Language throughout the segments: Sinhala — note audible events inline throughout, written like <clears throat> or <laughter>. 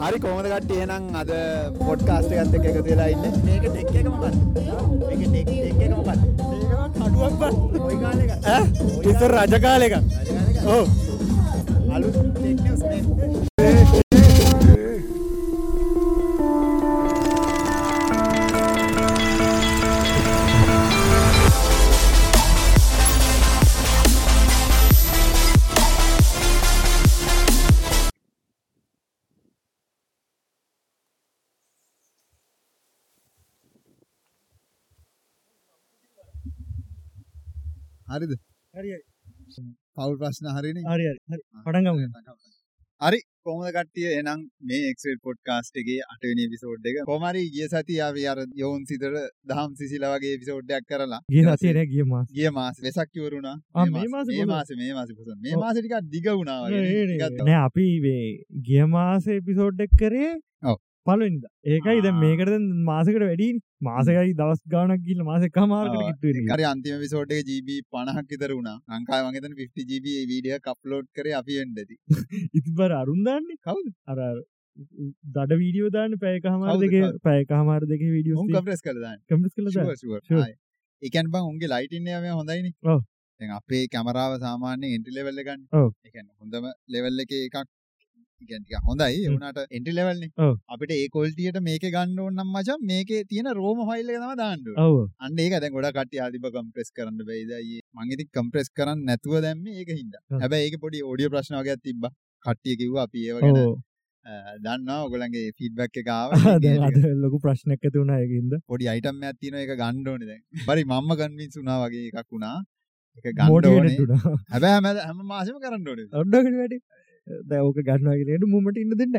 හරි කොමද කට්ටිය එහෙනම් අද පොඩ්කාස්ට් එකත් එක්ක එකතු වෙලා ඉන්නේ. මේක ටෙක් එක මොකක්ද? මේක ටෙක් ටෙක් එක මොකක්ද? මේක කඩුවක් බං. ওই කාලේ එක. ඈ? ඉස්සර රජ කාලේ එක. ඔව්. අලුත් ටෙක් නිවුස් මේ. හරිද? හරි පවුල් ප්‍රශ්න හරිනේ. හරි හරි. හරි. පටන් ගමු හරි කොහොමද කට්ටිය? එහෙනම් මේ එක්සෙල් පොඩ්කාස්ට් එකේ 8 වෙනි එපිසෝඩ් එක. කොහොම හරි ගිය සතියේ අපි අර යෝන් සිතර දහම් සිසිලා වගේ එපිසෝඩ් එකක් කරලා. ගිය සතියේ නෑ ගිය මාස. ගිය මාස වෙසක් ඉවරුණා ආ, මේ මාසේ මේ මාසේ මේ මාසේ පොසන්. මේ. මාසේ ටිකක් දිග වුණා වගේ නෑ අපි මේ ගිය මාස එපිසෝඩ් එක් කරේ ඔව්. පලුවෙනිද. ඒකයි ආ. මේකට මාසකට වැඩි මාසකයි දවස් ගානක් ගිල්ල මාසක මාර්කට හරි අන්තිම එක GB 50ක් විතර වුණා. මම හිතන්නේ 50 GB වීඩියෝ එකක් අප්ලෝඩ් කරේ අපි වෙන්න ඇති ඉති බර අරුන්දාන්නේ කවුද? අර අර දඩ වීඩියෝ දාන්න පැයක හමාර කවුද, දෙක කවුද? පැයක හමාර දෙක වීඩියෝ කම්ප්‍රෙස් කරලා දාන්න. කම්පස් ඒ කියන්නේ බං උන්ගේ ලයිට් ඉන්නේ මේ හොඳයිනේ. අපේ කැමරාව සාමාන්‍යයෙන් එන්ට්‍රි ලෙවල් එක ගන්න ඔව්. ඒ කියන්නේ හොඳම ලෙවල් එකේ එකක් ටිකක් හොඳයි ඒ හ්ම්. වුණාට එන්ට්‍රි ලෙවල් නේ ඔව්. අපිට ඒ ක්වොලිටියට මේකේ ගන්න ඕන නම් මචං මේකේ තියෙන රෝම ෆයිල් එක තමයි දාන්න ඕනේ ඔව අන්න ඒක දැන් ගොඩක් කට්ටිය ආදිබ කම්ප්‍රෙස් කරන්න බැයිද අයියේ මං ඉතින් කම්ප්‍රෙස් කරන්න නැතුව දැම්මේ ඒක ඔව්. හැබැයි ඒකේ පොඩි ඔඩියෝ ප්‍රශ්න වගේක් තිබ්බා කට්ටිය කිව්වා අපි ඒව ගැන ඕ අ, දන්නවා ඔයගොල්ලන්ගේ ෆීඩ්බැක් <laughs> එක අද ලොකු ප්‍රශ්නයක් ඇති වුණා ඒකින්ද පොඩි අයිටම් ගන්න ඕනේ දැන්. බරි මම්ම කන්වින්ස් වුණා වගේ එකක් වුණා. ඕනේ. වුණා හැබැයි හැම මාසෙම කරන්න ඕනේ. ඕක ගන්නවා කියලා මුමට ඉන්න දෙන්න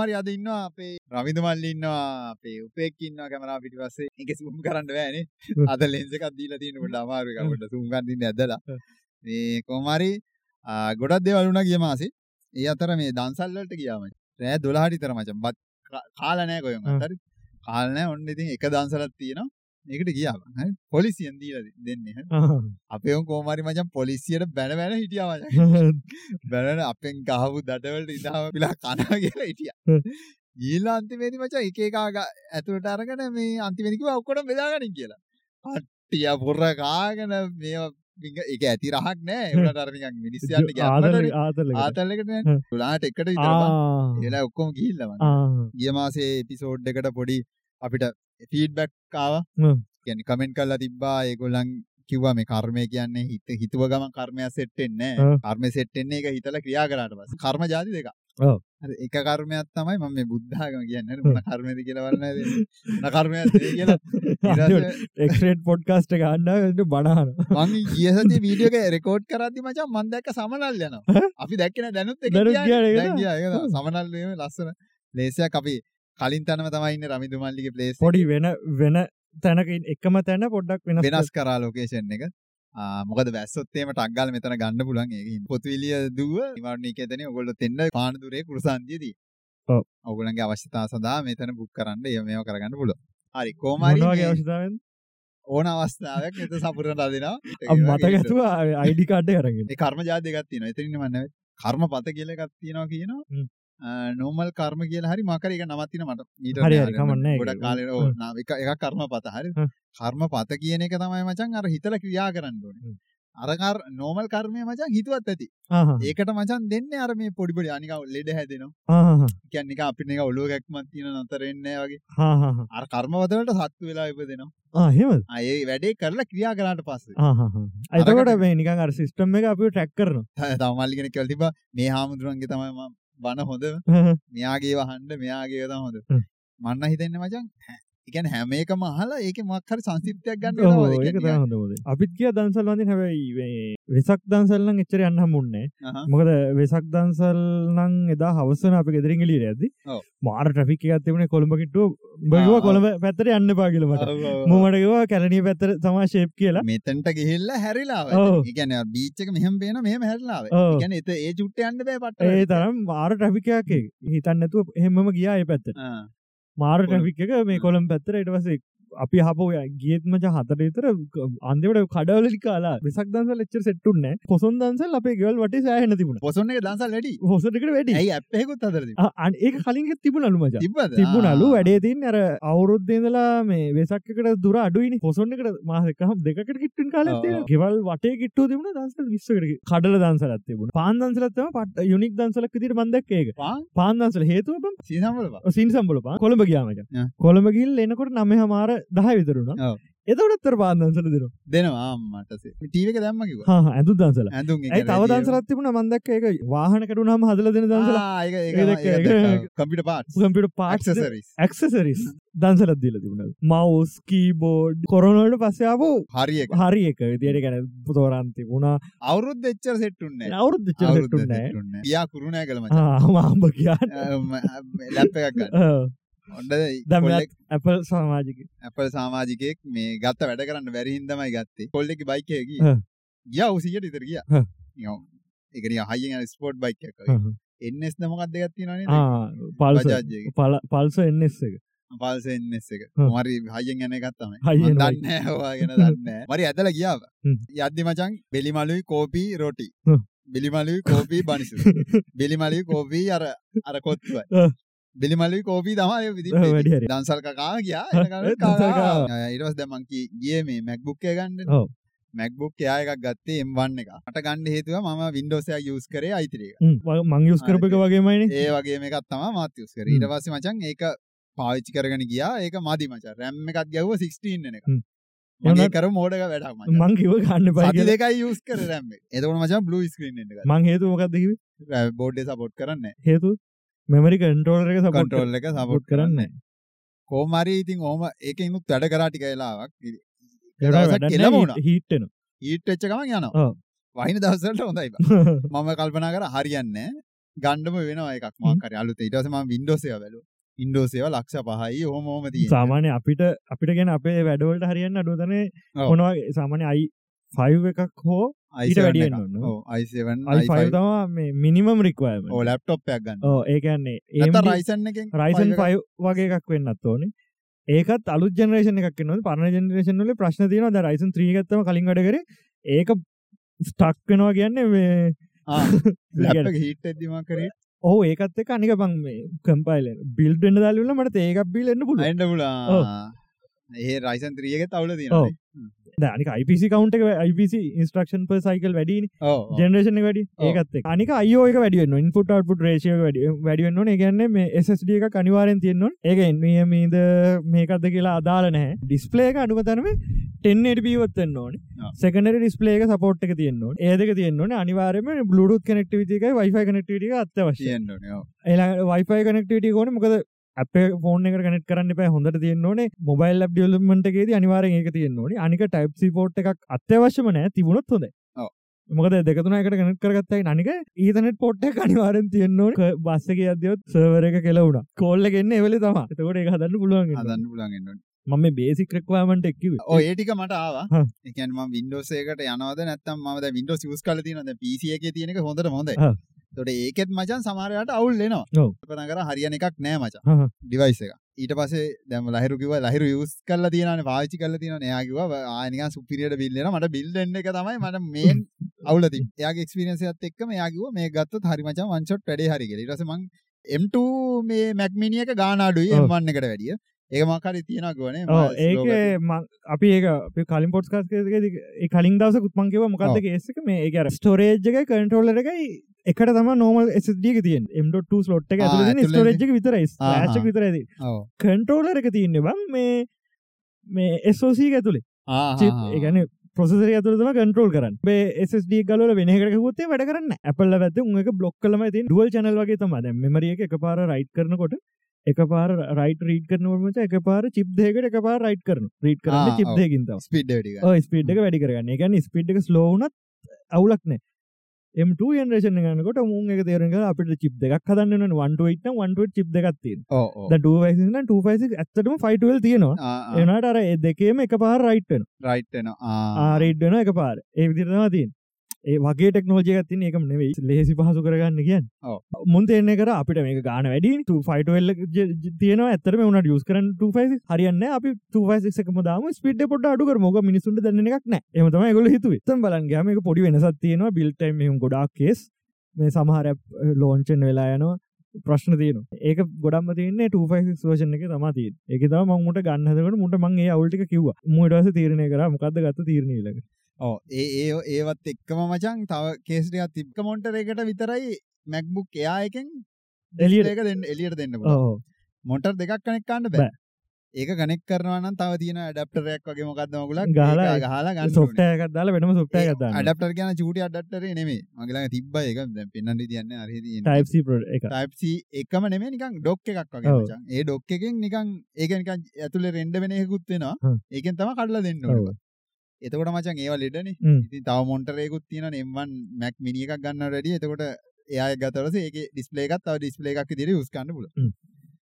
හරි අද ඉන්නවා අපේ රවිඳ මල්ලි ඉන්නවා අපේ උපේක් ඉන්නවා කැමරාව පිටිපස්සේ. ඒක zoom කරන්න බෑනේ. අද lens එකක් දීලා තියෙන පොඩ්ඩ අමාරු එකක් පොඩ්ඩ zoom කරන්න ඉන්නේ ඇදලා. මේ ආ, ගොඩක් දේවල් වුණා ගිය මාසේ. ඒ අතර මේ දන්සල් වලට ගියා මචං. රෑ 12ට විතර මචං. බත් කාලා නැහැ කොහෙන් හ්ම්. හරි. කාලා නැහැ. ඔන්න ඉතින් එක දන්සලක් තියෙනවා. මේකට ගියා බං. හරි. පොලිසියෙන් දීලා දෙන්නේ. අපේ උන් කොහොම හරි මචං පොලිසියට බැන බැන හිටියා මචං. <laughs> බැනන අපෙන් ගහපු දඩවලට ඉඳාම පිලා කනවා කියලා හිටියා. ගිහිල්ලා අන්තිමේදී මචං එක එක ඇතුළට අරගෙන මේ අන්තිමේදී කිව්වා ඔක්කොම බෙදාගනින් කියලා. කට්ටිය පොර කාගෙන මේවා ඒක ඇති රහක් නෑ. ඒ උනට අර නිකන් මිනිස්සු යන්න <laughs> ආදල ගැම්මට ආතල ආතල් එකට හ්ම්. නෑ. 12ට එකට විතර. ඒලා ඔක්කොම ගිහිල්ලා මං. ගිය මාසේ එපිසෝඩ් එකට පොඩි අපිට ෆීඩ්බැක් ආවා. කියන්නේ කමෙන්ට් කරලා තිබ්බා ඒගොල්ලන් කිව්වා මේ කර්මය කියන්නේ හිත හිතුව ගමන් කර්මයක් සෙට් වෙන්නේ. නැහැ. කර්මය සෙට් වෙන්නේ ඒක හිතලා ක්‍රියා කරාට පස්සේ. කර්ම જાති දෙකක්. ඔව්. හරි එක කර්මයක් තමයි මම මේ බුද්ධ ආගම කියන්නේ. මොන කර්මයද කියලා වරණ නැහැ. මොන කර්මයක්ද කියලා. එක්රේට් පොඩ්කාස්ට ගන්න බණහන මං ගිය සතියේ වීඩියෝ එක රෙකෝඩ් කරද්දි මචං මං දැක්ක සමනල් යනවා. අපි දැක්කේ නැහැ දැනුත් එක ගියා නේද? දැන් ගියා ඒක. සමනල් වීම ලස්සන ප්ලේස් එකක් අපි කලින් තැනම තමයි ඉන්නේ රමිදු මල්ලිගේ ප්ලේස් පොඩි වෙන වෙන තැනක එකම තැන පොඩ්ඩක් වෙනස් වෙනස් කරා ලොකේෂන් එක. මොකද වැස්සොත් එහෙම ටක් ගාලා මෙතන ගන්න ඒක හින්දා පොතුවිලිය දුව නිවාරණීකේතනේ ඔයගොල්ලෝ දෙන්න පානදුරේ කුරුසන්දියදී ඔව්. ඔයගොල්ලන්ගේ අවශ්‍යතාව සඳහා මෙතන බුක් කරන්න ඒව මේව කරගන්න පුළුවන්. හරි මේ අවශ්‍යතාවෙන් ඕන අවස්ථාවක් මෙතන සපුරන දෙනවා මතකැතුව අයිඩි කාඩ්ඩ කරගෙන ඒ කර්ම ජාති දෙකක් තියෙනවා. එතනින් මම නැවෙ කර්මපත කියලා එකක් තියෙනවා හ්ම්. කියනවා නෝමල් කර්ම කියලා හරි මොකක් හරි එක තියෙනවා මට. නැහැ ගොඩක් ඒක. කාලේ ඔව් නා- එක එකක් කර්මපත හරි. හ්ම්. කර්මපත කියන එක තමයි මචං අර හිතලා ක්‍රියා කරන්න ඕනේ. හ්ම්. අර කර් නෝමල් කර්මය මචං හිතුවත් ඇති. ඒකට මචං දෙන්නේ අර මේ පොඩි පොඩි අනික ලෙඩ හැදෙනවා. කියන්නේ නිකන් අපිට නිකන් ඔළුව ගැක්මක් තියෙන නතර වෙන්නේ නැහැ වගේ. අර කර්මපත වලට සත්තු වෙලා ඉපදෙනවා. හෙම ආ ඒ වැඩේ කරලා ක්‍රියා කරාට පස්සේ. එතකොට මේ නිකන් අර සිස්ටම් එක අපි ටැක් කරන තව මල්ලි කෙනෙක් කියලා තිබ්බා. මේ හාමුදුරන්ගේ තමයි බන හොඳ මෙයාගේ වහන්න මෙයාගේ තමයි හොඳ. මන්න හිතන්නේ මචං කියන්නේ හැම එකම අහලා ඒකේ මොකක් හරි සංසිප්තියක් ගන්න අපිත් කිය දන්සල් වඳින් හැබැයි වෙසක් දන්සල්ලන් එච්චර යන්න අහහ. මොකද වෙසක් දන්සල් නම් එදා හවසන අපි යද්දි ඔව්. මාර ට්‍රැෆික් එකක් තිබුණේ කොළඹ කිට්ටුව උඹ කිව්වා ආ. කොළඹ පැත්තට යන්න එපා කියලා මට ඔව්, ඔව්, ඔව්. මම මට කිව්වා කැලණිය පැත්තට තමයි ෂේප් කියලා මෙතනට ගිහිල්ලා හැරිලා ඔව්. ආවා. ඒ කියන්නේ බීච් එක මෙහෙම පේන මෙහෙම හැරිලා ආවා. ඔව්. ඒ කියන්නේ එත ඒ චුට්ට යන්න බෑ පට්ට. ඒ තරම් මාර ට්‍රැෆික් එකක් ඒක හිතන්න නැතුව එහෙමම ගියා ඒ පැත්තට. මාර. ට්‍රැෆික් එක මේ කොළඹ පැත්තට ඊට පස්සේ අපි හප ගියත්මච හතට විතර අන්තිමට කඩවලි කාලා වෙසක් දන්සල් එච්චර සෙට්ටුන්න පොසොන් දන්සල් අපේ ගල් වට සෑහන තිබුණ. පොසොන්න එක දන්සල් වැඩි. හොසටකට වැඩි. අදරද අන් ඒ කලින් තිබුණලු මච. තිබුණලු. වැඩේ තින් අර අවුරුද්දේදලා මේ වෙසක්කට දුර අඩුවනි පොසොන්නකට මාසකහම් දෙකට කිට්ටන් කාල. ගෙවල් වටේ කිට්ටු තිබුණ දන්සල් විස්සකට කඩල දන්සලත් තිබුණ. පාන් දන්සලත්තම පට යුනික් දන්සලක් විදිට බන්දක් ඒක. පාන්? දන්සල හේතුව සීසම්වල සින් කොළඹ ගියාමච ආ. කොළඹ ගිල් එනකොට නම හමාර දහ විතරුණ. එතවටත්තර පාන්දන්සල දෙන දෙනවා. මටසේ ටීවක දැම්ම කිව ඇඳු දන්සල. ඇයි තව දන්සලත් තිබුණ? මන්දක් ඒක වාහන කටුනාම හදල දෙන දන්සල. කම්පිට පාට් කම්පිට පාට් ක්සරිස් ඇක්සසරිස් දන්සලත් දීල තිබුණ. මවස් කීබෝඩ් කොරනොලට පස්සයාපු හරිය එක. හරි එක. විදියට ගැන තෝරන්ති වුණා අවුරුද්ධ එච්චර සෙට්ටුන්න අවුරුද්ධ චරටුන්නෑ යා කරුණෑ කළම ආම්බ කියන්න. ලැප් එකක් දමත් ඇපල් සමාජික. ඇපල් සාමාජිකයෙක් මේ ගත්ත වැඩ කරන්න බැරිහින්දමයි ගත්තේ. කොල්ලෙක බයිකයකි. ගිය. උසියට ඉතර ගිය. එකන හයිෙන් ස්පෝට් බයික් එක. එන්නෙස් නමකක්ද ගත්ති න පල්ස බජාජ්ජයක. පල්ස එන්නෙස් එක. පල්ස එන්නෙස් එක. මරි හයිෙන් ගැන ගත්තම හයියෙන් දන්න හවාගෙන දන්න මරි ඇතල ගියාව. යද්දි මචන් බෙලිමලුයි කෝපී රොටි. බිලිමලුයි කෝපී බනිසු බෙලිමලි කෝපී අර අර කොත්තුව හ්ම්. බිලිමලි කෝපී තමයි විදි. <laughs> දන්සල් කකා කකා. ඉරස් දැමන්කි ගිය මේ මැක්බුක්කය ගන්න. මැක්බුක් එයා එකක් ගත්තේ එම්වන්න එක මට ගන්න හේතුව ම වින්ඩෝසයක් යස් කරේ අයිතිරක මං යුස් කරප එක වගේමයින ඒ වගේ එකත් තම මාත්‍යස් කර. ඊට පස්ස මචන් ඒක පාවිච්චි කරගෙන ගියා. ඒක මදි මච. රැම්ම එකත් ගැව්ව 16 එක කර මෝඩක වැඩක් මචං. මං කිව ගන්න පයි දෙකයි යස් කර රැම්ම එතකට මචන් බ්ලු ස්ක්‍රීන් එක මං හේතු මොකක්දකිව බෝඩ් සපොට් කරන්න හේතු මෙමරි කන්ටෝල් එක සපොට් කටෝල් එක සපොට් කරන්න කෝමරි ඉතින් ඕම ඒක ඉනුත් වැඩ කරාටි කලාවක් වැඩ හිට්ටන ඊට එච්ච ගමන් යනවා. වහින දවසලට හොඳයි. <laughs> මම කල්පනා කර හරියන්න ගණ්ඩම වෙනවා එකක් මාකර අලුත ඉටසම වින්ඩෝසය වැලු ඉන්ඩෝසේව ලක්ෂ පහයි හෝම හෝම තිය සාමාන්‍ය අපිට අපිට ගැන අපේ වැඩවලට හරියන්න අඩුවතන ඔව්. මොනවා සාමාන්‍ය අයි ෆයිව් එකක් හෝ මිනිමම් රික්වයම ඕ ලැප්ටොප්යක් ගන්න. ඒකන්නේ ඒ රයිසන් එක රයිසන් ෆයි වගේ එකක් වෙන්නත් ඕනේ. ඒකත් අලු ජනරේෂන එකක් න පරණ ජනරේෂන්ල ප්‍රශ්න තියන ද රයිසන් ත්‍රීගත්තම කලින් වැඩ කර. ඒක ස්ටක් වෙනවා කියන්න මේ හිට <laughs> ඇදදිම කරේ. ඕ ඒකත් එක අනික බං මේ කම්පයිල බිල්ඩන්න දල්ල මට ඒකක් බිල්ලන්න පුල අයින්ඩ පුලා ඒ රයිසන් ත්‍රියක තවල ඔව්. අනික IPC කවන්ට එක IPC ඉන්ස්ට්‍රක්ෂන් ප සයිකල් වැඩින ඕ ජනරේෂන වැඩි. ඒකත්. අනික අයෝක වැඩියන්න ඉන්පුට අටපුට රේෂය වැඩි වැඩියන්න ඒගන්න මේ SSD එක කනිවාරෙන් තියෙන්නවා ඒක එන්මීද මේකක්ද කියලා අදාල නෑ ඩිස්පලේක අඩුවතනම ටෙන්නට පීවත්වන්න ඕන. ඔව්. සකනට ඩිස්පලේක සපෝට් එක තියෙන්නවා ඒදක තියෙන්න්නවන අනිවාරම බ්ලුඩුත් කනෙක්ටිවිතික වයිෆයි කනෙක්ටිට අත්‍යවශ්‍ය තියෙන්න්නන එලා වයිෆයි කනෙක්ටිට ගොන මොකද අප ෆෝන එක කනෙක් කරන්න පෑ හොඳට තියෙන්නවන මොබයිල් ලබ් ියල්මටගේ අනිවාරෙන් ඒක තියෙන්නවන අනික ටයිප් පෝට් එකක් අත්‍යවශ්‍යම නෑ තිබුණොත් හොඳ ඔව්. මොකද දෙකතුන එකට කනෙක් කරගත්තයි අනික ඊතනෙට පොට්ට අනිවාරෙන් තියෙන්නවට බස්සක අදයොත් සවර එක කෙලවුණ කෝල්ල ගන්න එවලි තම එතකොට එක හදන්න පුළුවන් හදන්න පුලන්ගන්න මම බේසික් රක්වාමට එක්කිව ඕ ඒටික මට ආවා. එකන්ම වින්ඩෝසේකට යනවද නැත්තම් ම වින්ඩෝ සිස් කල තිනද පිසිය එක තියෙනක හොඳට හොඳ හා. තොට ඒකෙත් මචන් සමාරයට අවුල් ලෙනවා ඔව්. පන කර හරියන එකක් නෑ මචා. ඩිවයිස එක ඊට පසේ දැම ලහිරුකිව ලහිරු යස් කල්ල තියන පාචි කල තින යාකිව ආනික සුපිරියට බිල්ලෙන මට බිල්ඩන්න එක තමයි මට මේන් <laughs> අවුලති යාගේ එක්ස්පිරන්සියත් එක්ක මේයාකිව මේ ගත්ත හරිමචා වංචොට් වැඩේ හරිගෙ රසමං එම්ට මේ මැක්මිනියක ගානාඩුයි ඔව්. එම්වන්න එකට වැඩිය. ඒක මකරි තියෙන ගොනේ ඒක මං- අපි ඒක කලින් පොට් ඒ කලින් දවස කුත්මන්කිව මොකක්ද ඒසක මේ එක කන්ටරෝල්ල එකයි එකට තම නෝමල් ස්ඩිය තියෙන් එම්ට ස්ලොට් එක ස්ටෝරේජ් විතරයි ආහා. ෑශ විතරයිද කන්ටරෝලර එක තියන්න බං මේ මේ එස්ෝසී ඇතුළේ. ඒගැන ප්‍රසර ඇතුරම කන්ටරෝල් කරන්න. ස්D ගල වෙනකට හොත්තේ වැඩ කරන්න ඇපල්ල ඇත උක බ්ලොක් කලම ති ඩුවල් චනල් වගේ තම දැ මෙමරිය එක පාර රයිට් කරනකොට එක පාර රයිට රීට කරනවමච එක පාර චිප් දේකට එක පාර රයිට් කරන රීට කරන්න ආ, චිප් ඔව්. දෙකින්තාව ස්පිඩ් ස්පීඩ් වැඩි කරගන්න. එකන ස්පීඩ් ස්ලෝනත් අවුලක්න එම න්රේෂන ගනකොට මුන් එක තේරෙන අපිට චිප් දෙක් හදන්න වන්ට වට චිප් දෙගත්තිය ඕ ටයිසින ටයිසි ඇත්තටම ෆයිටවල් තියෙනවා. එනට අර ඒ දෙකේම එක පාර රයිට්න රයිට්න ආරීඩ්න එක පාර ඒ විදිරවා තින් ඒ වගේ ටෙක්නෝජය ගත්තින එකම නෙවෙයි. ලේසි පහසු කරගන්න කියන්න. ඔව්. මුන්ත එන්න කර අපිට මේක ගාන වැඩි ෆයිටවල්ල තියන ඇතරම වුණට යස් කරන ටෆයි හරියන්න අපි ටෆයික්ම දාම. ස්පිට පොට අඩු මොක මිනිසුන්ට දන්න එකක් නෑ එමතම ගොල හිතු තම් බලන්ගේම එක පොඩි වෙනසත් තියෙනවා. බිල්ටයිම් ගොඩක් කේස් මේ සමහර ලෝංචන් වෙලා යනවා. ප්‍රශ්න තියන ඒක ගොඩම තියන්න 2ෆයික් වර්ෂන එක තමති එක තම මංට ගන්නහදකට මුට මංගේ අවුල්ටික කිව්ව. මුටස තීරණය කර. මොකක්ද ගත්ත තීරණීලක ඕ ඒ ඒ ඒවත් එක්කම මචන් තව කේස්ටියක් තිබ්ක මොන්ටරේකට විතරයි මැක්බුක් එයා එකෙන් එලියට ඒක දෙන්න එලියට දෙන්න මොටර් දෙකක් කනෙක් කන්න බෑ. ඒක කනෙක් කරනවන තව තියන ඩප්ටරයක් වගේ මොකක්ද මගුලක්? ගහලා ගහලා සොෆ්ටයකත් දාලා වෙනම ගත්දන්න අඩප්ටර් කියන චූටි අඩක්ටරේ නෙමේ මගලා තිබ්බ එක පෙන්න්න තියන්න අරහිදී ටයිප්සි එක. එකම නෙමේ නිකන් ඩොක් එකක් වගේ. ඒ ඩොක් එකෙන් නිකන් ඒක නිකන් ඇතුලේ රෙන්ඩ වෙන එකකුත් වෙනවා. ඒකෙන් තමයි කඩලා දෙන්න ඔව්. එතකොට මචං ඒවා ලෙඩනේ. ඉතින් තව තියෙනවා M1 Mac mini එකක් ගන්නවට වැඩිය එතකොට එයා එක පස්සේ ඒකේ ඩිස්ප්ලේ එකක් තව ඩිස්ප්ලේ එකක් කරන්න පුළුවන්. හ්ම්.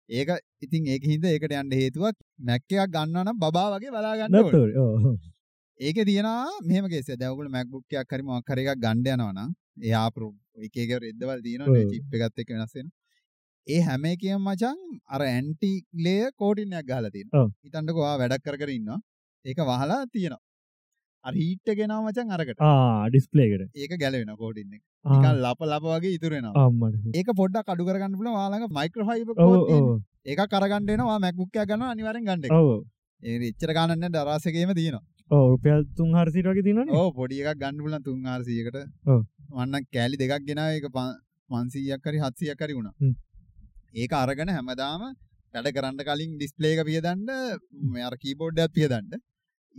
ඒක ඉතින් ඒක හින්දා ඒකට යන්න හේතුවක් ගන්නවා නම් බබා වගේ බලා ගන්න ඕනේ. නැත්ත ඒක තියෙනවා මෙහෙම කේසයක් දැන් ඔයගොල්ලෝ MacBook එකක් හරි මොකක් හරි එකක් ගන්න එක එක රෙද්දවල් ඔව්. චිප් එකත් එක්ක වෙනස් වෙනවා. ඒ හැම එකම මචං අර ඇන්ටි ලේයර් කෝටින් එකක් ගහලා තියෙනවා. ඔව්. හිතන්නකෝ ඔයා වැඩක් කර කර ඉන්නවා. ඒක වහලා තියෙනවා අර හීට් එක ගෙනාව මචං අරකට. ඩිස්පලේකට ඒක ගැලවෙනවා කෝටින් එක. නිකන් ලප ලප වගේ ඉතුරු වෙනවා. අම්මට ඒක පොඩ්ඩක් අඩු කරගන්න එනවා ඔයා MacBook එකක් ගන්නවා. අනිවාර්යෙන් ගන්න එක. ඔව ඒ එච්චර ගානක් නෑ. දරාස එකේම තියෙනවා. රුපියල් තුන් හරසිට වගේ තිනන ඕ පොඩි එකක් ගන්න පුළුවන් 300කට ඔව්. වන්න කෑලි දෙකක් ඒක 500ක් හරි 700ක් හරි වුණා. ඒක අරගෙන හැමදාම වැඩ කරන්න කලින් ඩිස්ප්ලේ එක පියදන්න මේ අර කීබෝඩ් එකත් පියදන්න.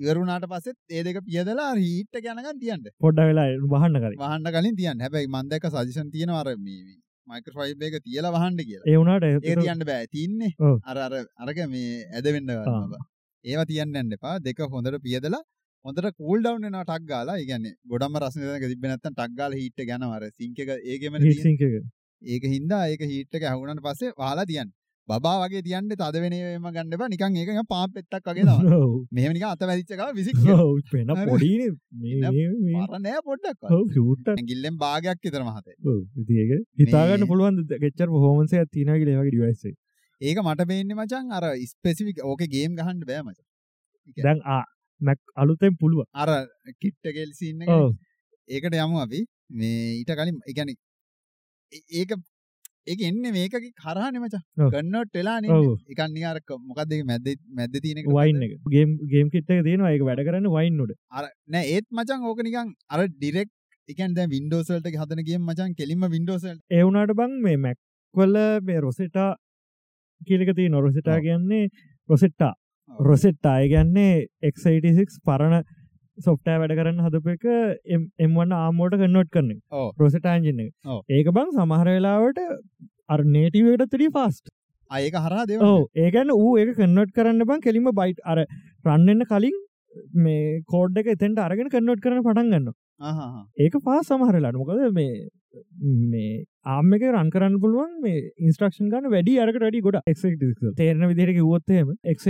ඉවර වුණාට පස්සෙත් ඒ දෙක පියදලා අර හීට් එක යනකම් තියන්න. පොඩ්ඩ වෙලා වහන්න කරේ වහන්න කලින් තියන්න. හැබැයි මම දැක්ක සජෙෂන් තියෙනවා අර මේ මේ මයික්‍රෝෆයිබර් එක තියලා වහන්න කියලා. ඒ වුණට ඒක තියන්න බෑ. තින්නේ. අර අර අරක මේ ඇද වෙන්න ගන්නවා. ඒවා තියන්න යන්න එපා. දෙක හොඳට පියදලා හොඳට කූල් ඩවුන් වෙනවා ටක් ගාලා. ඒ කියන්නේ ගොඩම රස්නේ දැනක තිබ්බේ නැත්තම් ටක් ගාලා හීට් එක යනවා. අර සිංක් එක ඒකෙම තියෙන. හිසික ඒක හින්දා ඒක හීට් එක ඇහුණාට පස්සේ වහලා තියන්න. බබා වගේ තියන්න තද වෙන ඒවාම ගන්න එපා. නිකන් ඒක පාම් පෙත්තක් වගේ නිකන් අත වැදිච්ච ගාව විසික් පෙන හරි. පොඩීන මර නෑ පොඩ්ඩක්. ෂූට ඇඟිල්ලෙන් භාගයක් විතර මහතේ. ඒක හිතාගන්න පුළුවන් ගෙච්චර හෝමන්සේ තිනගේ ලේවගේ ඩිවයිසේ ඒක මට පේන්නේ මචං අර ස්පෙසිෆික් ඕකේ ගේම් ගහන්න බෑ මචං. දැන් මැක් අලුතෙන් පුළුව අර කිට්ට ගෙල් සීන් එක. ඕ ඒකට යමු අපි. මේ ඊට කලින් ඒ- ඒක ඒක එන්නේ මේකගේ කරහනේ මචං. කන්වර්ට් වෙලා ඔව්. නේ එකන් නිකන් අර මොකක්ද ඒක මැද්ද මැද්ද තියෙන එක වයින් එක ගේම් ගේම් කිට්ක තියෙනවා ඒක වැඩ කරන්න වයින් නොට අර නෑ ඒත් මචං ඕක නිකන් අර ඩිරෙක්ට් ඒ කියන්නේ දැන් Windows වලට හදන ගේම් මචං කෙලින්ම Windows වලට ඒවුනාට බං මේ මැක්වල මේ රොසෙටා කියලක තිය නොරොසිටා ඔව්. කියන්නේ රොසෙට්ටා ඔව්. රොසෙට්ටා කියන්නේ එක්86 පරණ සොෆ්ටෑ වැඩ කරන්න හදප එක එම්වන්න ආමෝට කන්නොට් කරන ඔව්. රොසටාන්ජින්න ඔව්. ඒක බං සමහර වෙලාවට අර නේටිවට තරී ෆාස්ට් ආ ඒක හරහා දේව ඕ ඒගැන ඌ ඒක කන්නොට් කරන්න බං කෙලිම බයිට් අර රන්නන්න කලින් මේ කෝඩ් එක එතෙන්ට අරගෙන කන්නොට් කරන පටන් ගන්න ඒක පා සමහරලාට මොකද මේ මේ ආම එක රන් කරන්න පුළුවන් මේ ඉන්ස්ට්‍රක්ෂන් ගන්න වැඩි අරකට වැඩි ගොඩ එක් තේරන විදිර කිවොත්තේම එක්ක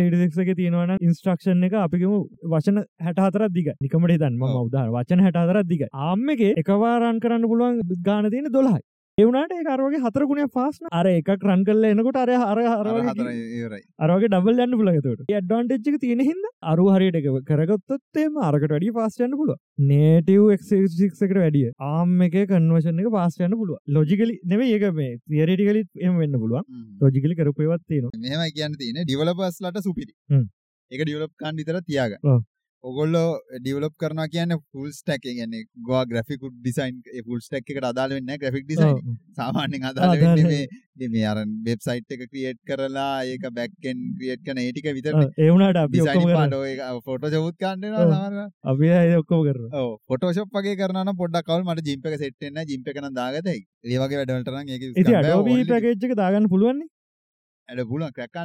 තියෙනවන ඉන්ස්ට්‍රක්ෂන් එක අපිකම වචන හැට හතරත් දිග නිකමට තන්ම ඔව්. උදාහ වචන හැට හතරත් දිග ආම එක එකවාරන් කරන්න පුළුවන් ගාන තියෙන දොලහයි එවුණට ඒකරවගේ හතරගුණ ෆාස්න අර එකක් රන් කරල එනකොට අර හර හර අරගේ ඩබල් යන්න පුලගතට ඩන්ටෙච්ක තියෙන හිද අරු හරියට එක කරගත්තොත්තේම අරකට වැඩි පාස්ටයන්න පුළුව නේටව් එක්කට වැඩිය ආම එක කන්වශන එක පාස්ටයන්න පුළුව ලොජිකලි නෙව ඒක මේ තියරටිකලිත් එම වෙන්න පුළුවන්. ලොජිකලි කරපයවත් තියෙන මෙහෙමයි කියන්න තියෙන ඩිවලපර්ස්ලට සුපිරි. හ්ම්. ඒක ඩිවලප් කන් විතර තියාග. ඔගොල්ලෝ ඩිවලප් කරනවා කියන්න ෆුල් ස්ටක් කියන්නේ ගවා ග්‍රෆික් ඩිසයින් ෆුල් ස්ටක් එකට අදාළ වෙන්න ග්‍රෆික් ඩිසයින් අදාළ වෙන්නේ මේ අර වෙබ්සයිට් එක ක්‍රියේට් කරලා ඒක බෑක් එන්ඩ් ක්‍රියේට් කරන ඒ ටික විතරනේ. ඒවුණට ගන්න ඔව්. වෙනවා සමහරවල් අපි කරන ඔව් ෆොටෝෂොප් වගේ කරනවා නම් පොඩ්ඩක් අවුල්. මට ජිම් එක සෙට් වෙන්නේ නැහැ. ජිම් එක නම් දාගත හැකි. ඒ පැකේච්චක දාගන්න පුළුවන්නේ? ඇඩ පුළුවන් ක්‍රැක්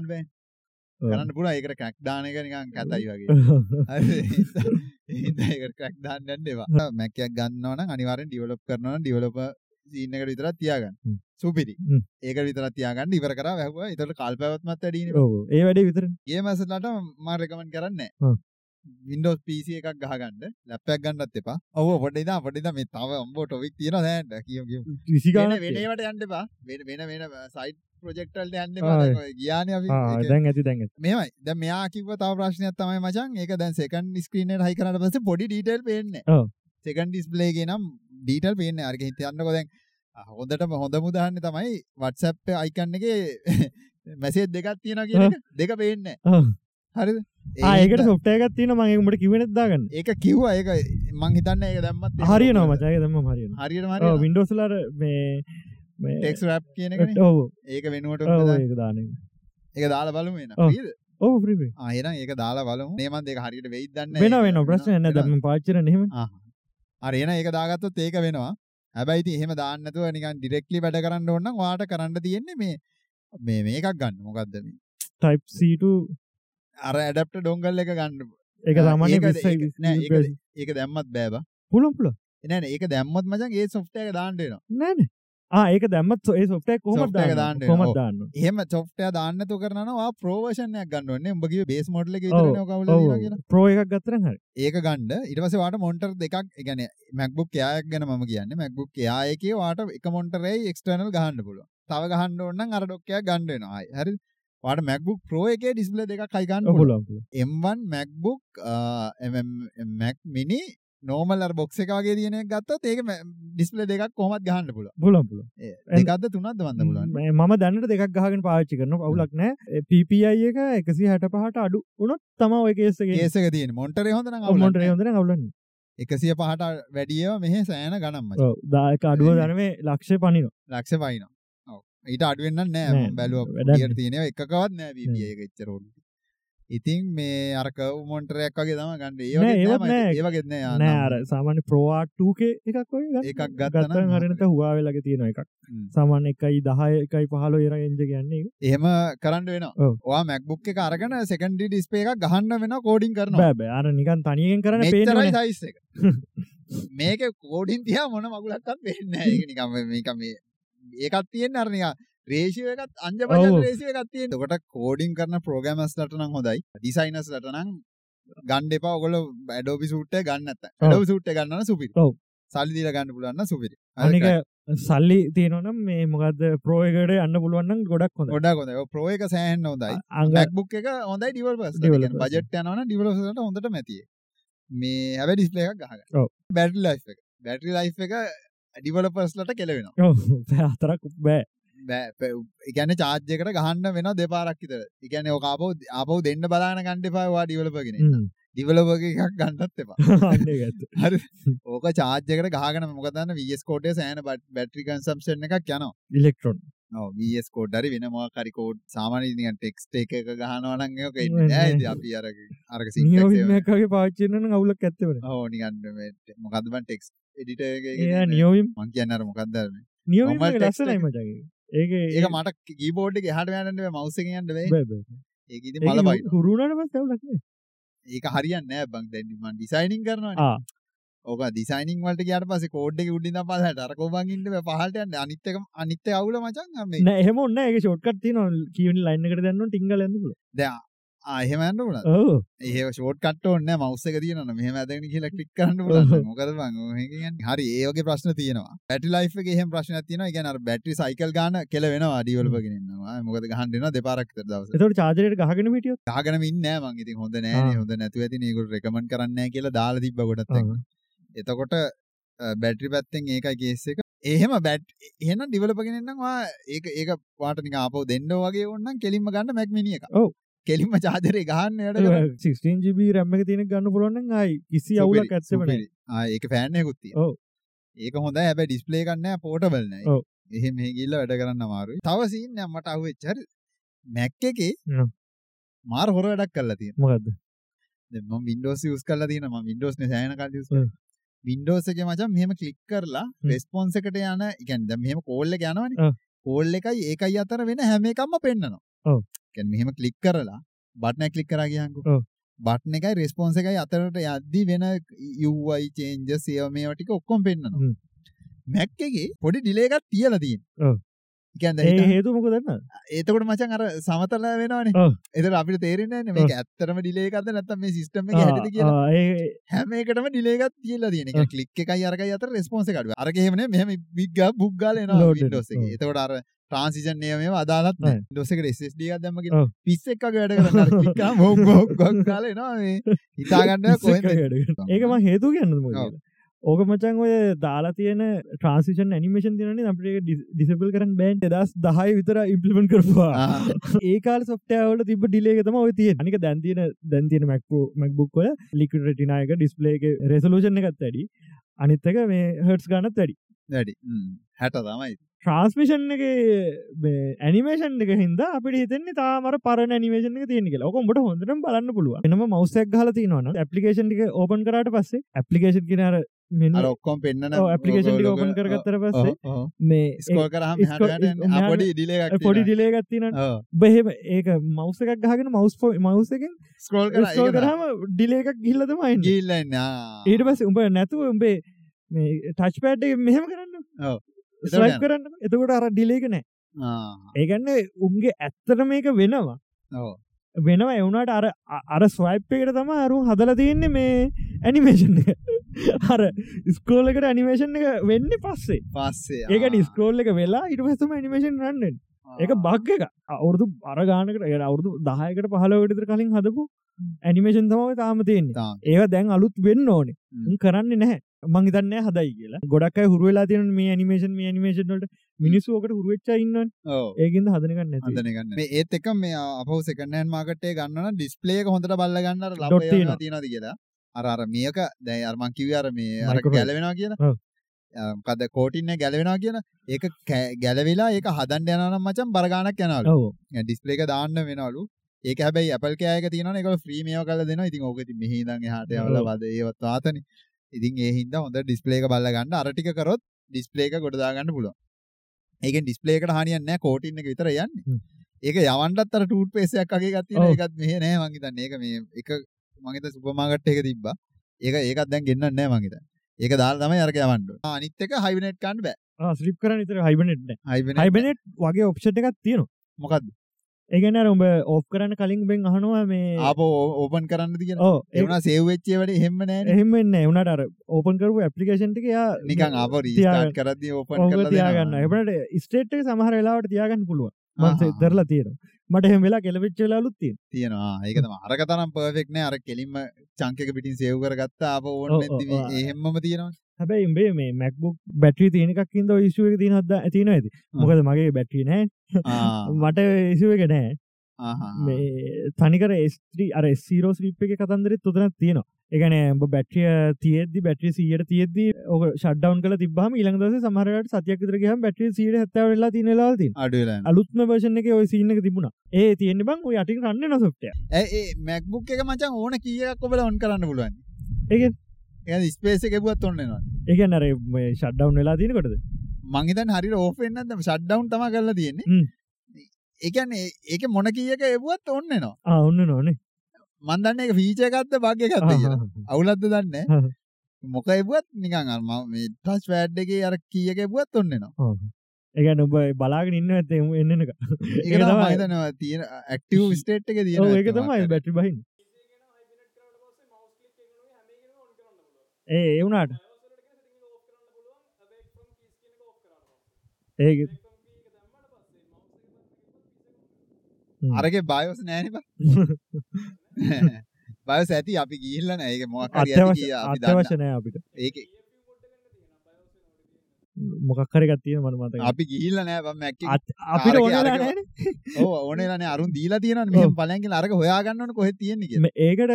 කරන්න පුළුවන්. ඒකට ක්‍රැක් දාන එක නිකන් කතයි වගේ. <laughs> ඒකට ක්‍රැක් දාන්න යන්න එපා. මැක් එකක් ගන්නවා නම් අනිවාර්යෙන් ඩෙවලොප් කරනවා නම් ඩෙවලොපර් සීන් එකට විතරක් තියාගන්න. සුපිරි. ඒකට විතරක් තියාගන්න. ඉවර කරා වැහුවා. ඒතකොට කාල් පැවැත්මත් වැඩිනේ ඔව්. ඒ වැඩේ විතර ගේමර්ස්ලට මම රෙකමන්ඩ් කරන්නේ. නැහැ. වින්ඩෝස් PC එකක් ගහගන්න. ලැප්පයක් ගන්නත් එපා. ඔව පොඩි දා පොඩි දා මේ තව අම්බෝ ටොපික් තියෙන දැන්ට කියමු කියමු. වෙන විසිකාන වෙනේවට යන්න එපා. වෙන වෙන වෙන සයිට් ප්‍රොජෙක්ට් වලට යන්න ගියානේ දැන් ඇති දැන් මෙමයි දැන් මෙයා කිව්ව තව ප්‍රශ්නයක් තමයි මචං. ඒක දැන් සෙකන්ඩ් ස්ක්‍රීන් එකට හයි කරාට පස්සේ පොඩි ඩීටේල් පේන්නේ. ඔව්. සෙකන්ඩ් ඩිස්ප්ලේ එකේ නම් ඩීටේල් පේන්නේ. අරගෙන හිතන්නකෝ දැන්. අ, හොඳටම හොඳම උදාහරණේ තමයි WhatsApp අයිකන් එකේ මැසේජ් <laughs> දෙකක් තියෙනවා කියන එක. දෙක පේන්නේ. ඒ ඒකට සොට්ටයකත් තින මගේ උඹට කිවෙනෙත් දාගන්න? ඒක කිව්වා. ඒක මං හිතන්නේ ඒක දැම්මත් එහෙම හරියනවා මොකද? මචය දම හරියටම හරියනවා. වින්ඩෝස්ලර මේ ටෙක්ස් රැප් කියන ඔව. ඒක වෙනුවට ඔව. ඒක දාන ඒක දාලා බලමු එන. ඔව්. හරිද ඕ ප්‍රි ආ එහෙනම් ඒක දාලා බලමු. මේ මන් දෙක හරියට වෙයිද දන්නේ වෙන නැහැ. වෙන ප්‍රශ්න එන්න වෙනවද? දම පාච්චර නෙම අර එන ඒක දාගත්තොත් ඒක වෙනවා. හැබැයි ඉතින් එහෙම දාන්න නැතුව නිකන් ඩිරෙක්ට්ලි වැඩ කරන්න ඕන නම් ඔයාට කරන්න තියෙන්නේ මේ මේ මේකක් ගන්න. මොකද්ද මේ? ටයිප් සීට අර ඇඩප්ටර් ඩොංගල් එක ගන්න. එක සාමාන්‍ය ඒක- විස්සයි ඒක- නෑ, ඒක- ඒක දැම්මත් බෑ බා. පුලම් පුල නෑ නෑ. ඒක දැම්මත් මචං ඒ සොෆ්ට්වෙයාර් එක දාන්න වෙනවා නෑන ඒක දැම්මත් ඒ Software එක දාන්න? වෙනවා. දාන්න? එහෙම සොෆ්ට්වෙයාර් දාන්න නැතුව කරනවා නම් ඔයා ප්‍රෝ version එකක් ගන්න ඕනේ. උඹ කිව්වේ බේස් මොඩල් ප්‍රෝ එකක් ගත්තරන් හරි. ඒක ගන්න. ඊට පස්සේ වාට මොන්ටර් දෙකක් MacBook Air එක ගැන මම කියන්නේ. Air එකේ වාට එක මොන්ටරේ එක්ස්ටර්නල් ගහන්න පුළුවන්. තව ගහන්න ඕන නම් අර ඩොක් එකක් ගන්න වෙනවා. ආයි හරිද? වාට MacBook Pro එකේ ඩිස්ප්ලේ දෙකක් හයි ගන්න පුළුවන්. පුලම් පුල M1 MacBook අ, MM Normal අර box එක වගේ තියෙන එක ගත්තොත් ඒක ඩිස්ප්ලේ දෙකක් කොහොමත් ගහන්න පුළුවන්. පුල ඒ දෙකක්ද තුනක්ද මන්ද පුළුවන්. මම දැන්නට දෙකක් ගහගෙන පාච්චි කරන අවුලක් නෑ PPI එක එකසි හැට පහට අඩු උනොත් තම ඔය කේසගේ කේස් එක තියෙන මොන්ටරේ හොඳ නම් ඔමොන්ට අවුලක් හොඳන අවුලන්න 105ට වැඩියව මෙහෙ සෑහෙන ගණන් මචං. දායක අඩුව දනවේ ලක්ෂය පනින ලක්ෂ පයිනවා. ඔව්. ඊට අඩු වෙන්න නෑ බැලුවා පිටියට තියෙනවා එකකවත් නෑ එක ඕන. ඉතින් මේ අර කර්ව් මොන්ටරයක් වගේ තමයි ගන්න. ඒ නෑ. අර සාමාන්‍ය ප්‍රෝවාට්ටූකේ එකක් එකක් ගත්තන් හරිනත හවා වෙලගේ තියෙන එකක්. සාමාන්‍ය එකයි දහය එකයි පහලෝ එර එන්ජ කියන්නේ එහෙම කරන්න. ඔව්. ඔයා MacBook එක අරගෙන සෙකන්ඩරි ඩිස්ප්ලේ එකක් ගහන්න වෙනවා කෝඩින් කරනවා. බෑබ අර නිකන් තනියෙන් කරන පේන සයිස් එක. <laughs> මේක කෝඩින් තියා මොන මගුලක්වත් වෙන්නේ නැහැ. ඒක නිකන් මේ- මේක මේ ඒකක් තියෙන්නේ අර නිකන් රේෂියෝ එකත් අංජබජන් ඔව්. රේෂියෝ එකක් තියෙන්නේ. එතකොට කෝඩින් කරන ප්‍රෝග්‍රෑමර්ස්ලට නම් හොඳයි. ඩිසයිනර්ස්ලට නම් ගන්න එපා. ඔයගොල්ලෝ Adobe suite එක ගන්න නැත්නම්. ඔව්. Adobe suite එක ගන්න නම් සුපිරි. ඔව්. සල්ලි දීලා ගන්න පුළුවන් නම් සුපිරි. අනික සල්ලි තියෙනනම් මේ මොකද ප්‍රෝයකට අන්න පුළුවන්න ගොඩක් හොඳ ගොඩක් හොඳයි. ඔය Pro එක සෑහෙන්න හොඳයි. MacBook එක හොඳයි. Developers. බජට් යනවා නම් developers වලට හොඳට මැතියි. මේ හැබැයි ඩිස්ප්ලේ එකක් ගහගන්න. ඔව්. බැටරි ලයිෆ් එක. බැටරි ලයිෆ් එක developers ලට කෙලවෙනවා. <laughs> හතරක් බෑ charge එකට ගහන්න වෙනවා දෙපාරක් විතර. ඒ කියන්නේ ඔක ආපහු ආපහු දෙන්න developer කෙනෙක්. හ්ම්. developer එකක් ගන්නත් එපා. <laughs> <laughs> හරි. ඕක charge එකට ගහගෙන මොකද දන්න VS Code එකේ සෑහෙන බැටරි consumption එකක් යනවා. ඉලෙක්ට්‍රොන් වෙන මොකක් හරි code සාමාන්‍ය නිකන් text එක එක ගහනවා නම් ඒක නෑ, එන්නේ නෑ. නෑ. ඉතින් අපි අර අරක නියෝවිමකගේ පාච්චිනන අවුලක් ඇත්තවන ඔව් නිකන් මේ මොකද්ද බං text editor එකේ ඒ නියෝවිම් මං කියන්නේ අර මොකද්ද අර මේ. නියෝවිම normal text ලස්සනයි එක. ඒක ඒක මට keyboard එකේ එහාට මෙහාට යන්න බෑ mouse එකෙන් යන්න බෑ. ඒක ඉතින් මල බයි. හුරුුණට පස් ඇවුලක් ඒක හරියන්නේ නෑ බං. දැන් මම ඩිසයිනින් කරනවානේ. ඕක ඩිසයිනින් වලට ගියාට පස්සේ කෝඩ් එක උඩින් ඉඳන් පස්සට අර කොබන් ඉන්න බෑ. පහළට යන්න. අනිත් එක අනිත් එක අවුල මචං. මේ නෑ එහෙම ඔන්න ඒක ෂෝට්කට් තියෙන කියවනි ලයින් එකට දන්න ටිංගල යන්න පුළුවන්. දැන් ආ එහෙම යන්න පුළුවන්. ඔව් ඒ ෂෝට් කට් ඕනේ නෑ මවුස් එක තියෙනවනේ මෙහෙම ඇදගෙන ගිහලා ක්ලික් <laughs> කරන්න පුළුවන්. මොකද හරි ඒ වගේ ප්‍රශ්න තියෙනවා. එහෙම ප්‍රශ්නයක් තියෙනවා. ඒ කියන්නේ අර බැටරි සයිකල් ගන්න කෙල කෙනෙක් ඉන්නවා. මොකද ගහන්න වෙනවා දෙපාරක් විතර දවසට. එතකොට චාර්ජරයට ගහගෙන හිටියොත් ගහගෙනම ඉන්නේ නෑ මං ඉතින් හොඳ ආ. හොඳ නැතුව ඇතිනේ ඒගොල්ලෝ රෙකමන්ඩ් කරන්නේ නෑ කියලා දාලා කොටත් එක්ක. එතකොට බැටරි පැත්තෙන් ඒකයි කේස් එක. එහෙම බැට් නම් ඔයා ඒක ඒක වාට නිකන් ආපහු දෙන්න වගේ ඕනනම් කෙලින්ම ගන්න Mac mini කෙලින්ම චාර්ජරේ ගහන්න කරන්න. 16GB RAM එක තියෙන ගන්න පුළුවන් නම් ආයි කිසි අවුලක් ඇත්තෙම නැහැ. ආ ඒක ෆෑන් එකකුත් තියෙනවා. ඔව්. ඒක හොඳයි හැබැයි ඩිස්ප්ලේ එකක් නෑ පෝටබල් නෑ. ඔව්. එහෙම මෙහෙ ගිහිල්ලා වැඩ කරන්න අමාරුයි. තව සීන් එකක් මට අහුවෙච්ච හරි Mac එකේ. මාර හොර වැඩක් කරලා තියෙනවා. මොකද්ද? දැන් මම Windows use කරලා තියෙනවා. මම Windows නේ සෑහෙන කාලෙ use හ්ම්. කරා. Windows එකේ මචං මෙහෙම ක්ලික් කරලා response එකට යන, කියන්නේ දැන් මෙහෙම call එක යනවනේ. call එකයි ඒකයි අතර වෙන හැම එකක්ම පෙන්නනවා. කියන්නේ මෙහෙම ක්ලික් කරලා බටන් ක්ලික් කරා ගියහන්කෝ. ඔව්. බටන් එකයි response එකයි අතරට යද්දි වෙන UI changes ඒවා මේවා ටික ඔක්කොම. Mac එකේ පොඩි delay එකක් දැන් හිතන්න. හේතු මොක දන්න එතකොට මචන් අර සමතල වෙනවනේ. එතකොට අපිට තේරෙන්නේ නැහැ මේක ඇත්තටම ඩිලේ එකක්ද නැත්නම් මේ සිස්ටම් එකේ කියලා ඒ හැම එකටම ඩිලේ එකක් තියලා තියෙන. ඒ ක්ලික් එකයි අරකයි අතර රෙස්පොන්ස් එක. අරක එහෙම නෙමෙයි මෙහෙම බිග් ගා බුක් ගාලා එනවා Loaded. Windows එකේ. ඔව්. එතකොට අර ට්‍රාන්සිෂන් නේම මේව අදාළත් නැහැ. නැහැ. Windows එකට SSD එකක් දැම්ම කියලා ඔව්. පිස් එකක් වගේ <laughs> වැඩ කරනවා. අර ක්ලික් කරාම බොක් බොක් බොක් ගාලා එනවා මේ හිතා ගන්න ඕක මචන් ඔය දාලා තියෙන ට්‍රන්සිෂන් ඇනිමේෂන් තියන අපට ඩිසබල් කරන්න බෑන්් දස් දහය විතර ඉම්පලිමෙන්ට කරවා. ඒකාල සොට්ටෑවල තිබ ඩිලේගතම ඔය තිය අනික දැන්තියන දැන්තියන මැක්පෝ මැක්බුක්වල ලිකට රටිනායක ඩිස්පලේක රෙසලූෂන් එකත් වැඩි. අනිත්තක මේ හර්ටස් ගන්නත් වැඩි. වැඩි. 60 තමයි. ට්‍රන්ස්මිෂන් එක ඇනිමේෂන් එක හිද අපිට හිතන්නේ තාමර පරන නිමේෂන තියන කියලා. ඔකොමට හොඳට බලන්න පුළුව එනම මවසයක් හල තියනවන ඇපලිකේෂන් ටික ඕපන් කරට පස්සේ මෙන්න අර ඔක්කොම පෙන්නන ඇපලිකේෂන් ටික ඕපන් කරගත්තර පස්සේ මේ ස්කෝල් ස්කෝල්- යන මෙහාට- පොඩි ඩිලේ පොඩි ඩිලේගත්තින බහෙම ඒක මවස එකක් ගහගෙන මවස් මවසකින් ස්කෝල් තමයි. කරහම ඩිලේ එකක් ගිල්ලතම අයින්න ගිහිල්ලා ඉන්නේ. ආ. ඊට පස්සේ උඹ නැතුව උඹේ මේ ටච් පෑඩ් එක මෙහෙම කරන්න ස්ලයි්. කරන්න එතකොට අර ඩිලේක නෑ ආ. ඒගන්න උන්ගේ ඇත්තට මේක වෙනවා. වෙනවා එවුණට අර අර ස්වයිප් එකට තම අරු හදල තියෙන්නේ මේ ඇනිමේෂන් එක අර ස්කෝලකට ඇනිමේෂන් එක වෙන්න පස්සේ පස්සේ ඒක. ඩිස්කෝල් එක වෙලා ඉට පස්සම ඇනිමේෂන් රන්න එක බක් එක අවුරදු අරගානකට එ අවුරදු දහයකට පහලවටතර කලින් හදපු ඇනිමේෂන් තමයි තාම තියෙන්නේ. ඒව දැන් අලුත් වෙන්න ඕනේ කරන්නේ නැහැ මංහිතන්න හදයි කියලා ගොඩක් හුරුවෙලා තියෙන මේ ඇනිමේෂන් මේ ඇනිමේෂන්ලට මිනිස්සු ඕකට හුරුවෙච්චා ඉන්න. ඒකින්ද හදනගන්න ඇති හදන ගන්න. මේ ඒත් එක මේ අපහු සෙකන්ඩ් හෑන්ඩ් මාකට් එකේ ගන්න නම් ඩිස්ප්ලේ එක හොඳට බලලා ගන්න අර Dot ලබ ඒවා තියෙනවා. තියනවාද කියලා. අර අර මේක දැන් අර මං කිව්වේ අර මේ අර. ගැලවෙනවා. ආ, මොකද කෝටින් එක ගැලවෙනවා කියන ඒක කෑ- ගැලවිලා ඒක හදන්න යනවා නම් මචං බර ගාණක් යනවලු. ඔව ඩිස්ප්ලේ එක දාන්න වෙනවලු. ඒක හැබැයි Apple care එක තියෙනවනේ ඒක ෆ්‍රී මේව කරලා දෙනවා. ඉතින් ඕක ඉතින් මෙහි ඉඳන් එහාට යවලා වද ඒවත් වාතනේ. ඉතින් ඒ හින්දා හොඳ ඩිස්ප්ලේ එක බලලා ගන්න අර ටික කරොත් ඩිස්ප්ලේ එක ගොඩ දාගන්න පුළුවන්. ඒකෙන් ඩිස්ප්ලේ එකට හානියක් නැහැ කෝටින් එක විතර යන්නේ. ඒක යවන්නත් අර ටූත් පේස්ට් එකක් වගේ. ඔව්. ඒකත් මෙහෙ නෑ මං හිතන්නේ. ඒක මේ එක මං හිත සුපර් මාකට් එකක තිබ්බා. ඒක ඒකත් දැන් ගෙන්නන්නේ නෑ මං හිතන්නේ. ඒක දාලා තමයි අරක යවන්න ඕනේ. ආ, අනිත් එක හයිබනේට් ගන්න බෑ. ස්ලිප් කරන තර හයිබනෙට් හයිබනේට් වගේ ඔප්ෂට එකක් තියෙනවා මොකද්ද? ඒගැන උඹ ඕප් කරන්න කලින් බෙන් අහනවා මේ ආපෝ ඕපන් කරන්නද කියලා. ඕ ඒ වුණා සේව් වෙච්ච ඒවාට එහෙම නෑනේ. එහෙම එන්න එවනට අර ඕපන් කරපු ඇපලිකේෂන්ට එක යා නිකන්. රීස්ටාර්ට් කරද්දී ඕපන් තියාගන්න. එබට ස්ටේට් එක සමහර වෙලාවට තියාගන්න පුළුවන් මන්සේ. දරලා තියෙනවා මට එහෙම වෙලා කෙලවෙච්ච වෙලාලුත් තියෙන තියෙනවා. ඒක තමයි. අරක තරම් පර්ෆෙක්ට් නෑ. අර කෙලින්ම චංක් එක පිටින් සේව් කරගත්තා. ආපෝ ඕන් නැති. එහෙම්මම තියෙනවා. හැබැයි උඹේ මේ මැක්බුක් බැට්‍රී තියෙනකක්කින්ද ඉස්සුව එක තියන හද ඇතින ඇති මොකද මගේ බැට්‍රී නෑ. මට ඉසුව එක නෑ. මේ තනිකර ස්ත්‍රී අර සීරෝ ස්ලිප් එක කතන්දරෙත් තුතන තියෙනවා එකන බැට්‍රිය තියද බැට්‍රි සියට තියද ඕක ෂඩ්ඩවන් කල තිබහම ඉළඟ දස සමහරට සතියකතර ගහම බැට්‍රි සියට හැත්තවලා තිනලා ති අඩු. අලුත්ම වර්ෂණ එක ඔය සිීනක තිබුණ ඒ තියෙන බං යටින් රන්න නොසොට්ට ඒ MacBook එක මචං ඕන කීයක් ඔබලා ඔන් කරන්න පුළුවන්. ඒ ස්පේස් එක ගෙවුවත් ඔන්න වෙනවා. ඒක නර ෂඩ්ඩවන් වෙලා තිනකොටද මං හිතන්නේ හරියට ඕෆ් වෙන්නේ නැත්නම් ෂට් ඩවුන් තමයි කරලා තියෙන්නේ. කියන්නේ ඒක මොන කීයක එවුවත් ඔන්න වෙනවා. ඔන්න නොනේ මන් දන්නේ ඒක ෆීචර් එකක්ද බග් එකක්ද කියලා. අවුලක්ද දන්නේ නැහැ. මොක එවුවත් නිකන් අර මම මේ ටච් පෑඩ් එකේ අර කීයක එවුවත් ඔන්න වෙනවා. ඒගැන ඔබ බලාගෙන ඉන්න ඇත එන්න එක ඒක තමයි හිතනවා තියෙන ඇක්ටිව් ස්ටේට් එකේ තියෙන ඒක තමයි බැටි බහින් ඒ ඒ අරගේ බයෝස් නෑනේ බං. <laughs> බයෝස් ඇති අපි ගිහිල්ලා නෑ. ඒක මොකක් හරි ඇති කියලා අපි දන්නා. අත්‍යවශ්‍යනය අපිට ඒකේ මොකක්කරගත් තියෙන මන මත අපි ගිහිල්ලා නෑ බං මැක් එක. අපිට ඕනලා නෑනේ. ඔව් ඕනෙලා නෑ අරුන් දීලා තියෙනවනේ මෙහෙම බලන් කියලා අරක හොයාගන්න ඕනේ කොහෙද තියෙන්නේ කියලා. ඒකට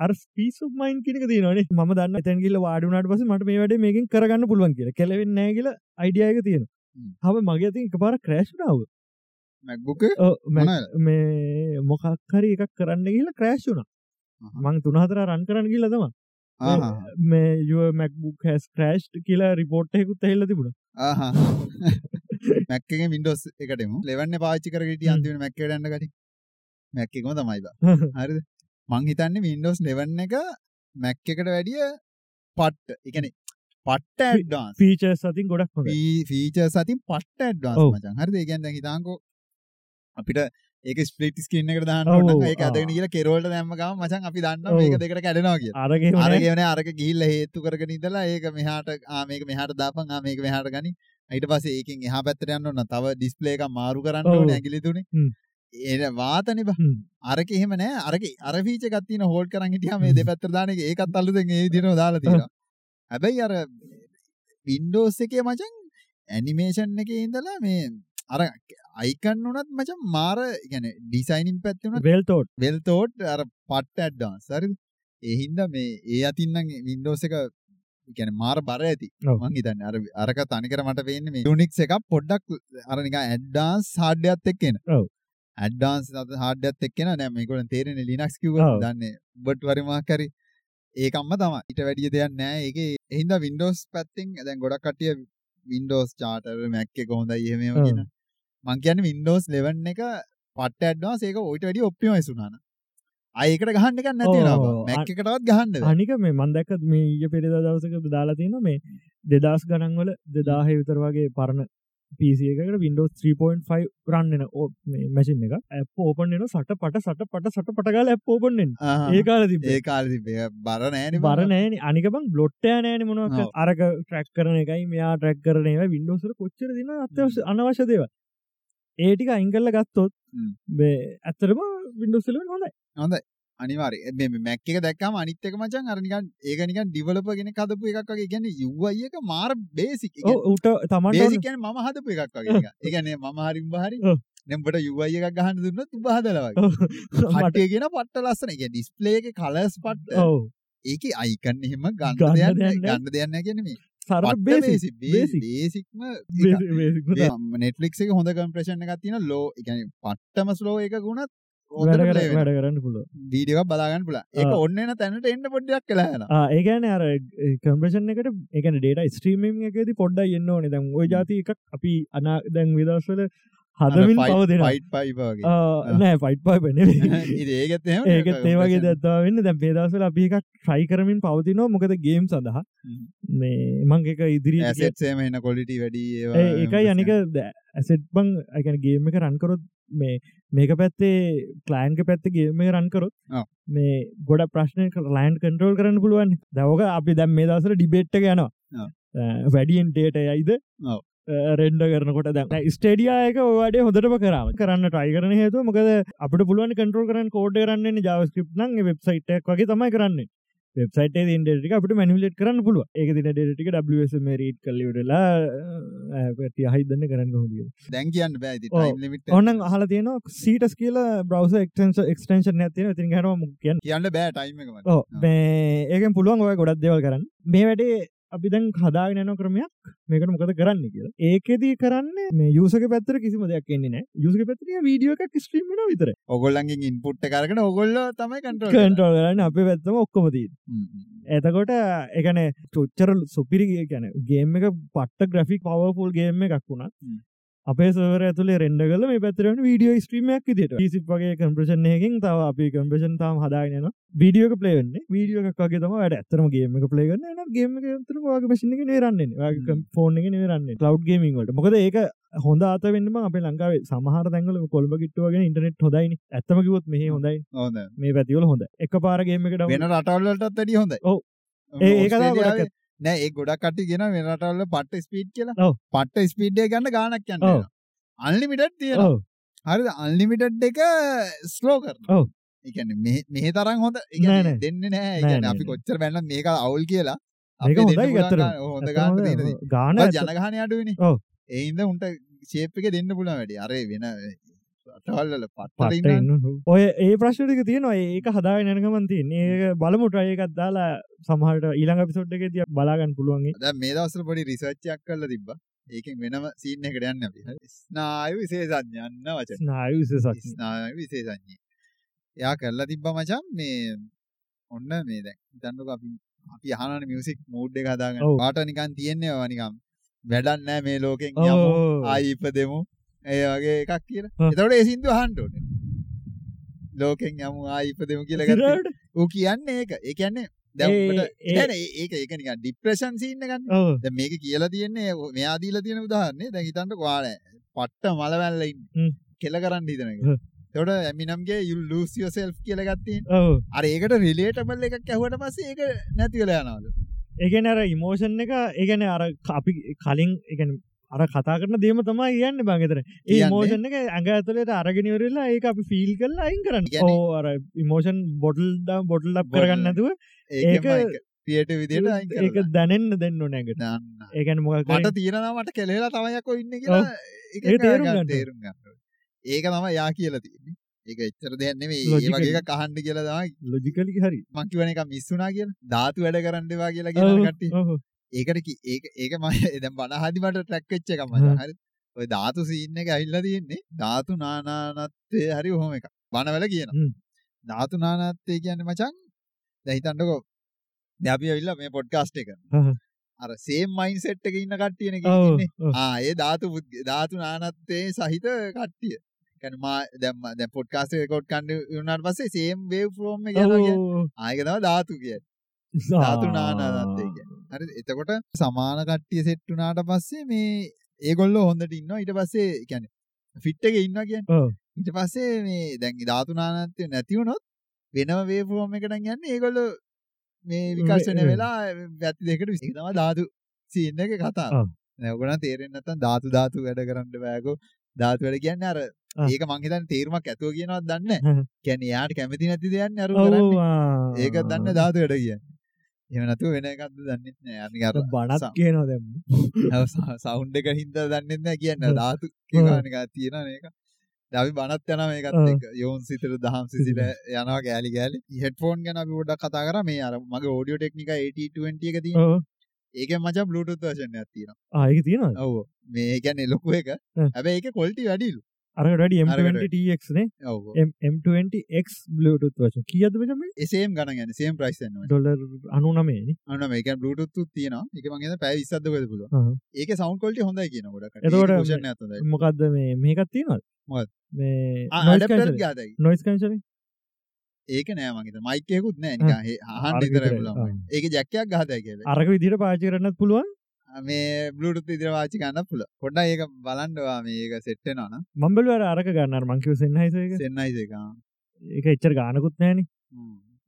අර ස්පීස් මයින් කෙනක තියනේ ම දන්න තැන්ගිල්ල වාඩුනාට පස මට මේ වැඩ මේකින් කරගන්න පුළුවන් කියලා කෙලවෙන්න නෑ කියලා අයිඩියයක තියෙන හ්ම්. හම මගේ තින් එක පාර ක්‍රෑශ්නාව මොනවද? මේ මොකක්හරි එකක් කරන්න කියලා ක්‍රෑශ් වුණ. අහහ. මං තුනහතර රන් කරන්න කියලා තම මේ යුව මැක්බුක් හැස් ක්‍රෑස්් කියලා රිපෝට්යකුත් එහිල්ල තිබුණ. ආහා Mac එකේ Windows එකට එමු 11 පාවිච්චි කරගෙන හිටිය හ්ම්. අන්තිමට Mac එකට යන්න ගටි Mac එකම තමයි බා. හරිද? මං හිතන්නේ Windows 11 එක Mac එකට වැඩිය පට්ට. කියන්නේ පට්ට ෆීචර්ස් අතින් ගොඩක් ෆීචර් සතින් පට්ට ඔව්. මචන් හරි ඒගැන්න හිතාංකෝ අපිට ඒක ස්පලිට් ස්කින්න එක දාන්න ඕන ඒක අදගෙන කියලා කෙරවලට දැම්ම ගම මචන් අපි දන්න ඔව්. මේක දෙකට කැඩෙනවා කිය අරගේ අරගෙන අරක ගිහිල්ල හේතු කරගෙන ඉදලා ඒක මෙහාට ආමේක මෙහට දාපන් ආමේක මෙහට ගනි. අයිට පස්සේ ඒකින් එහා පැත්තට යන්න ඕන තව ඩිස්ප්ලේ එක මාරු කරන්න. ඕන ඇගිලි තුනේ. ඒ වාතන බ. අරක එහෙම නෑ. අරක අර ෆීච ගත්තින හෝල්ඩ් කරන් හිටියාම මේ දෙපැත්තට දාන එක ඒකත් අලුතෙන් ඒ විදිහටම දාලා තියෙනවා. <laughs> හැබැයි අර වින්ඩෝස් එකේ මචං ඇනිමේෂන් එකේ ඉඳලා මේ අර අයිකන් වනත් මච මාර ගැන ඩිසයිනින් පැත්වන වෙල්තෝට් වෙල්තෝට් අර පට්ට ඇඩ්ඩා සරි එහින්ද මේ ඒ අතින්නම් වින්ඩෝස එක ගැන මාර බර ඇති. මං හිතන්න අර අරක තනිකර මට පේන්න මේ ිනික් එකක් පොඩ්ඩක් අරනික ඇඩ්ඩාන්ස් හාඩ්‍යත් එක්කෙන ඇඩ්ඩාන්ස් අත හාඩ්‍යත් එක්කෙන නෑමකොලන් තේරෙන ලිනක්ස් කිව දන්න බොට් වරිමාකරි ඒකම්ම තම ඉට වැඩිය දෙයක් නෑ. ඒක එහින්ද වින්ඩෝස් පැත්තිං ඇදැන් ගොඩක් කටිය වින්ඩෝස් චාටර් මැක්කෙ කොහොඳ ඒම කියෙන මං කියන්නේ වින්ඩෝස් 11 එක පට්ට ඇඩ්වාන්ස් ඒක ඔයිට වැඩිය ඔප්ටිමයිස් වුණා න ะ ආයි ඒකට ගහන්න එකක් නැති වෙනවා. මැක් එකටවත් ගහන්න බෑ. අනික මේ මන්දැක්ක මේ ඊය පෙරිදා දවසක දාලා තියෙන මේ දෙදස් ගණන්වල දෙදාහ විතර වගේ පරණ පිසියකට වින්ඩෝ 3.5 රන්නන මැසින් එක ඇප ඕපන් එන සට පට සට පට සට පටගල ඇප් ඕපන්ෙන් ආහා. ඒ කාල තිබ ඒ කාලේ තිබ්බේ. බර නෑනේ බර නෑන අනිකබං බ්ලොට්ටය නෑන මොනවක්. අරක ට්‍රැක් කරන එකයි මෙයා ට්‍රැක් කරන ඒවා වින්ඩෝසර කොච්චර දින අත්‍යවශ්‍ය අනවශ්‍ය දේව ඒටික අයිංකල්ල ගත්තොත්. බේ ඇත්තරම වින්ඩෝසලෙන් හොඳයි. අනිවාර්ය මේ මැක් එක දැක්කම අනිත් එක මචං අර නිකන් ඒක නිකන් ඩිවෙලොපර් කෙනෙක් හදපු එකක් වගේ. කියන්නේ UI එක මාර බේසික් තමන්ට බේසික් කියන්නේ මම හදපු එකක් වගේ නිකන්. ඒ කියන්නේ මම හරි උඹ හරි ඔව්. දැන් උඹට UI එකක් ගහන්න දුන්නොත් උඹ හදලා වගේ. මට කට්ටිය කියන පට්ට ලස්සන. කියන්නේ ඩිස්ප්ලේ එකේ කලර්ස් පට්ට. ඒකේ අයිකන් එහෙම ගන්න ගන්න දෙයක් දෙයක් සර. බේසික්ම නෙට්ලික්ස් එක හොඳ කම්ප්‍රෙෂන් එකක් තියෙනවා ලෝ කියන්නේ පට්ටම ස්ලෝ එක ගුණත් වැඩ කරන්න පුළුව වීඩියෝ එකක් බලා ගන්න පුළුවන්. ඒක ආ. ඔන්න එන තැනට එන්න පොඩ්ඩක් වෙලා යනවා. ඒගැන අර කම්ප්‍රෂන් එකට එකන ඩේට ස්ට්‍රීමිං එකද පොඩ්ඩයි එන්න ඕනෙ. දැන් ඔය ජාති එකක් අපි අනා දැන් විදස්වල හදමින් පව දෙෙන ෆයිට් පයිප වගේ. නෑ පයිට් පයි පෙනෙ ඒකත් එහෙම ඒකත් ඒවගේ දත්තා වෙන්න. දැ පේදසල අපි එකක් ට්‍රයි කරමින් පවතිනවා. මොකද ගේම් සඳහා. මේ මං එක ඉදිරි ඇසෙට්සේම එන්න කොලිටි වැඩි ඒකයි අනික ඇසෙට් බං අගැන ගේම එක රන්කරොත් මේ මේක පැත්තේ කලයින්ක පැත්ත ගේම රන්කරොත්. මේ ගොඩ ප්‍රශ්නය ලයින් කන්ට්‍රෝල් කරන්න පුළුවන් දවක අපි දැම් මේ දසර ඩිබේට්ට යනවා. වැඩියෙන් ටේට යයිද. රෙන්ඩ කරනකොට දැ ස්ටේඩියයක ඔවාඩේ හොඳටම කරම කරන්න ටයි කරන හේතු මොකද අපට පුළුවන් කටරල් කරන්න කෝඩ කරන්න ජාවස්ක්‍රප් නං වෙබ්සයිට්ක් වගේ තමයි කරන්නේ. වෙබ්සයිට ඉන්ඩටික අපට මනිලට කරන්න පුළුව ඒක දින ඩටික රීට් කල්ලියටලා පැති අහිදන්න කරන්න හොදිය දැන් කියන්න බෑ ඔන්න අහල තියන සීටස් කියල බ්‍රවස එක්ටන්ස එක්ටේෂන් ඇතින ති හරම කියන්න? කියන්න බෑ ටයිම් එක මේ ඒකෙන් පුළුවන් ඔය ගොඩක් දෙවල් කරන්න. මේ වැඩේ අපි දැන් හදාගෙන යන ක්‍රමයක්. මේකට මොකද කරන්න කියලා. ඒකෙදී කරන්න මේ යුසක පැත්තර කිසිම දෙයක් එන්නේ නෑ යුසක පැත්තර වීඩියෝ එකක් ස්ට්‍රීම් වෙන විතර ඔගොල්ලන්ගෙන් ඉන්පුට් කරගෙන ඔගොල්ලෝ තමයි කන්ට්‍රෝල් කන්ට්‍රෝල් කරන්න. අපේ පැත්තම ඔක්කොමතිී එතකොට එකන චොච්චර සුපිරි ගැන ගේම එක පට්ට ග්‍රෆික් පවපුල් ගේම එකක් වුණා. අපේ සවර ඇතුලේ රෙන්ඩ කල මේ පැතරන වීඩියෝ ස්ට්‍රීමයක් දිට සිප් වගේ කම්ප්‍රෂණයකින් තව අපි කම්ප්‍රෂන් තාම හදාගෙන වීඩියෝක පලේවන්න වීඩියෝ එකක් වගේ තම වැඩ. ඇතරම ගේම එක පලේගන්න න ගේම තර වගේ පසිනක නේරන්නේ ෆෝන් එක නේරන්න ලව් ගේමින්ට මොකද ඒක හොඳ අත වෙන්නම අප ලංකාවේ සමහර තැන්ගල කොල්බ කිට්ටුවගෙන ඉටනෙට් හොදයි ඇත්තමකිවොත් මෙහ හොඳයි. හොඳ මේ පැතිවල හොඳ එක පාරගේම එකට වෙන රටවල්ලටත් වැඩි හොඳයි. ඔව්. ඒ- නෑ ඒ ගොඩක් කටි ගෙන වෙන රටවල්ල පට්ට ස්පීඩ් කියලා. පට්ට ස්පීඩ්ඩය ගන්න ගානක් යන්න. අන්ලිමිටඩ් තියෙන ඔව්. හරිද? අන්ලිමිටඩ් එක ස්ලෝ කරන ඔව්. එකන මෙහ තරම් හොඳ. දෙන්න නෑ. අපි. කොච්චර බැන්න මේක අවුල් කියලා. හොඳ ගාන ජනගහන අඩුවනි ඔව්. ඒහින්ද උන්ට ශේප් එක දෙන්න පුළා වැඩි. අරේ වෙන රටවල්ල ඉන්න ඔය ඒ ප්‍රශ්ටික තියෙනවා. ඒක හදා නැනකමන් තියන ඒ බලමු ට්‍රයකත් දාලා සමහට ඊළඟ පිසොට්ක තිය බලාගන්න පුළුවන්ගේ ද මේ දවසල පොඩි රිසර්ච්චයක් කල්ල තිබ ඒකෙන් වෙනම සීන්න එකට යන්න අපි. ස්නායු විශේෂඥන්න වච ස්නායු විශේෂක් ස්නායු විශේෂඥය යා කරලා තිබ්බ මචන් මේ ඔන්න මේ දැන් දන්නක අපි අපි අහන මියසික් මූඩ් එක හදාගන්න. පාට නිකන් තියෙන්නේ වනිකම් වැඩන්න මේ ලෝකෙන් ආයි ඉපදෙමු ඒ වගේ එකක් කියලා ඔව්. එතකොට ඒ සින්දු අහන්න ඕනේ ලෝකෙන් යමු ආයි ඉපදෙමු කියලා ගත්තා ඌ කියන්නේ ඒක ඒ කියන්නේ දැන් ඒ- ඒ- නෑ නෑ, ඒක ඒක නිකන් ඩිප්‍රෙෂන් සීන් එකක් ඔව් දැන් මේක කියලා තියෙන්නේ මෙයා දීලා තියෙන උදාහරණේ දැන් හිතන්නකෝ ඔයාලා පට්ට මලවැල්ල හ්ම්. ඉන්නේ කෙල කරන්න හිතන එක. හ්ම්. එතකොට එමිනම්ගේ you lose yourself කියලා එකක් තියෙනවා. ඔව් අර ඒකට රිලේටබල් එකක් ඇහුවට පස්සේ ඒක නැති වෙලා යනවලු. ඒගැන අර ඉමෝෂන් එක ඒගැන අර අපි කලින් එකන අර කතා කරන දේම තමයි කියන්න බංගෙතර ඒ? මෝෂන් එක ඇඟ ඇතුලට අරගෙනවරලා ඒක අපි ෆිල් කරලා අයින් කරන්න අර ඉමෝෂන් බොටල් බොටල් ලබ් Bottle. කරගන්න ඇතුව ඒකම ඒක- විදියට අයින් ඒක කරලා. දැනෙන්න දෙන්න නැගට. ඒකැන මොකක් මට තියෙනවා මට කෙලෙලා තමයි යකෝ ඉන්නේ තේරුම්. ඒක තමයි යා කියලා තියෙන්නේ. ඒක එච්චර. ඒ Logically. වගේ එකක් අහන්න කියලා තමයි ලොජිකලි හරි මං කියවන එක මිස් වුණා කියලා. ධාතු වැඩ කරන්න එපා කියලා. ඔව්. ඒකට ඒක ඒක මම <laughs> දැන් බණ අහදි මට ට්‍රැක් වෙච්ච එකක් මම. හරි ඔය ධාතු සීන් එක ඇවිල්ලා තියෙන්නේ ධාතු නානානත්වය හරි ඔහොම එකක් බණවල කියනවා. ධාතු නානාත්වය කියන්නේ මචං දැන් හිතන්නකෝ දැන් අපි ඇවිල්ලා මේ පොඩ්කාස්ට් එක. අර සේම් මයින්ඩ්සෙට් එකේ ඉන්න කට්ටියනේ ඔව්. ආ ඒ ධාතු ධාතු නානත්වයේ සහිත කට්ටිය කියන්නේ මා දැන් දැන් පොඩ්කාස්ට් එක රෙකෝඩ් කරන්න වුණාට පස්සේ සේම් වේව් ෆෝම් එක යනවා කියන්නේ ඔව්. ආයෙක තමයි ධාතු කියන්නේ ධාතු නානානත්වය කියන්නේ. හරිද? එතකොට සමාන කට්ටිය සෙට් වුණාට පස්සේ මේ ඒගොල්ලෝ හොඳට ඉන්නවා. ඊට පස්සේ කියන්නේ ෆිට් එකේ ඉන්නවා කියන්නේ. ඊට පස්සේ මේ දැන් ධාතු නානානත්වය නැති වුණොත් වෙනම වේව් ෆෝම් එකකට යන්නේ ඒගොල්ලෝ මේ විකර්ෂණය වෙලා පැති දෙකට විසික තමයි ධාතු සීන් එකේ කතාව. ඔයගොල්ලන් තේරෙන්නේ නැත්නම් ධාතු ධාතු වැඩ කරන්න බෑකෝ. ධාතු වැඩ කියන්නේ අර. ඒක මං හිතන්නේ තේරුමක් ඇතුව කියනවත් දන්නේ. නැහැ. කියන්නේ එයාට කැමති නැති දෙයක් නේ අර කරන්නේ. ඒක දන්නේ ධාතු වැඩ කියන්නේ. එහෙම නැතුව වෙන එකක්ද දන්නේ නැහැ. අනික අර බණත් ස- කියනවා දැම් සවුන්ඩ් එක හින්දා දන්නේ නැහැ කියන්නේ. ධාතු. කියලා නිකන් තියෙනවා මේක. දැන් අපි බණත් යනවා මේකත්. එක්ක. යෝන් සිතර දහම් සිසිල යනවා ගෑලි ගෑලි. හෙඩ්ෆෝන් ගැන අපි පොඩ්ඩක් කතා කරා මේ අර මගේ ඔඩියෝ ටෙක්නිකා 8020 එක තියෙනවා. ඒකෙන් මචං Bluetooth version එකක් තියෙනවා. ආයක තියෙනවා ඔව්. මේ කියන්නේ ලොකු එක. හැබැයි ඒකේ quality වැඩිලු. අරකට වැඩි අරකට M20TX නේ ඔව්. M20X Bluetooth වච කියද same ගණන් යන්නේ same price යනවා. ඩොලර් අනුනමේ අන්න මේ කියන්නේ Bluetooth උත් තියෙනවා. ඒක මං හිතන්නේ පැය 20ක්ද කොහෙද පුළුවන්. ඒකේ sound quality හොඳයි කියන ගොඩක්. එතකොට version එකත් හොඳයි. මොකක්ද මේ මේකත් මොකක්ද? මේ noise cancelling ඒක නෑ මං හිතන්නේ මයික් එකකුත් නෑ. ආ. ඒකේ ජැක් එකක් ගහතයි කියලා. අරක විදිහට පාවිච්චි කරන්නත් පුළුවන් මේ Bluetooth විදිහට පාවිච්චි කරන්න පුළුවන්. පොඩ්ඩක් ඒක බලන්න ඔයා මේක සෙට් වෙනවා නම් මම බැලුවා අර අරක ගන්න අර මං කිව්ව Sennheiser එක Sennheiser එක. ඒක එච්චර ගානකුත් නැහනේ.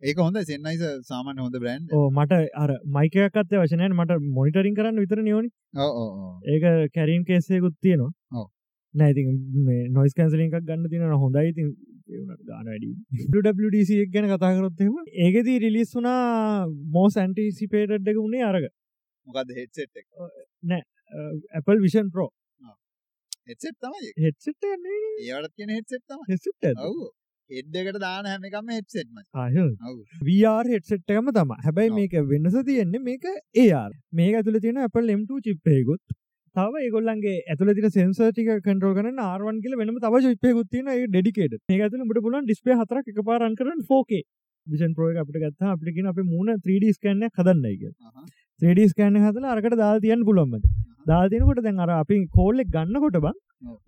ඒක හොඳයි Sennheiser සාමාන්‍ය හොඳ බ්‍රෑන්ඩ්. ඕ මට අර මයික් එකක් අත්තේ අවශ්‍ය නැහැ මට මොනිටරින් කරන්න විතරනේ ඕනි ඔව් ඔව් ඔව්. ඒක කැරීම් කේස් එකකුත් තියෙනවා ඔව්. නෑ ඉතින් මේ නොයිස් කැන්සලින් එකක් ගන්න තියෙනවා හොඳයි ඉතින් ඒ වුණාට ගාන වැඩි WWDC එක ගැන කතා කරොත් එහෙම ඒකෙදී රිලීස් වුණා most anticipated එක උනේ අරක මොකද්ද headset එක? uh, Apple Vision Pro. headset තමයි headset එක නෙවෙයි ඒවට කියන headset තමයි. headset එකද ඔව්. head එකට දාන හැම එකම headset මචං. ඔව්. VR headset එකම තමයි. හැබැයි. මේක වෙනස තියෙන්නේ මේක AR මේක ඇතුළේ තියෙන Apple M2 chip එකකුත්. තව ඒගොල්ලන්ගේ ඇතුළේ තියෙන sensor ටික control කරන්න R1 කියලා වෙනම තව chip එකකුත් තියෙනවා. ඒක dedicated. මේක ඇතුළේ ඔබට පුළුවන් display හතරක් එකපාර run කරන්න 4K Vision Pro එක අපිට ගත්තාම අපිට කියන අපේ මූණ 3D scan එකක් හදන්නයි කියලා අහහ. 3D scan එක හදලා අරකට දාලා තියන්න පුළුවන් මට දාලා තිනකොට දැන් අර අපි කෝල් එක ගන්නකොට බං.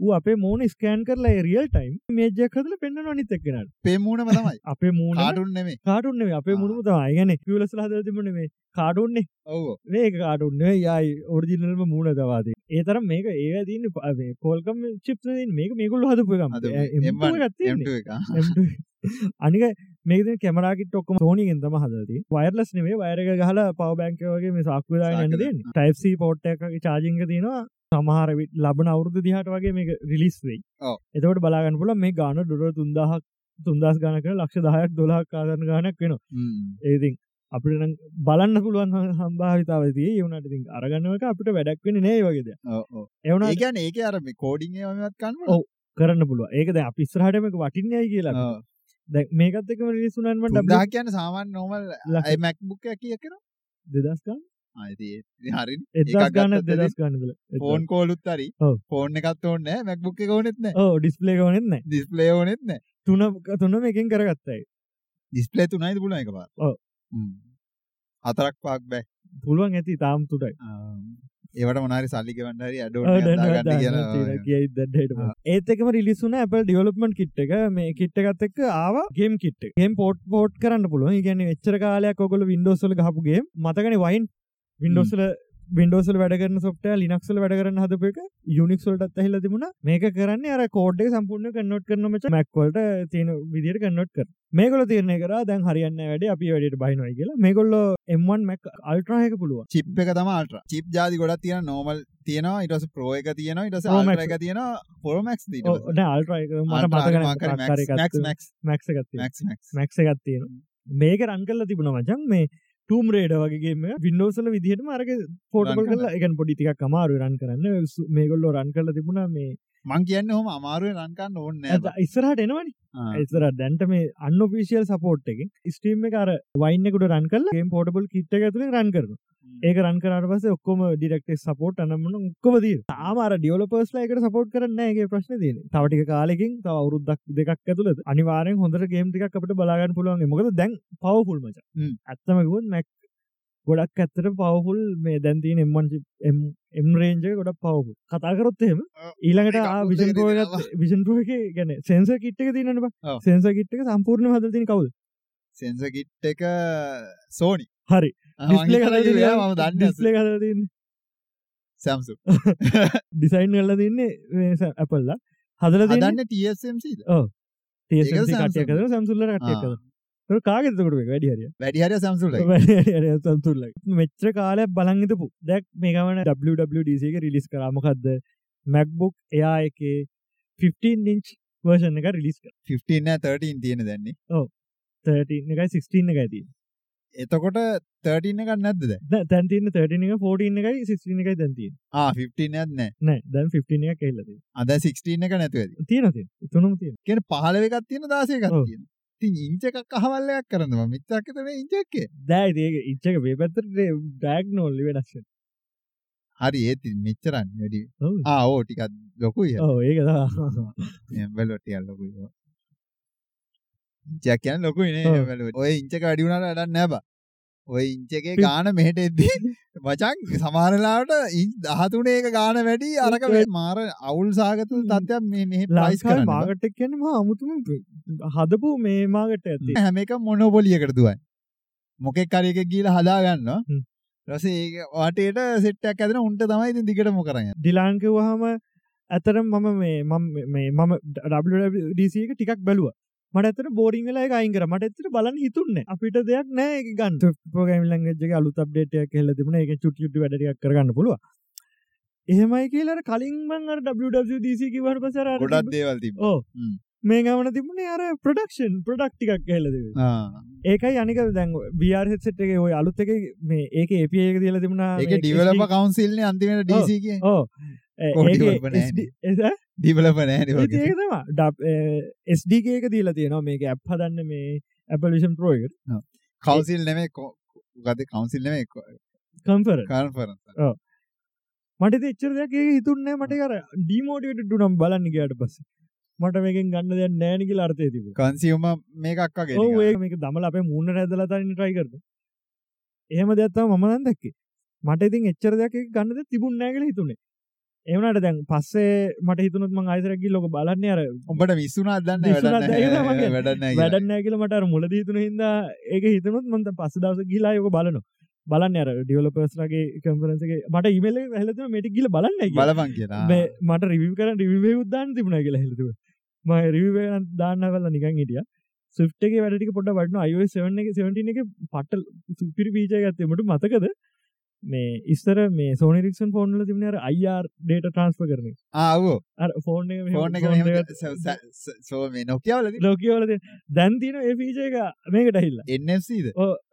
ඌ අපේ මූණ ස්කෑන් කරලා ඒ රියල් ටයිම් ඉමේජ් එකක් හදලා පෙන්වනවා අනිත් එක්කෙනාට පේ මූණම තමයි. අපේ මූණ කාටුන් නෙමෙයි. කාටුන් නෙවෙයි අපේ තමයි. ඒ කියන්නේ කියුලස්ලා හදලා තිබුණේ මේ කාටුන් නේ. ඔව්. මේක කාටුන් නෙවෙයි ආයි ඔරිජිනල්ම මූණ තවා තියෙන්නේ. ඒ තරම් මේක ඒවා තියෙන්නේ ප- මේ Qualcomm chips තියෙන්නේ මේක මේගොල්ලෝ හදපු එකක්. අද M2 M1 එකක් තියෙන්නේ. M2 එක. ආ. M2 අනික මේක තියෙන කැමරා කිට් ඔක්කොම ගෙන් තමයි හදලා තියෙන්නේ. වයර්ලස් නෙවෙයි වයර් එක ගහලා power bank එක වගේ මේ යන්න සාක්කුව දෙන්නේ. එකක charging එක තියෙනවා. සමහර විට ලබන අවුරුදු දිහාට වගේ මේක රිලීස් වෙයි. එතකොට බලා ගන්න පුළුවන් මේ ගාන ඩොලර් 3000ක් 3000 ගානක ලක්ෂ 10ක් 12ක් ආදරන ගානක් වෙනවා. හ්ම්. ඒ ඉතින් අපිට බලන්න පුළුවන් සම්භාවිතාව තියෙයි. ඒ වුණාට ඉතින් අරගන්න එක අපිට වැඩක් වෙන්නේ නෑ මේ වගේ දෙයක්. ඔව් ඔව්. ඒ වුණාට ඒ කියන්නේ ඒකේ අර මේ කෝඩින් ඒවා මේවත් කරන්න ඔව්. පුළුවන්. කරන්න පුළුවන්. ඒක දැන් අපි ඉස්සරහට මේක වටින්නේයි කියලා. අපිට. ඔව්. දැන් මේකත් එක්කම රිලීස් වුණාන් මම 3000 කියන්නේ සාමාන්‍ය normal ලක්ෂ- i MacBook එකක් කීයක් කරනවා? 2000 ගාන ආ ඉතින් ඒ හරිනේ. 1000 එකක් ගාන ගත්තොත් 2000 ගාන ඉඳලා. ෆෝන් කෝලුත් හරි. ෆෝන් එකත් ඕනේ නැහැ. MacBook එක ඕනෙත් නැහැ. ඔව් ඩිස්ප්ලේ එක ඕනෙත් නැහැ. ඩිස්ප්ලේ ඕනෙත් නැහැ. තුන තුනම එකෙන් කරගත්තා ඒක. ඩිස්ප්ලේ එකපාර. ඔව්. හ්ම්. හතරක් පාක් බෑ. පුළුවන් ඇති තාම තුටයි. ඒවට මොනාරි සල්ලික වන්ඩරි අඩ ඒත් එකම රිලිසුන අප ඩියවලපමට කිට් එක. මේ කිට්ට ගත් එක් ආව game kit game port port කරන්න පුළුව ගැන එච්චර කාලයක් ඔකොල වින්ඩෝසල හපුගේ මතකන වයින් වින්ඩෝසල වින්ඩෝසල් වැඩරන සොට ලිනක්සල් වැඩරන්න හදප එක යුනික්සල්ටත් ඇහිල තිබුණ. මේක කරන්න අර කෝඩ්ඩේ සම්පූර්ණ කන්නොට් කරනමච මැක්වලට තියෙන විදිර කන්නොට් කර මේකොල තිරණය කර දැන් හරියන්න වැඩ අපි වැඩට බයිනොයි කියලා. මේකොල්ල එම්වන් මැක් අල්ට්‍රහක පුළුව චිප් එක තම අල්ට චිප් ජාති ගොඩක් තියෙන නෝමල් තියෙනවා. ඉටස ප්‍රෝ එක තියෙන ඉටස එක තියෙන අල්ට්‍රයක මට මතක මැක්ස එකත් තියෙන මේක රන් කල්ල තිබුණ මචන් මේ ටූම් රේඩ වගේම වින්ඩෝසල විදිහට මරක පෝටබල් කල එකන් පොඩිටික කමාරු රන් කරන්න. මේගොල්ලෝ රන් කරල තිබුණා මේ මං කියන්න හොම අමාරුව රන්කන්න ඕන්න ඉස්සරහට එනවනි. එසර දැන්ට මේ අන්න පිසිියල් සපෝට් එක ස්ටීම් කර වයින්නකුට රන් කල්ලගේ පෝටබල් කිට්ට ඇතුළ රන් කරන ඒක රන් කරට පස ඔක්කොම ඩිරෙක්ට සපෝට් අනමන ඔක්කොමද තාමර ඩියවලපර්ස්ලා එකට සපෝට් කරන්නගේ ප්‍රශ්න දී තවටික කාලෙකින් තව අවුරුද්දක් දෙකක් ඇතුළද අනිවාරෙන් හොඳට ගේම්ටික් අපට බලාගන්න පුළුවන්. මොකද දැන් පවෆුල් මච. ඇත්තමකුත් මැක් ගොඩක් ඇත්තට පවහුල් මේ දැන්තින එම්මන් එම් රේන්ජ ගොඩක් පවහු කතාකරොත්තෙම ඊළඟට විෂන් පෝගත් විෂන් පෝ එක ගැන සෙන්ස කිට්ක තියනවා සෙන්ස කිට්ක සම්පූර්ණ හදතින කවුද? සෙන්ස කිට් එක සෝනි හරි. ම දන්න ඩිස්ලේ කලතින්න සැම්සු ඩිසයින් කල්ල තින්නේ ඇපල්ලා හදල දන්න TSMC කටය කර සැම්සුල්ල කටය කර කාගෙතකට වැඩිහරිය වැඩිහර සම්සුල සම්තුල්ල මෙච්‍ර කාලය බලංගිතපු දැක් මේකමන WWDC එක රිලිස් කරාමකක්ද මැක්බුක් එයා එක 15 ඉංච් වර්ෂණ එක රිලිස් 15 13 තියෙන දැන්නේ ඕ 13 එකයි 16 එක ඇති එතකොට 13 එකක් නැද්ද දැන්? දැන් තියෙන 13 එක 14 එකයි 16 එකයි දැන් තියෙන්නේ. ආ 15 එකක් නැහැ නෑ දැන් 15 එකක් ඇවිල්ලා තියෙනවා. ආ දැන් 16 එක නැතුව ඇති. තියෙනවා තියෙනවා. තුනම තියෙනවා. කියන්නේ 15 එකක් තියෙන 16 එකක් තියෙනවා ඉතින් ඉංච් එකක් අහවල් එකක් කරනවා මිච්චක් එතන ඉංච් එකේ. දැන් ඉතින් ඒක ඉංච් එක මේ පැත්තට ඩයග්නෝල් වෙනස් වෙනවා. හරි ඒත් මෙච්චරන් වැඩි. ආ ඕ ටිකක් ලොකුයි ඔව් ඒක තමයි. බැලුවා ටිකක් ලොකුයි ඉංචක් කියන්නේ ලොකුයි නේ. බැලුවා ඔය ඉංච් එක වැඩි වුණාට වැඩක් නෑ බා. ඔය ඉංච් එකේ ගාන මෙහෙට එද්දී ඉංච් 13 එක ගාන වැඩි අරක මාර අවුල් සාගත තත්ත්වයක් මේ මෙහෙ මාකට් එක කියන්නේ මහා අමුතුම හදපු මේ මාකට් ඇත්තේ හැම එකම මොනොපොලියකට දුවන්නේ මොකෙක් හරි එකක් ගිහලා හදා ගන්නවා. ඊපස්සේ ඒක වාටේට සෙට් එකක් ඇදලා උන්ට තමයි ඉතින් දිගටම කරන්නේ. ඩිලාන් කිව්වහම ඇතරම් මම මේ මම මේ මම එක ටිකක් බැලුවා මට ඇතට බෝරිං වෙලා එක අයින් කර. මට ඇත්තට බලන්න හිතුන්නේ. අපිට දෙයක් නෑ ඒක ගන්න. ප්‍රෝග්‍රෑමින් ලැන්ග්වේජ් එකේ අලුත් අප්ඩේට් එකක් කියලා තිබුණා. ඒක චුටි චුටි වැඩ ටිකක් කරගන්න පුළුවන්. එහෙමයි කියලා අර කලින් මම අර WWDC කිව්වට පස්සේ අර ගොඩක් දේවල් තිබ්බා. ඔව්. මේ ගමන තිබුණේ අර ප්‍රොඩක්ෂන් ප්‍රොඩක්ට් ටිකක් කියලා තිබුණා ඒකයි අනික දැන් VR headset එකේ ওই අලුත් එකේ මේ ඒකේ API එක දීලා තිබුණා. ඒකේ ඩෙවලොපර් කවුන්සිල් නේ අන්තිමට DC කියේ ඔව් ඩිවලප නෑ ස්ඩක එක දීලා තියෙනවා. මේක ඇප් හදන්න මේ ඇපලිෂන් ප්‍රෝයකට කවසිල් නෙමේ ගත කවන්සිල් නෙමේ කම්පර කාන්පර මට එච්චර දෙයක් ඒ හිතුන්නේ මට කර ඩීමෝටියට ඩුනම් බලන්න ගයාට පස්ස. මට මේකින් ගන්න දෙයක් නෑනිකි අර්ථය තිබ කන්සියම මේකක්ගේ ඒ මේක දමල අපේ මුන්න ඇදලතන්න ට්‍රයි කරද එහෙම දෙයක්ත්තව මමනන් දැක්කේ. මට ඉතින් එච්චර දෙයක් ගන්නද තිබුණ නෑගල හිතුනේ එවනට දැන් පස්සේ මට හිතුනුත් මං අයිතරකි ලොක බලන්න අර උඹට විස්සුනා දන්න වැඩන්නෑ කියල මට මුලද හිතුන හිද ඒක හිතනුත් මන්ත පස්ස දවස ගිලා යක බලනවා. බලන්න අර ඩියවලපර්ස්ලගේ කම්පරන්සගේ මට ඉමල හලත මටි ගිල බලන්න බලපන් කියලා. මට රිවි කර රිවේ උද්දාන් තිබුණ කියලා හෙතුව ම රිවේ දාන්න කල නිකන් හිටිය. සුට්ගේ වැඩටි පොට වටන අයෝ සවන එක සවටන එක පටල් සුපිරි පීචය ගත්තමට මතකද මේ ඉස්සර මේ සෝනිරික්ෂන් ෆෝන්ල තිබනර අයිර් ඩේට ට්‍රන්ස්ප කරන ආවෝ ෆෝන් ෆෝන් සෝ මේ නොකියාවල ලෝකවලද දැන්තින ඒපීජ එක මේකට හිල්ල එන්නද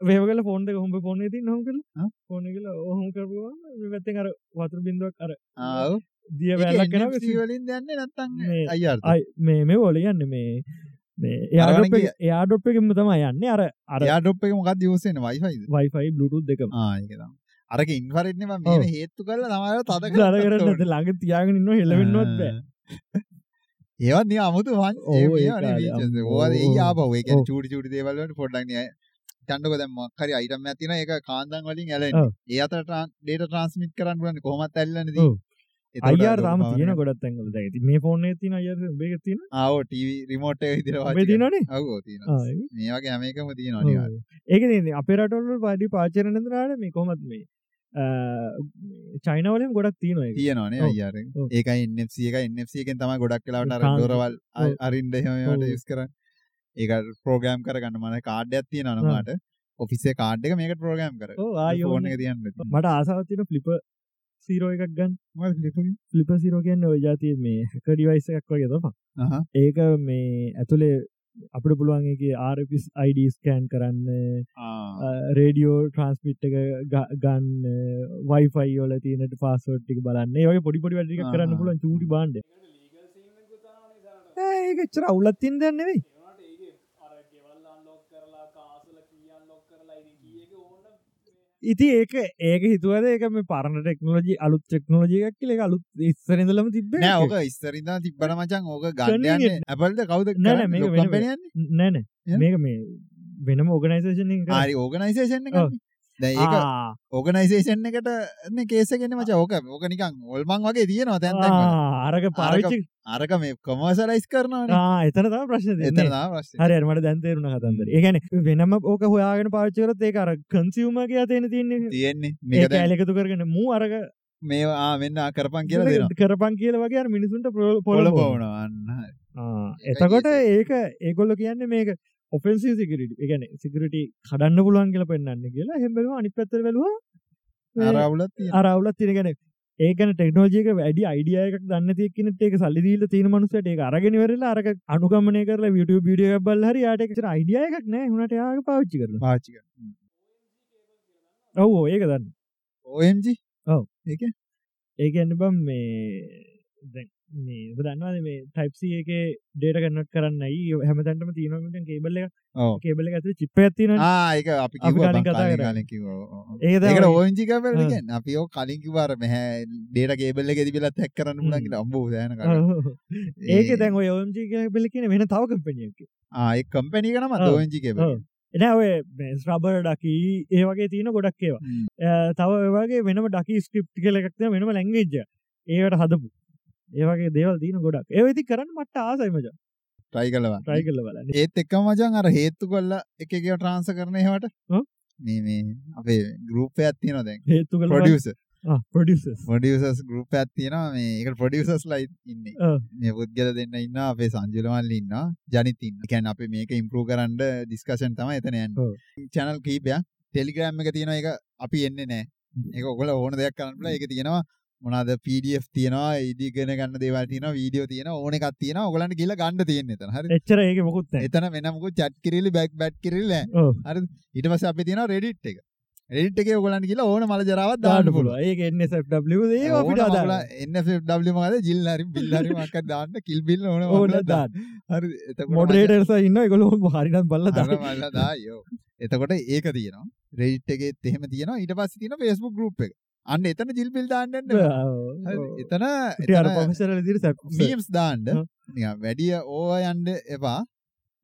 වේවගල ෆෝන්ට හොම ෆෝන ති නොම කල ෆෝන කල ඔහොම කරවා පැත්තෙන් අර වතුර බින්දුවක් අර ආව. දිය වැලක් කන වලින් දන්න නත්තන් අයිර් මේ මේ ඔල යන්න මේ එයාඩොප්පකම තම යන්න. අර අර ඩොප් එක මොකක් දියවසෙන වයිෆයි වයිෆයි බ්ලුටු දෙක ආයකම් අරක ඉන්වරෙන්ම මේ හේත්තු කරල තමර තද කර කරන්න ළඟ තියාගෙන ඉන්න හෙලවෙන්නොත් <laughs> ඒවත් අමුතු වන් එක චුටි චුටි දේවල්ලට පොඩ්ඩක්නය හිතන්නකො දැන් මොකක් හරි අයිටම් තියෙනවා. ඒක කාන්දන් වලින්. ඇලෙන්නේ. ඒ අතර ඩේටා ට්‍රාන්ස්මිට් කරන්න ඇල්ලන්නේ තියෙන්නේ. ඔව්. එතකොට අයිර් තාම තියෙන එක- ගොඩත් ඇඟල දැ ති මේ ෆෝර්න තින අය බේග තියෙන? ආ ඔව් ටීවී රිමෝට් එක විදිහට මේ පාවිච්චි තියනනේ කරනවා. ඔව් ඔව් තියෙනවා. මේ වගේ හැම එකම තියෙනවා අනිවාර්යයෙන්. ඒක අපේ රටවල පඩි පාචරනදරට මේ කොමත් මේ චයිනවලම ගොඩක් තියන එක. අයියාරෙන්. ඔව්. ඒකයි NFC එකයි NFC එකෙන් තමයි ගොඩක් වෙලාවට අර කාන්ද- ඩෝරවල් ඔව්. අරින්න එහෙම ඒවට ඔව්. යූස් කරන්නේ. ඒක ප්‍රෝග්‍රෑම් කරගන්න මම කාඩ් එකක් තියෙනවා ඔව්. නමාට. ඔෆිස් එකේ කාඩ් එක කරගන්න. ආයෝ ෆෝන් එක තියන්න. මට ආසාවතින ෆ්ලිප සීරෝ එකක් ගන්න එක? ෆ්ලිප සිරෝ කියන්න ඔය ජාතිය මේ <laughs> හැකඩිවයිස එකක් වගේ තම. ඒක මේ ඇතුළේ අපට පුළුවන්ගේ ආරපිස් අයිඩ ස්කෑන් කරන්න ආ. රේඩියෝ ට්‍රන්ස්මිට් එක ගන්න වයිෆයි ෝල තියනට පාසෝට්ටික බලන්න ඒ වගේ පොඩි පොඩි වැඩි. කරන්න පුලන් චූටි බාන්ඩ ඒක එච්චර අවුලත් තින් දන්නෙවෙයි ඉති ඒක ඒක හිතුවද ඒක මේ පරණ ටෙක්නෝජි අලුත් ටෙක්නෝජියක් කියල අලුත් ඉස්සරඳලම තිබ ඕක ඉස්සරින්දා තිබ්බට මචං. ඕක ගන්න යන්නේ. Convenient. Apple ද කවුද? නෑ නෑ මේක? නෑන. මේක මේ වෙනම ඕගනයිසේෂන් හරි ඕගනයිසේෂන් දැන් ඒක ඕගනයිසේෂන් එකට නේ කේස් එකනේ මචං. ඕක ඕක නිකන් ඔල්මන් වගේ තියෙනවා තැන්. අරක පාවිච්චි අරක මේ කොමර්ෂලයිස් කරනවානේ. එතන ප්‍රශ්න එතන හරි අරමට දැන්තේරුණ කතන්දර ඒගැන වෙනම ඕක හොයාගෙන පාච්චකරත් ඒ අර කන්සිවමගේ අතේන තියන්නේ. තියෙන්නේ. ඒ දැන් කෑලෙකතු කරගෙන මූ අරක මේ ආ මෙන්න ආ කරපන් කියලා දෙනවා. කරපන් කියල වගේ මිනිසුන්ට පොල පොල හරි. එතකොට ඒක ඒගොල්ල කියන්න මේක ඔෆෙන්සි සිකරට එකන සිකරට කඩන්න පුළුවන් කියල පෙන්න්න කියලා හෙබලවා අනි පැත්තර වැලවා අර අවුලක් තියෙනවා. අරවුලත් තිරගෙන ඒකන ටෙක්නෝජික වැඩි අයිඩියයක් දන්න තියක්න ඒක සල්ලිදීල තියෙන මනුසට ඒ අරගෙන වෙරලා අරක අනුගමනය කරලා විඩිය බිඩිය බල් හරි යාටක අයිඩියයක් නෑ. හුණට යාග පාච්චි පාවිච්චි කරනවා. ඔවෝ ඒක දන්න. OMG ඒක? එන්න බම් මේ මේ දන්නවාද මේ ටයිප්සි එක ඩේට කන්නට කරන්නයි? හැමතැන්ටම තියනකට කේබල්ල කේබල ඇතු චිප්ප ඇතින ඒක අපි කැබල් ආ. කියන්නේ. අපි ඕක කලින් කිව්වා අර මෙහැ ඩේටා කේබල් එකේ තිබිලත් හැක් කරන්න. කියලා. අම්බෝ කලින්. ඒක දැන් ඔය OMG බෙල කියන වෙන තව කම්පනියක් ආ ඒ කම්පැනි එක නම ඔව්. ONG cable. එන ඔය ස්්‍රබර් ඩකී ඒ වගේ තියෙන ගොඩක් ඒවා. තව ඒ වගේ වෙනම ඩකි ස්ක්‍රප් කලෙක්න වෙනම ලැංගේජ්ජ ඒවට හදපු ඒවගේ දේවල් තියන ගොඩක්. ඒවෙති කරන්න මට ආසයිමජ try කරලා ට්‍රයි කල බලන්න. ඒත් එක්කම මචං අර හේතු කොල්ල එක එක ට්‍රාන්ස්ෆර් කරන ඒවට. මේ මේ අපේ එකක් තියෙනවා දැන්. හේතු කළ ප්‍රොඩියුසර් පොඩිසස් ප්‍රොඩියුසර්ස් ගෲප් එකක් තියෙනවා. මේ ඒකට ප්‍රොඩියුසර්ස්ලා ඉන්නේ. මේ පුද්ගල දෙන්න ඉන්නවා අපේ සංජුල මල්ලි ඉන්නවා ජනිත් ඉන්නවා. ඒ කියන්නේ අපි මේක ඉම්ප්‍රූව් කරන්න ඩිස්කෂන් තමයි එතන යන්නේ. ඔව්. channel කීපයක් Telegram එක තියෙනවා. ඒක අපි එන්නේ නැහැ. ඒක ඔයගොල්ලෝ ඕන දෙයක් කරන්න පුළුවන්. ඒක තියෙනවා මොනවාද PDF තියෙනවා, ID ගෙන ගන්න දේවල් තියෙනවා, වීඩියෝ තියෙනවා, ඕන එකක් තියෙනවා. ඔයගලන්ට ගිහලා ගන්න තියෙන්නේ එතන. හරිද? එච්චර ඒක මොකුත් නෑ. එතන වෙන මොකද chat කිරිලි back back කිරිලි නැහැ. හරිද? ඊට පස්සේ අපි තියෙනවා Reddit එක. Reddit එකේ ඔයගලන්ට ගිහලා ඕන මල ජරාවක් දාන්න දාන්න පුළුව පුළුවන්. ඒක එන්නSFW ඒ අපිට අදාළ NFFW මොකද ජිල් හරි බිල් හරි මොකක්ද දාන්න කිල් බිල් ඕන ඕන දාන්න. දාන්න හරි එතකොට මොඩරේටර්ස ඉන්න එකගොල හරිනම් බල්ල දාන්න මල්ලා දායෝ. එතකොට ඒක තියෙනවා. Reddit එකේත් එහෙම තියෙනවා. ඊට පස්සේ තියෙනවා Facebook group එක. අන්න එතන ජිල් බිල් දාන්න? එතන එතන දිර සැප් memes දාන්න. නිකන් වැඩි ඕවා යන්න එපා.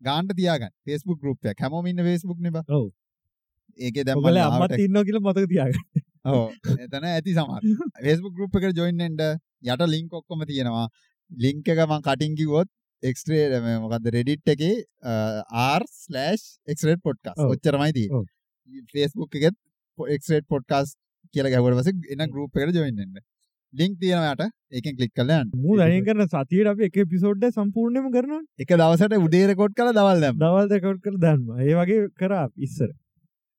ගාන්න තියාගන්න. Facebook group එක. හැමෝම ඉන්න Facebook නේ බා. ඔව්. ඒකේ දැන් ඔබල මම අම්මත් ඉන්න කියල මතක තියාග ඔව්. එතන ඇති සමහර. Facebook group එකට join වෙන්න යට link ඔක්කොම තියෙනවා. link එක මම කටින් කිව්වොත් x-ray මේ මොකද්ද Reddit එකේ podcast ඔව්. ඔච්චරමයි තියෙන්නේ. Facebook එකෙත් x-ray podcast කියලා ගැහුවට පස්සේ එන group එකට join වෙන්න. link තියෙනවා යට. ඒකෙන් click කරලා යන්න. මූ දයෙන් කරන සතියට අප එක පිසෝඩ්ඩ සම්පූර්ණයම කරනවා එක දවසට උදේ රෙකෝඩ් කරලා දවල් දැම්ම. දවල් දෙකවට් කර දන්ම ඒ වගේ කරා ඉස්සර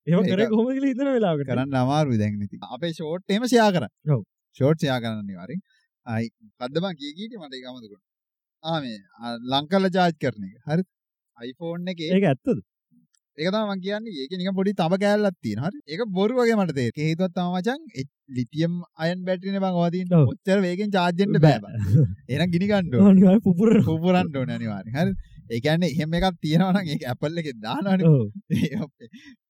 ඒම කර ඒක- කොම හිතන වෙලාකට කරන්න අමාරුයි දැන් ඉතින්. අපේ ෂෝට් ෂෙයා කරන්න. ඔව්. ෂෝට් ෂෙයා කරන්න මොකද්ද බං කී කීටි මට වුණා. ආ මේ ආ, ලං කරලා charge කරන එක. හරිද? iPhone එකේ ඒක ඇත්තද ඒක තමයි මම කියන්නේ. ඒකේ නිකන් පොඩි තම කෑල්ලක් තියෙනවා. හරි. ඒක බොරු වගේ මට තේරෙන්නේ. හේතුවක් තමයි මචං ලිතියම් අයන් බැටරිනේ බං ඔවා. ඔව්. ඔච්චර වේගෙන් charge වෙන්න බෑ බං. එහෙනම් ගිනි ගන්න ඕනේ. අනිවාර්ය පුපුර පුපුරන්න ඕනේ අනිවාර්යෙන්. හරිද? ඒ කියන්නේ එහෙම එකක් තියෙනවා නම් ඒක Apple එකේ දානවනේ.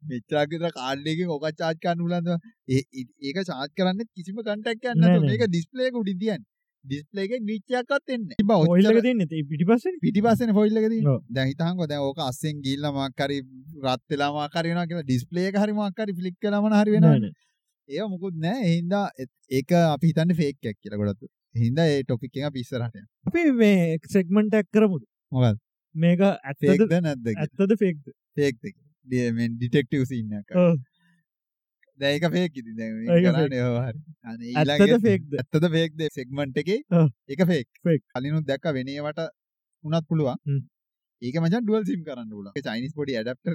මෙච්චරක් විතර කාඩ් එකකින් ඔක charge කරන්න ඒ- ඒක charge කරන්නේ කිසිම contact එකක් නැතුව. මේක display එක උඩින් තියන්නේ. Display එකේ glitch එකක්වත් එන්නේ නැහැ. ඔයිල්ලක ඔච්චර තින්න පිටි පස්සේ පිටිපස්සේනේ foil එක තියෙන්නේ. ඔව්. දැන් හිතහන්කෝ දැන් ඕක අස්සෙන් ගිහිල්ලා මොකක් හරි රත්වෙලා මාකාරයෙන කියලා ඩිස්පලේ එක හරි මාකාරි ෆලික් කලමන හරි වෙන ඒ මුකුත් නෑ. එහින්දා ඒක අපි හිතන්න ෆේක්කයක් කියලා ගොඩතු හින්ද ඒ ටොපික් එක පිස්සරහට අපි මේ සෙක්මන්ට ඇක් කරමුද? මොකද මේක ඇත්තද? ෆේක්ද නැද්ද ඇත්තද ෆෙක්ද ෆේක් ඩිටෙක්ටව් සින්නක දැයික ෆේක් ඉති ඒක කරන්න හරි. ඇත්තද ෆෙක්ද සෙක්මන්ට් එක. එක ෆේක්. කලිනුත් දැක්ක වෙනේවට උනත් පුළුවන්. ඒක මචන් ඩුවල් සිම් කරන්න පුල චයිනිස් පොඩි ඇඩප්ට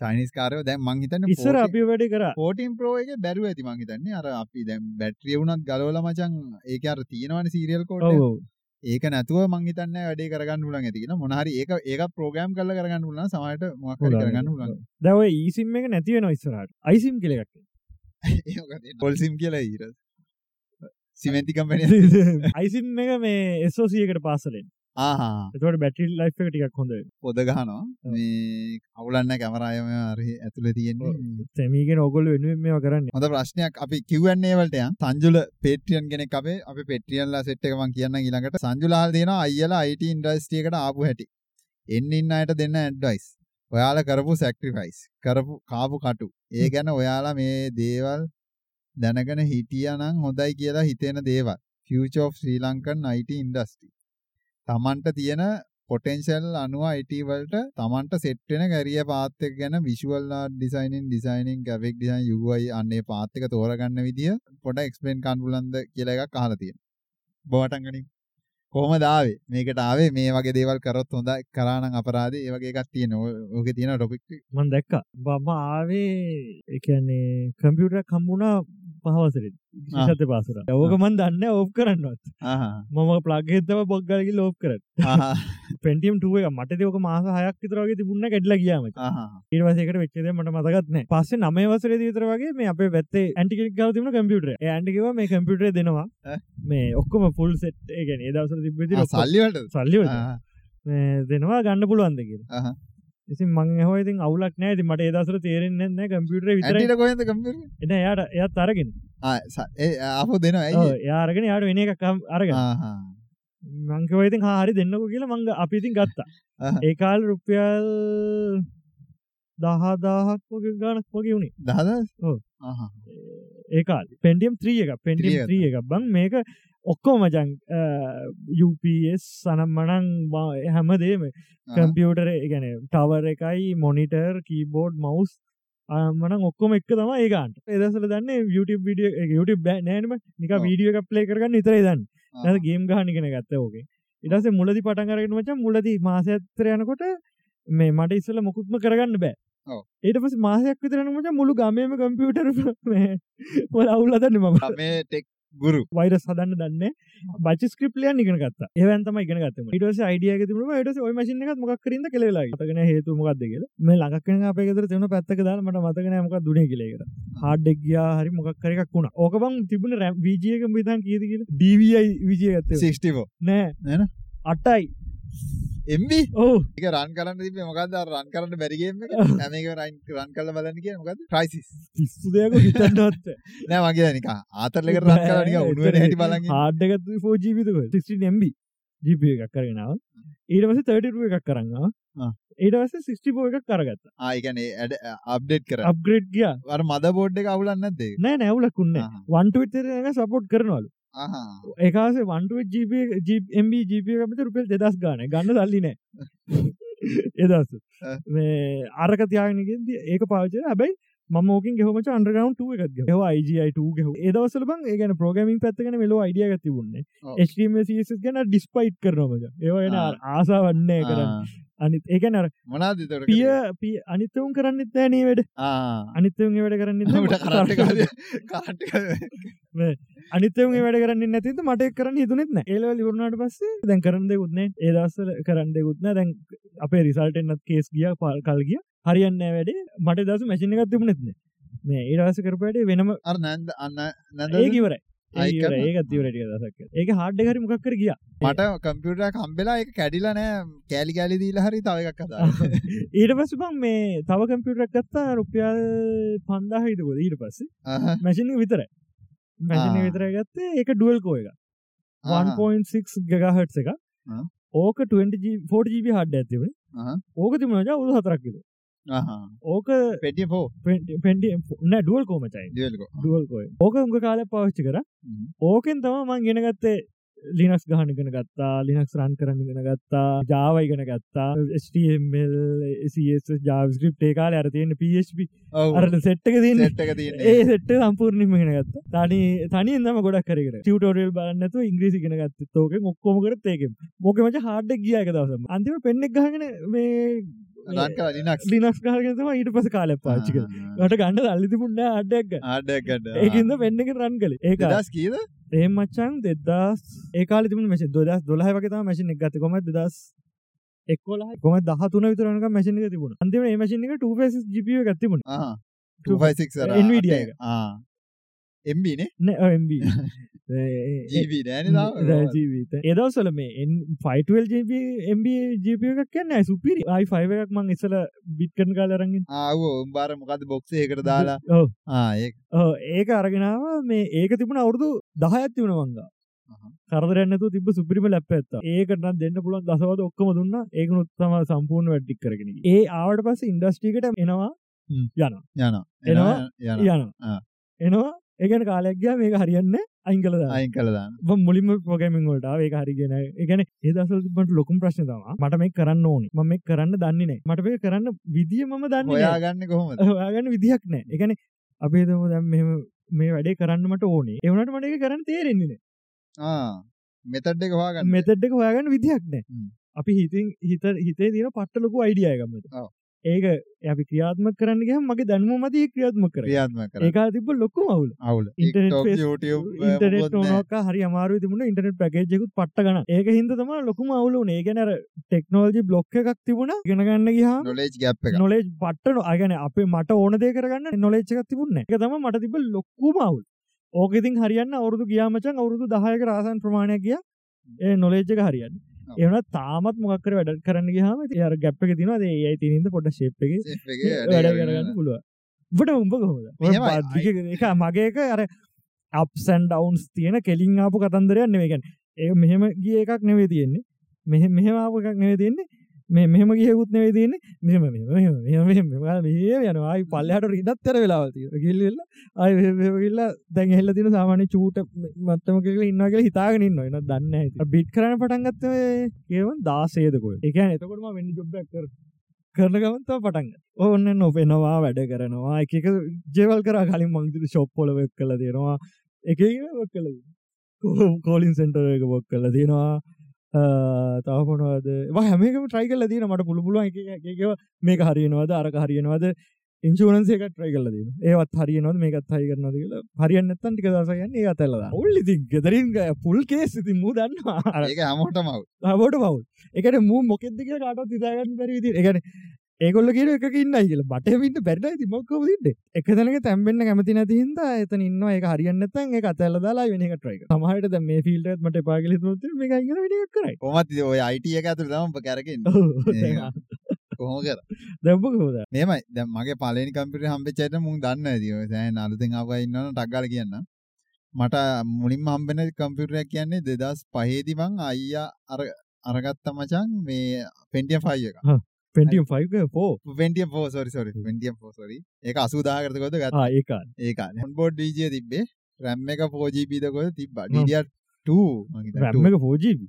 චයිනිස් කාරය දැම් මංහිතන්න ඉස්සර අපි වැඩි කර. පෝටම් ප්‍රෝ එක බැරුව ඇති මංහිතන්නේ අර අපි දැම් බැට්‍රිය වුණත් ගලෝල මචන් ඒක අර තියෙනවන සීරියල් කෝඩ ඒක නැතුව මංහිතන්න වැඩේ කරගන්න පුලන් ඇතිෙන මොනහරි ඒක ඒක ප්‍රෝග්‍රම් කල කරගන්න පුලන් සමට මොකර පුළුවන්. කරගන්න පුලන් දව ඊසිම් එක නැතිව නොයිස්සරට අයිසිම් කෙලෙක් පොල්සිම් කියලා ඊර සිමෙන්තිකම්පන අයිසිම් එක මේ එස්සෝසියකට පාසලෙන් ආහා. එතවට බැටි ලයි් එක ටිකක් හොඳ පොද ගහනවා. මේ අවුලන්න කැමරායම අර ඇතුළ තියෙන්නේ. තැමීගෙන ඔගොල වෙනුවෙන් මේවා කරන්න. හොඳ ප්‍රශ්නයක්. අපි කිවන්නේ වලට සංජුල පේටියන් කෙනෙක් අපේ. අපි පෙටියන්ලා සෙට් එකමන් කියන්න ඊළඟට. සංජුලාල් තියෙන අයියලා IT ඉන්ඩස්ට්‍රියකට ආපු හැටි. එන්න ඉන්න අයට දෙන්න ඇඩ්වයිස් ඔයාලා කරපු සැක්රිෆයිස් කරපු කාපු කටු. ඒ ගැන ඔයාලා මේ දේවල් දැනගෙන හිටියනම් හොඳයි කියලා හිතෙන දේවල්. Future of Sri Lankan IT industry තමන්ට තියෙන පොටෙන්ශල් අනුව IT වලට තමන්ට සෙට් වෙන කැරිය පාත් එක ගැන visual art designing designing graphic design UI අන්නේ පාත් එක තෝරගන්න විදිය පොඩ එක්ස්ප්ලেইন කරන්න පුළුවන්ද කියලා එකක් අහලා තියෙනවා. බොවටන් ගනින්. කොහොමද ආවේ? මේකට ආවේ මේ වගේ දේවල් කරොත් හොඳයි කරා නම් අපරාධේ ඒ වගේ එකක් තියෙනවා. ඕකේ තියෙන ටොපික් මන් දැක්ක බම ආවේ එකන්නේ කම්පියුටර් කම්බුණා පහවසරෙන්. විශත පාසර. ඕක මන් දන්න ඕප් කරන්නවත්. මම ප්ලග්ගෙතව බොක්ගලකි ලෝප් කර ආහා පෙන්ටියම් ටුව මට දෙක මාස හයක් විතරගේ තිබුණ කැඩල ගියාම ආහා ඒවසකට වෙච්චද මට මතගත්න පස්සේ නමේ වසර දීතර වගේ මේ අපේ පැත්තේ ඇන්ටිකෙක් ගවතිම කම්පියුටර ඇන්ටිකව මේ කම්පියුටර දෙනවා? මේ ඔක්කොම ෆුල් සෙට් ආ, සල්ලි වලට සල්ලිවට ආහා දෙනවා ගන්න පුළුවන්ද ඉතින් මං හෝ ඉතින් අවුලක් නෑ. ඉතින් මට ඒ දවසට තේරෙන්නේ නැහැ කම්පියුටරේ කොහෙන්ද කම්පියුටර් එන එයාට එයාත් අරගෙන. ඇයි එයා අරගෙන යාට වෙන එකක් අම්- අරගෙන. ආහා. මං කිව්වා ඉතින් හා හරි දෙන්නකෝ කියලා මං අපි ඉතින් ගත්තා. ආහා. ඒ කාලේ රුපියල් 10000ක් වගේ ගාණක් වගේ උනේ දහදස් ඔව්. ආහා ඒ කාලේ පෙන්ටියම් 3 එක පෙන්ටියම් 3 3 එකක්. බං මේක ඔක්කොම මචං UPS සනම්මනං හැමදේම කම්පියුටර ගැන ටවර් එකයි මොනිටර් කීබෝඩ් මවස් මන ඔක්කොම එක් තම ඒගන්ට එදසල දන්න YouTube විඩිය YouTube බෑ නෑනම නික. වීඩියෝ එක ප්ලේ කරගන්න නිතරයි දන්න. ඇ ගේම් ගහනිගෙන ගත්ත ඕගේ ඉටස මුලදි පටන් කරගෙන මච මුලදී මාසඇත්තර යනකොට මේ මට ඉස්සල මොකුත්ම කරගන්න බෑ. ඒට පස මාසයක් විතරනමට මුළු ගමේම කම්පියුටර් ඔල අවුල්ලදන්න මම. මේ ටෙක් ගුරු වෛරස් හදන්න දන්න බච ස්ක්‍රප්ලියන් ඉගෙන ගත්ත. ඒවන්තම ඉගෙන ගත්තම ඉටස අයිඩියක තිබුණ ට ඔය මසින එකත් මොක් කරින්ද කෙලලා තගෙන හේතු මොකක්ද කියල. මේ ලඟක්කන අපේකතර තිවන පැත්තක දාල මට මතකන මොක දුන කියලෙකට හාඩ්ඩෙක් ගයා හරි මොක්කරයක් වුණ. ඕකබං තිබුණ රැම් විජයක විතන් කියදකිල ඩවයි විජය ගත්ත. 64 නෑ. නේද? අටයි ඕ එක රන් කරන්න තිබේ මොකක්ද අර රන් කරන්න බැරිගේම හැම එක. රන් කරලා බලන්න කිය මොකද ක්‍රයිසිස් පිස්සු දෙයක හිතන්නවත් <laughs> නෑ මගේ නික ආතරලක රන් කරලා නික උණුවෙන හැටි බලන් හාඩ්ඩගත් ෝ ජීවිතක 16 MB ජීප එකක් කරගෙනාව ඊටවස 32 එකක් කරන්නවා. ඊටවස 64 එකක් කරගත්ත ආ ඒ කියන්නේ ඇඩ අප්ඩේට් කර අප්ග්‍රේඩ් ගියා. අර මද බෝඩ් එක අවුලන්නේ නැද්ද ඒක? නෑ නැවුලකුන්න. වන්ටවිතර සපෝට් කරනවලු ඒකාසේ වන්ටුව ජීම්බ ජීප අපිට රුපෙල් දෙදස් ගාන. ගන්න සල්ලි නෑ. <laughs> එදස්. මේ අරක තියාගෙනගෙද ඒක පාචය හැබයි මෝකින් ගෙහමච අන්ඩරගවන්් එකක් හ IGයිට ගෙහ ඒදවසල බං ඒගන ප්‍රෝගමින් පැත්තගෙන මෙලෝ අයිඩිය. HTMCS ගැන ඩිස්පයිට් කරනවමජ ඒවගෙන. ආසා වන්නේ කරන්න. අනිත් ඒකන එතකොට පිය? පිය අනිත්තවුම් කරන්නෙත් ෑනේ වැඩ. ආ. අනිත්තවුන් වැඩ කරන්න? අනිතම වැඩ කරන්න නැතිත මට කරන්න හිතුනෙත්න ඒල ලිවරුණට පස්සේ දැන් කරන්න දෙකුත්නේ ඒදස්සල කරන්න දෙකුත්න දැන් අපේ රිසල්ටෙන්න්නත් කේස් ගිය පල් කල් ගිය. හරියන්න වැඩේ. මට දස මැසින එකත් තිබුණෙත්න මේ ඒරස කරපට වෙනම අර නැන්ද අන්න නැද ඒකත් තිවරටිය දසක් ඒක හාඩ්ඩ හරි මොකක්කර ගිය. මට කම්පියුටර් කම්බෙලා එක කැඩිලා නෑ. කෑලි කෑලි දීලා හරි තව එකක් හදා <laughs> ඊට පස්ස බං මේ තව කම්පියුටරක් ගත්තා රුපියල් පන්දා හිටකොද ඊට පස්සේ මැසිනි විතර මැසිනි. විතර ගත්තේ. ඒක ඩුවල් කෝ එක 1.6 ගගහට් එක. ඕක 20 4GB හඩ ඇතිව. ඕක තිබුණ ජ උළු හතරක් කිලෝ ඕක පෙටිය පෝ පෙන්ටි න ඩුවල් කෝමචයි දියල්කෝ ඩුවල් කෝය ඕක උඟ කාල පවිච්චි කර. ඕකෙන් තම මං ගෙන ගත්තේ ලිනක්ස් ගහනගෙන ගත්තා ලිනක්ස් රන් කරන්න ගෙන ගත්තා ජාවයිගෙන ගත්තා ස්ටමල් ජාස්ක්‍රප් ඒකාල අරතියන්න පප අරට සෙට්ක තියන්න. ඒ සෙට්ට සම්පූර්ණිම ගෙන ගත්ත. තනි තනියදම ගොඩක් කර ටියටෝරියල් බලන්නතු ඉංග්‍රීසි ගෙන ගත්ත. තෝක ඔක්කොමකර ඒක මොකමච හාඩ ගිය එක දවසම අන්තිම පෙන්නෙක් ගහගෙන මේ ලිනක්ස් කාලගෙතම ඊට පස කාල පාච්චික ට ගණඩ අල්ලිතිපුන්න අඩක් ආඩකට ඒකන්ද පෙන්නෙක රන් කළ. ඒක දස් කීද ඒ මච්චන් දෙදස් ඒකාල තිබුණ මෙසි දොදස් දොලහ වකතා මැසින එකගත කොම දස් එක්කොල කොම දහතුන විතරනක මැසිනික තිබුණ? අන්තිම ඒ මසිනික ටස් ජිපිය ගත්තිබුණ. එම්බිනේ එදවසල මේ ෆයිටල් ජප එම්බ ජපයක් කියන්න සුපිරි අයි ෆයිව එකක් මං ඉසල බිට්කන කාලරගින් ආව උම්බාර මොකද බොක්සයකට දාලා? ඕ ආඒ ඒක. අරගෙනාව මේ ඒක තිබුණ අවුරදු දහයත් තිබුණ වංගා කරදරන්නතු තිබ සුපිරිම ලැප ඇත්ත ඒකට දෙන්න පුළන් දසවද ඔක්කම දුන්න. ඒක උත්තම සම්පූර්ණ වැඩ්ඩික් කරගෙන ඒ ආවට පස ඉන්ඩස්ට්‍රීකට එනවා. යන යන එනවා යන එනවා ඒගන කාලයක්ගයා මේක හරියන්න අයිංකලද අයින් කළදාන්න මුලින්ම පොගමින් වලට ඒක හරිගෙන එකන ඒදසල්ට ලොකුම් ප්‍රශ්න තම මට මේ කරන්න ඕනි. මම මේ කරන්න දන්නේ මට මේ කරන්න විදිිය මම දන්න ඔයාගන්න කොහොමද? ඔයාගන්න විදිහක් නෑ එකන අපේ දම දැම් මේ වැඩේ කරන්නමට ඕනේ. එවනට මට එක කරන්න තේරෙන්නේ මෙතඩ් එක වාගන්න මෙතඩ්ඩක හොයාගන්න විදිහක් නෑ අපි හිතින් හිත හිතේ තින පට්ටලොකු අයිඩියයගමට. ඒක අපි ක්‍රියාත්ම කරන්න ගහ මගේ දැන්ම මති ක්‍රියාත්ම කර ක්‍රියාත්ම කර ඒකා තිබ ලොක්කු අවුල. මොකොත් නෑ. ඕනක හරි අමාරු තිබුණ ඉන්ටනෙට් පැකේජෙකුත් පට්ට ගන ඒක හිද තම ලොකුම අවුලු ඒගැනර ටෙක්නෝජි බ්ලොක්ක එකක් තිබුණ. ගෙනගන්න ගහ gap එක නොලේජ් පට්ට අගන අපේ මට ඕන දේ කරගන්න නොලේච්ච එකක් තිබුණ එක තම මට තිබ ලොක්කුම අවුල්. ඕක ඉතින් හරියන්න අවුරදු ගියාමචන් අවුරුදු දහයක රාසන් ප්‍රමාණයක් ගිය. ඒ නොලේජ්ජක හරියන්න. එවන තාමත් මොක්කර වැඩ කරන්න ගහම අර ගැප්පක තින ඒ තිනින්ද පොට ශේප්ක Safe එකේ වැඩ කරගන්න පුළුව ට උඹ කොහොද. එක මගේක අර අප්සන් ඩවන්ස් තියෙන කෙලින් ආපු කතන්දරයක් නෙවේගැන් ඒ මෙහෙම ගිය එකක් නෙවේ තියෙන්නේ. මෙහ මෙහෙම ආපු එකක් නෙවේ තියෙන්නේ මේ මෙහෙම ගියකුත් නෙවේ තියෙන්නේ. මෙහෙම මෙහෙම මෙහෙම මෙහෙම මෙහෙම මෙහෙම යනවා. ආයි පල්ලෙහාට රිදත් තර වෙලාවල් තියෙනවා. ගිල්ල ආයි මෙහෙම මෙහෙම ගිල්ලා දැන් ඇහෙලා තියෙන සාමාන්‍ය චූට මත්තම කියලා ඉන්නවා කියලා හිතාගෙන ඉන්නවා. එනවා දන්නේ නැහැ ඉතින්. බිට් කරන්න පටන් ගත්තේ ඒවන් 16ද කොහෙද? ඒ කියන්නේ එතකොට මම වෙන්න ජොබ් එකක් කර කරන ගමන් තව පටන් ගත්තා. ඕන්න නොපෙනවා වැඩ කරනවා. එක එක ජේවල් කරා කලින් මං ඉතින් ෂොප් වල වෙක් කරලා තියෙනවා. එක එක වෙක් කරලා තියෙනවා. කෝලින් සෙන්ටර් එක වෙක් කරලා තියෙනවා අ, තව මොනවද? වා හැම එකම try කරලා තියෙනවා. මට පුළු පුළුවන් එක එක එක එක මේක හරියනවද? අරක හරියනවද? try කරලා තියෙනවා. ඒවත් හරියනවද? මේකත් හරි කරනවද කියලා. හරියන්නේ නැත්නම් ටික දවසක් යන්නේ ඒකත් ඇල්ලලා දානවා ඕල් ඉතින්. ගෙදරින් ෆුල් කේස් ඉතින් මූ දන්නවා. අර ඒක හැමෝටම අවුල්. හබට පවුල් එකට මූ මොකෙද කිය කාටත් හිතාගන්න බැරි විදිහට. ඒගොල්ලෝ කියලා. බටේම ඉන්න ඉතින් මොකක් කොහොමද ඉන්නේ? එක තැනක තැම්බෙන්න කැමති නැති හින්දා එතන ඉන්නවා. ඒක හරියන්නේ නැත්නම් ඒක අතහැරලා දාලා ආයෙ වෙන එකක් try කරනවා. සමහර විට දැන් මේ field එකත් මට කියලා එකක් කරයි. ඉතින් ඔය IT එක ඇතුළේ තමයි ඔබ කරගෙන ඔව්. ඒක. <laughs> කොහොම කර දැන් මොකද? මෙහෙමයි දැන් මගේ පළවෙනි කම්පියුටර් හම්බෙච්ච අයට මුන් දන්නවා ඉතින් ඔය දැන් අලුතෙන් ආපු අය ඉන්නවනම් ටක් ගාලා කියන්න මට මුලින්ම හම්බෙන කම්පියුටර් එක කියන්නේ 2005 දී මං අයියා අර අරගත්ත මචං මේ Pentium 5 එක Pentium 5 එක 4. Pentium 4 sorry sorry Pentium 4 sorry ඒක 80000කට කොහෙද ගත්තා ආ ඒක. ඒ කාලේ onboard DJ තිබ්බේ RAM එක 4GB ද කොහෙද තිබ්බා හ්ම්. DDR2 මං හිතන්නේ RAM එක 4GB.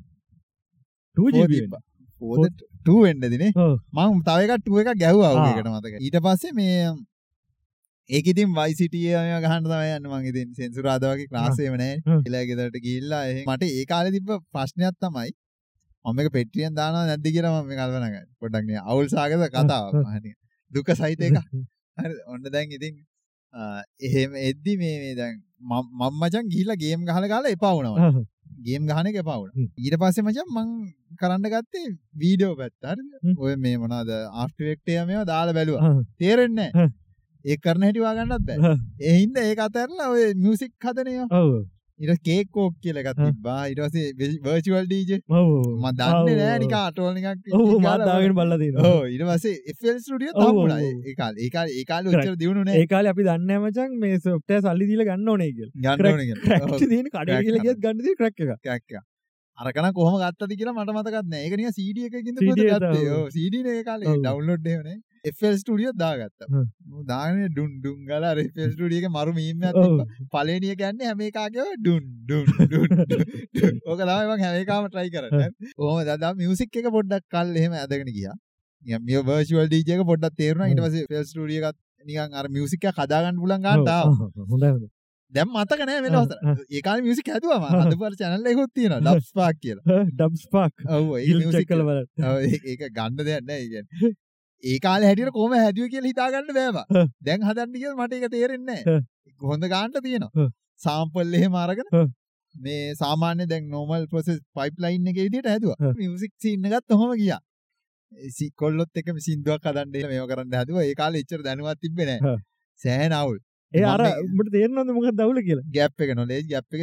2GB. තිබ්බා 4 2 වෙන්න දිනේ. මං තව එකක් 2 එකක් ගැහුවා ආ. ඔක එකට මතක ඊට පස්සේ මේ ඒක ඉතින් ගහන්න තමයි යන්නේ මං ඉතින් සෙන්සුරාදා වගේ ක්ලාස් ඒව නැහැ හ්ම්. කියලා ගෙදරට ගිහිල්ලා එහෙන් මට ඒ කාලේ තිබ්බ ප්‍රශ්නයක් තමයි මම මේක පෙට්ටියෙන් දානවා නැද්ද කියලා මම මේ කල්පනා කරා පොඩ්ඩක් නේ අවුල් සාගත කතාවක්. මහණිය දුක සහිත එක හරි ඔන්න දැන් ඉතින් එහෙම එද්දි මේ මේ දැන් මම මචං ගිහිල්ලා ගේම් ගහලා ගාලා එපා වුණා. ගේම් ගහන එක එපා වුණා. ඊට පස්සේ මචං මං කරන්න ගත්තේ වීඩියෝ පැත්ත හරිද? ඔය මේ මොනවද After Effects එක මේවා දාලා බැලුවා. තේරෙන්නේ නැහැ. හ්ම්. ඒක කරන්න හැටි වා ගන්නත් බෑ. ඒ හින්දා ඒක අතහැරලා ඔය මියුසික් හදන ඒවා. ඔව්. ඊට පස්සේ කේක් කෝක් කියලා එකක් හ්ම්. තිබ්බා. ඊට පස්සේ virtual DJ ඔව්. මම දන්නේ නෑ නිකන් අටවල් නිකන් ඔව් මම දාගෙන බලලා තියෙනවා. ඔව් ඊට පස්සේ FL Studio ඔව්, තම්බුණා. ඔව්, ඔව්. ඒ කාලේ ඒ කාලේ ඒ කාලේ ඔච්චර දියුණු නෑ. ඒ කාලේ අපි දන්නේ නැහැ මචං මේ software සල්ලි දීලා ගන්න ඕනේ කියලා. ගන්න කඩේ ගන්න ක්‍රැක්. අරකන කොහම ගත්තද කියලා මට මතකත් නෑ CD කොහෙද එක නේ ඒ කාලේ. ඩවුන්ලෝඩ් එහෙමනේ FL Studio දාගත්තා. දාන්නේ ඩුන් ඩුන් ගාලා Studio එකේ මරු මීම් එකක් ඔව්. තිබ්බා. පළවෙනි එක යන්නේ හැම එකාගේම ඩුන් ඩුන්. ඕක තමයි මම හැම එකම try කරන්නේ. කොහොමද දා මියුසික් එක පොඩ්ඩක් කල් එහෙම ඇදගෙන ගියා. නිකන් මේ virtual DJ එක පොඩ්ඩක් තේරුණා. FL Studio එකත් නිකන් අර මියුසික් එක හදාගන්න පුළුවන් ගන්නට ආවා හොඳ හොඳ දැන් මතක නෑ වෙන ආ, අවස්ථා ආ. ඒ කාලේ මියුසික් හැදුවා මම හදපු අර channel එකකුත් තියෙනවා. ඩබ් ස්පාක් කියලා ඩබ්ස් පාක් ඒ ඔව් ඒ- ගන්න දෙයක් නෑ ඒ කියන්නේ ඒ කාලේ හැටියට කොහොම හැදුවේ කියලා හිතා ගන්න බෑ බා හ්ම්. දැන් හදන්න කියලා මට ඒක තේරෙන්නේ හ්ම්. හොඳ ගන්නට තියෙනවා හ්ම්. සාම්පල් එහෙම අරගෙන හ්ම්. මේ සාමාන්‍ය දැන් normal process pipeline එකේ විදිහට හැදුවා හ්ම්. මියුසික් සීන් එකත් ඔහොම ගියා ඒ සි- කොල්ලොත් එක සින්දුවක් එහෙම මේව කරන්න හැදුවා ඒ කාලේ එච්චර දැනුවත් තිබ්බේ නෑ හ්ම්. සෑහෙන අවුල් ඒ අර මේ- උඹට තේරෙනවද මොකක්ද දවුල කියලා? ගැප් එක නොලේජ් ගැප් එක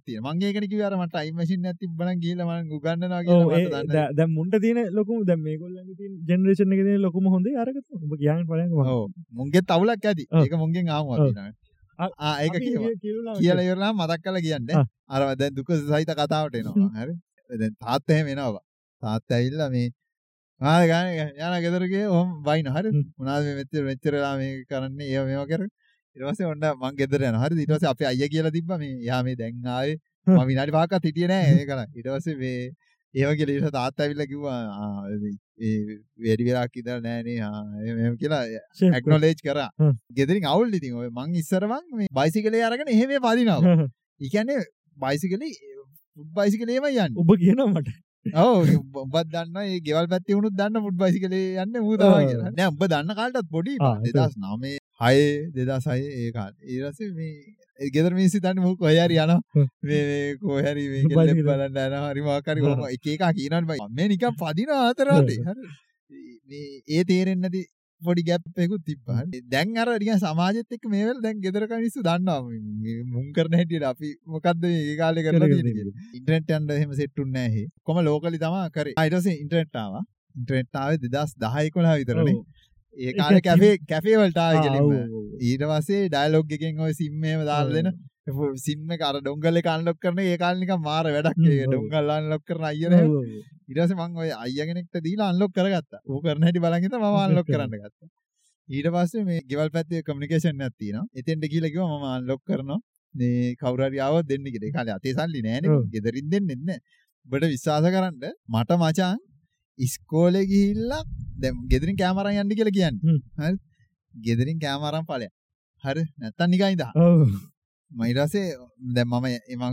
තියෙනවා. මම ඒකනේ කිව්වේ අර මට ටයිම් මැෂින් එකක් තිබ්බනම් ගිහලා මම උගන්වනවා ඔව් කියලා ඒ මට දන්න දැ- මුන්ට තියෙන ලොකුම දැන් මේගොල්ලන්ගේ තියෙන ජෙනරේෂන් එකේ තියෙන ලොකුම හොඳේ අරක මම ඔව්. මුන්ගෙත් අවුලක් ඇති. ඒක මුන්ගෙන් ආවම ඔව්. අපි ආ ඒක කියලා ඉවරලා මතක් කරලා කියන්නේ. අර දැන් දුක සහිත කතාවට එනවා. හරි. දැන් තාත්තා එහෙම එනවා තාත්තා ඇවිල්ලා මේ ආ ගානේ යනා ගෙදර ගියේ ඔහොම වයින් හරි හ්ම්. මොනවද මේ මෙච්චර මෙච්චර වෙලා මේක කරන්නේ? ඒව මේව කර ඊට පස්සේ ඔන්න මං ගෙදර යනවා. හරිද? ඊට පස්සේ අපේ අයියා කියලා තිබ්බා මේ යා මේ දැන් ආවේ. මම විනාඩි පහක්වත් හිටියේ නෑ. ඒක නයි ඊට පස්සේ මේ ඒව කියලා ඊට තාත්තා ඇවිල්ලා කිව්වා ඒ වැඩි වෙලාවක් ඉඳලා නෑනේ ආ එහෙම කියලා ඇක්නොලේජ් කරා. ගෙදරින් අවුල් ඉතින් ඔය? මං ඉස්සර මං මේ බයිසිකලේ අරගෙන එහෙම පදිනවා. කරා. ඒ කියන්නේ බයිසිකලේ ෆුඩ් බයිසිකලේම යන්නේ. ඔබ කියනවා මට. ඔව් ඔබත් දන්නවා මේ ගෙවල් පැත්තේ වුණොත් දන්න ෆුඩ් බයිසිකලේ යන්නේ ඌ තමයි. කියලා. නෑ ඔබ දන්න කාලටත් පොඩි. ආ, ඒක. 2009 6 2006 ඒ කාලේ. ඊට පස්සේ මේ ගෙදර මිනිස්සු දන්නේ මොකෝ කොහේ හරි යනවා. මේ මේ කොහේ හරි මේ. කෙල්ලෙක් බලන්න යනවා. හරි මොකක් හරි එක එක කියනවනේ බයි. මේ නිකන් පදිනවා අතර අතේ හරි. මේ ඒ තේරෙන්නේ නැති පොඩි ගැප් එකකුත් තිබ්බා. දැන් අර නිකන් සමාජෙත් එක්ක මේ වෙලාව දැන් ගෙදර කනිස්සු දන්නවා. මුන් කරන හැටියට අපි මොකද්ද මේ කාලේ කරලා තියෙන්නේ කියලා. ඉන්ටර්නෙට් යන්න එහෙම සෙට් උන්නේ නැහැ. කොහම ලෝකලි තමයි කරේ. ඊට පස්සේ ඉන්ටර්නෙට් ආවා. ඉන්ටර්නෙට් ආවේ 2010 11 විතරනේ ඒ ඒක <laughs> කාලේ කිව්- කැෆේ කැෆේ වලට ආවේ ආ, කෙලින්ම ඔව්, ඔව්. ඊට පස්සේ ඩයලොග් එකෙන් ඔය සිම් එහෙම දාලා දෙන සිම් එක අර ඩොංගල් එක අන්ලොක් කරන ඒ කාලේ නිකන් මාර වැඩක් හ්ම්, ඒක ඔව්. ඩොංගල් අන්ලොක් කරන. ඊට පස්සේ මම ඔය අයියා කෙනෙක්ට දීලා අන්ලොක් කරගත්තා. කරන හැටි මම අන්ලොක් <laughs> කරන්න ගත්තා. ඊට පස්සේ මේ ගෙවල් පැත්තේ කමියුනිකේෂන් එකක් තියෙනවා. එතෙන්ට ගිහලා කිව්වා මම අන්ලොක් කරනවා. මේ කවුරු හරි ආවොත් දෙන්න කාලේ අතේ සල්ලි නෑනේ. ගෙදරින් දෙන්නෙත් නෑ. ඔබට විශ්වාස කරන්න මට මචං ඉස්කෝලේ ගිහිල්ලා දැන් ගෙදරින් කැමරාන් යන්න කියලා කියන්නේ. හරි. ගෙදරින් කැමරාන් ඵලයක්. හරි. නැත්තම් නිකන් ඉඳා. ඔව්. මම දැන්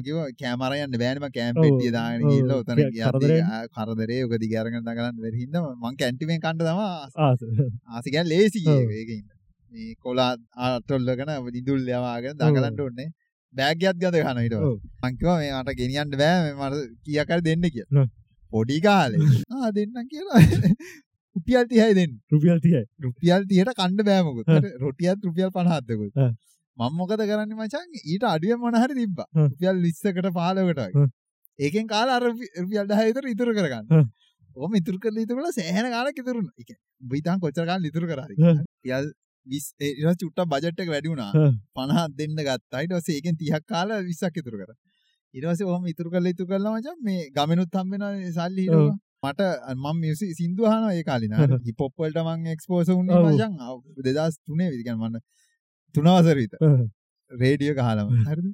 කිව්වා කැමරා යන්න බෑනේ මම කැම් ඔව්. පෙට්ටිය දාගෙන ඔව්. ගිහලා උතන කැ- කරදරේ. ගියත් කරදරේ ඔක දිග අරගෙන දඟලන්න බැරි හින්දා මම කැන්ටිමෙන් කන්න තමයි ආස. ආසි කියන්නේ ලේසි ඔව්. ඒක ඒකින් මේ කොලා අටොල්ලගෙන ඉඳුල් යවාගෙන දඟලන්න ඕනේ බෑග් එකත් ගඳ ගන්නවා ඊට ඔව්. පස්සේ මං කිව්වා මේ මට ගෙනියන්න බෑ මේ මට කීයක් හරි දෙන්න හ්ම්. පොඩි කාලේ <laughs> ආ දෙන්නම් කියලා <laughs> රුපියල් 30යි දෙන්න රුපියල් 30යි. රුපියල් 30ට කන්න බෑ මොකද හ්ම්. රොටියත් රුපියල් 50ක් දෙකුත් හ්ම්. මම මොකද කරන්නේ මචං ඊට අඩුවෙන් මොන හරි තිබ්බා. රුපියල් 20කට 15කට වගේ හ්ම්. ඒකෙන් කාලා අර රුපි- රුපියල් 10 විතර ඉතුරු කරගන්න. ඔහොම ඉතුරු කරලා ඉතුරු කරලා සෑහෙන කාලයක් ඉතුරු වුණා ඒ කියන්නේ උඹ හිතන් කොච්චර කාලෙ ඉතුරු කරාද හ්ම්. රුපියල් 20 ඒ ඊට පස්සේ චුට්ටක් බජට් එක වැඩි වුණා හ්ම්. 50ක් දෙන්න ගත්තා ඊට පස්සේ ඒකෙන් 30ක් කාලා 20ක් ඉතුරු කරා ඊට පස්සේ ඔහොම ඉතුරු කරලා ඉතුරු කරලා මචං මේ ගමනුත් හම්බ වෙනවා සල්ලි හිටුවා මට මම මියුසික් සින්දු අහනවා ඒ කාලේ නා හිප් හොප් වලට මම එක්ස්පෝස් වුණේ. මචං. 2003 විතර කියන්නේ මම තුන වසර විතර. රේඩියෝ ගහලම හරිද?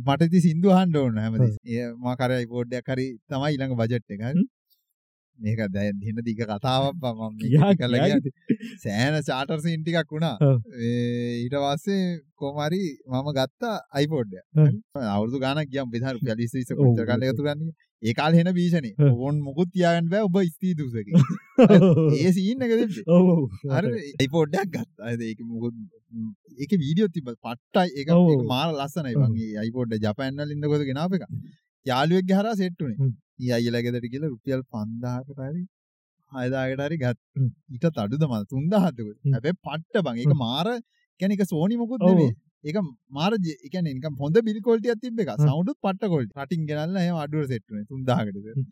මට ඉතින් සින්දු අහන්න ඕන හැමදේම. ඒ මම කරේ එකක් හරි තමයි ඊළඟ බජට් එක. හරි මේක දැන් දින දිග කතාවක් මම මේක කළා කියා කියන්නේ සෑහෙන චාටර් සීන් ටිකක් වුණා. ඊට පස්සේ කොහොම හරි මම ගත්තා iPod එක? අවුරුදු ගාණක් ගියම් බෙදා රුපියල් 20 20 ඔව්. කොච්චර කාලයක් ගතු ගන්නේ ඒ කාලේ එන භීෂණේ. ඕන් මොකුත් තියාගන්න බෑ ඔබ ස්ත්‍රී දුසකේ <laughs> ඒ සීන් එක දෙන්නේ ඔව් ඔව්. හරි iPod එකක් ගත්තා. ඒක මොකුත් ඒකේ වීඩියෝ තිබ්බා. පට්ටයි. ඒක. ඒක මාර ලස්සනයි. බං ඒ iPod ජපාන් වල ඉඳගොද ගෙනාව එක. යාළුවෙක්ගේ හරහා සෙට් උනේ ඊ අයියලා ගෙදරට ගිහලා රුපියල් 5000කට හරි 6000කට හරි ගත්තා හ්ම්. ඊටත් අඩුද මම 3000ද හ්ම්. හැබැයි පට්ට බං ඒක. මාර කියන්නේ ඒක සෝනි මොකුත්. නෙමෙයි ඒක මාර ඒ කියන්නේ නිකන් හොඳ බිල් ක්වොලිටි එකක් තිබ්බ එක. සවුන්ඩුත් පට්ට ක්වොලිටි රටින් ගෙනල්ලා එහෙම අඩුවට සෙට් උනේ 3000කට විතර හ්ම්.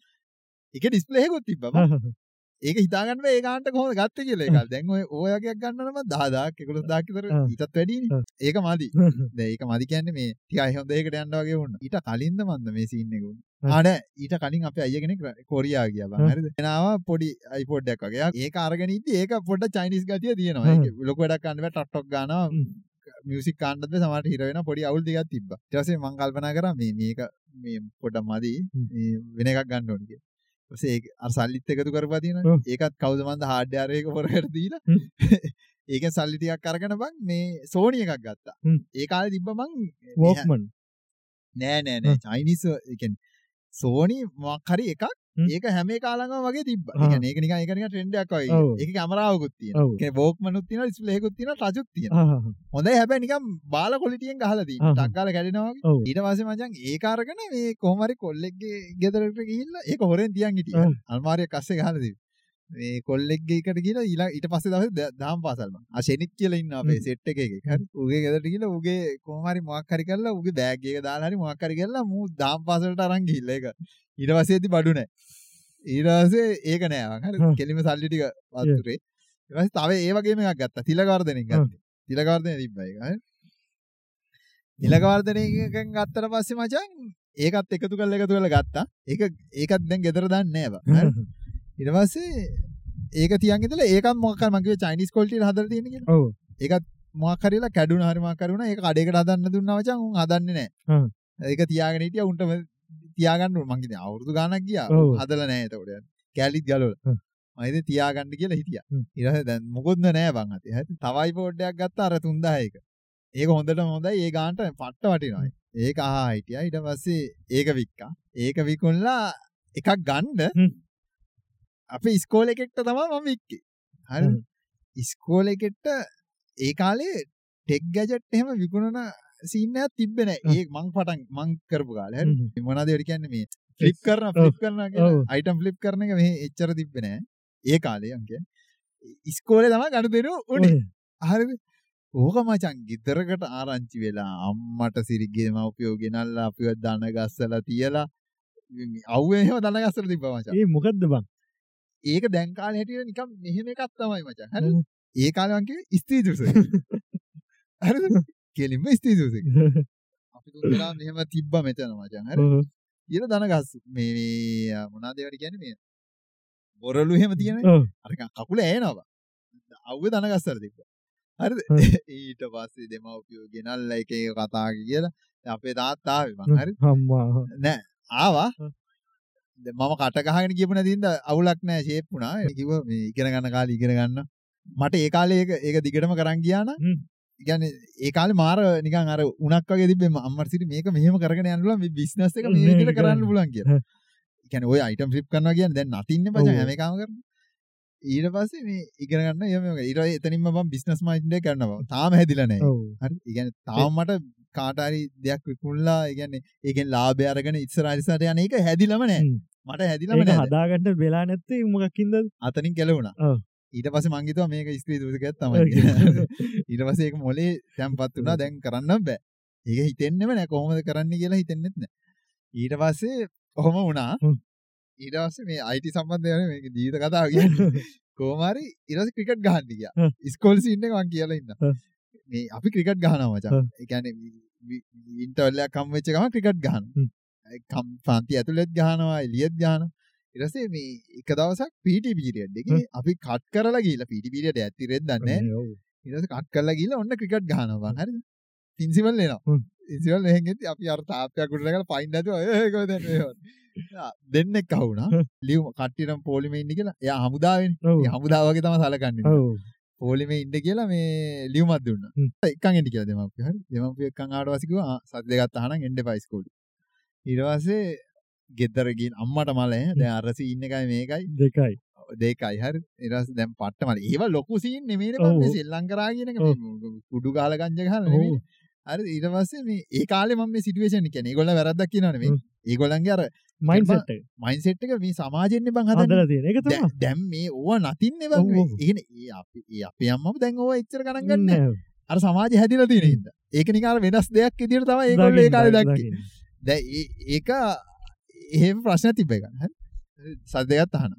ඒක ඩිස්ප්ලේ එකකුත් තිබ්බා බං. ඒක හිතාගන්න බෑ ඒ ගානට කොහොමද ගත්තේ කියලා ඒක. දැන් ඔය ඔය වගේක් ගන්න නම් 10000ක් 11000ක් විතර. ඊටත් වැඩිනේ. ඒක මදි. දැන් ඒක මදි කියන්නේ මේ ටිකයි හොඳ එකකට යන්න වගේ වුණා. ඊට කලින්ද මන්ද මේ සීන් එක වුණේ. ආන ඊට කලින් අප අයගෙන කොරියා කිය හරි නාව පොඩි අයිපොඩ්ඩක් වගේ. ඒක අරගෙනීති ඒක පොඩ චයිනිස් ගතිය තියෙනවා ලොක වැඩක් කන්නව ටක්ටොක් ගන මියසික් කාණ්ඩද සමට හිරවෙන පොඩි අවුල් දිගත් තිබ ටසේ මංකල්පන කර මේ මේක මේ පොඩ මදී. වෙන එකක් ගන්න ඕනික සේ සල්ලිත් එකතු කරපතින ඒකත් කවදමන්ද හාඩ්‍යාරයක පොරකට දීල. <laughs> ඒක සල්ලිටියක් කරගන බං මේ සෝනිය එකක් ගත්තා. ඒ කාල තිබ්බ මං වෝක්මන් නෑ නෑ නෑ. චයිනිස් එකෙන් සෝනි මක්හරි එකක් ඒක හැම කාලඟ වගේ තිබ ඒක නික එකනික ට්‍රෙන්ඩක් වයි ඒක කමරාවකුත් තිය බෝක්මනුත් තින ස්ලේකුත් තින රජුත් තිය හොඳ හැබැ නිකම් බාල කොලිටියෙන් ගහලදී ටක්කාල කැඩෙනවා ඊට වස මචන් ඒකාරගන මේ කොහමරි කොල්ලෙක්ගේ ගෙදරට ගිල්ල ඒක හොරෙන් තියන් හිටිය. අල්මාරය කස්සේ ගහලදී මේ කොල්ලෙක්ගේකට කියලා ඊලා ඊට පස්සේ දවස් දහම් පාසල්ම අශෙනික් කියලා ඉන්න අපේ සෙට් එකේ. හරි? උගේ ගෙදරට ගිහලා උගේ කොහොම හරි මොකක් හරි කරලා උගේ බෑග් එක දාලා හරි මොකක් හරි කරලා මූ දහම් පාසලට අරන් ගිහිල්ලා ඒක. ඊට පස්සේදී බඩු නැහැ ඊට පස්සේ ඒක නෑ හරි? කෙලිම සල්ලි ටික වතුරේ. ඊට පස්සේ තව ඒ වගේම එකක් ගත්තා. තිලකවර්ධනෙන් ගත්තා. තිලකවර්ධනෙ තිබ්බා ඒක. හරි? තිලකවර්ධනයෙන් ගත්තට පස්සේ මචං ඒකත් එකතු කරලා එකතු කරලා ගත්තා. ඒක ඒකත් දැන් ගෙදර දාන්නේ නෑ බං ඊට පස්සේ ඒක තියන් ඉඳලා ඒකත් මොකක් හරි මම කිව්වේ චයිනීස් ක්වොලිටියට හදලා තියෙන කියලා. ඔව්. ඒකත් මොකක් හරිලා කැඩුනා හරි මොකක් හරිුණා ඒක කඩේකට හදන්න දුන්නා මචං උන් හදන්නේ නැහැ. ඒක තියාගෙන හිටියා උන්ට තියාගන්න මං ඉතින් අවුරුදු ගාණක් ගියා. හදලා නැහැ එතකොට. කැලිත් ගලවලා. මම ඉතින් තියාගන්න කියලා හිටියා. ඊට පස්සේ දැන් මොකොත්ද නැහැ බං අතේ. හරි. තවයි පොඩ්ඩයක් ගත්තා අර 3000 එක. ඒක හොඳටම හොඳයි. ඒ ගානට පට්ට වටිනවා. ඒක අහා හිටියා. ඊට පස්සේ ඒක වික්කා. ඒක විකුණලා එකක් ගන්න අපේ ඉස්කෝල එකෙක්ට තමා මම ඉක්කේ. හරි. ඉස්කෝල එකෙට්ට ඒ කාලේ ටෙක් ගැජට් එහෙම විකුණන සිීනයක් තිබෙන ඒ මං පටන් මං කරපු කාල. මොනදවට කියන්න මේ ෆලිප් කරන ෆලිප් කරන අයිටම් ෆලිප් කරන එක මේ එච්චර තිබෙන ඒ කාලේ අංක ඉස්කෝලේ තම ගඩ දෙනු උනේ හරි. ඕක මචන් ගිතරකට ආරංචි වෙලා අම්මට සිරිගේ මවපියෝ ගෙනල්ලා අපිව දන ගස්සල තියලා අව්හෙම දනගස්සල තිබ මචන් ඒ මොකක්ද බං ඒක දැන් කාලේ හැටියට නිකන් මෙහෙම එකක් තමයි මචං. හරිද? ඒ කාලේ මං කිව්වේ ස්ත්‍රී දුස. <laughs> හරිද? කෙලින්ම ස්ත්‍රී දුස. <laughs> අපි තුන්දෙනා මෙහෙම තිබ්බා මෙතන මචං. හරිද? ඊළ දන ගස් මේ මේ මොනවද ඒවට කියන්නේ මේ බොරළු එහෙම තියෙනනේ. අර කකුල ඈනවා. අවුවේ දන ගස්සර තිබ්බා. හරිද? <laughs> ඊට පස්සේ දෙමව්පියෝ ගෙනල්ලා එක එක කතා කියලා අපේ තාත්තා ආවේ මං හරි. අම්මා නෑ ආවා මම කටගහගෙන කියපු නැතින්ද අවුලක් නැහැ ෂේප් වුණා. ඒ කිව්ව මේ ඉගෙන ගන්න කාලේ ඉගෙන ගන්න. මට ඒ කාලේ ඒක ඒක දිගටම කරන් ගියා නම් කියන්නේ ඒ කාලේ මාර නිකන් අර උණක් වගේ තිබ්බේ අම්මට සිට මේක මෙහෙම කරගෙන යන්න පුළුවන් මේ බිස්නස් එක මේ විදිහට කරන්න පුළුවන් කියලා. කියන්නේ ඔය අයිටම් ෆ්ලිප් කරනවා කියන්නේ දැන් නතින්නේ පචන් හැම එකම කරනවා. ඊට පස්සේ මේ ඉගෙන ගන්න එහෙම ඊට පස්සේ එතනින්ම මම බිස්නස් මයින්ඩ් එක කරනවා. තාම හැදිලා නැහැ. හරි. ඒ කියන්නේ තාම මට කාට හරි දෙයක් විකුණලා ඒ කියන්නේ ඒකෙන් ලාභය අරගෙන ඉස්සරහ ඉස්සරහට යන එක හැදිලම නැහැ. මට හැදිලම ඒක හදාගන්න වෙලා නැත්තේ මොකක්කින්ද අතනින් කෙලවුණා. ඔව්. ඊට පස්සේ මං හිතුවා මේක ස්ත්‍රී දුසකයක් තමයි. ඊට පස්සේ ඒක මොලේ තැම්පත් වුණා දැන් කරන්න බෑ. ඒක හිතෙන්නෙම නෑ කොහොමද කරන්න කියලා හිතෙන්නෙත් නෑ. ඊට පස්සේ ඔහොම වුණා. ඊට පස්සේ මේ IT සම්බන්ධ මේක ජීවිත කතාව කියන්නේ. <laughs> කොහොම හරි ඊට පස්සේ ක්‍රිකට් ගහන්න ගියා. ඉස්කෝලේ සීන් එක මං කියලා ඉන්නවා. මේ අපි ක්‍රිකට් ගහනවා මචං. ඒ කියන්නේ ඉන්ටර්වල් එකක් හම් වෙච්ච ගමන් ක්‍රිකට් ගහනවා. පන්ති ඇතුළෙත් ගහනවා එලියත් ගහන ඉරසේ මේ එක දවසක් පීට පිරිියඩ් එක අපි කට් කරලා ගීලා පිටි පිරියට ඇතිරෙත් දන්න ඉරස කට් කරලා ගීලා ඔන්න ක්‍රිකට් ගහනවා හරි පින්සිවල් එනවා. ඉසිවල් එහෙගෙති අපි අර තාපයකුටක පයින් ඇතු දෙන්නෙක් කවුණා ලියවම කට්ටිනම් පෝලිම ඉන්න කියලා. එය හමුදාවෙන් හමුදාවගේ තම සලකන්න පෝලිම ඉන්න කියලා මේ ලියවමත් දුන්න. එකන් එටි කියලා දෙමක් හරි. දෙමප එකන් ආට වසිකව සත් දෙගත් අහන එන්ඩ පයිස්කෝඩ ඉරවාසේ ගෙදරගින් අම්මට මලේ දැ අරසි ඉන්න එකයි මේකයි. දෙකයි. දෙකයි. හරි. ඉරස් දැම් පට්ට මල. ඒව ලොකු සීන් නෙමේට සෙල්ලං කරාගෙන කුඩු කාල ගංජ හල අර ඊටවස්සේ මේ ඒ කාලෙ මම මේ සිටුවේෂන් කියන්නේ ඒගොල්ලෝ වැරද්දක් කියනවනේ මේ ඒගොල්ලන්ගේ අර මයින්ඩ්සෙට් එක. මයින්ඩ්සෙට් එක මේ සමාජෙන්නේ බං හදලා හදන්නේ තියෙන එක තමයි. දැන් මේ ඕවා නතින්නේ බං ඒ අපි අපේ අම්මම දැන් ඕවා එච්චර ගණන් ගන්න නැහැ. අර සමාජය හැදිලා තියෙන හින්දා. ඒක නිකන් අර වෙනස් දෙයක් විදියට තමයි ඒගොල්ලෝ ඒ කාලේ දැක්කේ. දැන් ඒ- ඒක එහෙම ප්‍රශ්න තිබ්බ එක. හරි. සද්දයක් අහන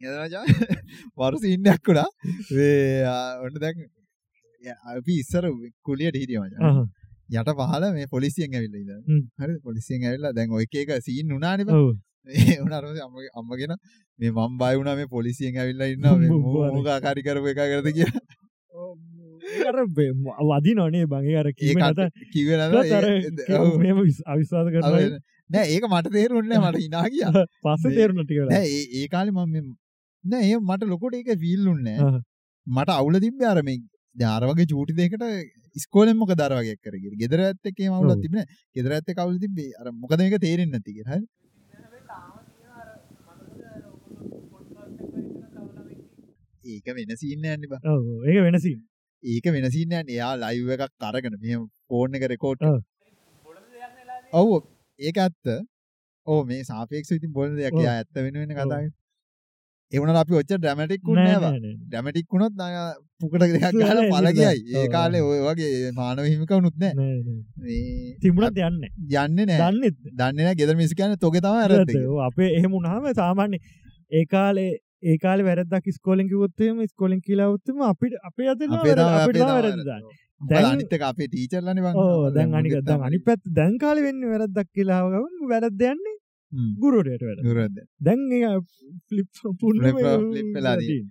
එදමචා වරුස ආ, ඔන්න දැන් අපි ඉස්සර කුලියට හිටිය මචං යට පහල මේ පොලිසියෙන් ඇවිල්ලා ඉඳලා. හරි? පොලිසියෙන් ඇවිල්ලා දැන් ඔය එක එක සීන් උනානේ ඔව්. ඒ පස්සේ අම්මගේ අම්මගෙන මේ මම බය වුණා මේ පොලිසියෙන් ඇවිල්ලා ඉන්නවා මේ මොකද? මොකාකාරී කරපු එක කරද කියලා. අර වදි නොනේ බගේ අර කීම ඒක නත. කිව්වේ නැද අර ඒ- ඔව්. මෙම අවිශ්වාස කරන අව- නෑ ඒක මට තේරුන්නේ මට hina ගියා. <laughs> පස්ස තේරුණ ටික ඒ කාලේ මම නෑ ඒ මට ලොකොට ඒක ෆීල් උන්නේ නෑ. ආ. මට අවුල තිබ්බේ අර මේ දැන් අර වගේ චූටි දෙයකට ඉස්කෝලෙන් මොකද අර වගේ කරගෙන ගෙදර ඇත්ත අවුලක් ඔව්. තිබුණේ ගෙදර ඇත්ත එක්ක අවුල තිබ්බේ? අර මොකද මේක තේරෙන්නේ නැති කියලා. හරි. ඒක වෙන සීන් එකක් නේ බං. ඔව් ඒක වෙනසි ඒක වෙන සීන් එකක් නේ. එයා ලයිව් එකක් අරගෙන මෙහෙම ෆෝන් එක රෙකෝඩ් ඔව්. ඒක ඇත්ත. ඕ මේ සාපේක්ෂව ඉතින් බොන දෙයක්. එයා ඇත්ත වෙන වෙන ඔව්. වුණාට අපි ඔච්චර ඩ්‍රැමැටික් වුණේ ඩැමටික් වුණොත් අය පුකට දෙයක් ගහලා නෑ, පල නෑ, ගියයි ඒ ඔව්. කාලේ ඔය වගේ මානව හිමිකවුනුත් නෑ. මේ තිබුණත් යන්න. යන්නේ නෑ. දන්නෙත් දන්නේ නෑ. ගෙදර මිනිස්සු කියන්නේ තොගේ තමයි ඇත්ත. ඔව්, අපේ එහෙම උනාම සාමාන්‍ය ඒ කාලේ ඒ කාලේ වැරද්දක් ඉස්කෝලෙන් කිව්වොත් එහෙම ඉස්කෝලෙන් කියලා වුත් එහෙම අපිට අපේ අතේ අපිට වැරද්ද දාන්නේ. දැන් අනිත් එක අපේ ටීචර්ලානේ බං ඕ දැන් අනික දැන්. අනිත් පැත්ත දැන් කාලේ වෙන්නේ වැරද්දක් කියලා ගමන් වැරද්ද යන්නේ ගුරුවරයාට වැරද්ද. ගුරුවරයාද. දැන් ෆ්ලිප්.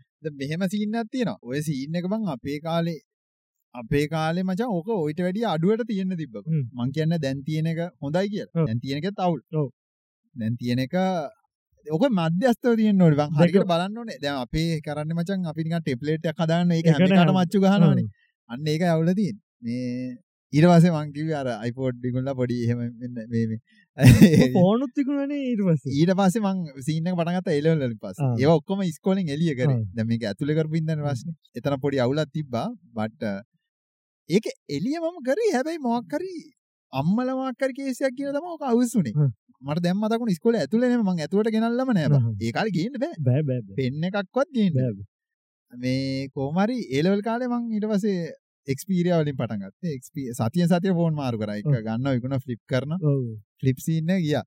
<laughs> දැන් මෙහෙම සීන් එකක් තියෙනවා. ඔය සීන් එක බං අපේ කාලේ අපේ කාලේ මචං ඕක ඔයිට වැඩිය අඩුවට තියෙන්න තිබ්බ. මං කියන්නේ දැන් තියෙන එක හොඳයි ඔව්. දැන් තියෙන එකත් අවුල්. ඔව්. දැන් තියෙන එක ඔක මධ්‍යස්ථව තියෙන්න ඕනේ. බං හරියට බලන්න ඕනේ. දැන් අපේ කරන්නේ මචං අපි නිකන් ටෙම්ප්ලේට් එකක් හදාන්න ඒක හැම ඒකට එකටම හැම- මච්චු ගහනවනේ අන්න ඒක අවුල තියෙන්නේ. මේ ඊට පස්සේ මං කිව්වේ අර iPod දිගුල්ලා පොඩි එහෙම මෙන්න මේ මේ ෆෝනුත් <laughs> තිකුණනේ ඊට පස්සේ ඊට පස්සේ මං සීන් එක පටන් ගත්තා level වලින් පස්සේ. ඒවා ඔක්කොම ඉස්කෝලෙන් එළිය කරේ. දැන් මේක ඇතුලේ කරපු ඉඳන් ප්‍රශ්නේ. එතන පොඩි අවුලක් තිබ්බා. but ඒක එළිය මම කරේ හැබැයි මොකක් හරි අම්මලා මොකක් හරි කේස් එකක් කියන තමයි ඔක අවුස්සුනේ. මට දැන් මතකුණා ඉස්කෝලේ ඇතුලේ නෙමෙයි මං ඇතුලට ගෙනල්ලම නෑ බං. ඒ කාලේ ගේන්න බෑ. බෑ බෑ. පෙන් එකක්වත් ගේන්න. බෑ. මේ කොහොම හරි A level කාලේ මං ඊට පස්සේ Xperia වලින් පටන් ගත්තා. Xperia සතියෙන් සතිය ෆෝන් මාරු කරා. එක ඔව්. ගන්නවා විකුණා ෆ්ලිප් කරනවා. ඔව් ෆ්ලිප් සීන් එක ගියා.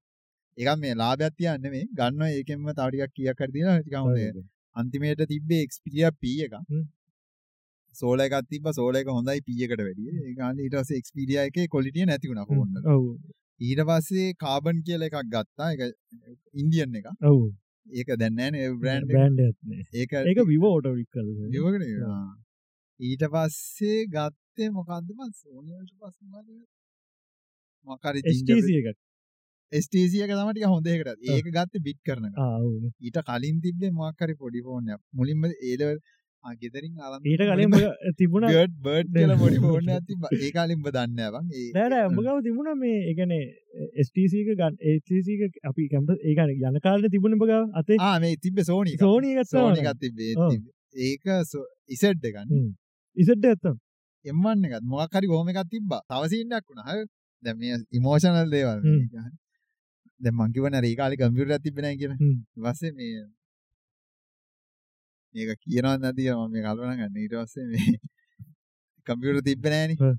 ඒකත් මේ ලාභයක් තියන්නේ නෙමෙයි. ගන්නවා ඒකෙන්ම තව ටිකක් කීයක් හරි දීලා ටිකක් හොඳ ඔව්. අන්තිමේට තිබ්බේ Xperia P එක. හ්ම්. සෝල එකක් තිබ්බා සෝල එක හොඳයි P එකට වැඩිය. ඒ ගානේ ඊට පස්සේ Xperia එකේ quality නැති වුණා ෆෝන් වල. ඔව් ඊට පස්සේ කාබන් කියලා එකක් ගත්තා. ඒක ඉන්දියන් එක. ඒක දැන් නෑනේ ඒ බ්‍රෑන්ඩ් එක. බෑන්ඩ් එකක් නෑ ඒක ඒක විවෝ ඔටෝ ඊට පස්සේ ගත්තේ මොකද්ද මං Sony වලට පස්සේ මම මොකක් හරි HTC එකක් STC එක තමයි ටික හොඳ එකට. ඒක ගත්තේ බිට් කරන එක. ආ ඔව් ඊට කලින් තිබ්බේ මොකක් හරි පොඩි ෆෝන් එකක්. මුලින්ම ඒ level ආ ගෙදරින් අරන් ඊට කලින් තිබුණ බර්ඩ් බර්ඩ් කියලා පොඩි ෆෝන් එකක් තිබ්බා. ඒ කාලේ උඹ දන්නේ නැහැ බං. නෑ නෑ ගාව තිබුණ මේ ඒ කියන්නේ STC එක ගන්න HTC එක අපි කැම්පස් ඒ කියන්නේ යන කාලේ තිබුණ ගාව අතේ ආ මේ තිබ්බේ Sony එක. Sony එකක් තමයි එකක් තිබ්බේ. ඒක ඉසෙඩ් එකක් නේ. හ්ම්. ඉසෙට් එකක් තමයි M1 එකක් මොකක් හරි කොහොම එකක් තිබ්බා. තව සීන් එකක් වුණා. හරි. දැන් මේ ඉමෝෂනල් දේවල්. හ්ම්. මේක හරි. දැන් මං කිව්වනේ අර ඒ කාලේ කම්පියුටර් එකක් තිබ්බේ නැහැ කියලා. හ්ම්. ඊට පස්සේ මේ මේක කියනවත් නැති මම මේ කල්පනා ගන්න. ඊට පස්සේ මේ කම්පියුටර් තිබ්බේ. හ්ම්.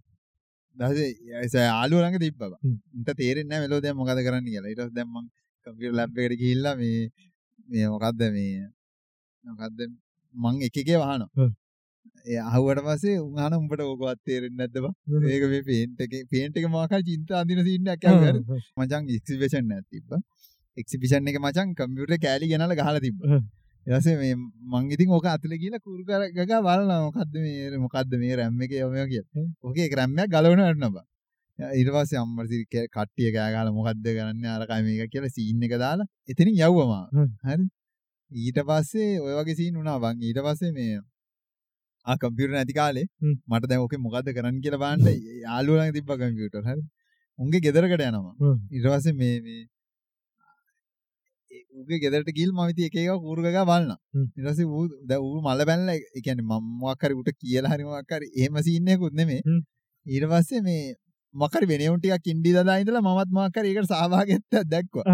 ඊට යාළුවෝ ළඟ තිබ්බා. හ්ම්. උන්ට තේරෙන්නේ නැහැ මෙලෝ දැන් මොකද කරන්න කියලා. ඊට පස්සේ දැන් මං කම්පියුටර් ලැබ් එකට ගිහිල්ලා මේ මේ මොකද්ද මේ මොකද්ද මං එක එකේ වහනවා. අහුවට පස්සේ උන් අහන උඹට ඕකවත් තේරෙන්නේ නැද්ද බං? ඒක මේ පේන්ට් එකේ පේන්ට් එක මොකක් හරි චින්තා අඳින සීන් එකක් හරි. මචං එක්සිබිෂන් එකක් තිබ්බා. එක්සිබිෂන් එක මචං කම්පියුටර් කෑලි ගෙනල්ලා ගහලා තිබ්බා. ඊට පස්සේ මේ මං ඉතින් ඕක අතලේ ගිහලා කුරු කර ගගා බලනවා මොකද්ද මේ මොකද්ද මේ RAM එකේ ඔමය කියලා. හ්ම්. ඕකේ එක RAM එකක් ගලවන වටනවා බං. ඊට පස්සේ අම්මට කට්ටිය කෑ ගහලා මොකද්ද කරන්නේ අරකයි මේක කියලා සීන් එක දාලා එතනින් යව්වා මම. හ්ම්. හරි. ඊට පස්සේ ඔය වගේ සීන් වුණා බං. ඊට පස්සේ මේ ආ කම්පියුටර් නැති කාලේ. මට දැන් ඕකේ මොකද්ද කරන්න කියලා බලන්න යාළුවා ළඟ තිබ්බා කම්පියුටර් හරි. උන්ගේ ගෙදරකට යනවා. පස්සේ මේ ඌගේ ගෙදරට ගිහින් මම ඉතින් එක එක කූරු ගගා බලනවා. හ්ම්. ඊට පස්සේ ඌ දැන් ඌ මල බැලලා ඒ කියන්නේ මම මොකක් හරි ඌට කියලා හරි මොකක් හරි එහෙම සීන් එකකුත් නෙමෙයි. හ්ම්. ඊට පස්සේ මේ වෙනයුන් ටිකක් ඉන්ඩි දදා ඉඳලා මමත් මොකක් හරි ඒකට සහභාගීත්වයක් දැක්වා.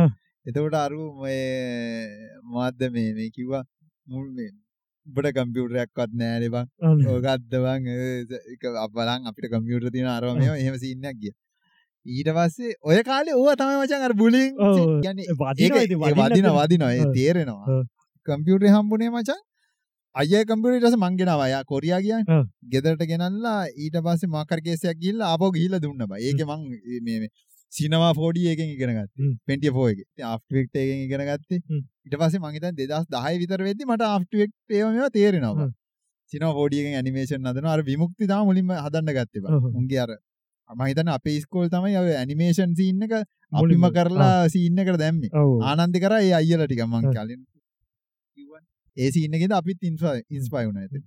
එතකොට අරු මේ මොකද්ද මේ මේ කිව්වා මුල් උඹට කම්පියුටරයක්වත් නෑනේ බං. ඕකත්ද බං ඒක අපලන් අපිට කම්පියුටර් තියෙන අරව මේව එහෙම සීන් එකක් ගියා. ඊට පස්සේ ඔය කාලේ ඕවා තමයි මචං අර බුලින්. කියන්නේ වදිනවා වදිනවා ඒ. තේරෙනවා. කම්පියුටරේ හම්බුනේ මචං අය කම්පියුටර් මංගෙනවා යා කොරියා කියන් ආ. ගෙදරට ගෙනල්ලා ඊට පස්සේ මාකර් කේසයක් ගිහිල්ලා ආපහු ගිහිල්ලා දුන්න බා. ඒකේ මං මේ මේ සිනමා 4D එකෙන් ඉගෙන ගත්තා. හ්ම්. 24 එකේ. ඉතින් After Effects එකෙන් ඉගෙන ගත්තේ. හ්ම්. ඊට පස්සේ මං හිතන්නේ 2010 විතර වෙද්දි මට ඒව මේවා තේරෙනවා. 4D එකෙන් ඇනිමේෂන් හදනවා. අර විමුක්ති තමයි මුලින්ම හදන්න ගත්තේ බා. ඔව්. උන්ගේ අර මම හිතන්නේ අපේ ඉස්කෝල තමයි ඔය ඇනිමේෂන් සීන් එක මුලින්ම. අපිම කරලා සීන් එකට දැම්මේ. ඔව් ආනන්ද කරා ඒ අයියලා ටික මං හ්ම්. කලින්. ඒ සීන් එකේද අපිත් ඉන්ස්පයර් වුණා එතන.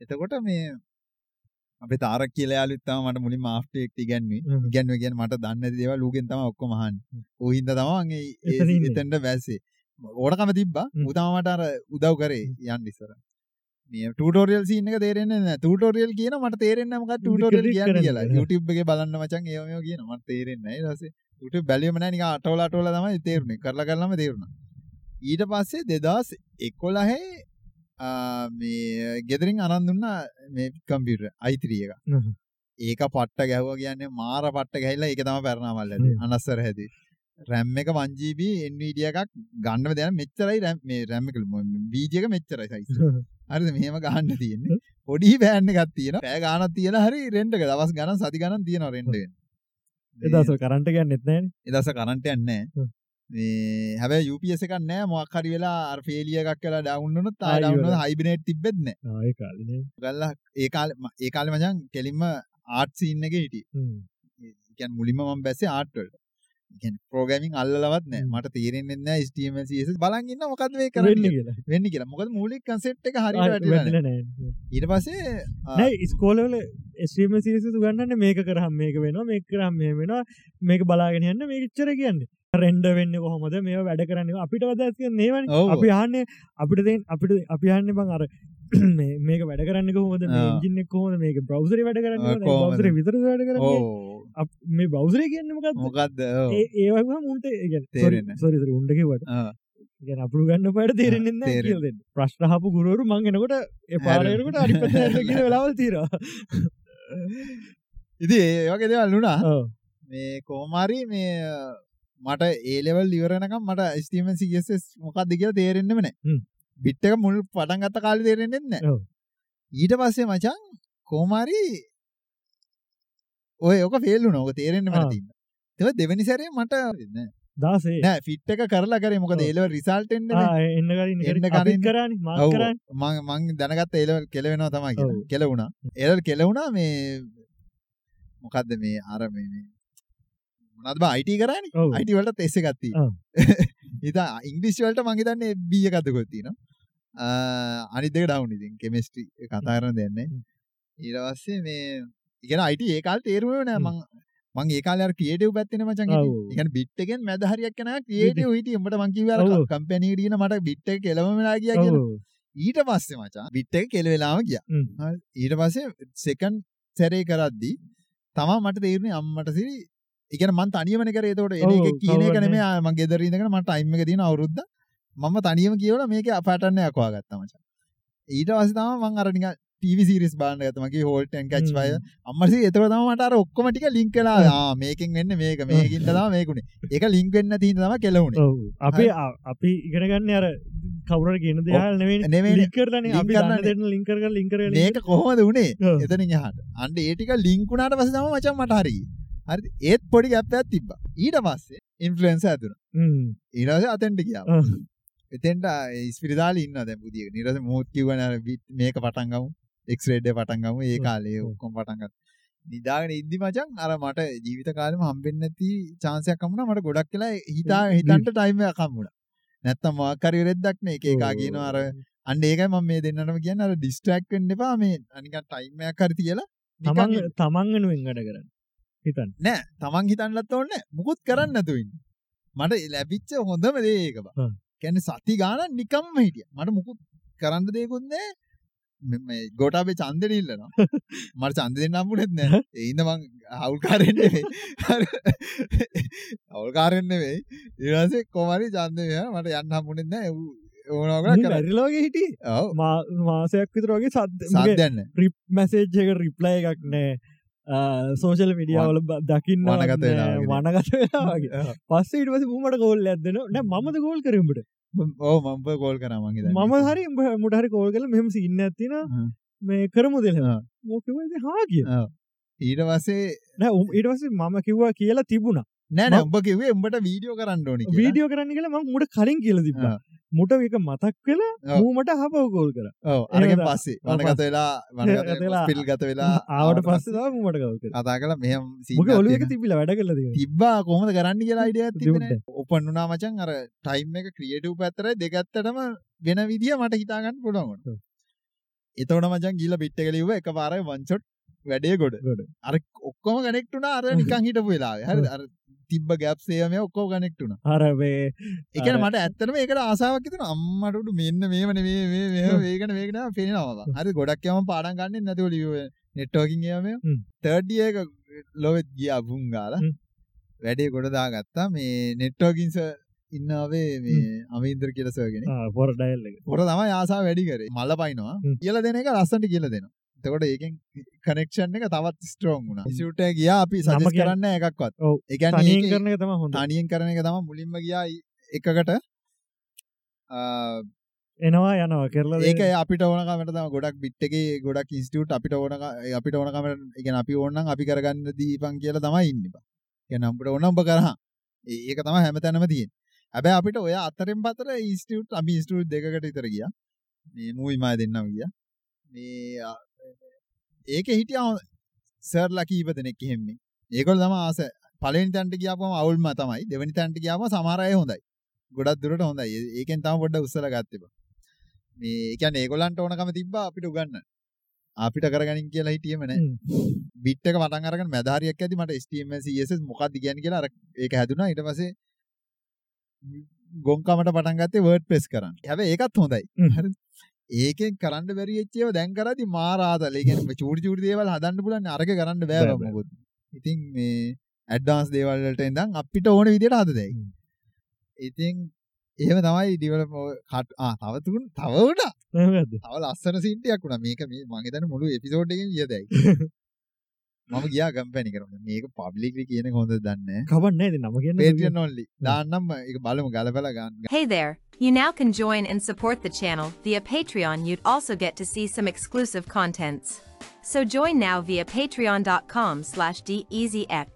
එතකොට මේ අපේ තාරක් කියලා යාළුවෙක් තමයි මට මුලින්ම ආෆ්ටර් එෆෙක්ට් ඉගන්වුවේ. ඉගන්වුවේ කියන්නේ මට දන්නේ නැති දේවල් ඌගෙන් තමයි ඔක්කොම අහන්නේ. ඌ හින්දා තමයි මං ඒ-. එතනට වැස්සේ. ඕනකම තිබ්බා. ඌ තමයි මට අර උදව් කරේ යන්න ඉස්සර. මේ ටියුටෝරියල් සීන් එක තේරෙන්නේ නැහැ. ටියුටෝරියල් කියන මට තේරෙන්නේ නැහැ මොකක්ද ටියුටෝරියල් ක්ලික් කියන්නේ කියලා. YouTube එකේ බලන්න මචං ඒව මේව කියන මට තේරෙන්නේ නැහැ. ඊට පස්සේ YouTube බැලුවම නැහැ නිකන් අටවල අටවල තමයි තේරුනේ. කරලා කරලාම තේරුණා. ඊට පස්සේ 2011 ආ, මේ ගෙදරින් අරන් දුන්නා මේ කම්පියුටර් i3 එක. ඒක පට්ට ගැහුවා කියන්නේ මාර පට්ට ගැහිලා ඒක තමයි පෙරනාමල් ඇති. අනස්සර හැදී. RAM එක 1GB Nvidia එකක් ගන්න දෙන මෙච්චරයි RAM මේ RAM එක BG එක මෙච්චරයි size. හරිද මෙහෙම ගහන්න තියෙන්නේ. පොඩි බෑන් එකක් තියෙනවා. පෑ ගානක් තියලා හරි රෙන්ට් එක දවස් ගණන් සති ගණන් තියෙනවා රෙන්ට් එක. එදස කරන්ට ගන්නෙත් නෑන එදස කරන්ට යන්නේ හ්ම්. මේ හැබැයි UPS එකක් නෑ මොකක් හරි වෙලා අර ෆේලිය එකක් කියලා ඩවුන් වුණොත් ආය ආයි ඩවුන් ඉවරයි. වුණොත් හයිබ්‍රිඩ් තිබෙත් නෑ. ආය කාලන ගල්ලා ඒ කාලේ ම- ඒ කාලේ මචං කෙලින්ම ආර්ට් සීන් එකේ හිටියේ. ඒ කියන්නේ මුලින්ම මම බැස්සේ ආර්ට් වලට. ඒ කියන්නේ ප්‍රෝග්‍රෑමින් අල්ලලවත් නෑ. මට තේරෙන්නේ නෑ HTML CSS බලන් ඉන්න මොකද්ද මේ වෙන්න කරන්නේ වෙන්නේ කියලා. මොකද මූලික කන්සෙප්ට් එක හරියට වැටිලා නෑ. වැටිල නෑ ඊට පස්සේ ආ, නෑ ස්කෝලවල ස්්‍රීම සිරිසු ගන්නන්න මේක කරහම් මේක වෙනවා මේක කරම් මේ වෙනවා මේක බලාගෙන යන්න මේ ච්චර කියන්න රෙන්ඩ වෙන්න <clears throat> කොහොමද? මේ වැඩ කරන්න අපිට වදස් නේවන. අපි ආන්නේ අපිට දෙන් අපිට අපි ආන්න බං අර මේක වැඩ කරන්න කොහොමද? ආ. ඉජින්නෙක් කොහොද මේක බ්‍රවසරි වැඩ කරන්න? බවසර විතර වැඩ අප- මේ බවසරය කියන්න මොකක්ද ඒවම මුන්ට උන්ඩකිවට ආ. ගැන අපපුරු ගන්න පට තේරෙන්නේ ප්‍රශ්නහපු ගුරුවරු මංගෙනකොට එපාරයකට අනිපත කිය වෙලාවල් තීරවා ඉතින් ඒ වගේ දේවල් වුණා. මේ කොහොමරි මේ මට ඒලෙවල් ඉවරනකම් මට ස්ටීමන් CSS මොකක්ද කියලා තේරෙන්නෙම නැහැ. හ්ම්. බිට් එක මුල් පටන් ගත්ත කාලේ තේරෙන්නේ නැහැ. ඔව්. ඊට පස්සේ මචං කොහොමරි ඔය ඔක ෆේල් වුණා. ඔක තේරෙන්නේ මට ආ. තියෙන. ඒක දෙවෙනි සැරේ මට නෑ දාසේ නෑ ෆිට් එක කරලා කරේ මොකද ඔව්. ඒලෙවල් රිසල්ට් එන්නේ. එන්න කලින් එන්න කලින්- කරන්න ඔව්. කරන්න මං මං දැනගත්ත ඒලෙවල් කෙලවෙනවා තමයි කියලා. ඔව්. කෙලවුණා. ඒලෙවල් කෙලවුණා මේ මොකද්ද මේ අර මේ මේ මොනවද බා IT කරානේ? ඔව්. IT වලට ටෙස්ට් එකක් තියෙනවා. <laughs> ඉතින් ඉංග්‍රීසි වලට මං හිතන්නේ B එකක්ද කොහෙද තියෙනවා. අ අනිත් දෙක ඩවුන් ඉතින් කෙමිස්ට්‍රි කතා කරන දෙයක් නැහැ. හ්ම්. ඊට පස්සේ මේ ඉගෙන IT ඒ කාලේ තේරුමේ නෑ හ්ම්. මං මං ඒ කාලේ අර ක්‍රියේටිව් පැත්තේනේ මචං හිටියේ. ඔව්. ඒ කියන්නේ බිට් එකෙන් මැද හරියක් යනවා ක්‍රියේටිව් හිටියේ. උඹට මං කිව්වේ අර ඔව්. කම්පැනි ගිහින් මට බිට් එක කෙලවම වෙලා ගියා කියලා. ඊට පස්සේ මචං බිට් එක කෙලවෙලාම ගියා. ඊට පස්සේ සෙකන්ඩ් සැරේ කරද්දි තමා මට තේරුනේ අම්මට සිරි ඒ කියන්නේ මං තනියමනේ කරේ. ඔව්, එක කියන එක ආ, මං ගෙදර ඉඳගෙන මට ටයිම් එක තියෙන අවුරුද්ද මම තනියම කියවලා මේකේ පැටර්න් එකක් හොයාගත්තා මචං. ඊට පස්සේ තමයි මං අර නිකන් ටීවී සීරීස් බලන්න ගත්තා. මගේ හෝල්ට් ඇන් කැච් සිරි ඒතකොට තමයි මට අර ඔක්කොම ටික ලින්ක් වෙලා ආවේ. ආ මේකෙන් වෙන්නේ මේක මේකුනේ. ඒක ලින්ක් වෙන්නේ නැති හින්දා තමයි කෙලවුනේ. ඔව්. අපි අපි ඉගෙනගන්න අර කවුර ගෙන දෙයාල් නෙවෙයි නෙවෙයි. ලිකරන link අපි කරන්න දන්න දෙන්න ලින්කර ලින්කර මේක කොහොමද උනේ? ඔව්. එතනින් එහාට. අන්න ඒ ටික ලින්ක් වුණාට හරිද ඒත් පොඩි ගැප් එකක් තිබ්බා. ඊට පස්සේ ඉන්ෆ්ලුවෙන්සර් ඇතුණා ඊට පස්සේ අතෙන්ට ගියා. එතෙන්ට ස්පිරිතාලේ ඉන්නවා දැන් පුදියක ඊට පස්සේ මූත් කිව්වනේ මේක පටන් ගමු. එක්ස් රේඩ් එක පටන් ගමු. ඒ. කාලේ. ඔක්කොම පටන් ගත්තා. නිදාගෙන ඉද්දි මචං අර මට ජීවිත කාලෙම හම්බෙන්නේ නැති chance එකක් හම්බුණා. මට ගොඩක් වෙලා හිතා හිතන්න ටයිම් එකක් හම්බුණා. නැත්තම් මොකක් හරි වෙරෙද්දක් නේ එක එකා කියනවා අර අන්න ඒකයි මම මේ දෙන්නටම කියන්නේ. අර ඩිස්ට්‍රැක්ට් වෙන්න එපා. මේ නිකන් ටයිම් එකක් හරි තියලා තමන් තමන් වෙනුවෙන් වැඩ කරන්න හිතන් නෑ තමන් හිතන්නත් ඕනේ නෑ. මුකුත් කරන්න නැතුව ඉන්න. මට ලැබිච්ච හොඳම දේ ඒක බා. හ්ම්. කියන්නේ සති ගාණක් නිකම්ම හිටියා. මට මුකුත් කරන්න දෙයක්වත් නෑ. මේ- මේ ගෝඨාභය ඡන්දෙට ඉල්ලනවා. <laughs> මට ඡන්ද දෙන්න හම්බුනේත් නෑ. ඒ ඉඳ මං නෙවෙයි. ඊට පස්සේ කොහමරි ඡන්දේ මෙයා මට යන්න හම්බුනේත් නෑ. ඕනවා කරා. වැරිලෝගේ හිටිය ඔව්. මාසයක් විතර වගේ සද්ද සද්දයක් නෑ. රිප් මැසේජ් එක රිප්ලයි එකක් නෑ සෝෂල් මිඩියාවල දකින්න වනගත. වනගත පස්සේ ඉට පස මට ගෝල් ඇදන නෑ මද ගෝල් කරම්ට ඕ මම්ප කෝල් කරමන් මම හරි මුටහරි කෝල් කල මෙම සින්න ඇතින. මේ කරමු ආ. මොකවද හා කිය ඊට වසේ නෑ උම් ඊට පස්සේ මම කිව්වා කියලා තිබුණා නෑන උඹ කිවේ උඹට වීඩියෝ කරන්න ඕනි. වීඩියෝ කරන්න කියලා මම මුට කලින් කියල තිබ ආ. මුට එක මතක් වෙලා. මූමට හපව කෝල් කර ඔව් අරගෙන් පස්සේ වනගත වෙලා වනගත ගත වෙලා පිල් ගත වෙලා ආවට පස්සේ මට කවල් කර කතා කල මෙහම මොක ඔලුව එක තිබිල වැඩ කල තිබ්බා කොහොමද කරන්න කියලා අයිඩිය තිබෙන තිබුණේ. ඔපන් වුණා මචන් අර ටයිම් එක ක්‍රියටව් පැත්තර දෙගත්තටම වෙන විදිිය මට හිතාගන්න පුළුවන්ට ඔව්. එතවට මචන් ගිල පිට්ට කලිව එක පාර වංචොට් වැඩේ ගොඩ. අර ඔක්කොම ගනෙක්ටුන අර නිකං හිටපු වෙලා හරි තිබ්බ ගැප්සේම ඔක්කෝ ගනෙක්ටුන අරවේ එකන මට ඇත්තනම ඒකට ආසාාවක් තුන අම්මටට මෙන්න මේමන ඒකන වේකන පෙනවා හරි ගොඩක් යම පාඩන් ගන්න නැතිව ලිව නෙට්ටෝකින් යම හ්ම්. තර්ඩියක ලොවෙත් ගිය අබුන්ගාල. වැඩේ ගොඩදා ගත්තා මේ නෙට්ටෝකින්ස ඉන්නාවේ මේ අමීන්ද්‍ර කියලසගෙන පොර ඩයිල් පොර තම ආසා වැඩි කරේ. මල්ල පයිනවා. කියල දෙන එක ලස්සට කියල දෙනවා තකොට ඒකෙන් කනෙක්ෂන් එක තවත් ස්ට්‍රෝන් වුණ. සිට ගියා අපි සජස් නම කියන්න- කරන්න එකක්වත්. ඔව්. එකන තනියෙන් කරන එක තම හොඳ. තනියෙන් කරන එක තම මුලින්ම ගියා එකකට. එනවා යනවා. කරලා ඒක අපිට ඕනකමට තම ගොඩක් බිට්ටගේ ගොඩක් ඉස්ටියුට් අපිට ඕන අපිට ඕනකමට එක අපි ඕන්නන් අපි කරගන්න දීපන් කියල තමයි ඉන්නවා ගැනම්ට ඕනම්ප කරහ ඒක තම හැම තැනම තියෙන් ඇබැ අපිට ඔය අතරෙන් පතර ඉස්ටියුට් අපි ස්ටුට් දෙකට ඉතර ගිය. මේ මූයිමා දෙන්නම් ගිය. මේ ඒක හිටිය සර්ලා කීප දෙනෙක් එහෙම්මේ. ඒකොල් තම ආස පලෙන් තැන්ට කියාපම අවුල්ම තමයි. දෙවනි තැන්ට කියාම සමාරය හොඳයි. ගොඩක් දුරට හොඳයි. ඒකෙන් තම පොඩ්ඩ උත්සල ගත්තබ මේ එකන් ඒගොලන්ට ඕනකම තිබ්බ අපිට උගන්න. අපිට කරගනින් කියලා හිටියම නෑ. හ්ම්. බිට්ටක පටන් අරගෙන මැදාරියක් ඇති මට STML CSS මොකක්ද කියන්නේ කියලා අර ඒක හැදුනා. ඊට පස්සේ ගොන්කමට පටන් ගත්තේ WordPress කරන්න. හැබැයි ඒකත් හොඳයි. හ්ම්. ඒකෙන් කරන්න බැරි වෙච්ච ඒවා දැන් කරද්දි මාර ආතල්. ඒ කියන්නේ චූටි චූටි දේවල් හදන්න පුළුවන් අරක කරන්න බෑ. මොකොත්. ඉතින් මේ ඇඩ්වාන්ස් දේවල් වලට ඉඳන් අපිට ඕන විදිහට හදදයි. ඉතින් එහෙම තමයි ඩිවලොප් කට් ආ තව තුන් තව නේද? තව ලස්සන සින්ටියක් වුණා මේක මේ මම හිතන්නේ මුළු එපිසෝඩ් එකකින් කියදයි මම ගියා කම්පැනි කරමු මේක පබ්ලික්ලි කියන එක හොඳද දන්නේ නැහැ කවන්නේ නේද නම කියන්න Patreon only දාන්නම් ඒක බලමු ගලපලා ගන්න Hey there! You now can join and support the channel via Patreon. You'd also get to see some exclusive contents. So join now via patreon.com slash E deasyx.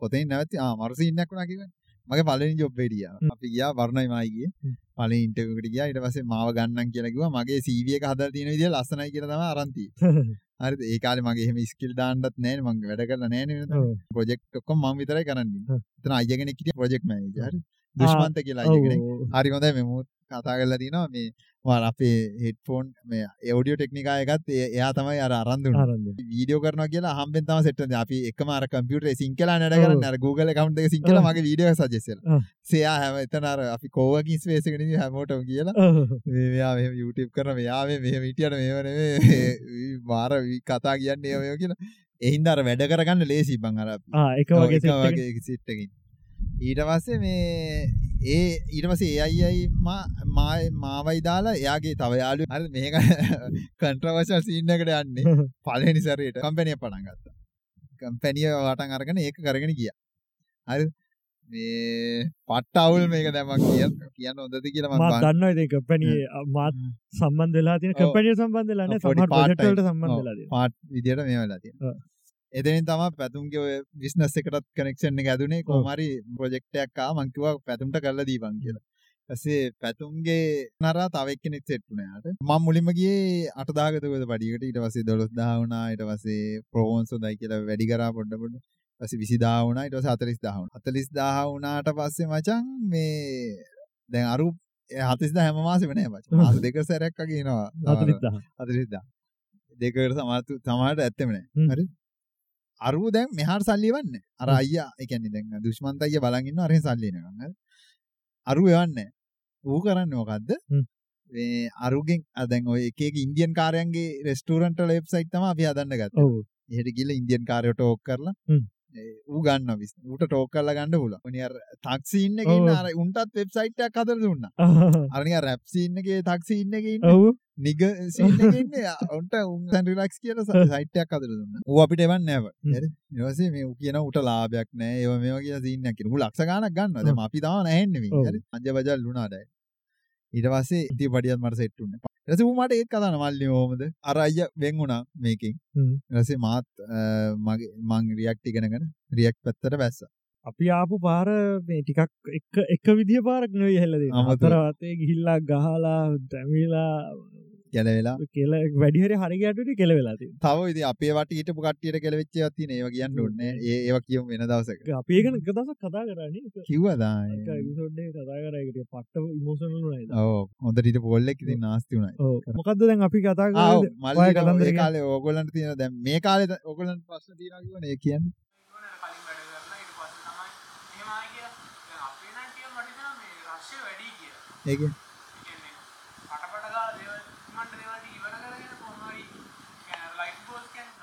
පොතෙන් නැවති ආ මරු සීන් එකක් වුණා කියන්නේ මගේ පළවෙනි ජොබ් එකට ගියා හ්ම්. අපි ගියා වරුණයි මායි ගියේ හ්ම්. පළවෙනි ඉන්ටර්විව් එකට ගියා ඊට පස්සේ මාව ගන්නම් කියලා කිව්වා මගේ CV එක හදලා තියෙන විදිය ලස්සනයි කියලා තමයි අරන් තියෙන්නේ <laughs> හරිද? ඒ කාලේ මගේ එහෙම ස්කිල් දාන්නත් නැහැ මම වැඩ කරලා නැහැ නේද. ප්‍රොජෙක්ට් ඔක්කොම මම විතරයි කරන්නේ. එතන අයියා කෙනෙක් හිටියා ප්‍රොජෙක්ට් මැනේජර් හරි. දුෂ්මන්ත කියලා අයියා කෙනෙක්. හරි හොඳයි. මේ මුත් කතා කරලා තිනවා. මේ මම අපේ හෙඩ්ෆෝන් මේ ඔඩියෝ ටෙක්නිකා එකත් එයා තමයි අර අරන් දුන්නේ. වීඩියෝ කරනවා කියලා හම්බෙන් තමයි සෙට් වෙන්නේ අපි එකම අර කම්පියුටරේ සින්ක් නඩ ඔව්. කරන්නේ අර Google account එක සින්ක් ඔව්. මගේ වීඩියෝ එක සජෙස්ට් ඔව්. සෙයා හැම එතන අර අපි කෝවර්කින් ස්පේස් එකේ ඉඳි හැමෝටම කියලා. මේ මෙයා මෙහෙම YouTube කරන මෙයා මේ මෙහෙම හිටියට මේව නෙමෙයි <laughs> මාර කතා කියන්නේ මේව කියලා ඒ හින්දා අර වැඩ කරගන්න ලේසි බං අර ආ එක. වගේ සිට් එකකින් ඊට පස්සේ මේ ඒ ඊට පස්සේ ඒ අයියි මා මාවයි දාලා එයාගේ තව යාලු හරි මේක <laughs> කන්ට්‍රවර්ෂල් සීන් එකට යන්නේ <laughs> පළවෙනි සැරේට කම්පැනි එක පටන් ගත්තා කම්පැනිය වටන් අරගෙන ඒක කරගෙන ගියා හරි මේ පට්ට අවුල් මේක දැන් මම කියන්න හොඳද කියලා මම මාත් බලන්න. දන්නවා ඉතින් කම්පැනි මාත් සම්බන්ධ වෙලා තියෙන ඔව්. කම්පැනි සම්බන්ධ වෙලා නේ ඔව්, පොඩි සමහර ප්‍රොජෙක්ට් part වලට time. සම්බන්ධ ඔව්. වෙලා තියෙනවා පාට් විදියට මේ වෙලා තියෙනවා ඔව්. එතනින් තමයි පැතුම්ගේ ඔය බිස්නස් එකටත් කනෙක්ෂන් එක ඇදුනේ කොහොම හරි ප්‍රොජෙක්ට් එකක් ආවා මං කිව්වා පැතුම්ට කරලා දීපන් කියලා. ඊපස්සේ පැතුම්ගේ නරා තව එක්කෙනෙක් සෙට් වුණා යාට. මම මුලින්ම ගියේ 8000 කට පඩියකට ඊට පස්සේ 12000 වුණා ඊට පස්සේ ප්‍රෝවන්ස් හොඳයි කියලා වැඩි කරා පොඩ පොඩ. ඊපස්සේ 20000 වුණා ඊට පස්සේ 40000 වුණා. 40000 වුණාට පස්සේ මචං මේ දැන් අරු 40000 හැම මාසෙම නෑ මචං. මාස <laughs> දෙක සැරයක් වගේ එනවා. 40000 40000. දෙකට සමහර සමහරට ඇත්තෙම නෑ. හරි. අරුව දැන් මෙහාට සල්ලි එවන්නේ. අර. අයියා ඒ කියන්නේ දැන් දුෂ්මන්ත අයියා බලන් ඉන්නවා අරහෙන් සල්ලි එනකන්. අරුව එවන්නේ. ඌ කරන්නේ මොකද්ද? මේ අරුගෙන් දැන් ඔය එක එක ඉන්දියන් කාරයන්ගේ රෙස්ටෝරන්ට් වල වෙබ්සයිට් තමයි අපි හදන්න ගත්තේ. ඔව් එහෙට ගිහලා ඉන්දියන් කාරයෝ ටෝක් කරලා ඌ ගන්නවා බිස්. ඌට ටෝක් කරලා ගන්න පුළුවන්. උනි අර ටැක්සි ඉන්න එකේ ඉන්න. අර උන්ටත් වෙබ්සයිට් එකක් හදලා දුන්නා. <laughs> අර නිකන් රැප් සීන් එකේ ටැක්සි ඉන්න එකේ ඉන්න ඔව් නිග සීන් එකේ <laughs> ඉන්නේ උන්ට උන් දැන් රිලැක්ස් කියලා සයිට් එකක් හදලා දුන්නා. ඌ අපිට එවන්නේ. හ්ම්. හරි. ඊට පස්සේ මේ ඌ කියනවා ඌට ලාභයක් නැහැ. ඒව මේවා කියලා සීන් එකක් කියනවා. ඌ ලක්ෂ ගාණක් ගන්නවා. දැන් අපි තාම නැහෙන්නේ මේ. හරි. අංජ බජල් වුණා දැන්. ඊට පස්සේ ඉති පඩියත් මට සෙට්ටුන්න රස මට ඒත් කතාන මල්ලි හෝමද අර අය වෙන් වුණා මේකින්. රසේ මාත් මගේ මං රියක්ටි ගෙනගෙන රියක් පැත්තට බැස්ස අපි ආපු පාර ටිකක් එක එක විදිහ පාරක් නොයි හෙල්ලද අමතර. අතරවතේ ගිහිල්ලා ගහලා දැමිලා ගැලවෙලා. කෙල වැඩිහරි හරිගටට කෙලවෙලාති තව ඉති අපේ වට ඊට පුකට්ටියට කෙලවෙච්ච තින ඒව කියන්න ඔන්න ඒ ඒව කියම වෙන දවසක. අපේගන එක දස කතා කරන්නේ කිව්වදා කතා කරයකට පට්ට ඉමෝසන හොඳට ඊට පොල්ලෙක් ඉති නාස්ති වුණයි. මොකක්ද දැන් අපි කතා මල්ලි කතන්දර කියන්න. කාලේ ඕගොල්ලන්ට තියෙන දැන් මේ කාලේ ඕගොල්ලන්ට ප්‍රශ්න තියෙනවා කියවනේ ඒ කියන්නේ කලින් වැඩ කරලා ඊට පස්සේ තමයි එහෙම ආයි කියලා. දැන් අපේ නම් ටික මට හිතෙනවා මේ රශ්‍ය වැඩි කියලා. ඒ කියන්නේ ඒ කියන්නේ පටපට ගාලා දේවල් මන්ට දේවල් ටික ඉවර කරගෙන කොහොම හරි කියන්නේ ලයිෆ් ගෝල්ස් කියන්නේ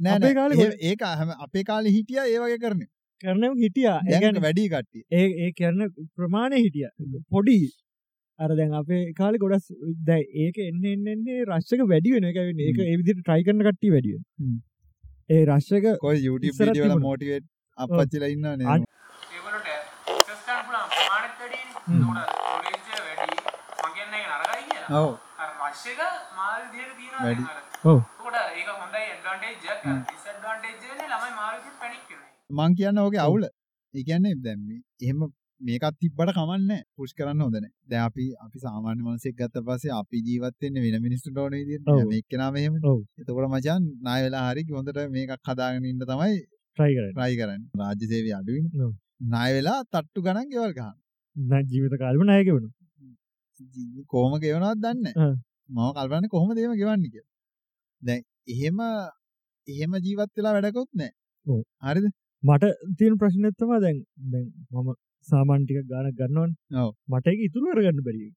නෑ කාලේ ඒ- ඒක හැම අපේ කාලේ හිටියා ඒ වගේ කරන්නේ. කරනම හිටියා. දැන් ඒගැන වැඩි කට්ටිය. ඒ ඒ කරන ප්‍රමාණය හිටිය. පොඩි. අර දැන් අපේ කාලෙ ගොඩස් දැ ඒක එන්න එන්නන්නේ රශ්ක වැඩි වෙන එක ඒක ඒවිදිට ට්‍රයි කරන කට්ටි වැඩිය. ඒ රශ්ක කොයි YouTube ඉස්සරත් වීඩියෝ වල තිබුණා. මොටිවේට් අපච්චිලා කියලා. ඔව් මං කියන්න ඕකේ අවුල. ඒ කියන්නේ දැන් මේ එහෙම මේකත් තිබ්බට කමන්නේ පුෂ් කරන්න හොඳ නැහැ. දැන් අපි අපි සාමාන්‍ය මිනිස්සෙක් ගත්ත පස්සේ අපි ජීවත් වෙන්නේ වෙන මිනිස්සුන්ට ඕන විදිහට. මේක කෙනාම එහෙම ඔව්. එතකොට මචං ණය වෙලා හරි හොඳට මේකක් හදාගෙන ඉන්න තමයි ට්‍රයි කරන try කරන්නේ. රාජ්‍ය සේවය අඩුයිනේ. ණය වෙලා තට්ටු ගණන් ගෙවල් ගන්න න ජීවිත කාල්ම නායක වුණු කොහොම ගෙවනවත් දන්නේ ආ. මම කල්පන්නේ කොහොමද එහෙම ගෙවන්නේ කියලා. දැන් එහෙම එහෙම ජීවත් වෙලා වැඩකුත් ඔව්. හරිද? මට තියෙන ප්‍රශ්නත්තම දැන් දැන් මම සාමාන්ටික ගාන ගන්නවන්. මට එක ඉතුරු අරගන්න බැරි.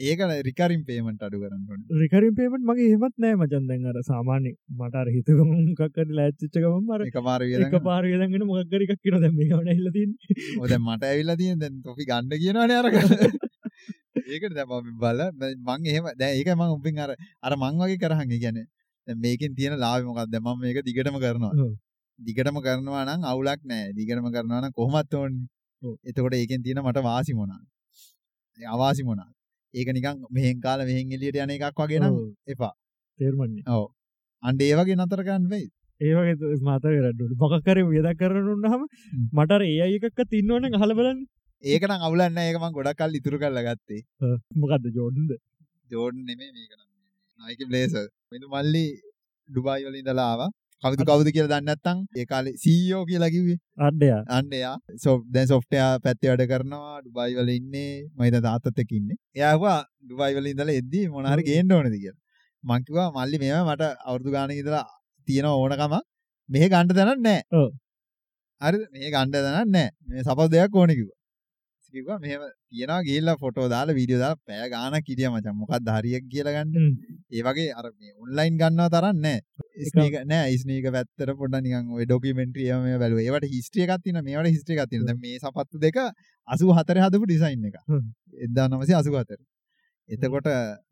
ඒක රිකරින් පේමන්ට් අඩු කරන්න රිකරින් පේමට මගේ හෙමත් නෑ මචන්. දැන් අර සාමාන්‍ය මට අර හිතකම මොකක්කට ලෑච්චිච්චකම මර එකපාර එක වියදම් පාරගෙදගෙන මොක්කරිකක් කියෙන දැම මේ ගන හිලතින් ඔය දැන් මට ඇවිල්ලා තියෙන දැන් තොපි ගන්න කියනවනේ අරක. <laughs> ඒකට දැන් මම බල මං එහෙම දැන් ඒක මං උඹින් අර අර මං වගේ කරහන් කියන්නේ දැන් මේකෙන් තියෙන ලාභය මොකක්ද දැන් මම මේක දිගටම කරනවා. දිගටම කරනවා නම් අවුලක් නැහැ. දිගටම කරනවා නම් කොහොමත් ඕනේ. එතකොට ඒකෙන් තියෙන මට වාසි මොනවාද? ඒ අවාසි මොනවාද? ඒක නිකන් මෙහෙන් කාලා මෙහෙන් එළියට යන එකක් වගේ නම් එපා. තේර්මන්නේ. ඔව්. අන්න ඒ වගේ නතර කරන්න වෙයි. ඒවගේ මාත කරට මොකකර වියද කරනුන්න හම. මටර ඒ අයකක් තින්නවන හල බලන්න. ඒක නම් අවුලක් නැහැ. ඒක මං ගොඩක් කල් ඉතුරු කරලා ගත්තේ. මොකක්ද ජෝඩන්ද ජෝඩන් නෙමේ මේක නම්. නයිකි බ්ලේසර් මෙතු මල්ලි ඩුබායි වල ඉඳලා ආවා. කවුද කවුද කියලා දන්නේ නැත්නම් ඒ කාලේ CEO කියලා කිව්වේ. අඩ්ඩයා. අන්න එයා සො දැන් සොෆ්ට්වෙයාර් පැත්තේ වැඩ කරනවා ඩුබායි වල ඉන්නේ. මම හිතා තාත්තත් එක්ක ඉන්නේ. එයා ආවා ඩුබායි වල ඉඳලා එද්දි මොන හරි ගේන්න ඕනද? කියලා. මං කිව්වා මල්ලි මේවා මට අවුරුදු ගානක ඉඳලා තියෙන ඕනකම මෙහෙ ගන්න තැනක් නැහැ ඔව්. හරිද? මෙහෙ ගන්න තැනක් නැහැ මේ සපස් දෙයක් ඕනේ කිව්වා කිව්වා මෙහෙම තියනවා ගිහිල්ලා ෆොටෝ දාලා වීඩියෝ දාලා පැය ගාණක් හිටියා මචං මොකක්ද හරියක් කියලා ගන්න ඒ වගේ අර මේ ඔන්ලයින් ගන්නවා තරම් නෑ ස්නීක නෑ ස්නීක පැත්තට පොඩ්ඩක් නිකන් ඔය ඩොකියුමෙන්ටරි ඒවා මේවා බැලුවා. ඒවට හිස්ටරි එකක් තියෙනවා. මේවට හිස්ටරි එකක් තියෙනවා. දැන් මේ සපත්තු දෙක 84 හදපු ඩිසයින් එක. හ්ම්. 1984. එතකොට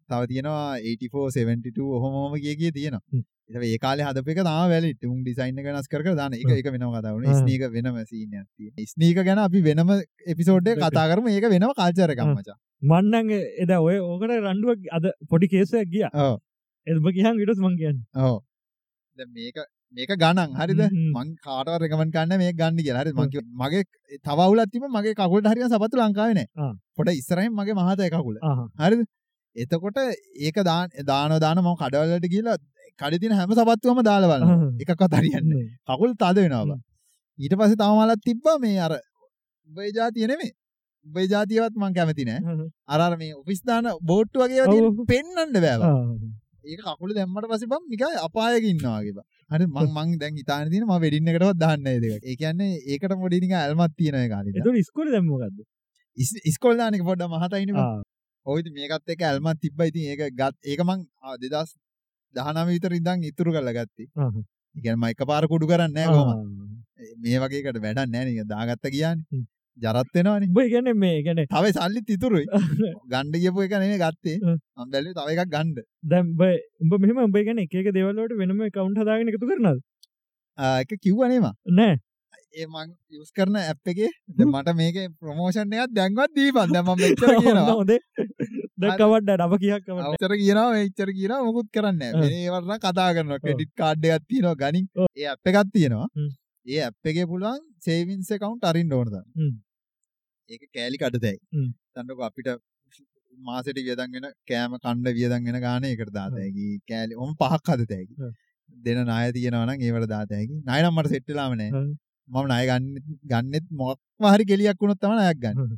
තව තියෙනවා 84 72 ඔහොම ඔහොම කිය කිය තියෙනවා. ඒ කාලේ හදපු එක තාම වැලිඩ්. උන් ඩිසයින් එක වෙනස් කර දාන. ඒක ඒක වෙනම කතාවක් නේ. හ්ම්. ස්නීක වෙනම සීන් තියෙනවා. ස්නීක ගැන අපි වෙනම එපිසෝඩ් එක කතා කරමු. ඒක වෙනම කල්චර් එකක් හ්ම්. මචං. මන්නන් එද ඔය ඕකට රණ්ඩුවක් අද පොඩි කේසයක් ගිය. එම කියහන් මං කියන්න ඔව්. දැන් මේක මේක ගණන් හරිද? මං කාටවත් රෙකමන්ඩ් කරන්න මේක ගන්න කියලා. හරිද? මං මගේ තව අවුලක් තිබ්බ මගේ කකුලට හරියන සපත්තු ලංකාවේ. නැහැ. පොඩ ඉස්සරහින් මගේ මහතේ කකුල. ආහ හරිද? එතකොට ඒක දාන දානවා දාන මම කඩවල වලට ගිහලා කඩේ තියෙන හැම සපත්තුවම දාලා බලනවා. එකක්වත් හරියන්නේ නැහැ. කකුල් තද වෙනවා බං. ඊට පස්සේ තව මාලක් තිබ්බා මේ අර උඹේ જાතිය නෙමෙයි. උඹේ જાතියවත් මං කැමති නෑ. අර අර මේ ඔෆිස් දාන බෝට්ටු වගේ ඒවා තියෙන පෙන්නන්න බෑ බං. ඒක කකුල දැම්මට පස්සේ බං නිකන් අපායක ඉන්නවා වගේ බං. හරි මං මං දැන් හිතාන තියෙන මම වෙඩින් එකටවත් දාන්න ඒ දෙක. ඒ කියන්නේ ඒකට පොඩි නිකන් ඇල්මක් තියෙන එක හරියට. ඒක ඉස්කෝලේ දැන් මොකද්ද? ඉස්කෝල් දාන එක පොඩ්ඩක් මහතයිනේ. ඔයිද මේකත් එක ඇල්මත් තිබ්බයි ඉතින් ඒක ගත් ඒක මං 2000 දහනම විතර ඉඳන් ඉතුරු කරලා ගත්තේ. ඉතින් මම එකපාර කුඩු කරන්නේ නැහැ කොහොමද? මේ වගේකට වැඩක් නැහැ නේද? දාගත්ත කියන්නේ. ජරත් වෙනවනේ. ඔබ කියන්නේ මේ කියන්නේ තව සල්ලිත් ඉතුරුයි. <laughs> ගන්න ගියපු එක නෙමෙයි ගත්තේ. මම බැලුවේ තව එකක් ගන්න. දැන් ඔබ ඔබ මෙහෙම ඔබ කියන්නේ එක එක දේවල් වලට වෙනම account හදාගෙන එකතු කරනවද? එක කිව්වනේ මම. නෑ. ඒ මං යස් කරන ඇප් එකේ. මට මේක ප්‍රමෝෂන් එකක් දැන්වත් දීපන්. දැන් මම මෙච්චර කියනවා. හොදේ දැකවඩ නබ කියක් අවතර කියනවා මෙච්චර කියනවා. මොකුත් කරන්න. ඒවරන කතා කරනවා. ක්‍රෙඩිට් කාඩ් එකක් තියෙනවා ගනින්. ඒ ඇප් එකක් තියෙනවා. ඒ ඇප් එකේ පුළුවන් සේවින්ස් account අරින්න ඕන තරම්. හ්ම්. ඒක කෑලි කඩතයි. හ්ම්. තන්නකො අපිට මාසෙට වියදම් වෙන කෑම කණ්ඩ වියදම් වෙන ගාන ඒකට දාත ඔව්. හැකි. කෑලි ඔම පහක් හදත හැකි. ඔව්. දෙන නාය තියෙනවා නම් ඒවට දාත හැකි. ණය මම ණය ගන්න ගන්නෙත් මොකක්ම හරි කෙලියක් වුණොත් තමයි ණයක් ගන්න.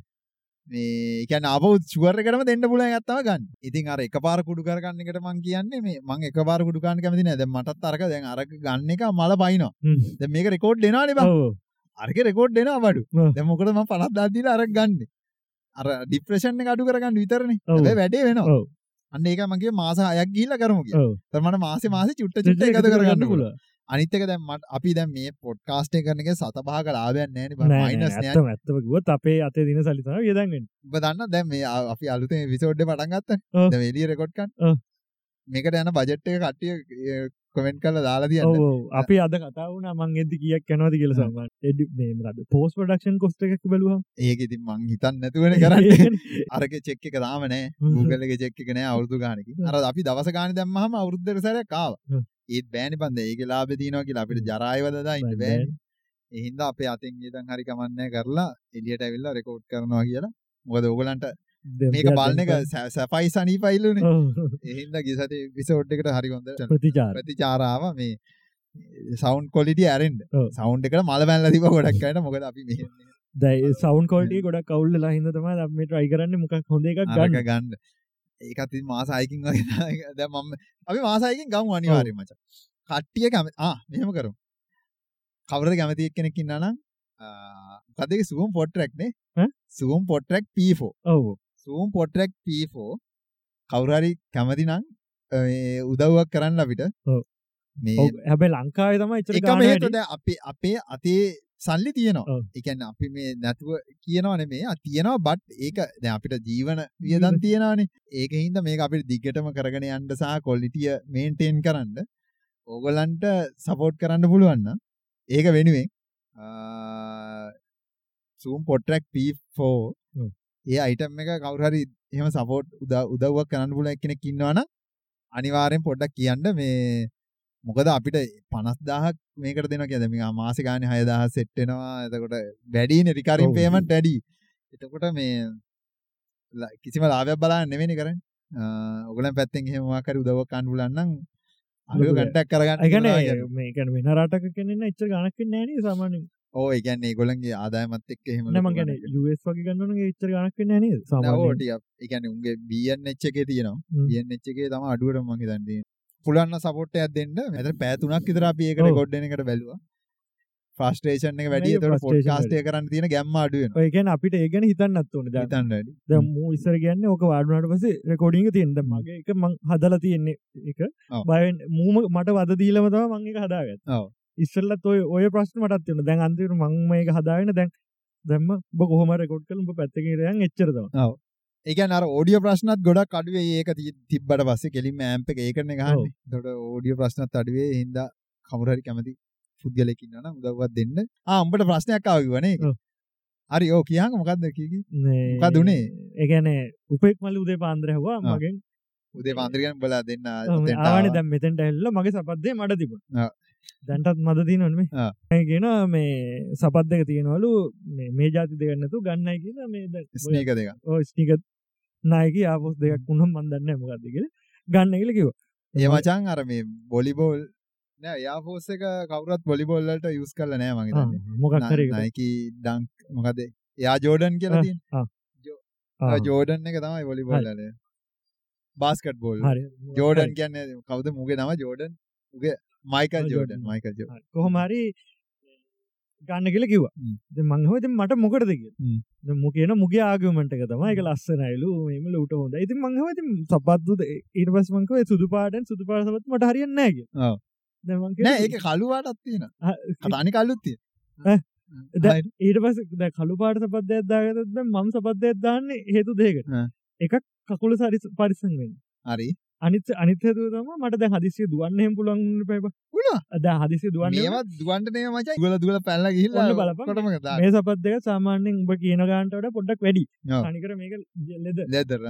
මේ කියන අප ෂුවර් එකටම දෙන්න පුළුවන් එකක් තමයි ගන්න. ඉතින් අර එකපාර කුඩු කරගන්න එකට මං කියන්නේ මේ මං එකපාර කුඩු ගන්න කැමති නෑ. දැන් මටත් අරක දැන් අරක ගන්න එක මල පයින්නවා. දැන් මේක රෙකෝඩ් දෙනවානේ බං. අරක රෙකෝඩ් දෙනවා බඩු. දැන් මොකද මම 50000 දීලා අරක ගන්නෙ. අර ડિප්‍රෙෂන් එක අඩු කරගන්න විතරනේ. හැබැයි වැඩේ වෙනවා. අන්න ඒක මම කිව්වේ මාස 6ක් ගිහිල්ලා කරමු කියලා. මට මාසේ මාසේ චුට්ට චුට්ට එකතු කරගන්න පුළුවන්. අනිත් එක දැන් මට අපි දැන් මේ පොඩ්කාස්ට් එක කරන එකේ සතපහක ලාභයක් නෑනේ බං. මයිනස් නෑ. ඇත්තම ඇත්තම ගුවත් අපේ අතේ දින සලිතන යදන්ගෙන් ඔබ දන්න දැන් මේ අපි අලුතෙන් එපිසෝඩ් එක පටන් ගත්තනේ. දැන් එළිය රෙකෝඩ් කරන්න. මේකට යන බජට් එක කට්ටිය කමෙන්ට් කරලා දාලා තියන්න. ඔව අපි අද කතා වුණ මං එද්දි කියක් යනවද කියල සම එඩ මේමද පෝස් පඩක්ෂන් කොස්ට එකක් බලවා ඒක ඉතින් මං හිතන්නේ නැතුවනේ කරන්නේ. <laughs> අරක චෙක් එක තාම නෑ. Google එකේ චෙක් එක නෑ අවුරුදු ගානකින්. අර අපි දවස ගානේ දැම්මහම අවුරුද්දකට සැරයක් ආවා. ඒත් බෑනේ බන්ද. ඒකේ ලාභේ තියෙනවා කියලා අපිට ජරායව දදා ඉන්න. බෑනේ. ඒ හින්දා අපේ අතින් ඉඳන් හරි කමන්නේ කරලා එළියට ඇවිල්ලා රෙකෝඩ් කරනවා කියලා. මොකද ඕගලන්ට මේක බලන එක සැපයි සනීපයිලුනේ. ඒ හින්දා ගිය සතියේ එපිසෝඩ් එකට හරි හොඳ <laughs> ප්‍රතිචාර ප්‍රතිචාර ආවා මේ සවුන්් කොලිටිය ඇරෙන්ඩ. සවුන්් එකට මල බැල්ල තිබ ගොඩක් අයට මොකද අපි මෙ දැයි සවන් කොල්ට ගොඩ කවුල්ල ලහිද තම මේ ට්‍රයි <laughs> කරන්න මොකක් හොඳ එකක් ගන්න ගන්න ඒකත් මාසායකින් වගේ <laughs> දැ මම අපි මාසායකින් ගම් අනිවාරය මච. කට්ටිය කැම මෙහම කරු කවරද කැමති එක් කෙනෙක් ඉන්නනම් කදක සුවම් පොට්රක්නේ ඈ? සුවම් පොට්‍රක් පෝ ඔව. සූම් පොට්‍රක් පෝ කවුරරි කැමති නං උදව්වක් කරන්න අපිට. ඔව්. මේ හැබැ ලංකාව තම එචර එකම හේතුව දැන් අපි අපේ අතේ සල්ලි තියෙනවා ඔව්. එකන්න අපි මේ නැතුව කියනවන මේ තියෙනවා බට් ඒක දැන් අපිට ජීවන වියදන් තියෙනවානේ ඒක හින්දා මේක අපිට දිග්ගටම කරගෙන යන්න සහ කොලිටිය මේන්ටේන් කරන්න ඕගොල්ලන්ට සපෝට් කරන්න පුළුවන් ඒක වෙනුවෙන් සූම් පොට්‍රක් P4 ඔව්. ඒ අයිටම් එක කවුරු හරි එහෙම සපෝට් උදව්වක් කරන්න පුළුවන් කෙනෙක් ඉන්නවනම් අනිවාර්යෙන් පොඩ්ඩක් කියන්න මේ මොකද අපිට 50000ක් මේකට දෙනවා කියද මේ මාසේ ගානේ 6000 සෙට් වෙනවා එතකොට වැඩිනේ රිකරින්. පේමන්ට් වැඩි එතකොට මේ කිසිම ලාභයක් බලන්න නෙමෙයිනේ කරන්නේ ඔයගොල්ලන් පැත්තෙන් එහෙම මොකක් හරි උදව්වක් ගන්න පුළුවන් නම් ලොකු කන්ටැක්ට් කරගන්න පුළුවන් කියන්නේ. මේකන වෙන රටක කෙනෙන්න එච්ච ගනක් නෑන සාමාන ඕ ඒ කියන්නේ ඒගොල්ලන්ගේ ආදායමත් එක්ක එහෙම ලොකු ගැන ගණනකට. යස් වගේ ගන්නන එච්චර ගනක් නෑන නෑ, ඕ සාමාන ටිකක්. ඒ කියන්නේ උන්ගේ BNH එකේ තියෙනවා. BNH එකේ තමයි අඩුවට මම හිතන්නේ. පුළුවන් නම් සපෝට් එකක් දෙන්න. මෙතන පැය 3ක් විතර අපි ඒක ඔව්. රෙකෝඩ් වෙන එකට බැලුවා. ෆ්‍රස්ට්‍රේෂන් එක වැඩි. මේක ඒතකොට frustration පොඩ්කාස්ට් එක කරන්න තියෙන ගැම්ම අඩු වෙනවා. ඔයකැන අපිට ඒගැන හිතන්නත් ද හිතන්න වැඩි. මූ ඉස්සර කියන්න ඕක වාඩුනට පස රෙකෝඩිං තියෙන්ද මගේ එක මං හදල තියෙන්නේ එක. බයෙන් මූම මට වද දීලම තම මං එක හදාගත්. ඉස්සල්ලත් ඔය ඔය ප්‍රශ්න මටත් වෙන දැන් අන්තිර මංම එක හදාගෙන දැන් දැම්ම බ කොහම රෙකොඩ් කලම පැත්තකරයන් එච්චරතම ඒකන් අර ඕඩියෝ ප්‍රශ්නත් ගොඩක් අඩුවේ ඒක තිබ්බට පස්සේ කෙලින්ම ඇම්ප් එක ඒකරන ගහන්නේ එතකොට ඕඩියෝ ප්‍රශ්නත් අඩුවේ හින්දා කවුරු හරි කැමති පුද්ගලෙක් ඉන්නවා නම් උදව්වක් දෙන්න ආ උඹට ප්‍රශ්නයක් ආවා. ඔව්. හරි ඕ කියහන් මොකද්ද කීකි මොකක්ද උනේ? ඒගැන උපෙක් මල්ල උදේ පාන්දරහවා. මගෙන් උදේ පාන්දර ගන්න බලලා දෙන්න ආවා. දැම් මෙතැන්ට එල්ල මගේ සපත්දේ මට තිබ. දැන්ටත් මද තියනොන්ම ආ. ගෙන මේ සපත් දෙක තියෙනවලු මේ- ජාති දෙගන්නතු ගන්නයි කියලා මේ ස්නේක දෙක ඔය ස්ටික නායක ආපොස් දෙයක් වුණම් මන්දන්න මොකක්ද කියලා. ගන්න කියල කිව ඒ මචන් අර මේ බොලිබෝල් නෑ යාෆෝස් එක කවුරත් බොලිබෝල් වලට යූස් කරලා නෑ මං හිතන්නේ. මොකක් හරි නයිකි ඩංක් මොකද එයා ජෝඩන් කියලා. ජෝඩන් එක තමයි බොලිබෝල් වල. බාස්කට් බෝල් ජෝඩන් කියන්නේ කවුද? මුගේ නම ජෝඩන් උගේ මයිකල් ජෝඩන්. මයිකල් කොහොමරි ගන්න කියල කිව හ්ම්. මංහවත මට මොකටද කිය. මු කියන මුගේ ආගමට එක තමයි එක ලස්සනයිලු මෙම ලට හොඳ ඉති මංහවති සපත්දුද ඊට පස් මංකව සුදු පාටන් සුදු පාසමත් මට හරියන්නෑ කිය ඔව්. නෑ ඒක කළුවාටත් තියෙන කතානි කල්ලුත් තියෙන ඈ? ද- හරි. ඊට පස කළු පාට සපත්දයක් දාගතද මම් සපත්දයක් දාන්න හේතු දේකට. එකක් කකුල සරි පරිසංවෙන් හරි අනිත් අනිත්‍යතුව තම මට දැ හදිසිය දුවන්නෙම පුළන් පැබ පුළුවන්. අද හදිසි දුවන්න මේවත් දුවන්ට නේ මචං. ගොල දුල පැල්ල ගිහිල්ලා. කොටම කතා මේ සපත් දෙක සාමාන්‍යෙන් උඹ කියන ගාන්ටට පොඩ්ඩක් වැඩි. අනිකර මේක ලෙද ලෙදර්.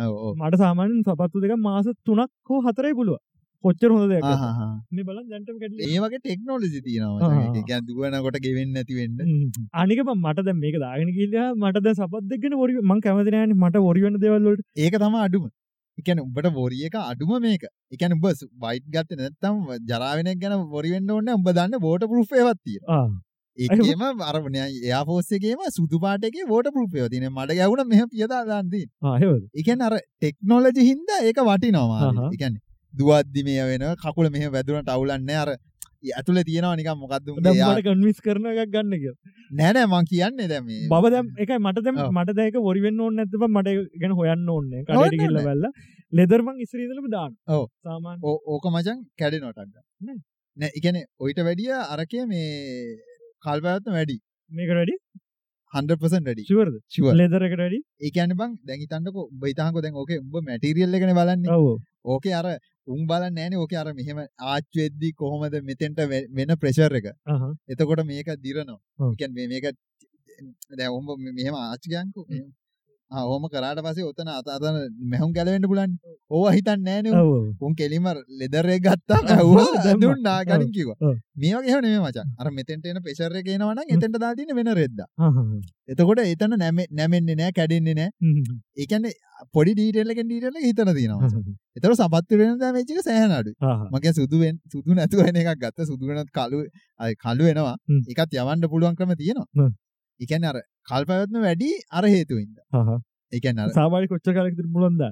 මට සාමාන්‍යෙන් සපත්තු දෙක මාස තුනක් හෝ හතරයි පුළුව කොච්චර හොඳ දෙයක් මේ බලන් දැන්ටම කැඩල ඒ වගේ ටෙක්නෝලජි තියෙනවා කියන්නේ දුවනකොට ගෙවෙන්නේ නැති වෙන්න. අනික මම මට දැන් මේක දාගෙන ගිල්ලා මට දැන් සපත් දෙකගෙන වරි මං කැමති නෑනේ. මට වරි වෙන දේවල් වලට. ඒක තමයි අඩුම කියන්නේ උඹට වොරි එක අඩුම මේක. කියන්නේ උඹ වයිට් ගත්තේ නැත්නම් ජරා වෙන එක ගැන වොරි වෙන්න ඕනේ නැහැ. උඹ දන්නේ වෝටර් ප්‍රූෆ් ඒවත් තියෙනවා. ආ. ඒකේම අර එයා ෆෝස් එකේම සුදු පාට එකේ වෝටර් ප්‍රූෆ් ඒවා තියෙනවා. මඩ ගැහුණා මෙහෙම පියදා ඒ කියන්නේ අර ටෙක්නොලොජි හින්දා ඒක. අහහ. ඒ කියන්නේ දුවද්දි මේ වෙනවා. කකුල මෙහෙම වැදුනට අවුලන්නේ අර ඇතුලේ තියෙනවා යා- මට කන්වින්ස් කරන එකක් ගන්න කියලා. නෑ නෑ මං කියන්නේ දැන් මේ බව දැම් එකයි මට දැම්. මට දැක වරි වෙන්න ඕන්න ඇතබ මට ගැන හොයන්න ඕන්න ඕනේ. වෙල්ල ලෙදර්මං ඉස්රීදලම දාන්න ඔව්. සාමාන් ඕ- ඕක මචං කැඩෙනවටක් නෑ. නෑ ඒ කියන්නේ ඔයිට වැඩිය අරකේ මේ කල්පයත්ම වැඩි. මේක වැඩි. 100% වැඩි ශුවරද ෂුවර් ලෙදරකට වැඩි ඒ කියන්නේ බං දැන් හිතන්නකෝ උඹ හිතහන්කෝ දැන් ඕකේ උඹ මැටීරියල් එකනේ බලන්නේ. ඕකේ අර උන් බලන්නේ නෑනේ ඕකේ අර මෙහෙම ආච්චි වෙද්දි කොහොමද මෙතෙන්ට වෙන ප්‍රෙෂර් එක. එතකොට මේක දිරනවා. ඒ කියන්නේ මේක දැන් උඹ මෙහෙම ආච්චි ගියන්කෝ ඕම කරාට පස්සේ ඔතන අත අතන මෙහුම් ගැලවෙන්න පුළුවන්. ඕවා හිතන්නේ නෑනේ උන්. කෙලිම ලෙදර් එක ගත්තාම ඇහුවා දැම්මා. දුන්නා ගනින් කිව්වා. ඔව්. මේ වගේ එහෙම නෙමෙයි මචං. අර මෙතෙන්ට එන නම් එතෙන්ට දාලා තියෙන වෙන රෙද්දා එතකොට එතන නැමෙ- නැමෙන්නේ නෑ කැඩෙන්නේ නෑ. ඒ කියන්නේ පොඩි ඩීටේල් එකෙන් ඩීටේල් හිතන තියෙනවා එතකොට සපත්තු වෙන ඩැමේජ් එක සෑහෙන අඩුයි. මම කියන්නේ සුදු නැතුව වෙන එකක් ගත්තා සුදු වෙනත් කළු අය කළු වෙනවා. හ්ම්. ඒකත් යවන්න පුළුවන් ක්‍රම තියෙනවා කියන්නේ අර කල්පවත්ම වැඩි අර හේතුවින්ද? අර සාමාරි කොච්ච පුලන්ද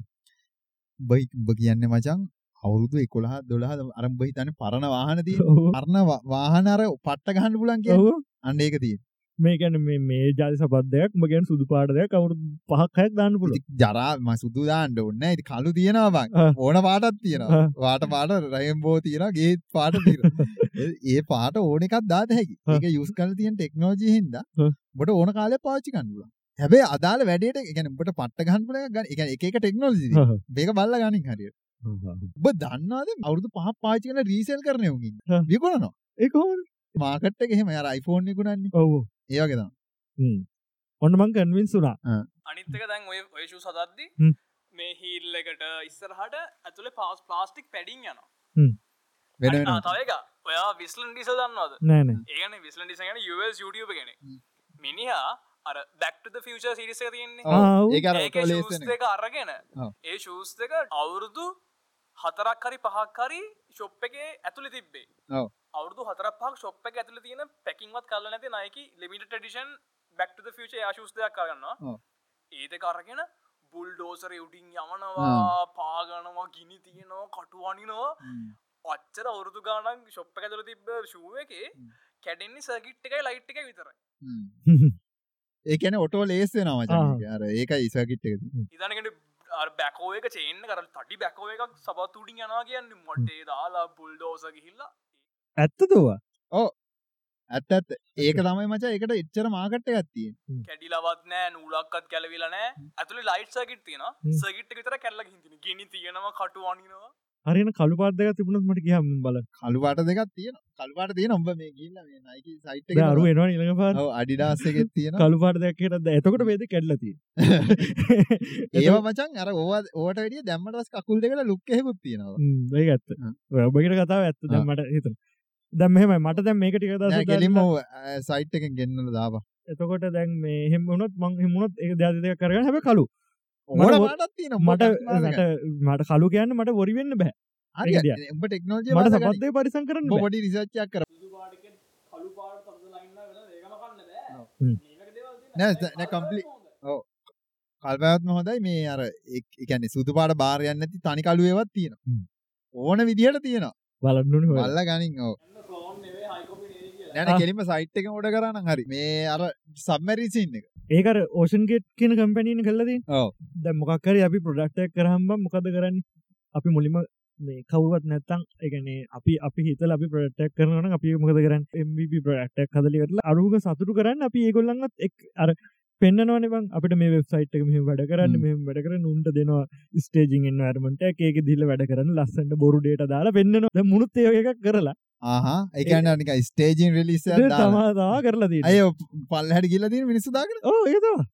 උඹ හි- උඹ කියන්නේ මචං අවුරුදු 11 12 අර උඹ හිතන්නේ පරණ වාහන තියෙන පරණ වා- වාහන අර පට්ට ගහන්න පුළුවන් කියන්නේ? ඔව. අන්න ඒක තියෙන මේකැන මේ ජාති සපත්දයක් මගැන් සුදු පාටදයක් කවුරු පහක්හයක් දාන්න පුළ ඉතින් ජරා ම සුදු දාන්න ඕනේ නැහැ. ඉතින් කළු තියෙනවා. ඕන පාටක් තියෙනවා. වාට පාට රේන්බෝ තියෙනවා ගේත් පාට <laughs> ඒ- පාට ඕන එකක් දාත හැකි. ඒක යූස් කරලා තියෙන ටෙක්නොලොජි හින්දා ආ. ඔබට ඕන කාලයක් පාවිච්චි කරන්න පුළුවන් හැබැයි අදාළ වැඩේට ඔබට පට්ට එකක් ගන්න. එක එක තියෙනවා. මේක බලලා ගනින් හරියට. ඔබ දන්නවද අවුරුදු පහක් පාවිච්චි කරලා රීසෙල් කරන උන් ඉන්න. ආ. විකුණනවා. ඒකෝන මාකට් එක එහෙම අර iPhone විකුණන්නේ. ඔව ඒ වගේ තමයි. ඔන්න මං කන්වින් සුනා අනිත්තක දැන් ඔය ඔයශු සදද්දි. මේ හිල් එකට ඉස්සරහට ඇතුළේ පාස් ප්ලාස්ටික් පැඩිං යන වෙන වෙනම. තවක ඔයා විස්ලන් ඩිස දන්නවද? නෑන ඒගන විස්ලන් ඩිස ගැන YouTube කෙනෙ හ්ම්. මිනිහා අර බැක්ට ෆිචර් සිරිස තියෙන්නේ. ඒක අරගෙන. ඒ ෂූස් දෙක අවුරුදු හතරක් හරි පහක් හරි ෂොප් එකේ ඇතුළි තිබ්බේ හතරක් පහක් ෂොප් එක ඇතුළේ තියෙන පැකින්වත් කරලා නැති Nike limited edition back to the future Air shoes දෙකක් කරගන්නවා ඔව්. ඒ දෙක අරගෙන බුල්ඩෝසර් උඩින් යමනවා පාගනවා ගිනි තියෙනවා කටුවනිනවා හ්ම්. ඔච්චර අවුරුදු ගානක් ෂොප් එක ඇතුළේ තිබ්බ ෂූ එකේ කැඩෙන්නේ සර්කිට් එකයි ලයිට් එකයි විතරයි හ්ම්. <laughs> ඒ කියන්නේ ඔටෝ ලේස් වෙනවා මචං. ආ. ඒක. අර ඒකයි සර්කිට් එක. ඉදනකට බැකෝ එක චේන්න කර තඩි බැකෝ එකක් සබත් උඩින් යනවා කියන්න මොටේ දාලා බුල්ඩෝස ගිහිල්ලා ඇත්ත ඇත්ත. ඒක තමයි මචං ඒකට එච්චර මාකට් එකක් තියෙන්නේ. කැඩිලවත් නෑ නූලක්කත් කැලවිල නෑ ඇතුළි ලයිට් සකිට තියෙන. සකිට් විතර කැල්ල හිතින ගෙනි තියෙනවා කටු අනිනවා හරින කළු පාදක තිබුණත් මට කියහම බල කළු පාට දෙකක් තියෙනවා. කළු පාට තියෙන උඹ මේ ගිහිල්ලා මේ Nike site එකේ අරු. එනවා නිලඟ පාර ඔව් Adidas එකෙත් තියෙනවා. කළු පාට දෙයක්ට එතකොට වේද කැඩලති <laughs> ඒවා මචං අර ඕවා ඕවට වැඩිය දැම්මට පස්සේ කකුල් දෙකට ලුක් එකකුත් තියෙනවා. ඒ ඇත්ත ආ. ඔබකට කතාව ඇත්ත ආ. දැම්මට හිත දැම් මෙහෙම මට දැම් මේක ටික දස කෙලින්ම සයිට් එකෙන් ගෙන්නලා දාපන්. එතකොට දැන් මේ හෙම වුණොත් මං හිමුණොත් ඒ දෙයක් කරගන්න හැබ කලු. මට මට මට කලු කියන්න මට වොරි වෙන්න බෑ ටෙක්නොලොජිය මට බලලා ගනි. සපත්දය පරිසං කරන්න. පොඩි රිසර්ච් එකක් කර. සුදු පාටක කළු පාට තද ලයින්න වෙන ඒකම කන්න බෑ හ්ම්. මේක දේවල් නෑ, තියෙනවා. නෑ, complete. කල්පයත්ම හොඳයි මේ අර කියන්නේ සුදු පාට බාරයක් නැති තනි කළු ඒවත් තියෙනවා. හ්ම්. ඕන විදිහට තියෙනවා. බලන්නුන බල්ලා ගනින් ඔව්. එන්න ක්ලෝන් නෙවෙයි හයි කොපි නෙවෙයි කියලා නෑ නෑ කෙලින්ම සයිට් එකෙන් ඕඩර් කරා නම් හරි. මේ අර සබ්මැරින් සීන් එක. ඒකර ඕෂන් ගේට් කියන කම්පැනීන කල්ලදී. දැ මොකක්කර අපි ප්‍රඩක්ටක් කරහම්බ මොකද කරන්න අපි මුලිම මේ කවුවත් නැත්තං එකනේ අපි අපි හිතල අපි ප්‍රටක් කරන අපි මොකද කරන්න MVP ප්‍රටක් හදලිකටල අරුග සතුරු කරන්න අපි ඒගොල්ලඟත් එක් අර පෙන්න්නනවන බං අපිට මේ වෙබ්සයිට් එක මෙහම වැඩ කරන්න. මෙහම වැඩ කර උන්ට දෙනවා ස්ටේජින් එන්වර්මට ඒක දිල්ල වැඩ කරන්න ලස්සට බොරු ඩේට දාලා පෙන්න්නන මුණුත් ඒ එකක් කරලා ආහ. එකන්න නික ස්ටේජන් රිලිස තමාතා කරලා දී අය පල්හට කියල දී මිනිස්සුදාගෙන ඕ ඒතවා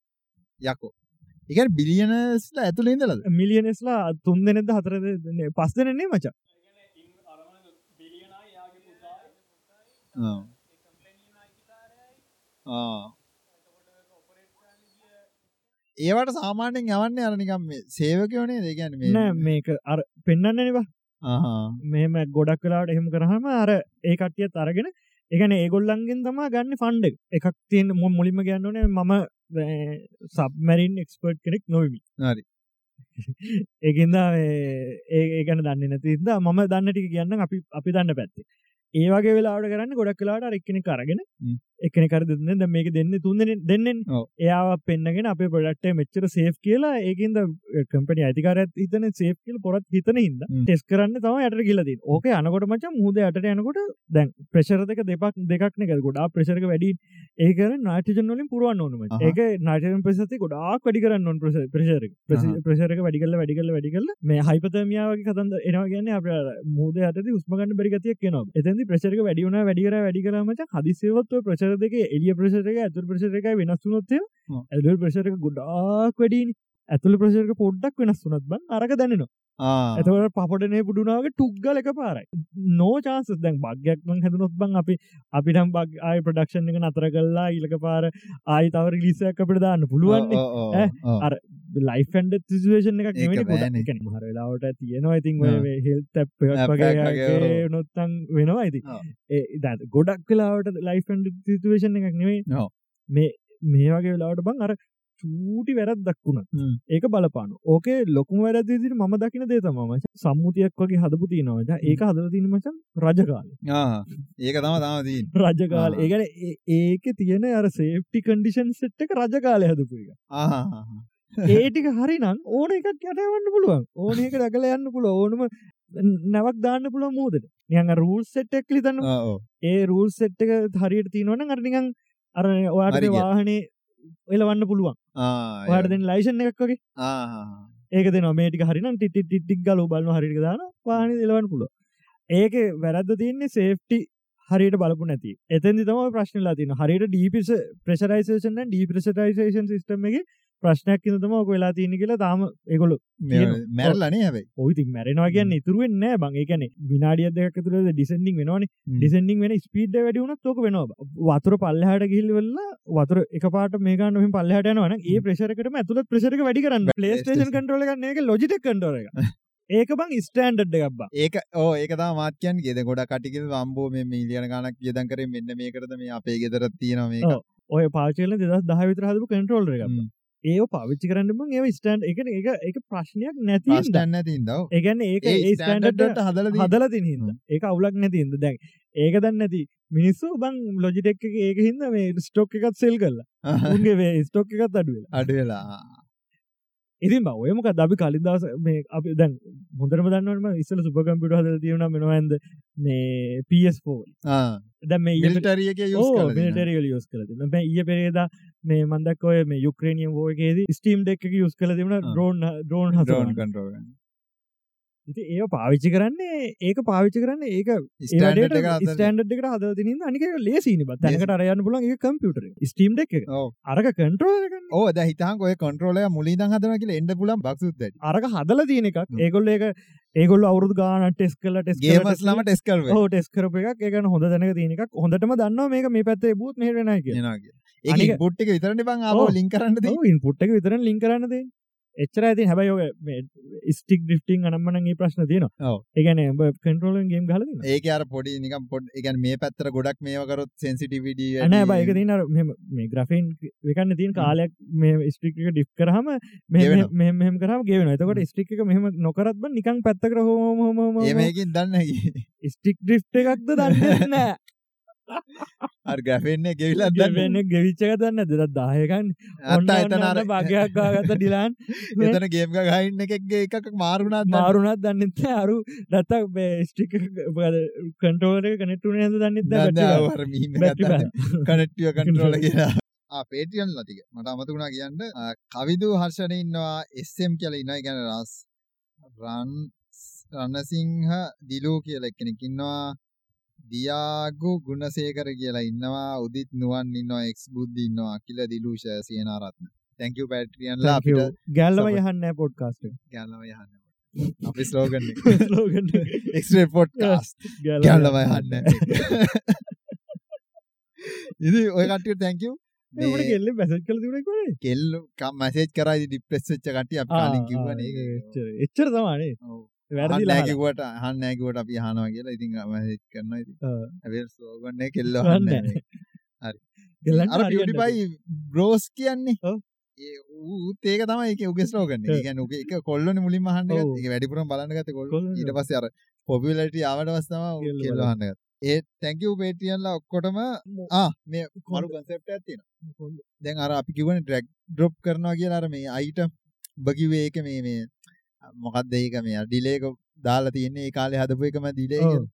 යකෝ. එක බිලියනස්ල ඇතුළ ඉඳලද? මිලියනෙස්ලා තුන් දෙනෙද හතර පස් දෙනෙන්නේ මචා. ඒවට සාමාන්‍යෙන් යවන්න අරනිකම් සේවකයෝනේ දෙගැන නෑ මේක අර පෙන්න්න නවා මෙම ගොඩක් කලාට එහෙම කරහම අර ඒ කට්ටියත් අරගෙන එකන ඒගොල්ලන්ගෙන් තමා ගන්න ෆන්ඩ එකක් තියෙන් මො මුලිම ගන්නනේ මම සබමැරින් එක්ස්පර්ට් කෙනෙක් නොවමි හරි. <laughs> ඒකන්ද ඒකන දන්න නැතිද මම දන්න ටික කියන්න අපි අපි දන්න පැත්තේ ඒවගේ වෙලාට කරන්න ගොඩක් කලාට එක්කෙන කරගෙන. එකන කර දෙන්න ද මේක දෙන්න තුන් දෙන්නෙන්. එයාව පෙන්න්නගෙන අපේ පොඩක්ට මෙච්චර සේෆ් කියලා ඒකන්ද කම්පනි අයිතිකාරත් හිතන සේෆ් කියල පොරත් හිතන හිද. ටෙස් කරන්න තම යට කියලදී ඕක අනකොට මච මුහද යට යනකොට දැන් ප්‍රශර දෙක දෙපක් දෙකක්න එක ගොඩා ප්‍රශරක වැඩි ඒකර නාටජන් වලින් පුරුවන් ඕනම. ඒක නාටන ප්‍රසති ගොඩාක් වැඩි කරන්න ඔන් ප්‍රශර. ප්‍රශරක වැඩිකල්ල වැඩිකල්ල වැඩිකල්ල මේ හයිපතමියාවගේ කතන්ද එනවා ගැන්න අප මුද ඇත උස්මගන්න බරිගතියක් කියනවා එතැදි ප්‍රශරක වැඩියුණ වැඩිකර වැඩිකරමච හදිසේවත්ව ප්‍රශර දෙක එලිය ප්‍රශරක ඇතුර ප්‍රශරක වෙනස්සුනොත්තය ඔව්. ඇතුල් ප්‍රශරක ගොඩාක් වැඩීන ඇතුළ ප්‍රශරක පොඩ්ඩක් වෙනස් වනත් බන් අරක දැනවා ඇතවට පපටනේ පුඩුනාව ටුක්ගල එක පාරයි නෝ චාන්ස දැන් භග්‍යක්මන් හැදනොත් බං අපි අපිටම් බක් ආය ප්‍රඩක්ෂන් එක නතර කල්ලා ඉලක පාර ආයි තවර ලිසයක් අපට දාන්න පුළුවන්නේ ඈ, අර ලයිෆන්ඩ නෙමෙයි බෑනේ. ගොඩක් මහරලාවට තියෙනවා. ඉතින්. හෙල් තැප් App එකක් වගේ, වගේ ඔව්. නොත්තන් වෙනවා. ඉති. ඒ ගොඩක් කලාවට ලයිෆන්ඩ සිතුවේෂන් එකක් ඔව්. මේ මේ වගේ වෙලාවට බං අර චූටි වැරත් දක්වුණ හ්ම්. ඒක බලපාන ඕකේ ලොකුම වැරදිදිට ම දකින දේ තමම සම්මුතියක් වගේ හදපු තියනවද ඒක හදල තින මචන් රජකාල. ඒක තම තම දී රජකාල. ආ. ඒගන ඒක තියෙන අර සේප්ටි කන්ඩිෂන් සෙට් එක රජකාලය හදපු එක. ඒටික හරිනම් ඕන එකක් යටවන්න පුළුවන්. ඕන එක රැකල යන්න පුළ ඕනම නැවක් දාන්න පුළ මූදට නියඟ රූල් සෙට් එක් ලිතන්න ඒ රූල් සෙට් එක හරියට තියනවන අරනිකං අර ඔයාට හරි ගියා. වාහනේ එලවන්න පුළුවන්. වාට දෙන ලයිෂන් එකක් වගේ? ඒක දෙන මේටික හරිනම් ටිටි ටික් ගල බලන්න හරික දාන වාහන එලවන්න පුල ඒක වැරද්ද තියන්නේ සේෆ්ටි හරියට බලපු නැති. එතැදි තම ප්‍රශ්නලා තින හරියට ඩීපිස ප්‍රශරයිසේෂන් ඩීප්‍රසටයිසේෂන් සිස්ටම එක ප්‍රශ්නයක් ඉතම ඔක වෙලා තියන කියලා තාම එකොලු මැරලනේ හැබයි. ඔයිති මැරෙනවා කියන්න ඉතුරුවෙන් නෑ බං. එකන විනාඩිය දෙක තුර ඩිසෙන්ඩිං වෙනවාන. ඩිසෙන්ඩිං වෙන ස්පීඩ් වැඩි වුණත් තෝක වෙනවා වතුර පල්ලහට ගිල්වෙල්ලා වතුර එක පාට මේකන්න හම පල්ලහට යනවන ඒ ප්‍රශරකට ඇතුල ප්‍රශරක වැඩි කරන්න පලේස්ටේෂන් කටරල ගන්න එක ලොජිට කටර ඒක බං ස්ටන්ඩ් එකක්බා ඒක ඕ ඒක මාත්‍යයන් ගෙද ගොඩ කටිකල් වම්බෝ මේ මිලියන ගනක් යදන් කර මෙන්න මේකරද මේ අපේ ගෙදර තියෙන මේක. ඔව්. ඔය පාචල දෙදස් දහ විතර හදපු කටරෝල් හ්ම්. ඒ පාවිච්චි කරන්න බං ඒ ස්ටන්් එක එක එක ප්‍රශ්නයක් නැති ප්‍රශ්ටන්න තින්දව ඒගැන්න ඒක ඒ ඒ ස්ටන්ඩ ස්ටන්ඩට හදල හදල තින හිද ඒක අවුලක් නැති හිද දැන් ඒක දන්න නැති මිනිස්සු බං ලොජිටෙක් ඒක හිද මේ ස්ටොක් එකත් සෙල් කරලා. <laughs> උන්ගේ වේ ස්ටොක් එකත් අඩුවෙලා අඩවෙලා ඉතින් ඔයමක දබි කලින්දස මේ අපි දැන් හොඳරම දන්නවම ඉස්සල සුපකම්පිට හද තියුණ මෙනවන්ද? මේ පස්ෝ දැ මේ මිල්ටරියක මිටරියල් යස් බ ඒ පෙරේද මේ මන්දක් ඔය මේ යුක්‍රේනියම් ෝයගේද ස්ටීම් දෙක් යුස් කල ඩ්‍රෝන් හස ඩෝන් කන්ට්‍රෝල් ඉති ඒ පාවිච්චි කරන්නේ ඒක පාවිච්චි කරන්න ඒක ස්ටන්ඩ් එක එකට හද තින අනික ලේසිනි තැනකට අරයන්න පුලන් ඒ කම්පියුටර ස්ටීම් දෙක් එක. අරක කරන්න ඕ ද හිතන් ඔය කොන්ට්‍රෝලය මුලින් හදන කියල එන්න පුලන් බක්සුත් අරක හදල තියෙන එකක්. ඒගොල්ල ඒක ඒගොල්ල අවුදු ගාන ටෙස් කල ටෙස් ලම ටෙස් කල් හෝ ටෙස් කරප එකක්. ඒකන හොඳ දැනක තියෙන එකක්. හොඳටම දන්න මේක මේ පැත්තේ බුත් මෙහෙරෙනයි කිය ඒ පුට්ටික විතරට බං ආව ඔව්. ලින් කරන්නද ඉන්පුට් එක විතරන ලින් කරන්නද එච්චර ඇති හැබයි ස්ටික් ඩිස්ටිං අනම්මනගේ ප්‍රශ්න තියෙනවා. ඔව්. ඒගැන කන්ටරෝලන් ගේම් හල ඒක අර පොඩි නිකම් පොඩ් එකන් මේ පැත්තර ගොඩක් මේකරොත් සෙන්සිටිවිඩ නෑ බයක තින මේ ග්‍රෆීන් එකන්න තින් කාලයක් මේ ස්ට්‍රික් එක ඩිප් කරහම මෙහම කරම ගෙවෙන එතකොට ස්ට්‍රික් එක මෙහම නොකරත්ම නිකං පැත්තකර හෝම ඒමකින් දන්න ස්ටික් ඩිප් එකක්ද දන්න <laughs> නෑ අර් ගැෆෙන්නේ ගෙවිලත් දන්න වෙන්න ගෙවිච්චක දන්න දෙදත් දායකන් අත්ත <laughs> එතන අර භගයක් ගාගත ඩිලාන්. එතන ගේම් ගහන්න එකක්ගේ එකක් මාරුණත් මාරුණත් දන්නත් අරු දත්තක් ස්ටික් කන්ටෝර කනෙට්ටුන ඇද දන්නත් කනට්ිය කන්ට්‍රෝල කියලා. පේටියන් ලතික මට අමතුුණා කියන්න කවිදු හර්ෂණ ඉන්නවා එස්ම් කියල ඉන්නයි ගැන රස් රන් රන්නසිංහ දිලූ කියල එකෙනෙක් ඉන්නවා දියාගු ගුණසේකර කියලා ඉන්නවා උදිත් නුවන් ඉන්නවා එක්ස් බුද්ධ ඉන්නවා කියල දිලූෂ සයනාරත්න තැංකව පැට්‍රියන්ලා අපිට ගැල්ලව support. යහන්න පොඩ්කාස්ට ගැල්ලම යහන්න අපි ස්ලෝගන්න එක්ස්ේ පොට් ගැල්ලම යහන්න ඉදි ඔය කටිය තැංකව කෙල්ල පැසත් කල තිබුණ කොේ කෙල්ලු මැසේජ් කරයි ඩිප්‍රෙස්ච්ච කට අප කාලින් කිවන එච්චර තමානේ වැරදි නැකිවට හන්න නැකුවට අපි හනවා කියලා ඉතින් මසේජ් කරන්න ඉති ඇ සෝගන්න කෙල්ල හන්න. අර පිටිපයි බ්‍රෝස් කියන්නේ ඌත් ඒක තමයි ඒක උගේ ස්ලෝගන් එක. ඒ කියන්නේ උගේ එක කොල්ලෝනේ මුලින්ම අහන්න. ගත්තා. ඒක වැඩිපුරම බලන්න ගත්තේ කොල්ලෝ. ඊට පස්සේ අර පොපියුලාරිටි ආවට පස්සේ තමයි කෙල්ලෝ අහන්න ගත්තා. ඒ thank you patreonලා ඔක්කොටම ආ මේ මරු concept එකක් තියෙනවා. දැන් අර අපි කිව්වනේ drag drop කරනවා කියලා අර මේ item ඔබ කිව්වේ ඒක මේ මේ මොකක්ද ඒක මේ ඩිලේ එක දාලා තියෙන්නේ ඒ කාලේ හදපු එකම ඩිලේ. කියලා.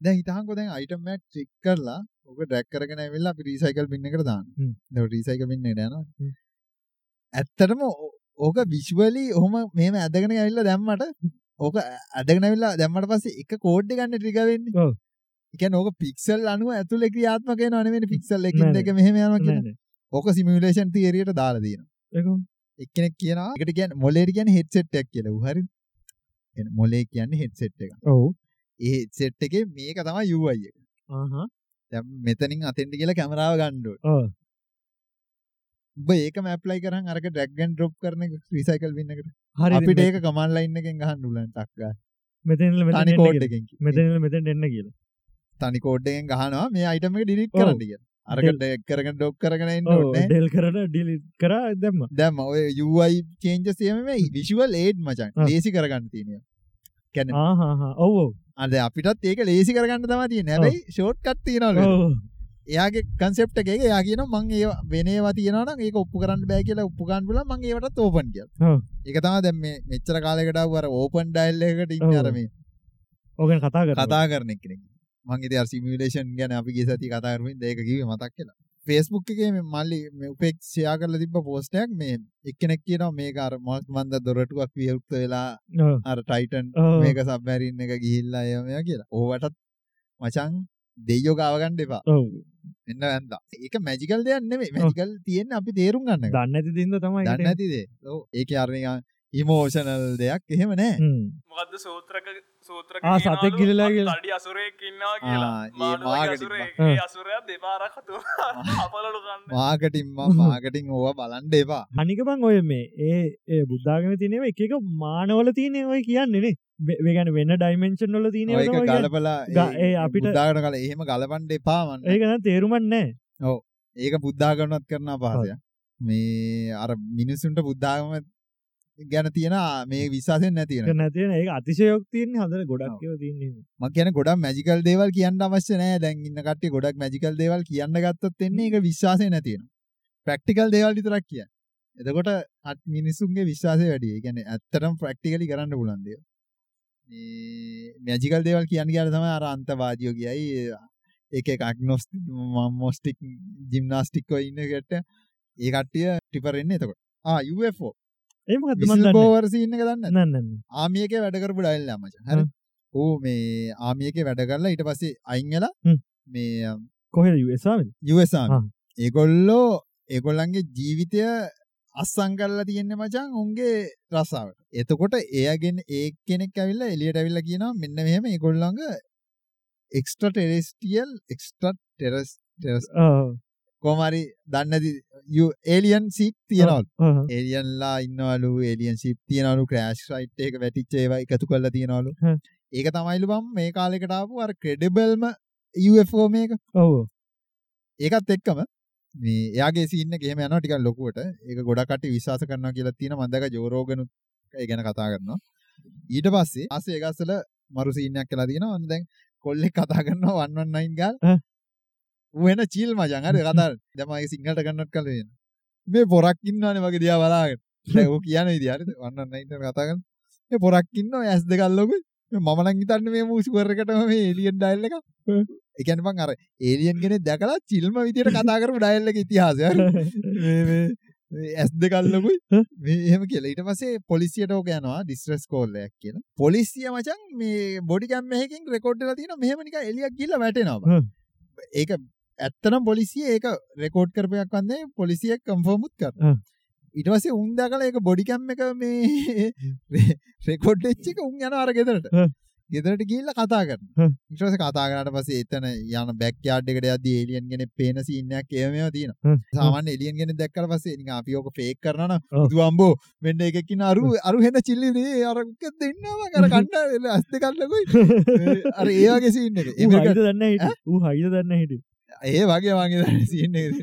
දැන් හිතහන්කෝ දැන් item එකක් ක්ලික් කරලා ඔක ඩ්‍රැග් කරගෙන ඇවිල්ලා අපි රීසයිකල් බින් එකට දාන්න. දැන් රීසයිකල් බින් එකට යනවා. ඇත්තටම ඕක විෂුවලි ඔහොම මෙහෙම ඇදගෙන ඇවිල්ලා දැම්මට ඕක ඇදගෙන ඇවිල්ලා දැම්මට පස්සේ එක කෝඩ් එක ගන්න ට්‍රිගර් වෙන්නේ. ඔව්. ඒ කියන්නේ ඕක පික්සල් අණුව ඇතුලේ ක්‍රියාත්මක වෙනව නෙවෙයි පික්සල් නෑ එකින් නෑ. දෙක මෙහෙම යනවා කියන්නේ. ඕක සිමියුලේෂන් තියරියට දාලා තියෙනවා. එක්කෙනෙක් කියනවා ඒකට කියන්නේ මොලේට කියන්නේ හෙඩ්සෙට් එකක් කියලා. හරිද? එන මොලේ කියන්නේ හෙඩ්සෙට් එක. ඔව් ඒ හෙඩ්සෙට් එකේ මේක තමයි UI එක. දැන් මෙතනින් අතෙන්ට කියලා කැමරාව ගන්න ඕනේ. ඔව් ඔබ ඒකම ඇප්ලයි කරන් අරක ඩ්‍රැග් ඇන්ඩ් ඩ්‍රොප් කරන එක රීසයිකල් බින් එකට. හරි අපිට ඒක කමාන්ඩ් ලයින් එකෙන් ගහන්න උලන් ටක් ගාලා. මෙතන තනි කෝඩ් එකෙන්. මෙතන මෙතෙන් එන්න කියලා තනි කෝඩ් එකෙන් ගහනවා මේ අයිටම් එක ඩිලීට්. කරන්න කියලා. අරක Del- ඩ්‍රැග් කරගෙන ඔව් ඕනේ. ඩෙල් කරන ඩිලිට් කරා දැම්ම දැන් ඔය UI changes එහෙම මේ visual aid මචං. ආ. ලේසි කරගන්න තියෙනවා. කියන්නේ ආහා ඔව් ඔව් අද අපිටත් ඒක ලේසි කරගන්න තමයි තියෙන්නේ. හැබැයි ෂෝට් කට් තියනවලු. එයාගේ කන්සෙප්ට් එක එයා කියනවා මං ඒ වෙනේවා තියෙනවා නම් ඒක ඔප්පු කරන්න බෑ කියලා ඔප්පු කරන්න පුළුවන් මං ඒවටත් ඕපන් කියලා. ඒක තමයි දැන් මේ මෙච්චර කාලයකට ආව අර ඕපන් ඩයල් එකකට ඉන්නේ. අර මේ ඕගෙන කතා කර කතා කරන කෙනෙක්. මං ඉතින් අර සිමියුලේෂන් ගැන අපි ගිය සතිය කතා කරමින් ඒක කිව්වේ මතක් කියලා. Facebook එකේ මේ මල්ලි මේ උපෙක් ෂෙයා කරලා තිබ්බ පෝස්ට් එකක් මේ එක්කෙනෙක් කියනවා මේක අර මොස් මන්ද දොරටුවක් විවෘත වෙලා අර ටයිටන්. මේක සබ්මැරින් එක ගිහිල්ලා එයා මෙයා කියලා. ඕවටත් මචං දෙයියෝ ගාව ගන්න එපා. ඔව් එන්න වැන්දා. ඒක මැජිකල් දෙයක් නෙමෙයි. මැජිකල් තියෙන්නේ අපි තේරුම් ගන්න එක. දන්න ඇති දින්ද තමයි දන්නේ නැතිද? ඔව්. ඒකේ අර නිකන් ඉමෝෂනල් දෙයක් එහෙම නැහැ. මොකක්ද සූත්‍රක සූත්‍ර ආ, සතෙක් ගිලිලා. අඩි අසුරයෙක් ඉන්නවා කියලා. අසුරයා අපලලු ගන්න. මාකටින් මාකටින් ඕවා බලන්ඩ එපා. අනික බං ඔය මේ ඒ ඒ බුද්ධාගම තියනව එක එක මානවල තියනෙ ඔය කියන්නේනේ වෙගැන වෙන්න ඩයිමෙන්ශන් වල තියන ඒක ගලපලා ඒ අපිට- බුද්ධාගන කල එහෙම ගලපන්ඩ එපාමන්න ඒක තේරුමන්නෑ ඒක බුද්ධාගනත් කරන පහසය මේ අර මිනිසුන්ට බුද්ධාගම ගැන තියෙන මේ විශාසයෙන් නැතින නැතින ඒ අතිශයෝක් තියන්නේ හඳර ගොඩක් ඒවා තියන්නේ. ම කියන ගොඩක් මැජිකල් දේවල් කියන්න අවශ්‍ය නෑ. දැන් ඉන්න කට්ටිය ගොඩක් මැජිකල් දේවල් කියන්න ගත්තොත් එන්නේ ඒක විශ්වාසය නැතින ප්‍රක්ටිකල් දේවල් විතරක් කිය එතකොට මිනිසුන්ගේ විශ්වාසය වැඩිය ගැන ඇත්තරම් ප්‍රක්ටිකලි කරන්න පුලන්දය මැජිකල් දේවල් කියන්න කියන තම අර අන්තවාදියෝ කියයි ඒක අක්නොස් මොස්ටික් ජිම්නාස්ටික්ව ඉන්නකට ඒ කට්ටිය ටිපරෙන්නේ එතකොට. ආ UFO ඒමත් විසිල් බෝවර්සි ඉන්න දන්න. නන්න ආමියක වැඩකරපු ඩයිල්ලා මච හරි. ඕ මේ ආමියක වැඩ කරලා ඊට පස්සේ අයිංගලා. මේ කොහෙද? යසාාව ආ. ඒගොල්ලෝ ඒගොල්ලන්ගේ ජීවිතය අස්සං කරලා තියෙන්නේ මචං උන්ගේ රසාාවට. එතකොට එයගෙන ඒ කෙනෙක් ඇවිල්ල එලියට ඇවිල්ල කියනවා මෙන්න මෙහෙම ඒගොල්ලඟ එක්ස්ට්‍ර ටෙරෙස්ටියල් එක්ස්ට්‍ර ටෙරස් ටෙරස් කෝමරි දන්නති ඒලියන් සිීප් තියනවල්. ඒලියන්ලා ඉන්නවලු ඒලියන් සිප් තියනලු ක්‍රෑශ් රයිට් එක වැටිච්චේව එකතු කල්ල තියෙනවලු. ඒක තමයිලු බම් මේ කාලෙකටාපු අර ක්‍රෙඩබල්ම මේක ඔව. ඒකත් එක්කම මේ එයාගේ සින්න ගෙම යන ටික ලොකුවට. ඒක ගොඩකට විශවාස කරන කියලා තියෙන මදක ජෝරෝගනු ගැන කතා කරනවා. ඊට පස්සේ අස ඒගස්සල මරු සිීනයක් කලා තියෙන ඔන්න දැන් කොල්ලෙක් කතා කරනවා වන්නන්නයින් ගල්. වෙන චිල් මජන් හරි කතා දමයි සිංහට ගන්නත් කලෙන මේ පොරක් ඉන්නවන වගේ දියා බලාගෙන. ඌ කියන විදිහට වන්නන්නයිට කතාගන්න මේ පොරක් ඉන්න ඇස් දෙකල්ලොක මමනන් හිතන්න මේ මූසිවරකටම මේ එලියෙන් ඩයිල්ල එක හ්ම්. එකන බං අර ඒලියන් ගෙන දැකලා චිල්ම විදියට කතා කරපු ඩයල්ලක ඉතිහාසය. ඇස් දෙකල්ලකුයි හ්ම්. එහෙම කියලා. ඊට පස්සේ පොලිසියට ඕක යනවා ඩිස්ට්‍රෙස් කෝල්ලයක් කියලා. පොලිසිය මචන් මේ බොඩි කැම් එකකින් රෙකෝඩ් වෙලා තියෙනවා. මෙහෙම නිකන් එලියක් ගිහලා වැටෙනවා. ඒක ඇත්තනම් පොලිසිය ඒක රෙකෝඩ් කරපයක් වන්නේ පොලිසිය කම්ෆර්මුත් කර හ්ම්. ඊට පස්සේ උන් දැකලා ඒක බොඩි කැම් එක මේ <laughs> රෙකෝඩ් වෙච්ච එක උන් යනවා අර ගෙදරට. ගෙදරට ගිහිල්ලා කතා කරනවා. ඊට පස්සේ කතා කරාට පස්සේ එතන යන බෑක් යාඩ් එකට යද්දී ඒලියන් කෙනෙක් පේන සීන් එකක් ඒවා තියෙනවා. හ්ම්. සාමාන්‍ය එලියන් කෙනෙක් දැක්කට පස්සේ නිකන් අපි ඕක ෆේක් කරනවා නම් අම්බෝ මෙන්න එකක් ඉන්න අරු අරු හෙන චිල්ලි නේ. අර දෙන්නවා අර කන්න <laughs> ඇස් දෙක අල්ලකුයි <laughs> අර ඒ වගේ සීන් එක. ඌ හයිද දන්න හිට. ඌ හයිද දන්න හිට ඒ වගේ වගේ සීන් එක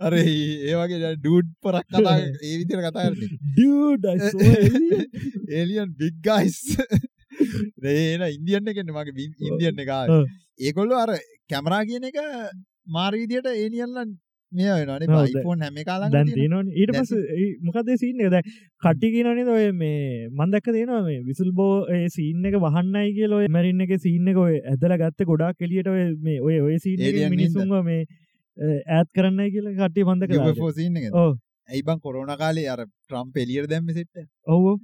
අර ඒ වගේ ඩූඩ් පරක් කතා <laughs> ඒ විදිහට කතා කරන්නේ. ඒලියන් බිග් ගයිස් ඒන ඉන්දියන්න එකෙන්න මගේ ඉන්දියන්න එක. ඒගොල්ලෝ අර කැමරා කියන එක මාර විදියට ඒනියල්ලන් මේ වෙනනේ ඔව්, බයිෆෝන් හැම කාලඟ දැන් තියෙනවන. ඊට පස මොකද සිීන්න දැ කට්ටි කියනනද ඔය මේ මන්දක්ක තියෙනවා මේ විසල් බෝ ඒ සීන්න එක වහන්නයි කියල ඔය මැරින්න එක සීන්න එක ඔය ඇදල ගත්ත ගොඩක් කෙලියට ඔය මේ ඔය ඔය සීන Alien මිනිසුන්ව මේ ඇත් කරන්න කියල කට්ටි බඳක ෆෝසින්න එක ඕ ඇයිබං කොරෝණ කාලේ අර ට්‍රම් පෙලියර් දැම්ම සිට ඔවෝ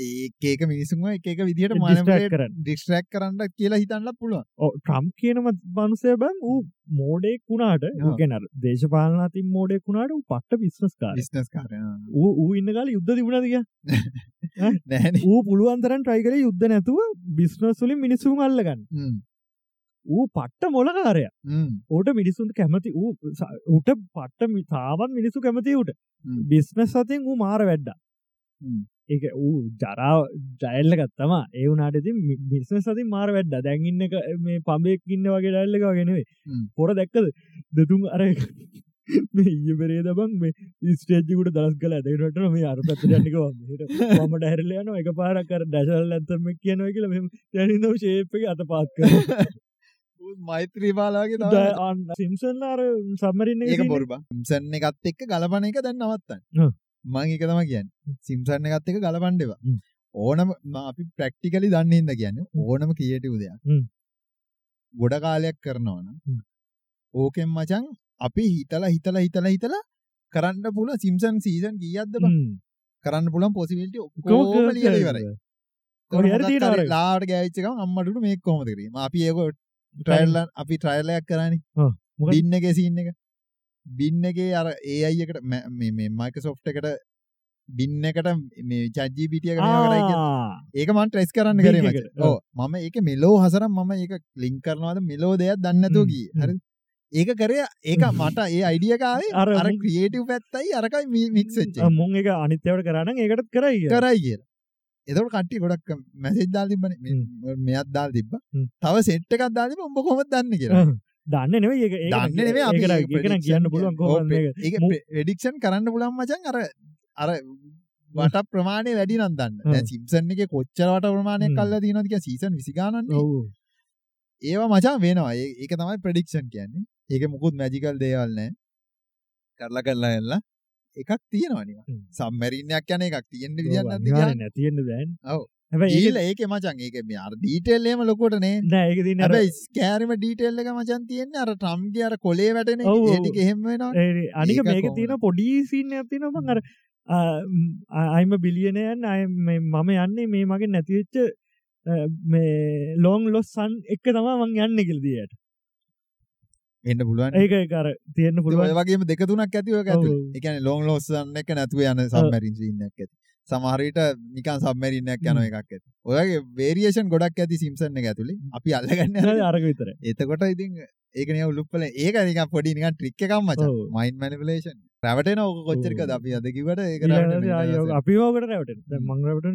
ඒකේක මිනිසුන්ව එක එක විදිහට Distract මන කරන්න. ඩිස්ට්‍රක් කරන්න කියලා හිතන්න පුළුවන් ට්‍රම් කියනම බනුසය බැම් ඌ මෝඩෙක් වුණාට ඔව්. ගැන දේශපාලන අතින් මෝඩෙක් වුණාට පට්ට බිස්නස් කාර බිස්නස් කාරය ඌ ඌ ඉන්න කාල යුද්ධ තිබුණද කිය <laughs> නැහැනේ ඌ පුළුවන්තරන් ට්‍රයිකර යුද්ධ නැතුව බිස්නස් වලින් මිනිසුන් අල්ලගන්න. ඌ පට්ට මොලකාරය. ඕට මිනිසුන්ට කැමති ස- ඌට පට්ට තාමත් මිනිසු කැමති හ්ම්. බිස්නස් අතින් ඌ මාර වැඩ්ඩා. ඒක ඌ ජරාව ජයල්ල ගත්තම ඒ වුනාට ඉතින් බිස්නස් අතින් මාර වැඩ්ඩ දැන්ඉන්න එක මේ පඹෙක් ඉන්න වගේ ඩල්ලක ගෙනවේ. පොර දැක්කද? දෙතුන් අර ඊය පෙරේ දබන් මේ ස්ටේජිකුට දස් කල ඇදනට මේ අර පැත්තරනික මට හැරලයන එක පාරකර ඩැශල් ඇතම කියනව කියල මෙම යනිදව ශේපක අත පාත් කර <laughs> මෛත්‍රී බාලාගේ තමයි සිම්සන් අර සම්මරින්න ඒක බොරුබ සිම්සන් එකත් එක්ක ගලපන එක දැන් නවත්තන්න. මං එක තම කියන්න සිම්සන් එකත් එක ගලපන්ඩවා හ්ම්. ඕනම අපි ප්‍රක්ටිකලි දන්නහිද කියන්න ඕනම කියටව දෙයක්. ගොඩ කාලයක් කරනවන හ්ම්. ඕකෙන් මචන් අපි හිතලා හිතලා හිතලා හිතලා කරන්න පුල සිම්සන් සීසන් කියද්ද බං? කරන්න පුලන් පොසිවිල්ට ඔක්කෝම ලියලවරයි කොහේ හරි තියෙනවා අර. ලාට ගෑච්චකම අම්මටට මේ කොමද කිරීම අපි ඒක ට්‍රයිල්ලන් අපි ට්‍රයිලයක් කරනි ඔව්. මොකද? බින්න එක සින්න එක බින්න එකේ අර ඒ අයිකට මයික සොෆ්ට එකට බින්න එකට මේ චජී පිටිය කරයි ඒක මන් ට්‍රෙස් කරන්න කරේ මච. එකට, ඕ මම ඒක මෙලෝ හසරම් මම ඒක ලිංක් කරනවාද මෙලෝ දෙයක් දන්නතුෝ හ්ම්, ගී හ්ම්. හරි. ඒක කරේ ඒක මට ඒ අයිඩියකාවේ අර මුන්- ක්‍රියේටව් පැත්තයි අරකයි මික්සච්ච මුං එක අනිත්‍යවට කරන්න ඒකටත් කරයි කරයි කියලා. එතකට කට්ටි ගොඩක් මැසෙජ් දාල් තිබන මෙයක් දාල් තිබ්බ. හ්ම්. තව සෙට් එකක් දාතිබ උඹ කොමත් දන්න කියලා දන්න නෙව දන්න ඒකන කියන්න පුළුවන් ප්‍රඩික්ෂන් කරන්න පුළන් මචන් අර අර වට ප්‍රමාණය වැඩි නන්දන්න. සිම්සන් එක කොච්චරවට ප්‍රමාණයක් හ්ම්. කල්ල දීනතික සීසන් විසිගානන්නේ. ඒවා මචා වෙනවා. ඒක තමයි ප්‍රඩික්ෂන් කියන්නේ. ඒක මුකුත් මැජිකල් දේවල්නෑ කරලා කරලා එල්ලා එකක් තියෙනවානිව. සම්මැරින්නයක් යන එකක් තියෙන්ට විදින්න නැතියෙන්න දැන් ඔව්. ඒල ඒක මචන් ඒක මේ අර ඩීටෙල්ලේම ලොකොටනේ නෑ. ඒක අර හැබැයි ස්කෑරිම ඩීටෙල්ල එක මචන් තියෙන්නේ අර ට්‍රම්ගේ අර කොලේ වැටෙන ඔව්. ඒටික එහෙම වෙනවා ඒ අනික මේක? තියෙන පොඩි සින්න ඇතින මං අර අයිම බිලියනයන් අය මම යන්නේ මේ මගේ නැතිවෙච්ච මේ ලෝන් ලොස් සන් එක තමා මං යන්න කෙල්දියට එන්න පුළුවන්. ඒක කර තියෙන්න්න ඔය පුළුවන්. වගේම දෙක තුනක් ඇතිව ඇතු. එකන ලොං ලොස්සන්න එක නැතුව යන සම්මැරින් සින්නක් ඇති සමහරට නිකන් සම්මැරින්නක් යන. එකක් ඇති. ඔයගේ වේරියේෂන් ගොඩක් ඇති සිම්සන්න ඇතුළේ අපි අල්ලගන්න අරක විතර එතකොට ඉතින් ඒකන උලුප්පල ඒක නික පොඩි නික ට්‍රික් එකම් මච. මයින් මනිපලේෂන් රැවටන ඕක කොච්චරික. අපි අදකිවට ඒක අපි ෝකට රැවට මංගරට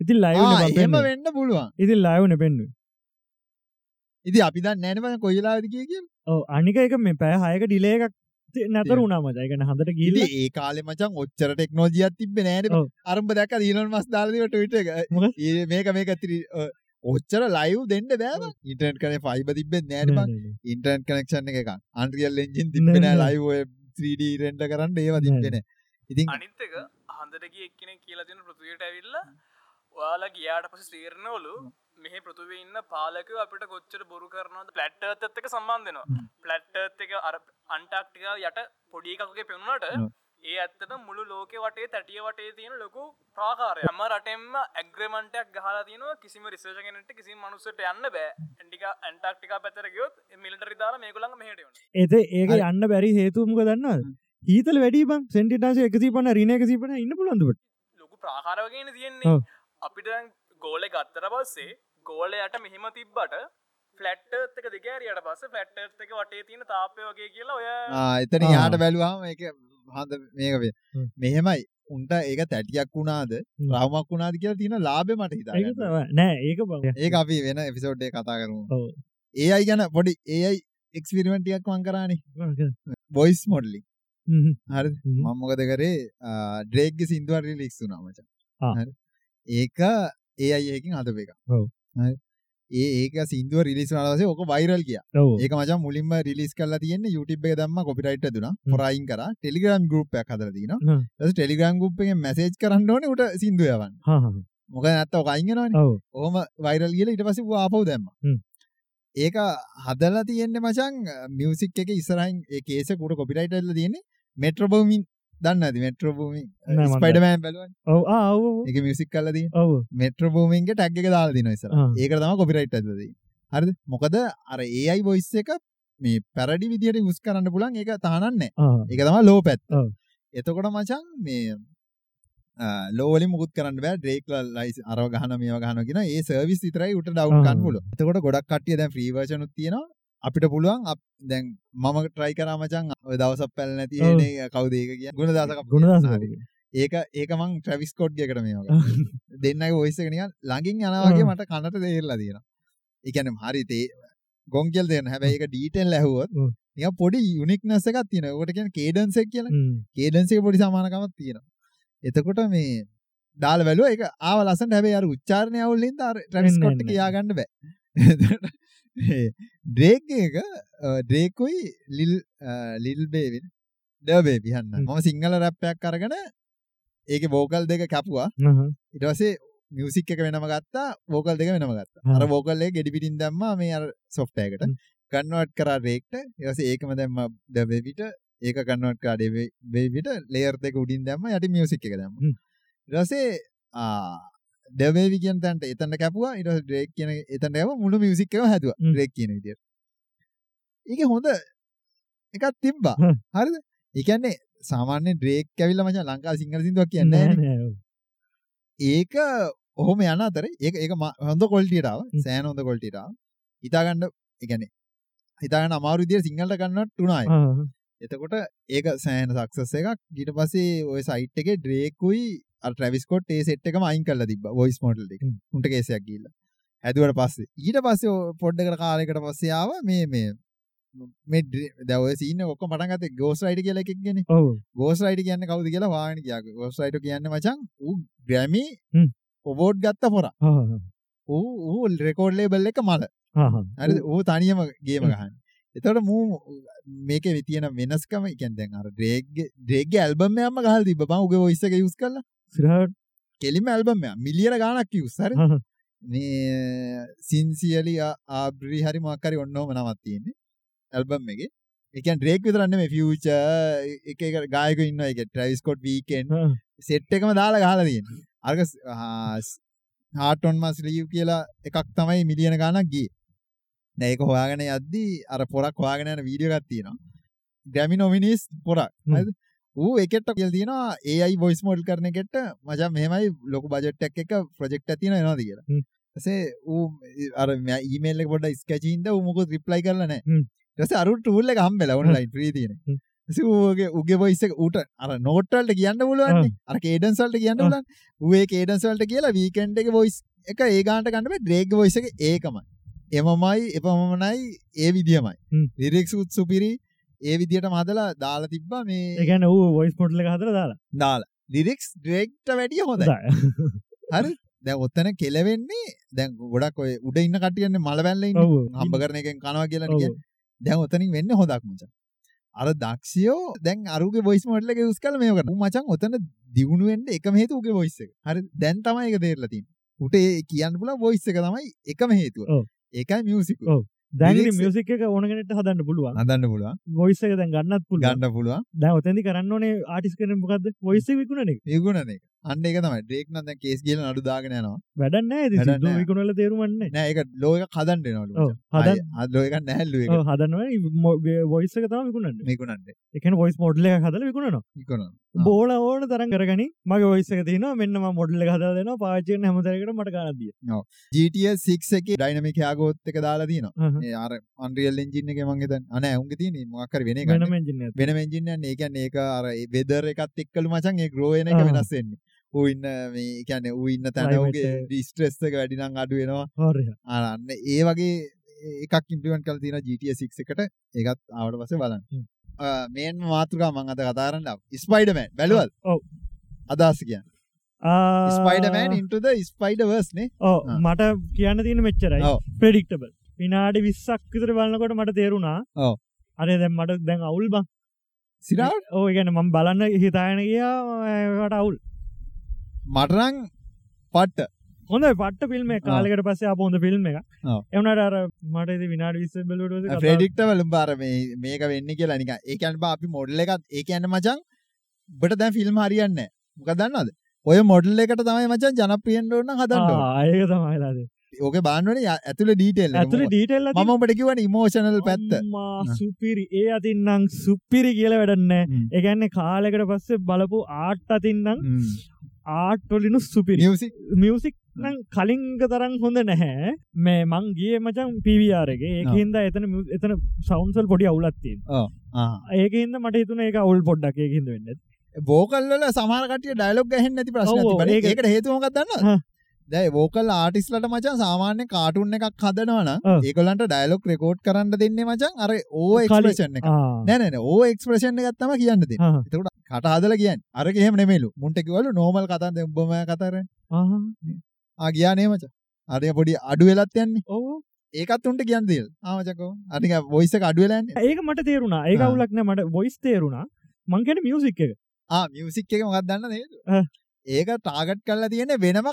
ඉති එම ලයිව වෙන්න පුළුවන්. ඉති ලයිවන පෙන්න්න ඉති අපි දන්න නෑනම කොයිලාද කිය කිය ඕ අනික එක මේ පැය හයක ඩිලේ එකක් නැතර උනා මචයිකන හඳට ඉති ඒ කාලෙ මචන් ඔච්චර ටෙක්නෝජියත් තිබ නෑන. අරම්භ දැක දීලන් මස් දාලදීට විට? ඒ මේක මේක ඇතිරි ඔච්චර ලයිව් දෙන්න බෑම ඉටන් කන ෆයිබ තිබෙත් නෑන ඉන්ටර්න් කනෙක්ෂන් එක අන්රියල් එෙන්ජින් තිබෙන. ලයිව 3D රෙන්ඩ කරන්න ඒවා තිබෙන ඉතින් අනිත් එක හන්දරක එක්කෙන කියලා තින පෘතියට ඇවිල්ල ඔයාලා ගියාට පස තේරණවලු මෙහ පෘතුව ඉන්න පාලක අපිට කොච්චර බොරු කරනවද? පලට්ටත් එක සම්බන්ධනවා පලට්ටත් එක අර අන්ටක්ටික යට පොඩි එකකුගේ පෙවුණට ඒ ඇත්තට මුළු ලෝක වටේ තැටිය වටේ තියෙන ලොකු ප්‍රාකාරය එම රටෙන්ම ඇග්‍රමන්ටයක් ගහලා තියනවා. කිසිම රිසර්ජගෙනට කිසි මනුස්සට යන්න බෑ. ඇන්ටික ඇන්ටක්ටික පැතර ගයොත් මිලිටරි දාලා මේකුළඟ මෙහට එත ඒක යන්න බැරි හේතුමක දන්නවද? ඊතල වැඩි බං සෙන්ටිටාස එකසි පන රින එකසි පන ඉන්න පුළන්දුට ලොකු ප්‍රාකාරවගෙන තියෙන්නේ. අපිට ගෝල ගත්තර පස්සේ ගෝලයට මෙහෙම තිබ්බට ෆලට් එක දෙකෑරයට පස්ස ෆලට් එක වටේ තියෙන තාපය වගේ කියලා ඔය එතන. යාට බැලුවාම එක හඳ මේක වේ හ්ම්. මෙහෙමයි උන්ට ඒක තැටියක් වුණාද හ්ම්. රවමක් වුණාද කියලා තියෙන ලාබෙ මට හිතා නෑ ඒක බං ඒක අපි වෙන එපිසෝඩ්ඩේ කතා කරමු ඔව්. ඒ අයි ගැන පොඩි ඒයි එක්ස්පිරිමෙන්ටියක් වන් කරානේ බොයිස් මොඩලි. හරි හ්ම්. මංමොකද කරේ ඩ්‍රේග්ග සිින්දුවර ලික්ස් වුනාමච ආ. ඒක ඒ අයකින් අද එක ඔව්. ඒ ඒක සිින්දුව රිලිස් වනවසේ ඕක වයිරල් කිය ඒක මචන් මුලින්ම රිලිස් කල තියන්න එක දම්ම කොපිටයිට දුන. පොරයින් කර ටෙලිග්‍රම් ගරුප්යක් හදර තින හ්ම්. ටෙලිග්‍රම් ගුප්පෙන් මැසේජ් කරන්න ඕන උට සිින්දුවයවන් හා හා. මොක නැත්ත ඔකයිගෙනවන ඔව් ඕම වයිරල් කියල ඉට පස ආපව් දැම්ම. ඒක හදලා තියෙන්නේ මචන් මියසික් එක ඉස්සරයින් ඒ කේස කුට කොපිටයිටල්ල තියෙන්නේ මෙට්‍රබෝමින් දන්න ඇති මෙට්‍රබූමි ස්පයිඩමෑන් බලුවන්. ඔව්. එක මියසික් කලදී ඔව්. මෙට්‍රබූමින්ගේ ටැක් එක දාලා දින ඉස්සර. ඒක තම කොපිරයිට් ඇදද හරි මොකද අර ඒයි බොයිස් එක මේ පැරඩි විදියට යුස් කරන්න පුලන් ඒක තානන්නේ ආ. ඒක තම ලෝ පැත්. එතකොට මචන් මේ ලෝලි මුත් කරන්න බෑ. ඩ්‍රේක්ල ලයිස් අර ගහන මේ ගහනගෙන ඒ සර්විස් විතරයි උට ඩව් ආ. කන්පුල එතකොට ගොඩක් කටිය දැන් ්‍රීවර්ෂනුත් තියෙනවා අපිට පුළුවන් දැන් මම ට්‍රයි කරමචන් දවසක් පැල් නැති ඔව්. කවදේක කිය ගුණ දසක ගුණදාස ඒක ඒක මං ට්‍රවිස් කොඩ්ගකට මේක දෙන්න ඔයිසකනිය ළඟින් යනවාගේ ආ. මට කනට දේරලා තියෙන එකන හරි තේ ගොංකෙල් දෙන්න හැබැයි එක ඩීටෙල් ඇහුවොත්. නිය පොඩි යුනික්නස එකක් තියෙන කොට කියෙන කේඩන්සෙක් කියන හ්ම්. කේඩන්සේ පොඩි සමානකමත් තියෙන එතකොට මේ ඩාල වැලුව එක ආව ලසන් හැබේ අර උච්චාරණය අවුල්ලින්ද ට්‍රවිස් එන්න, කොට එන්න. කියාගන්න බෑ <laughs> <laughs> ඩ්‍රේක් එක ඩ්‍රේකුයි ලිල් ලිල් බේවින් ඩබේ පිහන්න. මම සිංහල රැප්පයක් කරගෙන ඒක බෝකල් දෙක කැපුවා. ඉටවසේ මියසික් එක වෙනම ගත්තා බෝකල් දෙක වෙනම ගත්තා. අර බෝකල්ලේ ගෙඩි පිටින් දැම්ම මේ අර සොෆ්ටයකට හ්ම්. කන්නවට් කර රේක්ට එවස ඒකම දැම්ම ඩවෙවිට ඒක කන්නවට් කාඩ වේවිට ලේර් දෙක උඩින් දැම්ම යට මියසික් එක දැම්ම. රසේ ඩවේවි කියෙන් තැන්ට එතන්න කැපුවා ඉට ඩ්‍රේක් කියන එතට ඇව මුළු මියසික්කව හැතුව. ඩ්‍රේක් කියන විදිර ඒක හොඳ එකත් තිබ්බා. හරිද එකන්නේ සාමාන්‍ය ඩ්‍රේක් කැවිල්ල මච ලංකා සිංහල සිදුවක් කියන්න. ඒක ඔහොම යන අතර ඒ ඒක ම- හොඳ කොල්ටිටාව. සෑන හොඳ කොල්ටිටාව හිතාගණ්ඩ එකන හිතාගන්න අමාරු දිය සිංහලට කන්නට ටුනායි. එතකොට ඒක සෑන සක්සස් එකක් ගිට පසේ ඔය සයිට් එක ඩ්‍රේකුයි ට්‍රවිස්කොට් ඒ සෙට් එක මයින් කල්ල තිබ වොයිස් මොටල් එක. උන්ට කේසයක් කියල්ල හැදුවට පස්සේ. ඊට පස්සේ පොඩ්ඩකට කාලෙකට පස්සයාව මේ මේ මේ දැව සින ඔක්ක මටගත ගෝස් රයිට කියල එකක් ගෙන ගෝස් රයිට කියන්න කවද කියලා වාන කිය ගෝස් රයිට කියන්න මචන් ඌ ග්‍රැමි. ඔබෝඩ් ගත්ත පොර. ඌ ඌ රෙකෝඩ් ලේබල් එක මල. හරි ඌ තනියම ගේම ගහන්න. එතට මූ මේක විතියන වෙනස්කම එකන් දැන් අර ඩ්‍රේග් ඩ්‍රේග ඇල්බම යම ගහල් තිබ බ උගේ ඔයිස්සක යුස් කල ඉස්සරහට කෙලිම ඇල්බම මිලියර ගානක් යුස්සර. මේ සින්සිියලි ආබ්‍රී හරි මක්කරි ඔන්නෝම නවත් තියෙන්නේ. ඇල්බම් එක. එකන් ඩ්‍රේක් විතරන්න මේ ෆියච එක ගායක ඉන්න එක ට්‍රයිස්කොට් වීකෙන්. සෙට් එකම දාලා ගහල තියෙන අර්ග හාටොන් මස් ලියව් කියලා එකක් තමයි මිලියන ගානක් ගිය. නැක හොයාගෙන යද්දී අර පොරක් හවාගෙන යන වීඩියෝ ගත්තියෙනවා ග්‍රැමි නොමිනිස් පොරක්? ඌ එකට කියල් තියෙනවා ඒයි බොයිස් මොඩල් කරන එකට මචන් මෙමයි ලොක බජට්ටක් එක ප්‍රජෙක්් ඇතින එනවාද කියලා. සේ ඌ අර ඊමේල්ල පොඩ ස්කචීන්ද උමක රිප්ලයි කරලන. රස අරුට ටූල්ල හම්බෙල ඔන්ලයින් ප්‍රීතියන හ්ම්. ගේ උගේ බොයිස උට අර නෝටල්ට කියන්න පුළුවන් අර කේඩන්සල්ට කියන්න. ලන් ේ කේඩන්සල්ට කියලා වීකන්ඩ එක බොයිස් එක ඒගාන්ට කන්නම ඩ්‍රේග බොයිස එක ඒකමයි එමමයි එපමමනයි ඒ විදිියමයි. ලිරෙක් සුත් සුපිරි ඒ විදියට මදලා දාලා තිබ්බා මේ ඒකැන ඌ වොයිස් පොට්ල හතර දාලා. දාලා. ලිරික්ස් ඩ්‍රෙක්ට වැඩිය හොඳ. <laughs> හරි. දැ ඔත්තන කෙලවෙන්නේ දැන් ගොඩක් ඔය උඩ ඉන්න කටියන්නේ මලවැල්ල. හම්බ කරන එකෙන් කනවා කියලා දැන් ඔතනින් වෙන්න හොදක් මච. අර දක්ෂයෝ දැන් අරුගේ බොයිස් මොටලක යුස් කල මේකට මචන් ඔතන දියුණුවෙන්ට එකම හේතුගේ වොයිස්ස එක. හරි. දැන් තමයි එක තේරලතින් උට කියන්න පුල වොයිස්ස එක තමයි එකම හේතුව. ඒකයි මියසික lyrics- මියසික් ඕනගෙනට හදන්න පුළුවන්. අදන්න පුළුවන්. ගොයිස දැන් ගන්නත් පුළුවන්. ගණ්ඩ පුළුවන්. දැ ඔතැදි කරන්න ඕනේ ආටිස් කරන මොකක්ද වොයිස විකුණන එක අන්න එක තමයි. ඩ්‍රේක් නද කේස් කියල නඩු දාගෙනනවා වැඩන්න වැඩක් නෑ. විකුණල තේරුවන්නේ නෑ එක ලෝක කදන්ට නලු හදන් අදලෝක නැහැල්ලු එක හදනවා. වොයිස එක තම විකුණන්න. මේකුණන්ට එකන වොයිස් මොඩ්ල හදල විකුණනවා. ඉකොන බෝල ඕන තරන් කරගනි මගේ ඔයිස්සක තින මෙන්නම මොඩල්ල හද දෙන පාචයෙන් හමතරකට මට කාරදිය GTA 6 එක ඩයිනමික යාගෝත් එක දාලා තින ආර අන්රියල් එන්ජින්න එක මගේ අන ඇවුන්ග තින මක්කර වෙන වෙන ගන්න මෙජින වෙන මෙජින්න ඒකන් ඒක අර වෙදර එකත් එක්කලු මචන් ඒ ග්‍රෝයන එක ආ. වෙනස්සෙන්නේ ඌ ඉන්න මේ කියන්න ඌ ඉන්න තැනගේ Climate. ඩිස්ට්‍රෙස් එක. වැඩිනම් අඩු වෙනවා. හොරය අරන්න ඒ වගේ එකක් ඉම්පිමෙන්ට් කල තින GTA 6 එකට. ඒකත් ආවට පස්සේ බලන්න. මේන් මාතෘකා මං අද කතාරන්න ස්පයිඩමෑන් බැලුවල් ඔව්. අදස් කියන්න. ස්පයිඩමෑන් ඉන්ටද ස්පයිඩවර්ස්නේ ඕ ආ. මට කියන්න තියෙන මෙච්චරයි. ප්‍රඩික්ටබල් විනාඩි විස්සක් විතර බලන්නකොට මට තේරුණා. ඔව්. අරේ දැම් මට දැන් අවුල් බං. සිරාට ඕ ගැන මම බලන්න හිතායන ගියාට අවුල් මටරං පට්ට. හොඳ පට ෆිල්ම් කාලකට පස්සේ අප හොඳ ෆිල්ම් එක. එවනට අර මට විනාඩ විස්ස බැලුට ප්‍රඩික්ටවල බාර මේ මේක වෙන්න කියලා නික ඒකන් අපි මොඩල්ල එකත් ඒක ඇන්න මචන් බට දැන් ෆිල්ම් හරියන්න මොක දන්නද ඔය මොඩල් එකට තමයි මචන් ජනපියෙන් ඕන්න හදන්න ආයක තමයිලාද ඕක බාන්නවන ඇතුළ ඩීටෙල් ඇතුළ ඩීටෙල්ල මම ඔබට කිවන ඉමෝෂනල් පැත්ත. සුපිරි. ඒ අතින්නම් සුප්පිරි කියල වැඩන්න. ඒගැන්න කාලෙකට පස්සේ බලපු ආට් අතින්නම් ආට්ටොලිනු සුපිරි. මියසික් නම් කලින්ග තරම් හොඳ නැහැ. මේ මං ගිය මචන් පිවිආරගේ ඒකහින්ද එතන එතන සෞන්සල් පොඩි අවුලත්තින් ඒකහින්ද මට හිතුන ඒක අවුල් පොඩ්ඩක් ඒකින්ද වෙන්න. බෝකල්ල සමාරකට ඩයිලොක් ගැහෙන් නැති ඒක- ඒකට හේතුමකක්. දන්න දැයි වෝකල් ආටිස්ලට මචන් සාමාන්‍ය කාටුන් එකක් හදනවන. ඒකොලන්ට ඩයිලොක් රෙකෝඩ් කරන්න දෙන්නේ මචන් අර ඕ එක්ස්ප්‍රේෂන් එක. නැන ඕ එක්ස්ප්‍රේෂන් එකත්තම කියන්න දෙ එතකට කට හදල කියන්න. අර එහෙම නෙමේලු මුන්ටකිවලු නෝමල් කතන්ද උඹම කතර. ආගයානේ මච. අරය පොඩි අඩු වෙලත් යන්නේ. ඕ ඒකත් උන්ට කියන්න දෙල් ආමචකෝ අනික බොයිස අඩුවලන්න ඒක මට තේරුණා? ඒක ආ. අවුලක්න මට බොයිස් තේරුණා. මංකෙන මියසික් එක. මියසික් එක මොකක් දන්න නේද ආ. ඒක ටාගට් කල්ලා තියෙන වෙනම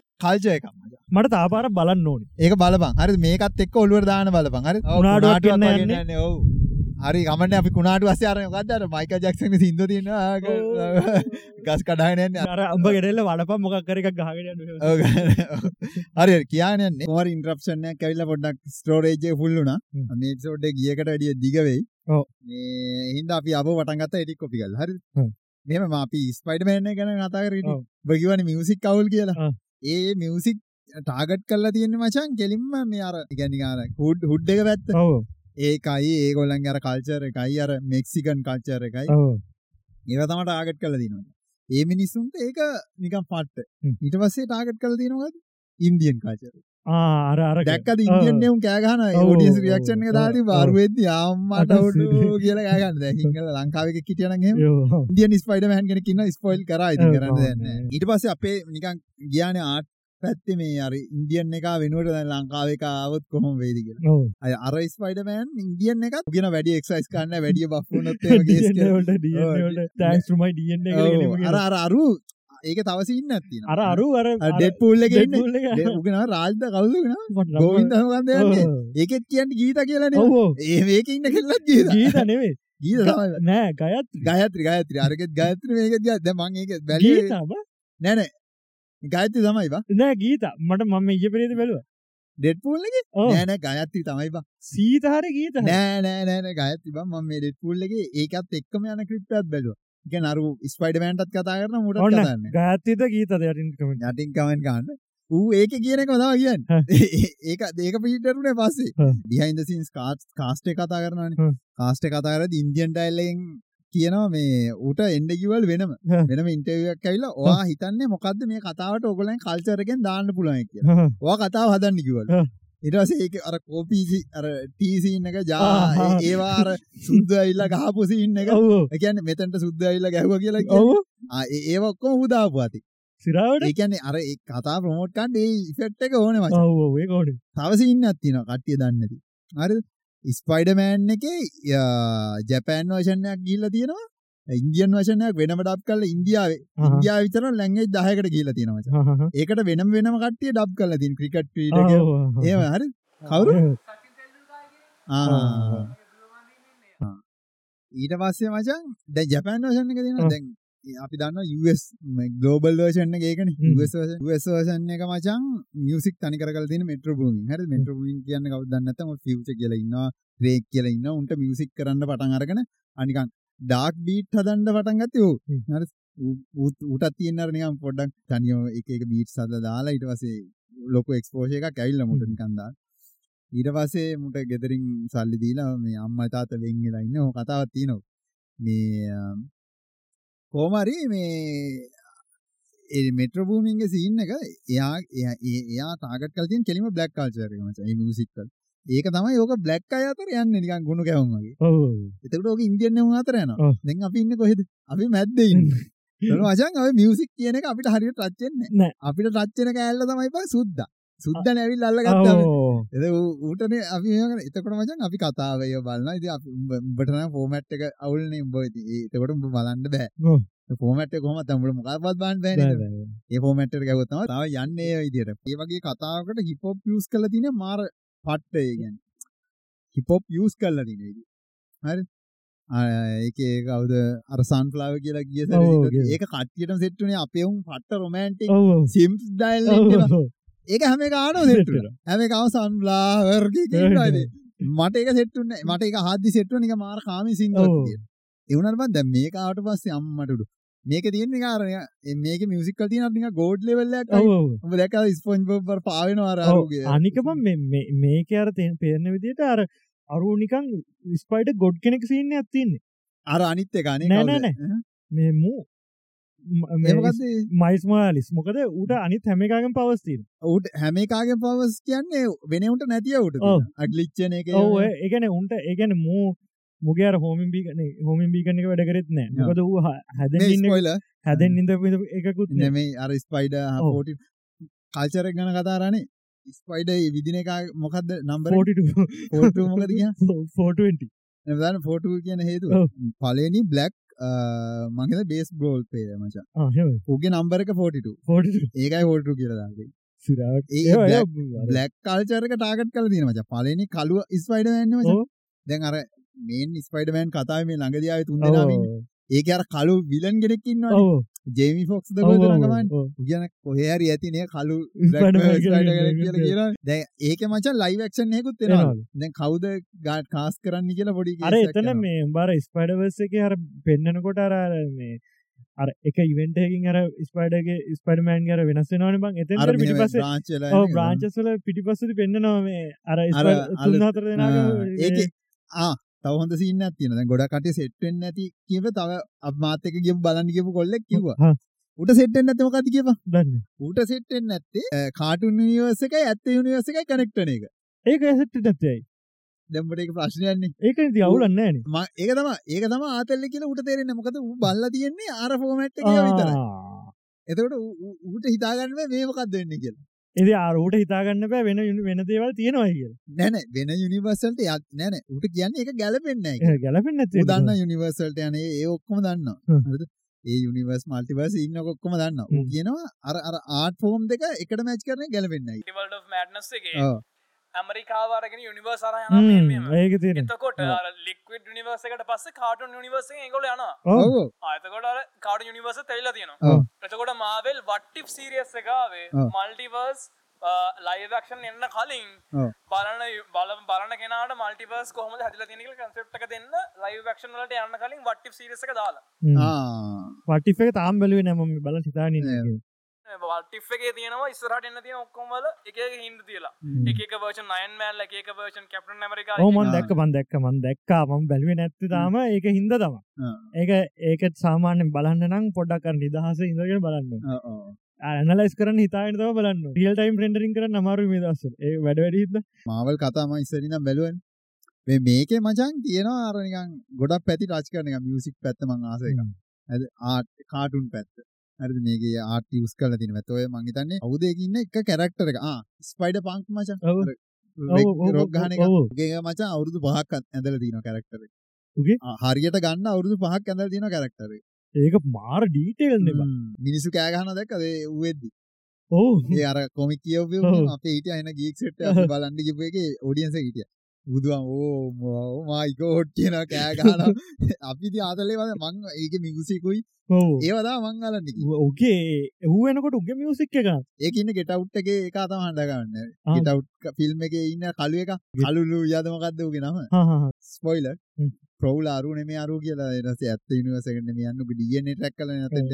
මචං. මට තාපාර බලන්න ඕනි. ඒක බලපන්. හරි මේකත් එක්ක ඔළුවට දාන බලපන්. හරි? වගේ යන්නේ. ඔව්. හරි කමන්න අපි කුණාටු මොකක්ද අර මයිකල් ජැක්සන් සින්ද ආක <laughs> ගස් යන්නේ. අර අඹ ගෙඩෙල්ල වඩපම් මොකක්කර එකක් ගහගෙන ඔව්. හරි හරි කියන්නේ මොර ඉන්ට්‍රප්ෂන් එකක් ඇවිල්ලා පොඩ්ඩක් ස්ටෝරේජ් එක ෆුල් වුණා. හ්ම්. මේ එපිසෝඩ් එක ගියකට වැඩිය දිග වෙයි. ඔව්. මේ හින්දා අපි ආපහු පටන් ගත්තා එඩිට් කොපි කරලා. හරිද? හ්ම්. මෙහෙම මම අපි ස්පයිඩර්මෑන් එක ගැන කතා කරේ ඔව්. ඔබ කියවනේ මියුසික් අවුල් කියලා. ඒ මියුසික් ටාගට් කරලා තියෙන්නේ මචං කෙලින්ම මේ අර කියන්නේ අර හුඩ් හුඩ් එක පැත්ත. ඔව. ඒකයි ඒගොල්ලන්ගේ අර කල්චර් එකයි අර මෙක්සිකන් කල්චර් එකයි. ඔව. ඒව තමයි ටාගට් කරලා තියෙනවා. ඒ මිනිස්සුන්ට ඒක නිකන් පට්ට. ඊට පස්සේ ටාගට් කරලා තියෙනවද ඉන්දියන් කල්චර් අර අර දැක්කද ඉන්දියන් නෙවුන් කෑ ගහනවා ඔව්, ඔඩියන්ස් රියැක්ෂන් එක දාලා ඔව්. බාරු වෙද්දි ආම්මට උඩු. කියලා කෑ ගන්න. දැන් හිංගල ලංකාවේ එකෙක් හිටියා නම් එහෙම ඉන්දියන් ස්පයිඩර්මෑන් කෙනෙක් ඉන්නවා ස්පොයිල් කරා ඉතින් කරන්න දෙයක් නැහැ. ඊට පස්සේ අපේ නිකන් ගියානේ ආර්ට් පැත්තේ මේ අර ඉන්දියන් එක වෙනුවට දැන් ලංකාවේ එක ආවොත් කොහොම වේද කියලා. අය අර ස්පයිඩර්මෑන් ඉන්දියන් එකත් කියන වැඩි එක්සයිස් කරන්න වැඩි බෆ් වුණොත් <laughs> එහෙම ඩියන්න ඔව්, අර අර අරු ඒක තව සීන් එකක් තියෙනවා. අර අරු අර ඩෙඩ් පූල් එකේ ඉන්නේ. උගෙන රාජ්ද කවුද උගෙන ගෝවින්ද මොකක්ද යන්නේ? ඒකෙත් කියන්නේ ගීතා කියලානේ ඒ මේක ඉන්න කෙල්ලත් ගීතා. ගීත නෙවේ ගීත තමයි. නෑ ගයත් ගායත්‍රි ගායත්‍රි. අරගෙත් ගායත්‍රි මේකෙත් ගියා දැන් මම ඒක බැලුවේ ගීතම නෑ නෑ. ගායත්‍රි තමයි බා. නෑ ගීත. මට මම ඉය පෙරේද බැලුව. ඩෙඩ් පූල් එකේ? ඕ නෑ නෑ. ගායත්‍රි තමයි බා. සීතහර ගීත නෑ නෑ නෑ නෑ. ගායත්‍රි බා. මම මේ ඩෙඩ් පූල් එකේ ඒකත් එක්කම යන එකක් බැලුවා කියන්නේ අර ස්පයිඩර්මෑන්ටත් කතා කරන මූටත් ඔන්න. ගාත්තිත ගීතද යටින් කමෙන්ට් යටින් කමෙන්ට් ගන්න. ඌ ඒක කියන එක තමයි කියන්නේ. ඒක ඒක පිටරුනේ පස්සේ. the scenes cast cast එක කතා කරනවානේ. cast එක කතා කරද්දී ඉන්දියන් ඩයල් එකෙන් කියනවා මේ ඌට එන්න කිව්වල් වෙනම. වෙනම ඉන්ටර්වියු එකක් ඇවිල්ලා ඔයා හිතන්නේ මොකද්ද මේ කතාවට ඕගොල්ලන් කල්චර් එකෙන් දාන්න පුළුවන් කියලා. ඔයා කතාව හදන්න කිව්වලු. පස්සේ ඒක අර කෝපි අර ටී සීන් එක ජා ආ, ආ. ඒ- ඒවා අර සුද්ධ ඇවිල්ලා ගහපු සීන් එක කියන්නේ මෙතනට සුද්ධ ඇවිල්ලා ගැහුවා කියලා කියන්නේ. ඔව ආ ඒ- ඒව ඔක්කොම ඌ දාපු අතේ. සිරාවට ඒ කියන්නේ අර කතා ප්‍රොමෝට් කරන්න ඒ ඉෆෙක්ට් එක ඕනේ මචං. ඔව ඒ කෝඩ තව සීන් එකක් තියෙනවා කට්ටිය දන්නේ නැති. හරිද? ස්පයිඩර්මෑන් එකේ ජැපෑන් වර්ෂන් එකක් ගිහිල්ලා තියෙනවා. ඉන්දියන් වශනයක් වෙනම ඩබ් කල ඉන්දියාවේ. ඉන්දියා විතර ලැංගේ දහයකට කියල තියෙනවා ඒකට වෙනම් වෙනම කට්ටිය ඩබ් කල තින් ක්‍රිකට් ක්‍රීඩ ඒ හරි. කවුරු? ඊට පස්සේ මචන් දැ ජපන් වශන එක දෙන දැන් අපි දන්න US ගෝබල් වර්ෂණ ඒකන. වර්ෂණ එක මචන් මියසික් තනි කර තින මෙට්‍රබූන් හ මෙට්‍රබූන් කියන්න කව දන්නතම ෆිච කියලඉන්න රේක් කියල ඉන්න උන්ට මියසික් කරන්න පටන් අරගෙන අනිකන් ඩාක් බීට් හදන්ඩ පටන් ගත වූ උටත් තියන්නරනිකම් පොඩ්ඩක් තනියෝ එක බීට් සද දාලා ඉට වසේ ලොක එක්ස්පෝෂය එක කැල්ල මුට නිකන්දා ඊට පස්සේ මුට ගෙදරින් සල්ලි දීලා මේ අම්ම තාත වෙංගලා ඉන්න හෝ කතාවත් තියනවා. මේ කෝමරි මේ මෙට්‍රබූමින්ගේ සින්න එක එයා එයා තාගට කල්තින් කෙලිම බ්ලක් කාල්චරකමච මියසික්කල් ඒක තමයි ඕක බ්ලක් අය අතර යන්න නිකන් ගුණ කැවුම්ගේ එතකට ඕක ඉන්දියන්න වුණ අතර යන දැන් අපි ඉන්න කොහෙද? අපි මැද්ද ඉන්න. <laughs> වචන් ඔය මියසික් කියන එක අපිට හරියට රච්චෙන්නේ අපිට රච්චන කෑල්ල තමයි පා සුද්දා. සුද්ද නැවිල් අල්ල ගත්ත එ ඌටන අපි එතකොට මචන් අපි කතාවය බලන්න ඉති උඹටන ෆෝමට් එක අවුල්නේ උඹ. එතකොට උඹ බලන්න බෑ. ෆෝමට කොම තමුල මොකක්වත් බන් බෑ ඒ ෆෝමට්ට ගැවත්තම තාව යන්නේ විදියට. ඒ වගේ කතාවකට හිපොප් යස් කල තින මාර පට්ට ඒගැන් හිපොප් යස් කල්ල තිනේද හරි. ඒක කවද? අර සන්ෆලාව කියලා කිය ඒක කට්ටියට සෙට්ටුනේ අපේවුම් පට්ට රොමෑන්ටි සිම්ස් ඩයිල් ඒක හැම කාන සෙට්ට හැම කාව සන්ලාවර්ග මට ඒක සෙට්ටුන්න මට එක හදදි සෙට්ටු නික මාර කාමි සිංහ එවනට දැ මේ කාට පස්සේ අම්මටඩු මේක තියෙන කාරය මේක මියසිකල් තියන නික ගෝඩ් ලෙවල්ලක් දැක ස්පොන්් බර් පාවෙන අරගේ? අනිකම මේක අර තෙන් පේරන විදිට අර අරු නිකං විස්පයිට ගොඩ් කෙනෙක් සින්න ඇත්තින්නේ අර අනිත්‍ය ගන නෑනෑ මේ මූ මයිස්මාලිස් මොකද ඌට අනිත් හැමකාගෙන් පවස්තිීම ඌට හැමකාගෙන් පවස් කියන්නේ වෙනවුට නැතිය උට අඩලිච්චන එක ඔව ඒගැන උන්ට ඒගැන මූ මුගේර හෝමින් බීගන හෝමින් බීගන එක වැඩ කරෙත් නෑ. මොකද වූ හැදල හැදෙන් ඉඳ එකකුත් නෙමේ අර ස්පයිඩ හෝටි කල්චර ගැන කතාරනේ ස්පයිඩ විදින එක මොකක්ද නම්බර ෝට මොකද ෆෝට එදන්න ෆෝට කියන හේතු පලනි බ්ලක් මගේ බේස් බෝල් පේ මචා. උගේ නම්බරක ෆෝටිට ඒකයි හෝටු කියලදාගේ බ්ලක් කල්චරක ටාගට කල දීම මච. පලනි කලුව ස්පයිඩ න්න දැන් අර මේන් ස්පයිඩමෑන් කතාව මේ ළඟදියාව තුන් දෙනාව ඒක අර කලු විලන් ගෙනෙක්කින්න ජේමි ෆොක්ස් ද ගමන් ගන කොහරි ඇතිනේ කලු කියලා දැ ඒක මච ලයිවක්ෂන් හෙකුත් තෙනවා දැන් කවුද ගාට කාස් කරන්න කියලා පොඩි අර එතන මේ බර ස්පයිඩවර්ස එක හර පෙන්න්නනකොට අර මේ අර එක ඉවෙන්ටකින් අර ස්පයිඩගේ ස්පඩමෑන් ගර වෙනස් වෙනවන බං. එත පිටිපස බ්‍රාංචස්වල පිටිපස්සද පෙන්න්නනවා මේ අර තුන්හතර දෙනා ඒක ආ තවහොඳ සින්න තියන ගොඩ කට සෙට්ෙන් නැති කිව තව අමාතක ගිය බලන්න කියපු කොල්ලෙක් කිව උට සෙට්ෙන් ඇතම කති කියව දන්න. ඌට සෙට්ෙන් නැත්තේ කාටුන් නිවර්ස එක ඇත්ත යුනිවර්ස එක කනෙක්ටන එක. ඒක ඇසට නැත්තයි දැම්බට එක ප්‍රශ්නයන්නේ ඒක අවුලන්න ම ඒක තම ඒක තම ආතල්ල කියල උට තේරෙන මොකද බල්ල තියෙන්නේ අර ෆෝමට් විතර එතකට ඌට හිතාගන්න මේමකක්ද වෙන්න කියලා එද ආරූට හිතාගන්න බෑ වෙන වෙන දේවල් තියෙනවා කිය නැන වෙන යුනිවර්සල්ට යක් නැන උට කියන්න එක ගැලපෙන්න්න ගැලපෙන්න්න දන්න යුනිවර්සල්ට යන ඒ ඔක්කොම දන්න ඒ යුනිවර්ස් මල්ටිවර්ස ඉන්න කොක්කොම දන්න කියනවා අර අර ආට ෆෝම් දෙක එකට මැච් කරන ගැලපෙන්න්නයි ඇමරිකාවාරගෙන යුනිවර්ස ඒක තියෙන එතකොට ලික්විඩ් නිවර්සකට පස්ස කාටුන් නිවර්ස ගොල යන ආතකොට කාඩ යුනිවර්ස තැල්ල තියෙනවා. එතකොට මාවෙල් වට්ටිප් සීරියස් එකවේ මල්ටිවර්ස් ලයිවක්ෂන් එන්න කලින් බලන බල බලන කෙනට මල්ටිවර්ස් කොහම හදිල තිනක කන්සප්ක දෙන්න ලයිවක්ෂන් වලට යන්න කලින් වට්ටිප් සිරිසක දාලා. වටිප එක තාම් බැලුව නම බල හිතාන වල්ටිෆ් එකේ තියෙනවා ඉස්සරහට එන්න තියෙන ඔක්කොම වල එක එක හින්දු තියලා. එක එක වර්ෂන් අයන් මෑන් එක එක වර්ෂන් කැප්ටන් ඇමරිකා ඔව් මම දැක්ක මම දැක්ක මම දැක්කා. මම බැලුවේ නැත්තේ තාම ඒක හින්දා තමයි. ඒක ඒකත් සාමාන්‍යයෙන් බලන්න නම් පොඩ්ඩක් අර නිදහස ඉඳගෙන බලන්න ඇනලයිස් කරන්න හිතාගෙන තමයි බලන්න රියල් ටයිම් රෙන්ඩරින් කරන්න අමාරුයි මේ දවස්වල. ඒ වැඩ වැඩි හින්දා මාවල් කතා මම ඉස්සරින් නම් බැලුවනේ. මේ මේකේ මචං තියෙනවා අර නිකන් ගොඩක් පැති ටච් කරන එක මියුසික් පැත්ත මම ආස එකක්. හරි ආට් කාටුන් පැත්ත හරි මේගේ ආට යස් කල තින ඇතවය මංහිතන්නේ අවුදයකින්න එක කැරක්ටර එක. ස්පයිඩ පංක් මච. රොග්ගහන ගේ මචා අවුරුදු පහක් ඇදල තින කැරක්ටර හරියට ගන්න අවුරුදු පහක් ඇඳල් තින කැරක්ටර ඒක මාර ඩීටේල් නෙබ මිනිසු කෑගහන දැක්කදේ වෙද්දි ඕ ඒ අර කොමික් කියව ඔව්. අපේ හිට අන ගීක් සෙට් බලන්ඩ කිප එක ඔඩියන්ස හිටිය බුදුුවන් ඕ මායික හොට් කියන කෑගහන <laughs> අපිති ආතලේ වද මං ඒක මිගුසිකුයි ඕ ඒවදා මංගලන්න ඕකේ එහු වෙනකොට උගේ මියසික් එක ඒකන්න ගෙටවුට්ගේ එක තම හඬගන්න ආ. ගෙටව් ෆිල්ම් එක ඉන්න කලුව එක. කලුලු යදමකක්දවගේ නම? හහහ ස්පොයිල හ්ම්. ප්‍රවල් අරු නෙම අරු කියලා එනස ඇත්ත නිවසකට යන්න. ඩියන ටැක් කල නතට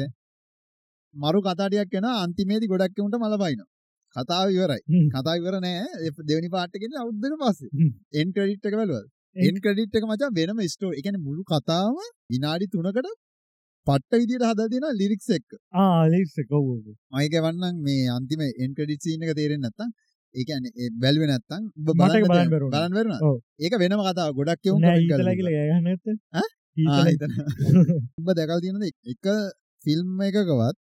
මරු කතාටයක් කෙන අන්තිමේති ගොඩක්කවුන්ට මලබයින කතාව ඉවරයි. හ්ම්. කතා ඉවර නෑ. ඒ දෙවනි පාට්ටගෙන අවුද්දර පස්සේ. හ්ම්. එන් ක්‍රඩිට් එක බලවල් එන්- ක්‍රඩිට් එක මචා වෙනම ස්ටෝ එකන මුළු කතාව විනාඩි තුනකට පට්ට විදිට හද දෙෙන ලිරික්ස් එක්. ආලිස කව් මයික වන්නන් මේ අන්තිම එන් ක්‍රඩිට් සීන එක තේරෙන් නැත්තම්. ඒකන බැල්ව නැත්තම් උබ මට ඒක බලන්න බලන්න ඔව්. ඒක වෙනම කතාව ගොඩක් එවුන් නෑ comment ඊතලා කරලා කියලා ගහන්න ආ, ඊතලා හිතන. <laughs> උඹ දැකල් තියෙනද? එක ෆිල්ම් එකකවත්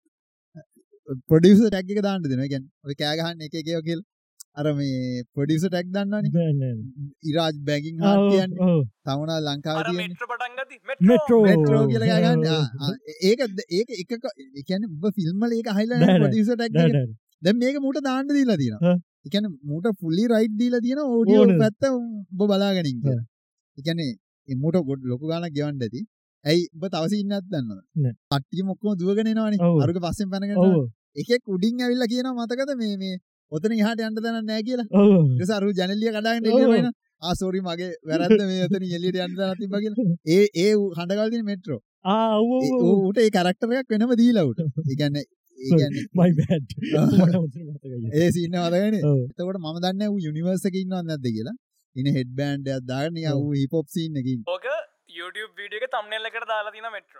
පොඩිස ටැක් එක දාන්න දෙන ගැන් ඔය කෑගහන්න එක එකයෝ කියල්. අර මේ පොඩිස ටැක් දන්නන ඉරාජ් බැගින් ඔව්, කියන්න. තමුණා ලංකාව මෙට්‍ර කියල ගන්න. ඒක ඒක එක එකන උබ ෆිල්ම්මල ඒක හයිල. පොඩිස ටැක්. දැ මේක මුට දාන්න දීලා. තියෙන එකන මුට පුල්ලි රයිට් දීලා තියෙන ඕඩියෝ. පැත්ත උඹ බලාගනින්. එකනේ එමුට ගොඩ් ලොකු ගාන ගෙවන්ඩ ඇති. ඇයි? උඹ තවස ඉන්නත් දන්න නෑ. පට්ටිය මොක්කම දුවගෙනවානේ. අරුක පස්සෙන් පැනගෙන ඔව් එකෙක් උඩින් ඇවිල්ල කියන මතකද මේ මේ ඔතන හට අන්ට තැන නෑ කියලා ඔව් සරු ජනලිය කඩාගෙන ඔව්. එන්න ආසෝරි මගේ වැරද මේ ඔතන එලියට අන්ට තිබගෙන ඒ ඒ හඬගල්තින මෙට්‍රෝ ආ ඔව් ඔව්. ඌට ඒ වෙනම ඒගැන්න <laughs> my bad ආ. <laughs> මට මුතුන් මතකයි. ඒ සින්න මදගෙන ඔව්. එතකොට ම දන්න වූ යුනිවර්සක ඉන්න නැද කියලා ඉන හෙඩ් බෑන්ඩ් දාරනය ඔව්. වූ හිපොප් සින්නකින් ඕක YouTube වීඩියක තම්නෙල් එකට දාලා තින මෙට්‍ර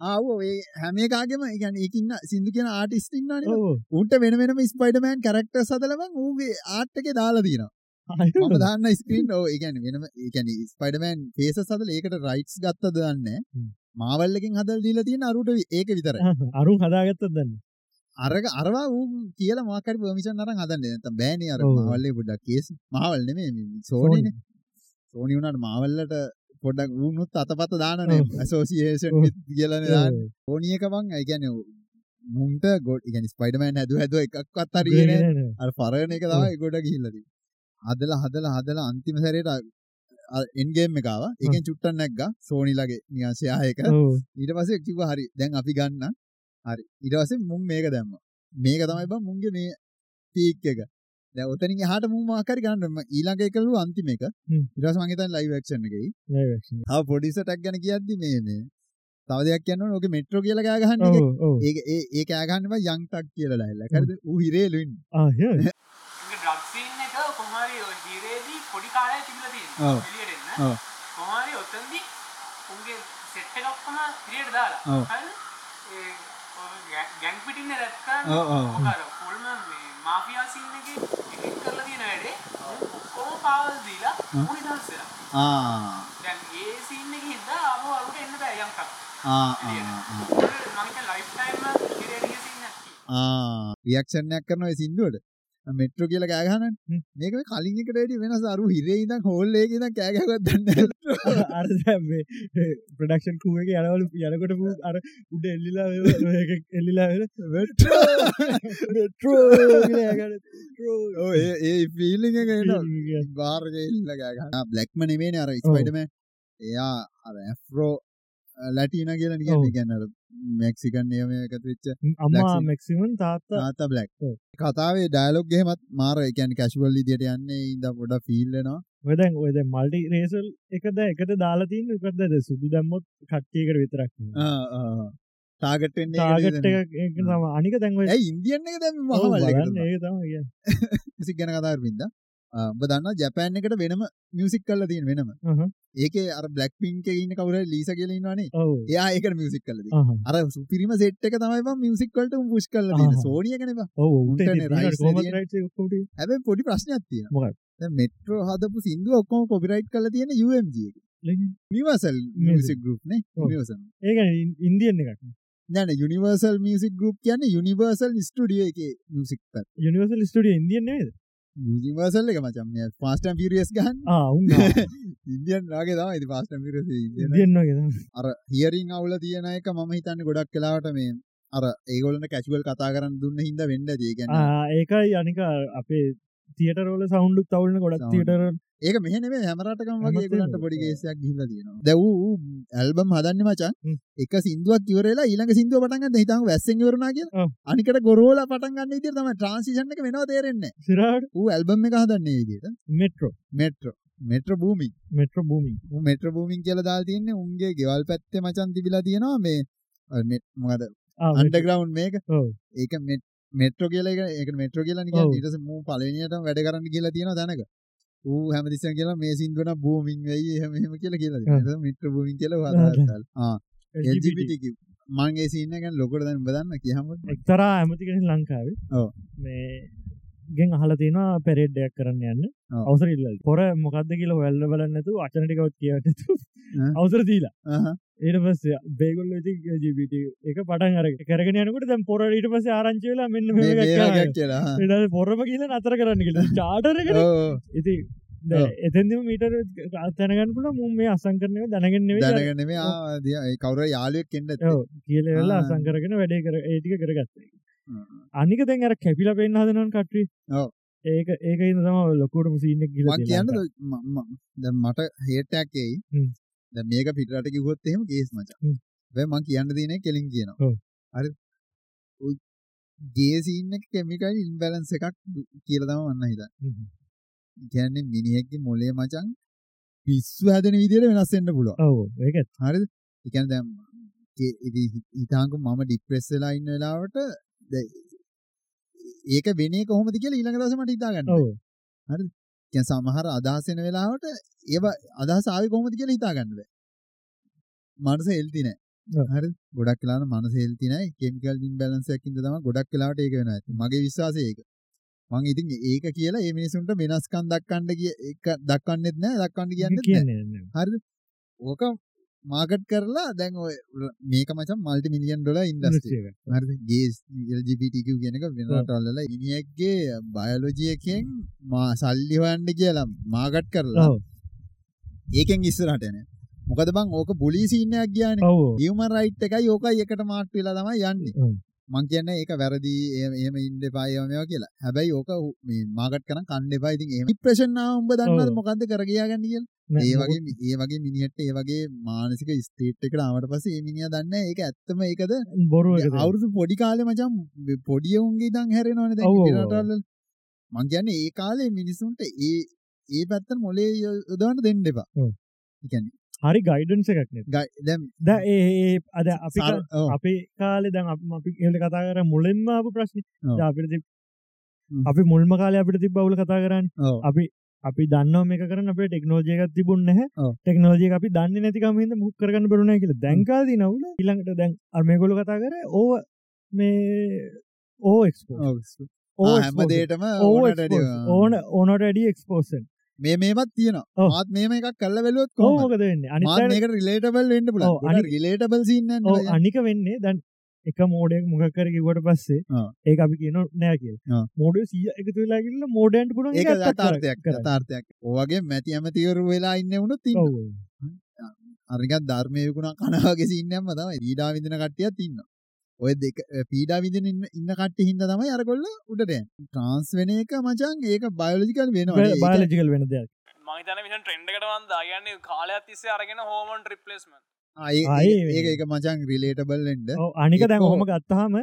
ආව ඒ හැමකාගේම ගැන ඒකන්න සිදු කියන ආටිස්ටින්නන ඔව්. උන්ට වෙන වෙනම ස්පයිඩමෑන් කරක්ට සදලම ඌගේ ආට්ටක දාලා දීන අයියෝ. මම දන්න ස්ක්‍රීන් ඕ. ඒගැන වෙනම ඒකැන ස්පයිඩමෑන් පේස සදල ඒකට රයිට්ස් ගත්ත දන්න හ්ම්. මාවල්ලකින් හදල් දීල තියෙන අරුට ඒක විතර අරුන් හදාගත්තත් දන්න අරග අරවා වූ කියල මාකර පමිෂන් අරන් හදන්න නැත බෑන අර ඔව්. මවල්ලේ පොඩක් කේස් මහවල් නෙමේ සෝනන සෝනි වුණට මාවල්ලට පොඩක් වුණුත් අතපත දානන. ඔව්. කියලන දාන්න. ඕනියකවන් ඇගැන මුන්ට ගොඩ ඉගැනි ස්පයිඩමෑන් හැද හැද එකක්වත් අරගෙන අ පරණ එක තමයි ගොඩ ගිහිල්ලද හදල හදල හදල අන්තිම සැරයට එන්ගේම් එකව එකෙන් චුට්ටන් නැක්ග සෝනිලගේ නියාශයායක ඊට පස කිව හරි දැන් අපි ගන්න. හරි. ඉටවස මුම් මේක දැම්ම. මේක තමයි බ මුන්ගේ මේ පීක් එක දැ ඔතනින් හට මුම්මාකරි ගන්නම ඊළඟ එකලු අන්තිම එක. හ්ම්. ඉරස් මහිතන් ලයිවක්ෂණ එකයි. හ පොඩිස ටක් ගැන කියද්දි මේ මේ තව දෙයක් කියන්න ඕක මෙට්‍රෝ කියල ගහන්න ඒ ඒ ඒ කෑගන්නම යංටක් කියලා ලයිල්ල කරද ඌ හිරේලුන් ්‍රක්සින් <laughs> එක කොහරි ජීරේදී පොඩි කාලය තිබල ඔව්. තිෙන්න ඔව්. කොහරි ඔත්තන්දි උන්ගේ සෙට්ට එකක්කම පිරියට දාලා. ඔව්. හරිද? ඒ ඔය ගැං පිටින්න දැක්කා ඔව්, ඔව්. මාෆියා සින්න එක එඩිට් කරලා තියෙන වැඩේ. ඔක්කොම පාවල් දීලා උනි දන්සලා ආ. දැන් ඒ සින්න එක හින්දා ආපහු අරුට එන්න බෑ යන්කක් ආ ආ මංක ලයිෆ් ටයිම් ඉරේඩිය සින්න රියක්ෂණයක් කරන සිින්දුවට මෙට්‍ර කියල කෑගහන හ්ම්. මේක කලින් එකට වෙනස් අරු හිරේ ඉදම් හොල්ලේ ඉදම් කෑගවත් දන්න අර ප්‍රඩක්ෂන් කුවක යනවල යනකොට අර උඩ එල්ලිලා එල්ලිලා <laughs> ඔව්, ඒ ඒ ෆීලිං එක එන බාර්ගඉල්ල ගන්න බ්ලක්ම නෙමේ අර ස්පයිඩම එයා අර ඇෆ්රෝ ලැටින කියල. නිගන්න ගැන්නර මෙක්සිකන් නියමය එකතු වෙච්ච අම්මා මැක්සිමන් තාත්තා. තාත බ්ලක්. කතාවේ ඩයිලොග්ගෙමත් මාර එකැන් කැශුවල් ඉදියට යන්නේ ඉද පොඩ ෆිල්ලනවා ඔදැන් ඔද මල්ටි රේසල් එකද එකට දාලාතින් එකදද සුදු දැම්මොත් කට්ටියකට විතරක් ටාගටෙන් තාගට් එක තම අනික දැන්ව ඇයි ඉන්දියන්න එක දැම මහවල්ල ඒ තම මිසික් ගැන කතාර පින්ද ඔබ දන්න ජැපෑන් එකට වෙනම මියසික් කල්ල තියෙන වෙනම. ඒක අර බ්ලක් පින්ක ඉන්න කවර ලීස කියලන්නවානේ ඔව. එයා ඒක මියසික් කලද අර සුපිරිම සෙට් එක තමයි මියසික්වලට පුෂ් කල්ල ආහා. සෝනිය කනවා ඔව උන්ටනේ rights කොමට හැබැ පොඩි ප්‍රශ්නයක් තියෙන මොකක්ද? මෙට්‍රෝ හදපු සිින්දුව ඔක්කොම කොපිරයිට් කල තියෙන UMG නිවසල් මියසික් ගරුප්නේ ඔව්. නිවසන් ඒක ඉන්දියන් එකක් නැන යනිවර්සල් මියසික් ගරුප් කියන යනිවර්සල් ස්ටඩිය එක මියසික් පත් යනිවර්සල් ස්ටඩිය ඉන්දියන් නේද යනිවර්සල් එක මචම් පාස්ටම් පිරියස් ගහන් උන් ඉන්දියන් නාගේ තම ඉති පාස්ටම් පිරස දෙන්නගේ අර හියරිං අවුල තියෙන එක මම හිතන්න ගොඩක් කලාවට මේ අර ඒගොලට කැචුවල් කතා කරන්න දුන්න හිද වෙන්න දීගැන ඒකයි අනික අපේ තියටරෝල සෞන්්ඩුත් තවුල්න ගොඩක් Sound. ඒක මෙහනේ හැමරටකම් හැම වගේ ගලට තැනම. පොඩි ගේසයක් ගිල්ල තියෙනවා. දැවූ ඇල්බම් හදන්න හ්ම්. එක සිින්දුවක් කිවරලා ඊළඟ සිින්දුව පටන්ගන්න හිතම වැස්සෙන් වරනා කිය ඔව්. අනිකට ගොරෝල පටන්ගන්න ඉදිර තම ට්‍රන්සිෂන් එක වෙනවා තේරෙන්නේ. සිරාට? ඌ ඇල්බම් එක හදන්නේ විදිට මෙට්‍රෝ. මෙට්‍ර. මෙට්‍ර භූමි මෙට්‍ර භූමි මෙට්‍ර භූමින් කියල දා තියන්නේ උන්ගේ ගෙවල් පැත්තේ මචන් තිබිලා තියෙනවා මේ මොකද අන්ඩග්‍රවන්් මේක. ඒක මෙට්‍රෝ කියල එක මෙට්‍ර කියල නික ඔව්. ඊටස මූ පලනයට වැඩ කරන්න කියලා තියෙන දැනක ඌ හැමතිසන් කියලා මේ සිින්දුවන බූමින් වෙයි හමම කියල කියලා මිට්‍ර භූමින් කියල LGBT මංගේ සින්නකන් ලොකොට දැන් බදන්න කියහම එක්තරා ඇමතිකෙන ලංකාව. ඔව්. මේ ගෙන් අහල තියෙනවා පෙරෙඩ්ඩයක් කරන්න යන්න. ඔව්. අවසර ඉල්ල පොර මොකක්ද කියලා වැල්ල බලන්නතු අචනටිකවත් කියවට. අවසර දීලා. ඒට පස්ස බේගොල්ල ජීවිට එක පටන් අර කරගෙන යනකට දැම් පොර ඊට පස ආරංචි වෙලා මෙන්න පොරම කියල නතර කරන්න කියලා. චාටරක ඕ ඉති. එතැදිම මීටර තැනගන්න පුල මුම් මේ අසංකරනය දැනගන්න දැනගන මේ කවර යාලුවක් කෙන්ඩ කියල වෙලා. අසංකරගෙන වැඩේ කර ඒටික කරගත්ත අනික දැන් අර කැපිල පෙන්න්න හදනන් කට්ටි. ඒක ඒක ඉන්න තම ලොකෝට සිීනෙක් ගිල කියන්න ද මට හේටැක්කෙයි හ්ම්. ද මේක පිටට කිවොත් එහෙම ගේස් මච. වැ මං කියන්න දින කෙලින් කියනවා. හරි. ගේසින්න කෙමිකල් ඉන්බැලන්ස එකක් කියල තම වන්න හිත කියන්නේ මිනිහෙක්ගේ මොලේ මචන් පිස්සු හැදන විදියට වෙනස්සෙන්ට පුළුව ඔව ඒකත් හරි එකන දැම් හිතාංක මම ඩිප්‍රෙස්සලා ඉන්න වෙලාවට ඒක වෙනේ කොහොමති කියලා ඊළඟ දසමට හිතාගන්න ඔව දැන් සමහර අදහසෙන වෙලාවට ඒව අදහස ආවේ කොහොමද කියලා හිතාගන්න බෑ. මනස හෙල්ති නෑ. ඔව්. හරි ගොඩක් වෙලාවට මනස හෙල්ති නෑ. කිමිකල් ඉම්බැලන්ස් එකක් ඉඳ තමයි ගොඩක් වෙලාවට ඒක වෙනවා. මගේ විශ්වාසය ඒක. මං ඉතින් ඒක කියලා මේ මිනිසුන්ට වෙනස්කම් දක්වන්න කිය එක දක්වන්නෙත් නෑ දක්වන්න කියන්නෙත් නෑ. හරිද? ඕක මාකට් කරලා දැන් ඔය මේක මචං මල්ටි මිලියන් ඩොලර් ඉන්ඩස්ට්‍රි. හරිද? ගේස් LGBTQ කියන එක වෙන ඔව්. රටවල් වල ඉනියෙක්ගේ බයොලොජි එකෙන් මා සල්ලි හොයන්න කියලා මාකට් කරලා ඒකෙන් ඉස්සරහට යන. මොකද බං ඕක බුලි සීන් එකක් ගියානේ. හියුමන් රයිට් එකයි ඕකයි එකට මාට් වෙලා තමයි යන්නේ. මං කියන්නේ ඒක වැරදි එහෙම ඉන්න එපා ඒවා මේවා කියලා. හැබැයි ඕක මේ මාකට් කරන් කන්න එපා. ඉතින් එහෙම ડિප්‍රෙෂන් ආව උඹ දන්නවද. මොකද්ද කර ගියාගන්නේ කියලා? ඒ වගේ මි- ඒ වගේ මිනිහෙක්ට ඒ වගේ මානසික ස්ටේට් එකට ආවට පස්සේ ඒ මිනිහා දන්නේ ඒක ඇත්තම ඒකද බොරුව එක අවුරුදු පොඩි කාලේ මචං පොඩි උන්ගේ ඉඳන් හැරෙනවනේ දැන්. රටවල් වල. මං කියන්නේ ඒ කාලේ මිනිසුන්ට ඒ ඒ පැත්තට මොලේ යොදවන්න දෙන්න එපා. ඒ කියන්නේ හරි ගයිඩන්ස එකක් නෙ ගයි- දැන් ද ඒ අද අපි. අපේ කාලෙ දැන් අප- එල කතා කර මුලින්ම අප ප්‍රශ්න. අපිට. අපි මුල්ම කාලය අපිට තිබ බවුල කතා කරන්න. අපි අපි දන්න මේක කරන අපේ ටෙක්නෝජයකත් තිබුන්න. ටෙක්නෝජය අපි දන්න නැතිකම හිද මුක් කරන්න බරුණ කියල දැන්කාද නවුල ඉළඟට දැන් අර්මයගොල කතා කර ඕ මේ ඕ එක්ස්පෝ ඔව්. ආ, හැම දෙයකම ඕනට වැඩිය. ඕන ඕනට වැඩිය එක්ස්පෝසන් මේ මේවත් තියෙනවා. ඔව්. මාත් මේම එකක් කරලා බැලුවොත් ඕ කොහොමද? වෙන්න මාත් අනි මේකට රිලේටබල් වෙන්න ඔව්, පුළුවන්. අනිත්- රිලේටබල් සීන් ඕ නැහැ. අනික වෙන්නේ දැන් එක මෝඩයක් මොකකර කිවට පස්සේ ආ. ඒ අපි කියන නෑ කිය ආ. මෝඩ සිය එකතු වෙලා කියල මෝඩන්ට පුළ ඒක යථාර්ථයක් යථාර්ථයක්. ඔයගේ මැති ඇමතිවරු වෙලා ඉන්න වුණොත් ඉන්න. අරිකත් ධර්මය විකුණා කනවාගේ සින්නම්ම තමයි පීඩා විඳින කට්ටියත් ඉන්න. ඔය දෙක පීඩා විඳින ඉන්න කට්ටිය හින්දා තමයි අරගොල්ල උඩට යන්නේ. ට්‍රාන්ස් වෙන එක මචං ඒක බයොලොජිකල් වෙනවා. ඒක- බාලජිකල් වෙන දෙයක්. මහිතන විෂන් ට්‍රෙන්ඩ්කටවන් දාගන්න කාලයක් තිස්සේ අරගෙන හෝමන් රිපලස්ම ආ, ඒ- ආයේ ඒක- ඒක මචං රිලේටබල් වෙන්න. ඔව්, අනික දැන් එක්කෝ- හොම ගත්තහම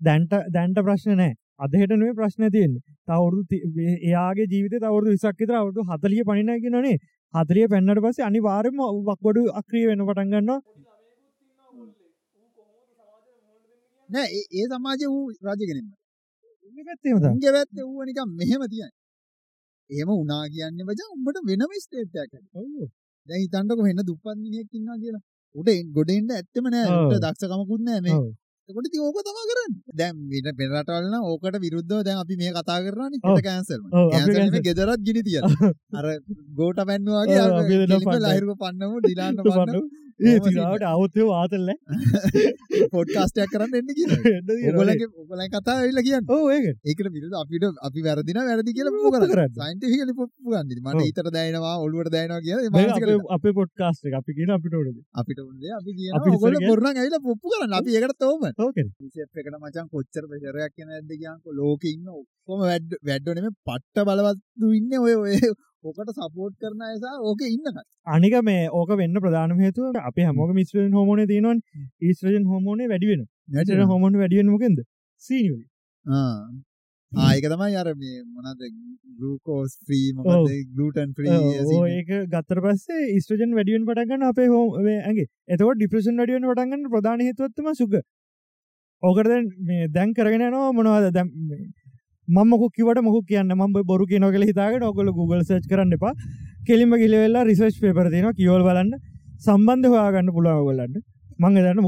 දැන්ට දැන්ට ප්‍රශ්න නෑ. අදහෙට නේ ප්‍රශ්න තියෙන්නේ. තවුරුදු ති- ඒ- එයාගේ ජීවිත තවරුදු විසක් විතර අවුරුදු හතලිය පනිනයකි නේ. හතලිය පැන්නට පස්සේ අනිවාර්යයෙන්ම වක්ගොඩු අක්‍රිය වෙන පටන් ගන්නවා නෑ ඒ- සමාජය ඌ රජගෙනම. මේ පැත්තේම තමයි. උන්ගේ පැත්තේ ඌව නිකන් මෙහෙම තියන්නේ. එහෙම වුණා කියන්නේ මචං උඹට වෙනම ස්ටේට් එකක් ඇති. ඔව්. දැන් හිතන්නකො වෙන දුප්පත් මිනිහෙක් ඉන්නවා කියලා. උඩ ගොඩ එන්න ඇත්තම නෑ. උට දක්ෂකමකුත් නෑ මේ. එතකොට ඉතින් ඕක තමයි කරන්නේ. දැන් වෙන වෙන රටවල් නම් ඕකට විරුද්ධව දැන් අපි මේ කතා කරනවානේ. ඒක කැන්සල්. අපි කැන්සල් නෙමෙයි. ගෙදරත් ගිනි තියලා. <laughs> අර ගෝට පැන්නවා වගේ අපි. ලහිරුව පන්නමු ඩිලාන්න <laughs> පන්නමු. ඒ තිරාවට අවතය වාතල්ල පොඩ්කාස්ටයක් කරන්න එන්න කිය ඔගලගේ ඔගලයි කතා වෙල්ල කියන්න. ඕ ඒක. ඒකට විරුද අපිට අපි වැරදින වැරදි කියල පු කර කරන්න. සයින්ටිකල පොප්පු ගන්න මට. ඉතර දැනවා ඔල්ුවට දැනවා කිය අප පොට්කාස්ට අපි කියන අපිට ොඩ අපිට අපි ගොල පොරන ඇයිල පොප්පු කරන්න. අපි ඒකට තෝම එකට මචන් කොච්චර ප්‍රශරයක් කියන ඇද කියන්ක. ලෝක ඉන්න ඔක්කොම වැඩ වැඩ්ඩනම පට්ට බලවත්තු ඉන්න ඔය ඔය ඕකට සපෝට් කරන ඇසා ඕක ඉන්න අනික මේ ඕක වෙන්න ප්‍රධාන හේතුව අපි හමෝක මිස්ට්‍රෙන් හෝමෝන තියනවන්. ඊස්ට්‍රජන් හෝමෝනේ වැඩිවෙන නැට හොමොන් වැඩියෙන මොකෙද සීනවල ආයක තමයි අර මේ මොනද ගලකෝස් ්‍රී ඔව්. මොකද ගලටන් ඕ ඒක ගත්තර පස්සේ ස්ටජන් වැඩියෙන් පටගන්න අපේ හෝ ඇගේ එතකොට ඩිප්‍රෂන් වැඩියෙන් පටගන්න ප්‍රධාන හේතුවත්තම සුග ඕකරද මේ දැන් කරගෙන නවා මොනවද? දැම් මම කිවට මොක කියන්න? ම බොරු කියන කල හිතාගෙන ඔකල Google සච් කරන්න එපා. කෙලිම කිලවෙල්ලා රිසර්ච් පේපර තින කියවල් බලන්න. සම්බන්ධ හොයාගන්න පුළාවගලන්න මං දන්න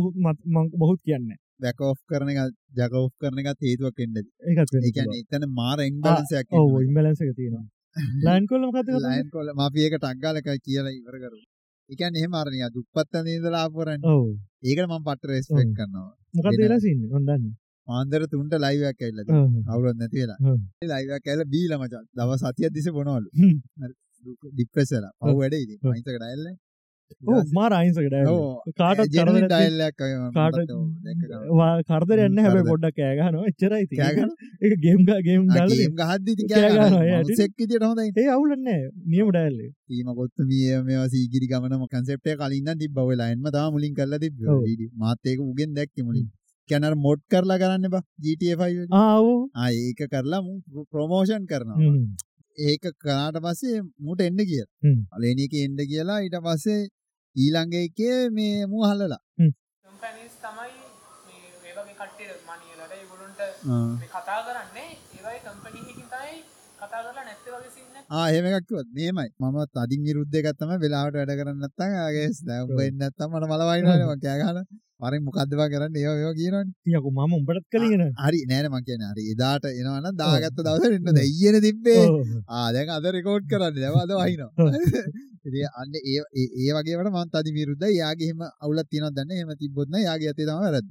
බොහුත් කියන්න දැකෝ් කරන එක ජකෝ් කරන එන්නද ඒකත් එකන එතන මාර එංබලන්සයක් ඔව ඉම්බලන්සක තියෙනවා. ලයින් කොල්ල කත ලයින් කොල මපියක ටක්ගාලක කියලා ඉවර කරු එකන් එහෙම අරනිය දුප්පත්ත නීදලාපුරන්න ඒකට මම පට රෙස්පෙක් ඔව්. කරනවා. මොකද වෙලා සින්න හොඳන්න මාන්දර තුන්ට ලයිවයක් ඇල්ල අවුරුත් නැති වෙලා. ඔව්. ලයිවක් ඇල බීල මචන් දව සතියක් දිස බොනවලු හ්ම්. ඩිප්‍රෙසල පව් ඔව්. වැඩ ඔව්. මයිතක ඩයිල්ල මාර අයින්සකට කාටත් කරදර ඩයිල්ලක් කාට- කරදර එන්න හැබ කරදර. පොඩ්ඩක් කෑගන එච්චරයි කෑගන? එක ගේම් ගේම් දල ගේම් ගහද්දි කෑ ගහනවා, <laughs> ඒ ඇටි. සෙක්කිතියට හොඳයි. ඒ අවුලන්න නියම ඩැල්ල ීම කොත්තු මිය මේ සීගිරි ගමන කන්සෙප්ටය කලින්න්න තිබ බව ලයින්ම තා මුලින් කරල තිබ ඔව්. මාතයක උගෙන් දැක්ක මුලින් කැනර මොඩ් කරලා කරන්න බා ජීටෆයි ආව. ඒක කරලා ප්‍රමෝෂන් කරනවා. ඒක කනාට පස්සේ මුට එන්න කිය. අලේනක එන්ඩ කියලා ඊට පස්සේ ඊළඟ එකේ මේ මූ හල්ලලා කම්පැනිස් තමයි මේ ඒවගේ කට්ටිය මනියලට ඒගොලුන්ට කතා කරන්නේ ඒවයි කම්පනීහකින් තමයි කතා කරලා නැත්ත වගේ සින්න ආහෙමක්වත් මේමයි මම තදින් විරුද්ධ ගත්තම වෙලාට වැඩ කරන්නත්තන් ආගේ දැම්බන්න ඇත්තම මට මලවයිනම කෑගන පරි මොකක්දවා කරන්න? ඒ ඒෝ කියනන් යකු මම උඹටත් කලිගෙන හරි. නෑන මං කියන හරි. එදාට එනවන දාගත්ත දවස ඉන්න දෙයියන තිබ්බේ. ආදැන් අද රෙකෝඩ් කරන්න. දවද වහිනවා. ඉතින් අන්න ඒ ඒ- ඒ වගේට මන් තදි විරුද්ධ යාගේම අවුලත් තියෙන දන්න එම තිබොත්න යාගේ ඇති තම වැරද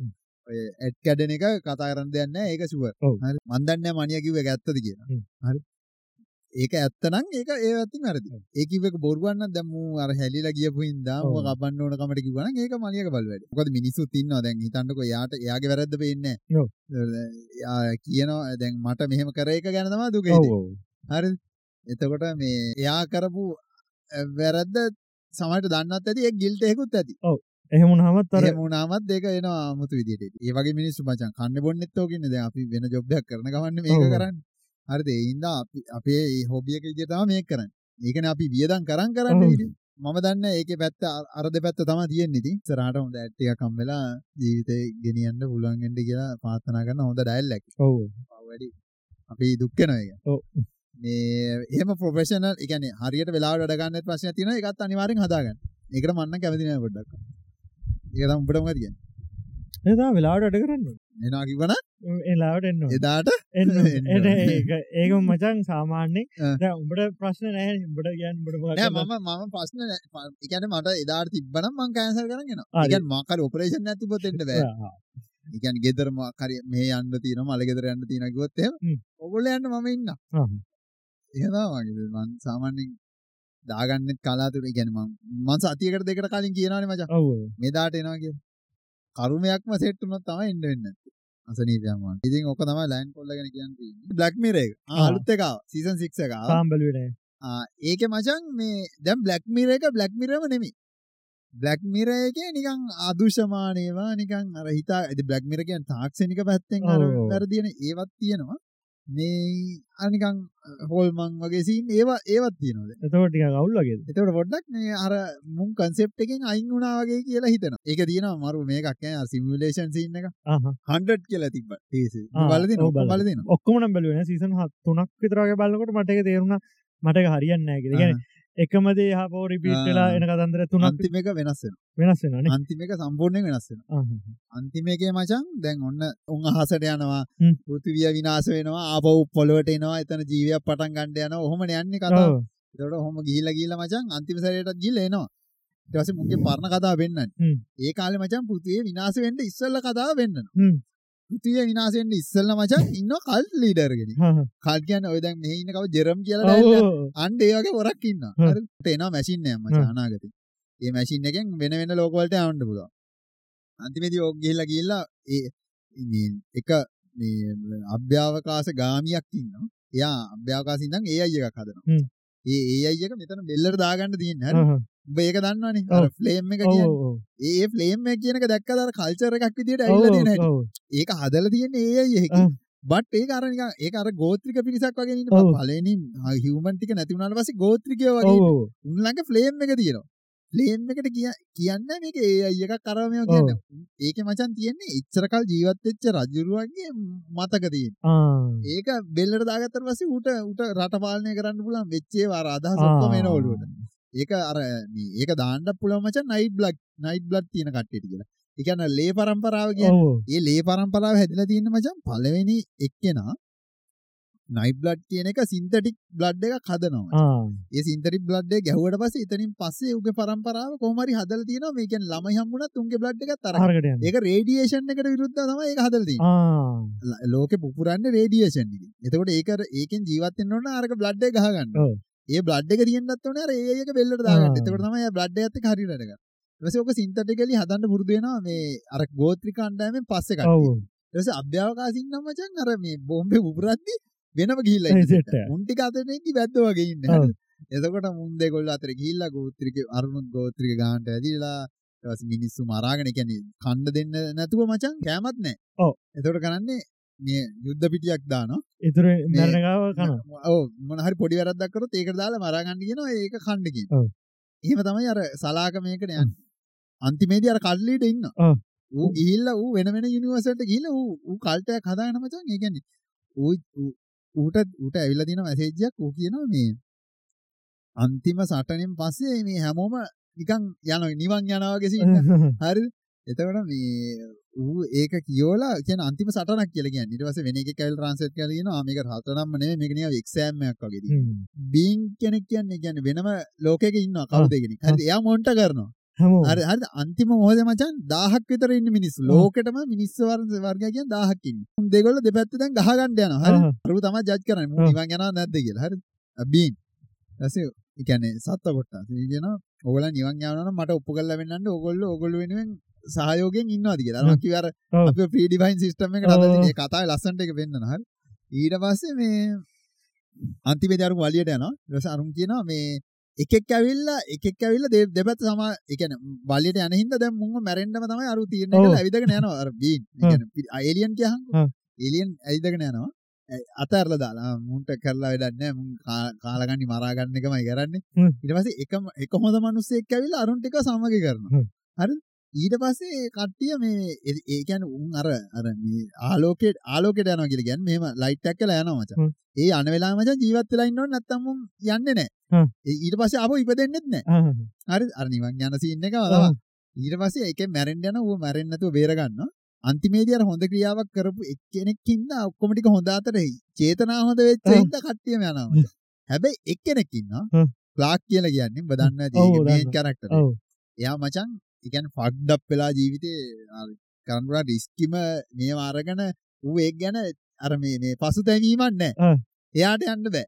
ඔය ඇඩ් කැඩන එක කතා කරන්න දෙන්න ඒක සුව ඔව්. මන්දන්න මනිය කිව ඇත්තද කියන හ්ම්. හරි ඒක ඇත්තනම් ඒක ඒ ඇතින් අරද ඒකව බොරුවන්න දම අර හැලිලා ගියපු හින්දා ඔව්. ම කබන්න ඕන කමට කිවන ඒක මලියක බලවට මොකද මිනිස්සු තින්න දැන් හිතන්නක යාට එයාගේ වැරද්ද පෙන්න ඔව්. කියනවා දැන් මට මෙහෙම කර එක ගැනතමා දුක හරි. එතකොට මේ එයා කරපු වැරද්ද සමට දන්නත් ඇති ඒ ගිල්ට එකුත් ඇති. එහෙමුණ හමත් අර මුණමත් දෙක එන අමුතු විදිට ඒ වගේ මිනිස්සු මචන් කන්න බොන්නෙත් ෝකන්න ද අපි වෙන ජොබ්යක් කරන ගවන්න මේක ඔව්. කරන්න හරිද? එයින්ද අපි අපේ හොබියක විදිතම මේ කරන්න. ඒකන අපි වියදන් කරන් කරන්න. ඉතින්. මම දන්න ඒක පැත්ත අරද පැත්ත තම තියෙන් ඉති සරහට හොඳ ඇට්ටිය කම්වෙලා ජීවිතය ගෙනියන්න පුළුවන්ගෙන්ට කියලා පාතනා කරන්න හොඳ ඩයිල්ලක් ඔව. වැඩි. අපි දුක්කන එක ඔව්. මේ එහම ප්‍රොෆෙෂනල් එකන හරියට වෙලා ඩගන්න ප්‍රශ්න තින එකත් අනිවාරෙන් හදාගන්න. එකට මන්න කැමතින පොඩ්ඩක් ඒකතම් උඹටම තිය එතා වෙලාට අඩ කරන්න එනා කිවන එලාට එන්න එදාට? එන්න එන්න. එන ඒක මචන් සාමාන්‍යෙන් <laughs> උඹට ප්‍රශ්න නෑ. උඹට කියන්න බට මම මම ප්‍රශ්න එකන මට එදාට තිබ්බනම් මං කෑන්සල් කරගෙන. ඉගන් මාකර ඔපරේෂන් ඇතිපොතෙන්ට බෑ. ඉගන් ගෙදර මාකර මේ අන්න තියන මල ගෙදර යන්න තියනගොත්තය හ්ම්. ඔගොල යන්න මම ඉන්න ඒදාමගේ මන් සාමාන්‍යෙන් දාගන්නෙත් කලාතුර ගැනම මන් සතියකට දෙකට කලින් කියනවන මච. මෙදාට එනවාගේ කරුමයක්ම සෙට්ටුනොත් තම එන්න වෙන්න අසනීපයම ඉතින් ඔක තම ලයින් කොල්ලගෙන කියන්න බ්ලක්මිර එක. ආ. අලුත් එක සීසන් සික්ස එක පාම්බලුවන ඒක. මචන් මේ දැම් බ්ලක්මිර එක බ්ලක්මිරම නෙමි බ්ලක්මිර එක නිකං අදුෂමානයවා නිකං අර හිතා ඇති බ්ලක්මිර කියන් තාක්ෂණික පැත්තෙන් අර. වැරදින ඒවත් තියෙනවා මේ අනිකං හෝල්මං වගේ සීන් ඒවා ඒවත් තියනවද? එතෝටික කවුල් වගේ එතවට පොඩ්ඩක් මේ අර මුන් කන්සෙප් එකෙන් අයින් වුණා වගේ කියලා හිතන ඒක තියෙන මරු මේකක් සිමිලේෂන් සින්න එක. හන්ඩ කියලා තිබ ආ, බලදි ඔව් නොක බලනවා. බලදින ඔක්කොමන බැලුවෙන සීසන් හත් තුනක් විතරගේ බලකොට මටක තේරුණ. මටක හරියන්න ගැ ගැන එකමදේ හපෝ රිපිට්ලා ආ. එන කතන්දර තුනක් අන්තිම එක වෙනස්සෙන වෙනස් වෙනනේ අන්තිම එක සම්පූර්ණය වෙනස්සෙන අන්තිම එකේ මචන් දැන් ඔන්න උන් අහසට යනවා හ්ම්. පෘතිවිය විනාශ වෙනවා ආපහු පොළොවට එනවා එතන ජීවයක් පටන් ගන්න යනවා ඔහොම යන්නේ කතාව. ඒතකොට ඔහොම ගිහිල්ලා ගිහිල්ලා මචන් අන්තිම සැරේටත් ගිහිල්ලා එනවා. ඊට පස්සේ මුන්ගේ පරණ කතාව වෙන්නන්නේ. ඒ කාලේ මචං පෘථිවිය විනාශ වෙන්න ඉස්සෙල්ලා කතාව වෙන්නන. විනාශ වෙන්න ඉස්සෙල්ලා මචං ඉන්නවා කල්ට් ලීඩර් කෙනෙක්. හා, හා. කල්ට් කියන්නේ ඔය දැන් මෙහි ඉන්න කව ජෙරම් කියලා. අන්න ඒ වගේ වරක් මැෂින් එකක් මචං හ්ම්. අනාගතේ. ඒ මැෂින් එකෙන් වෙන වෙන ලෝක වලට යවන්න පුළුවන්. අන්තිමේදී ඕක ගිහිල්ලා ගිහිල්ලා ඒ එක මේ අභ්‍යවකාශ ගාමියක් ඉන්නවා. එයා අභ්‍යවකාශ ඉඳන් AI එකක් හදනවා. ඒ AI එක මෙතන බෙල්ලට දාගන්න තියෙන්නේ. හරි. උඹ ඒක දන්නවනේ. අර ෆ්ලේම් එක කියන්නේ. ඒ ඒ ෆ්ලේම් එක කියන එක දැක්කද අර කල්චර් එකක් විදියට ඇවිල්ලා තියෙන හැටි. ඒක හදලා තියෙන්නේ එකකින්. ඔව්. බට් ඒක අර නිකන් ඒක අර ගෝත්‍රික පිරිසක් වගේ ඉන්න. පළවෙනි හියුමන් ටික නැති වුණාට පස්සේ ගෝත්‍රිකයෝ වගේ ඉන්න. ඔව්. උන් ළඟ ෆ්ලේම් එක තියෙනවා. ෆ්ලේම් එකට කිය- කියන්නේ මේක AI එකක් කරව මේව. කියන්නේ. ඒකේ මචං තියෙන්නේ ඉච්චර කල් ජීවත් වෙච්ච රජුරුවන්ගේ මතක තියෙන. ඒක බෙල්ලට දාගත්තට පස්සේ ඌට ඌට රට පාලනය කරන්න පුළුවන් වෙච්ච ඒවා අර අදහස් ඔක්කොම එන ඔළුවට. ඒක අර මේ ඒක දාන්න පුළුවන් මචං නයිට් බ්ලඩ් නයිට් බ්ලඩ් තියෙන කට්ටියට කියලා. ඒ කියන්නේ ලේ පරම්පරාව කියන්නේ. ඒ ලේ පරම්පරාව හැදිලා තියෙන මචං පළවෙනි එක්කෙනා නයිට් බ්ලඩ් කියන එක සින්තටික් බ්ලඩ් එකක් හදනවා. ඒ සින්තටික් බ්ලඩ් එක ගැහුවට පස්සේ එතනින් පස්සේ උගේ පරම්පරාව කොහොම හරි හදලා තියෙනවා. මේ කියන්නේ ළමයි හම්බුණත් උන්ගේ බ්ලඩ් එකත් අරගෙන. ඒක රේඩියේෂන් එකට විරුද්ධව තමයි ඒක හදලා තියෙන්නේ. ලෝකෙ පුපුරන්නේ රේඩියේෂන් එකෙන්. එතකොට ඒක ඒකෙන් ජීවත් වෙන්න ඕන අරක බ්ලඩ් එක ගහගන්න. ඔව්. ඒ බ්ලඩ් එක තියෙන්නත් ඕනේ අර ඒ එක බෙල්ලට දාගන්න. එතකොට තමයි ඒ බ්ලඩ් එකත් එක්ක හරියට වැඩ කරන්නේ. ඊට පස්සේ ඔක සින්තටිකලි හදන්න පුරුදු වෙනවා මේ අර ගෝත්‍රික අණ්ඩායමෙන් පස්සේ. කට්ටිය. ඊට පස්සේ අභ්‍යවකාශින් නම් මචං අර මේ බෝම්බේ පුපුරද්දි වෙනම ගිහිල්ලා ඉන්න. මුන් ටික අතරින් ඉඳි වැද්දෝ වගේ ඉන්නේ. හරිද? <laughs> එතකොට මුන් දෙකොල්ල අතර ගිහිල්ලා ගෝත්‍රික අරුණුත් ගෝත්‍රික ගානට ඇදිලා ඊට පස්සේ මිනිස්සු මරාගෙන කියන්නේ කණ්ඩ දෙන්න නැතුව මචං කෑමත් නැහැ. ඔව්. එතකොට කරන්නේ මේ යුද්ධ පිටියක් දානවා. ඉතුරු මැරණකාව කන ඔව් මොන හරි පොඩි වැරද්දක් කරොත් ඒකට දාලා මරා ගන්න කියනවා ඒක කන්න කියනවා. ඔව්. එහෙම තමයි අර සලාක මේකට යන්නේ. අන්තිමේදී අර කල්ලීට ඉන්නවා. ඔව්. ඌ ගිහිල්ලා ඌ වෙන වෙන යුනිවර්සිටිට ගිහිල්ලා ඌ ඌ කල්ටයක් හදාගෙන මචං ඒ කියන්නේ ඌ- ඌට ඌට ඇවිල්ලා තියෙන මැසේජ් එකක් ඌ කියනවා මේ අන්තිම සටනෙන් පස්සේ මේ හැමෝම නිකන් යනවා නිවන් යනවා වගේ සීන්. හරිද? එතකොට මේ ඌ ඒක කියෝලා කියන අන්තිම සටනක් කියලා කියන්නේ. ඊට පස්සේ වෙන එකෙක් ඇවිල්ලා ට්‍රාන්ස්ලේට් කරලා කියනවා "ආ, මේක රහතනම්ම නෙමෙයි මේක නිකන් එක්සෑම් එකක් වගේ තියෙනවා. බීන් කෙනෙක් කියන්නේ කියන්නේ වෙනම ලෝකයක ඉන්නවා කවුද කෙනෙක්. හරිද? එයා මොන්ට කරනවා. හරි හරිද? අන්තිම මොහොතේ මචං 1000ක් විතර ඉන්න මිනිස්සු. ලෝකෙටම මිනිස්සු වර්ග වර්ගය කියන්නේ 1000ක් ඉන්නේ. උන් දෙගොල්ලෝ දෙපැත්ත දැන් ගහ ගන්න යනවා. හරිද? අරුව තමයි ජජ් කරන්නේ. මූ. නිවන් යනවද නැද්ද කියලා. හරිද? බීන්. ඊපස්සේ ඒ කියන්නේ සත්ව කොටස. ඒ කියනවා ඕගොල්ලෝ නිවන් යනවා නම් මට ඔප්පු කරලා වෙන්නන්න ඕගොල්ලෝ ඕගොල්ලෝ වෙනුවෙන් සහයෝගයෙන් ඉන්නවාද කියලා. අර මම කිව්වා අර. අපි ප්‍රී ඩිෆයින් සිස්ටම් එකට. හදලා තියෙන කතාවේ ලස්සනට එක වෙන්නන හරි. ඊට පස්සේ මේ අන්තිමේදී අරුන් වලියට යනවා. ඊට පස්සේ අරුන් කියනවා මේ එකෙක් ඇවිල්ලා එකෙක් ඇවිල්ලා දෙ- දෙපැත්ත සමා ඒ කියන්නේ වලියට යන හින්දා දැන් මුන්ව මැරෙන්නම තමයි අරු ඔව්. කරලා ඇවිදගෙන යනවා. අර බීන්. ඒ. කියන්නේ ඒලියන් කියහන්කෝ. ඒලියන් ඇවිදගෙන යනවා. අතහැරලා දාලා මුන්ට කරලා වැඩක් නැහැ. කා- කාලගන්නි මරා ගන්න එකමයි කරන්නේ. ඊට පස්සේ එකම එක හොඳ මිනිස්සෙක් ඇවිල්ලා අරුන් ටික සමගි කරනවා. හරිද? ඊට පස්සේ කට්ටිය මේ ඒ- කියන්නේ උන් අර අර මේ ආලෝකයට ආලෝකයට යනවා කියලා කියන්නේ මෙහෙම ලයිට් එකක් කියලා යනවා මචං. ඒ යන වෙලාව මචං ජීවත් වෙලා ඉන්න ඕනේ නැත්තම් උන් යන්නේ නැහැ. ඊට පස්සේ ආපහු ඉපදෙන්නෙත් නැහැ. හරිද? අර නිවන් යන සීන් එකම තමයි. ඊට පස්සේ ඒකෙන් මැරෙන්න යන ඌ මැරෙන්නේ නැතුව බේර ගන්නවා. අන්තිමේදී අර හොඳ ක්‍රියාවක් කරපු එක්කෙනෙක් ඉන්න ඔක්කොම ටික හොඳ අතර චේතනා හොඳ වෙච්ච. හින්දා කට්ටියම යනවා. හැබැයි එක්කෙනෙක් ඉන්නවා. ක්ලාක් කියලා කියන්නේ ඔබ ඒක මේන් දන්නවා. කැරක්ටර්. එයා මචං කියන්නේ ෆක්ඩ් අප් වෙලා ජීවිතේ පුළුවන් රිස්කිම මේව අරගෙන ඌ ඒක ගැන අර මේ මේ පසුතැවීමක් නැහැ. ආ. එයාට යන්න බෑ.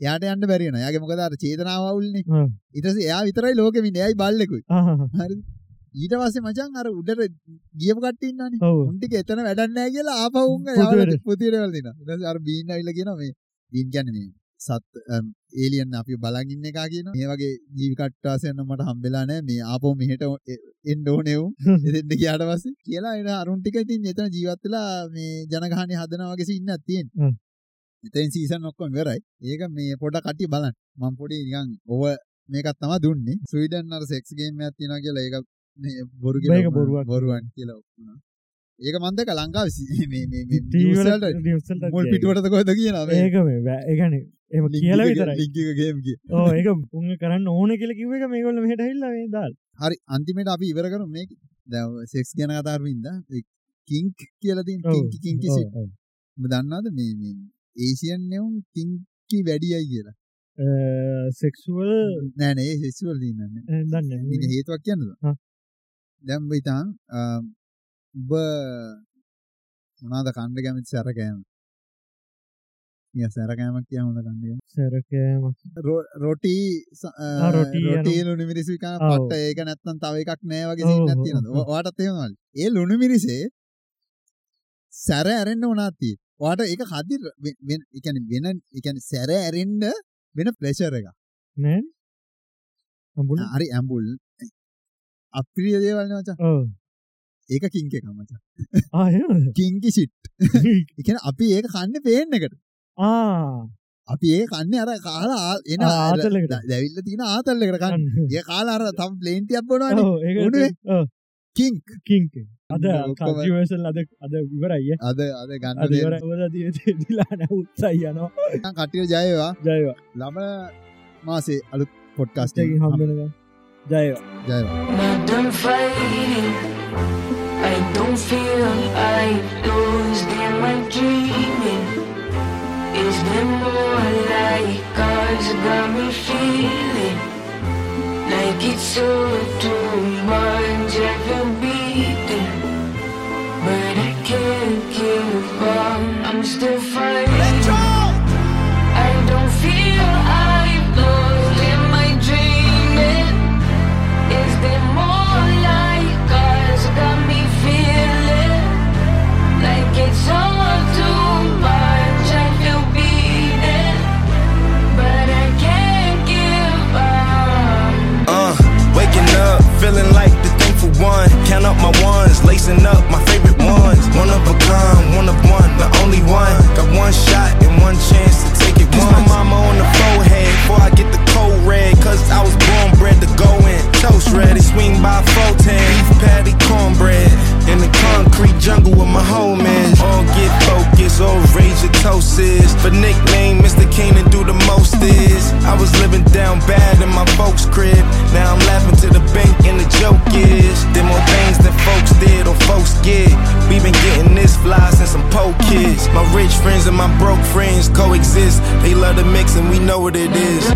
එයාට යන්න බැරි වෙනවා. එයාගේ මොකද අර චේතනාව අවුල්නේ. ආ. ඊට පස්සේ එයා විතරයි ලෝකෙම ඉන්නේ. එයායි බල්ලෙකුයි. හරිද? ඊට පස්සේ මචං අර උඩට ගියපු කට්ටිය ඉන්නවනේ. උන් ටික එතන වැඩක් නැහැ කියලා ආපහු උන්. යවලා පුතියට වල දෙනවා. ඊට පස්සේ අර බීන් ඇවිල්ලා කියනවා මේ බීන් කියන්නේ මේ සත් ඒලියන් අපි බලන් ඉන්න එකා කියනවා. මේ වගේ ජීවි කට්ටාසයන් මට හම්බෙලා නැහැ. මේ ආපහු මෙහෙට එන්න ඕනේ උන්. එතෙන්ට ගියාට පස්සේ කියලා එන අරුන් ටික ඉතින් එතන ජීවත් වෙලා මේ ජනගහණය හදනවා වගේ සීන්නක් තියෙනවා. එතෙන් සීසන් ඔක්කොම ඉවරයි. ඒක මේ පොඩක් කට්ටිය බලන්න. මම පොඩි නිකන් ඔව මේකක් තමයි දුන්නේ. ස්වීඩන් අර සෙක්ස් ගේම් එකක් තියෙනවා කියලා ඒක බොරු කියලා. බොරුවක් කියලා ඔක්කොම. ඒක මම දැක ලංකාවේ සි- මේ මේ මේ TV news වල වලට news වලට මුල් කොහෙද කියනවා මේ? ඒක මේ බෑ- ඒ කියන්නේ එහෙම link කියලා කිය. ඕ ඒක උන් කරන්න ඕන කියලා කිව්ව එක මේගොල්ලෝ මෙහෙට ඇවිල්ලා මේ දාලා. හරි අන්තිමේට අපි ඉවර කරමු. මේක. දැන් සෙක්ස් ගැන කතා කරමින් ඉඳා කින්ක් කියලා තියෙන ඔව්, කින්කි දන්නවද මේ මේ ඒසියන් නෙවුන් කින්කි වැඩියයි කියලා. සෙක්ෂුවල් නෑනේ හෙස්වල් දන්න හේතුවක් කියන්නද? හා. උබ මොනාද කණ්ඩ කැමති සැරකෑම? ය සැරකෑමක් කිය හොඳ කණ්ඩ සැරකෑම. රොටී රොටී ලුණු මිරිසික ඔව්. පට ඒක නැත්තන් තව එකක් නෑ වගේ ඔව්, ඔව්, තියෙනද ඔව්. වාටත් ඒමල් ඒ ලුණු මිරිසේ සැර ඇරෙන්න්න වනාති වාට ඒක කදි එකන වෙන එකන සැර ඇරෙන්ඩ වෙන ප්‍රේශර එක නෑ. අඹුල හරි ඇම්බුල් අප්‍රිය දේවල්න මචා. ඕ ඒක කිංක එක මචා. ආය කිංකි සිට් එකන අපි ඒක කන්න පේන්න එකට. ආ. අපි ඒ කන්න අර කාලා ආ- එන ආ. දැවිල්ල තින ආතල්ලකට කන්න. ඒ කාලාර තම් ප්ලේන්ටියක් බොනවාන. උඩුවේ? කිංක් කිංක අද කජවසල් අද අද විවරයිය අද අද ගන්න අද ඉවර දිලා නැ උත්සයි යනවා. කටිය ජයවා ජයවා ළම මාසේ අලුත් පොඩ්කාස්ට ස්ටකින් හම්බෙනක Jairo. Jairo. Done fighting. I don't feel I lose them my dreaming. Is them more like cars got me feeling like it's so too much I've been beaten, but I can't give up. I'm still fighting. Feeling like the thankful one. Count up my ones, lacing up my favorite ones. One of a kind, one of one, the only one. Got one shot and one chance to take it once. my mama on the forehead before I get the cold red. Cause I was born bred to go. Toast ready, swing by 410. Beef patty, cornbread. In the concrete jungle with my homies. All get focused, all rage your toast is. For nickname, Mr. Canaan do the most is. I was living down bad in my folks' crib. Now I'm laughing to the bank and the joke is. Did more things than folks did or folks get. We been getting this fly since some po kids. My rich friends and my broke friends coexist. They love the mix and we know what it is.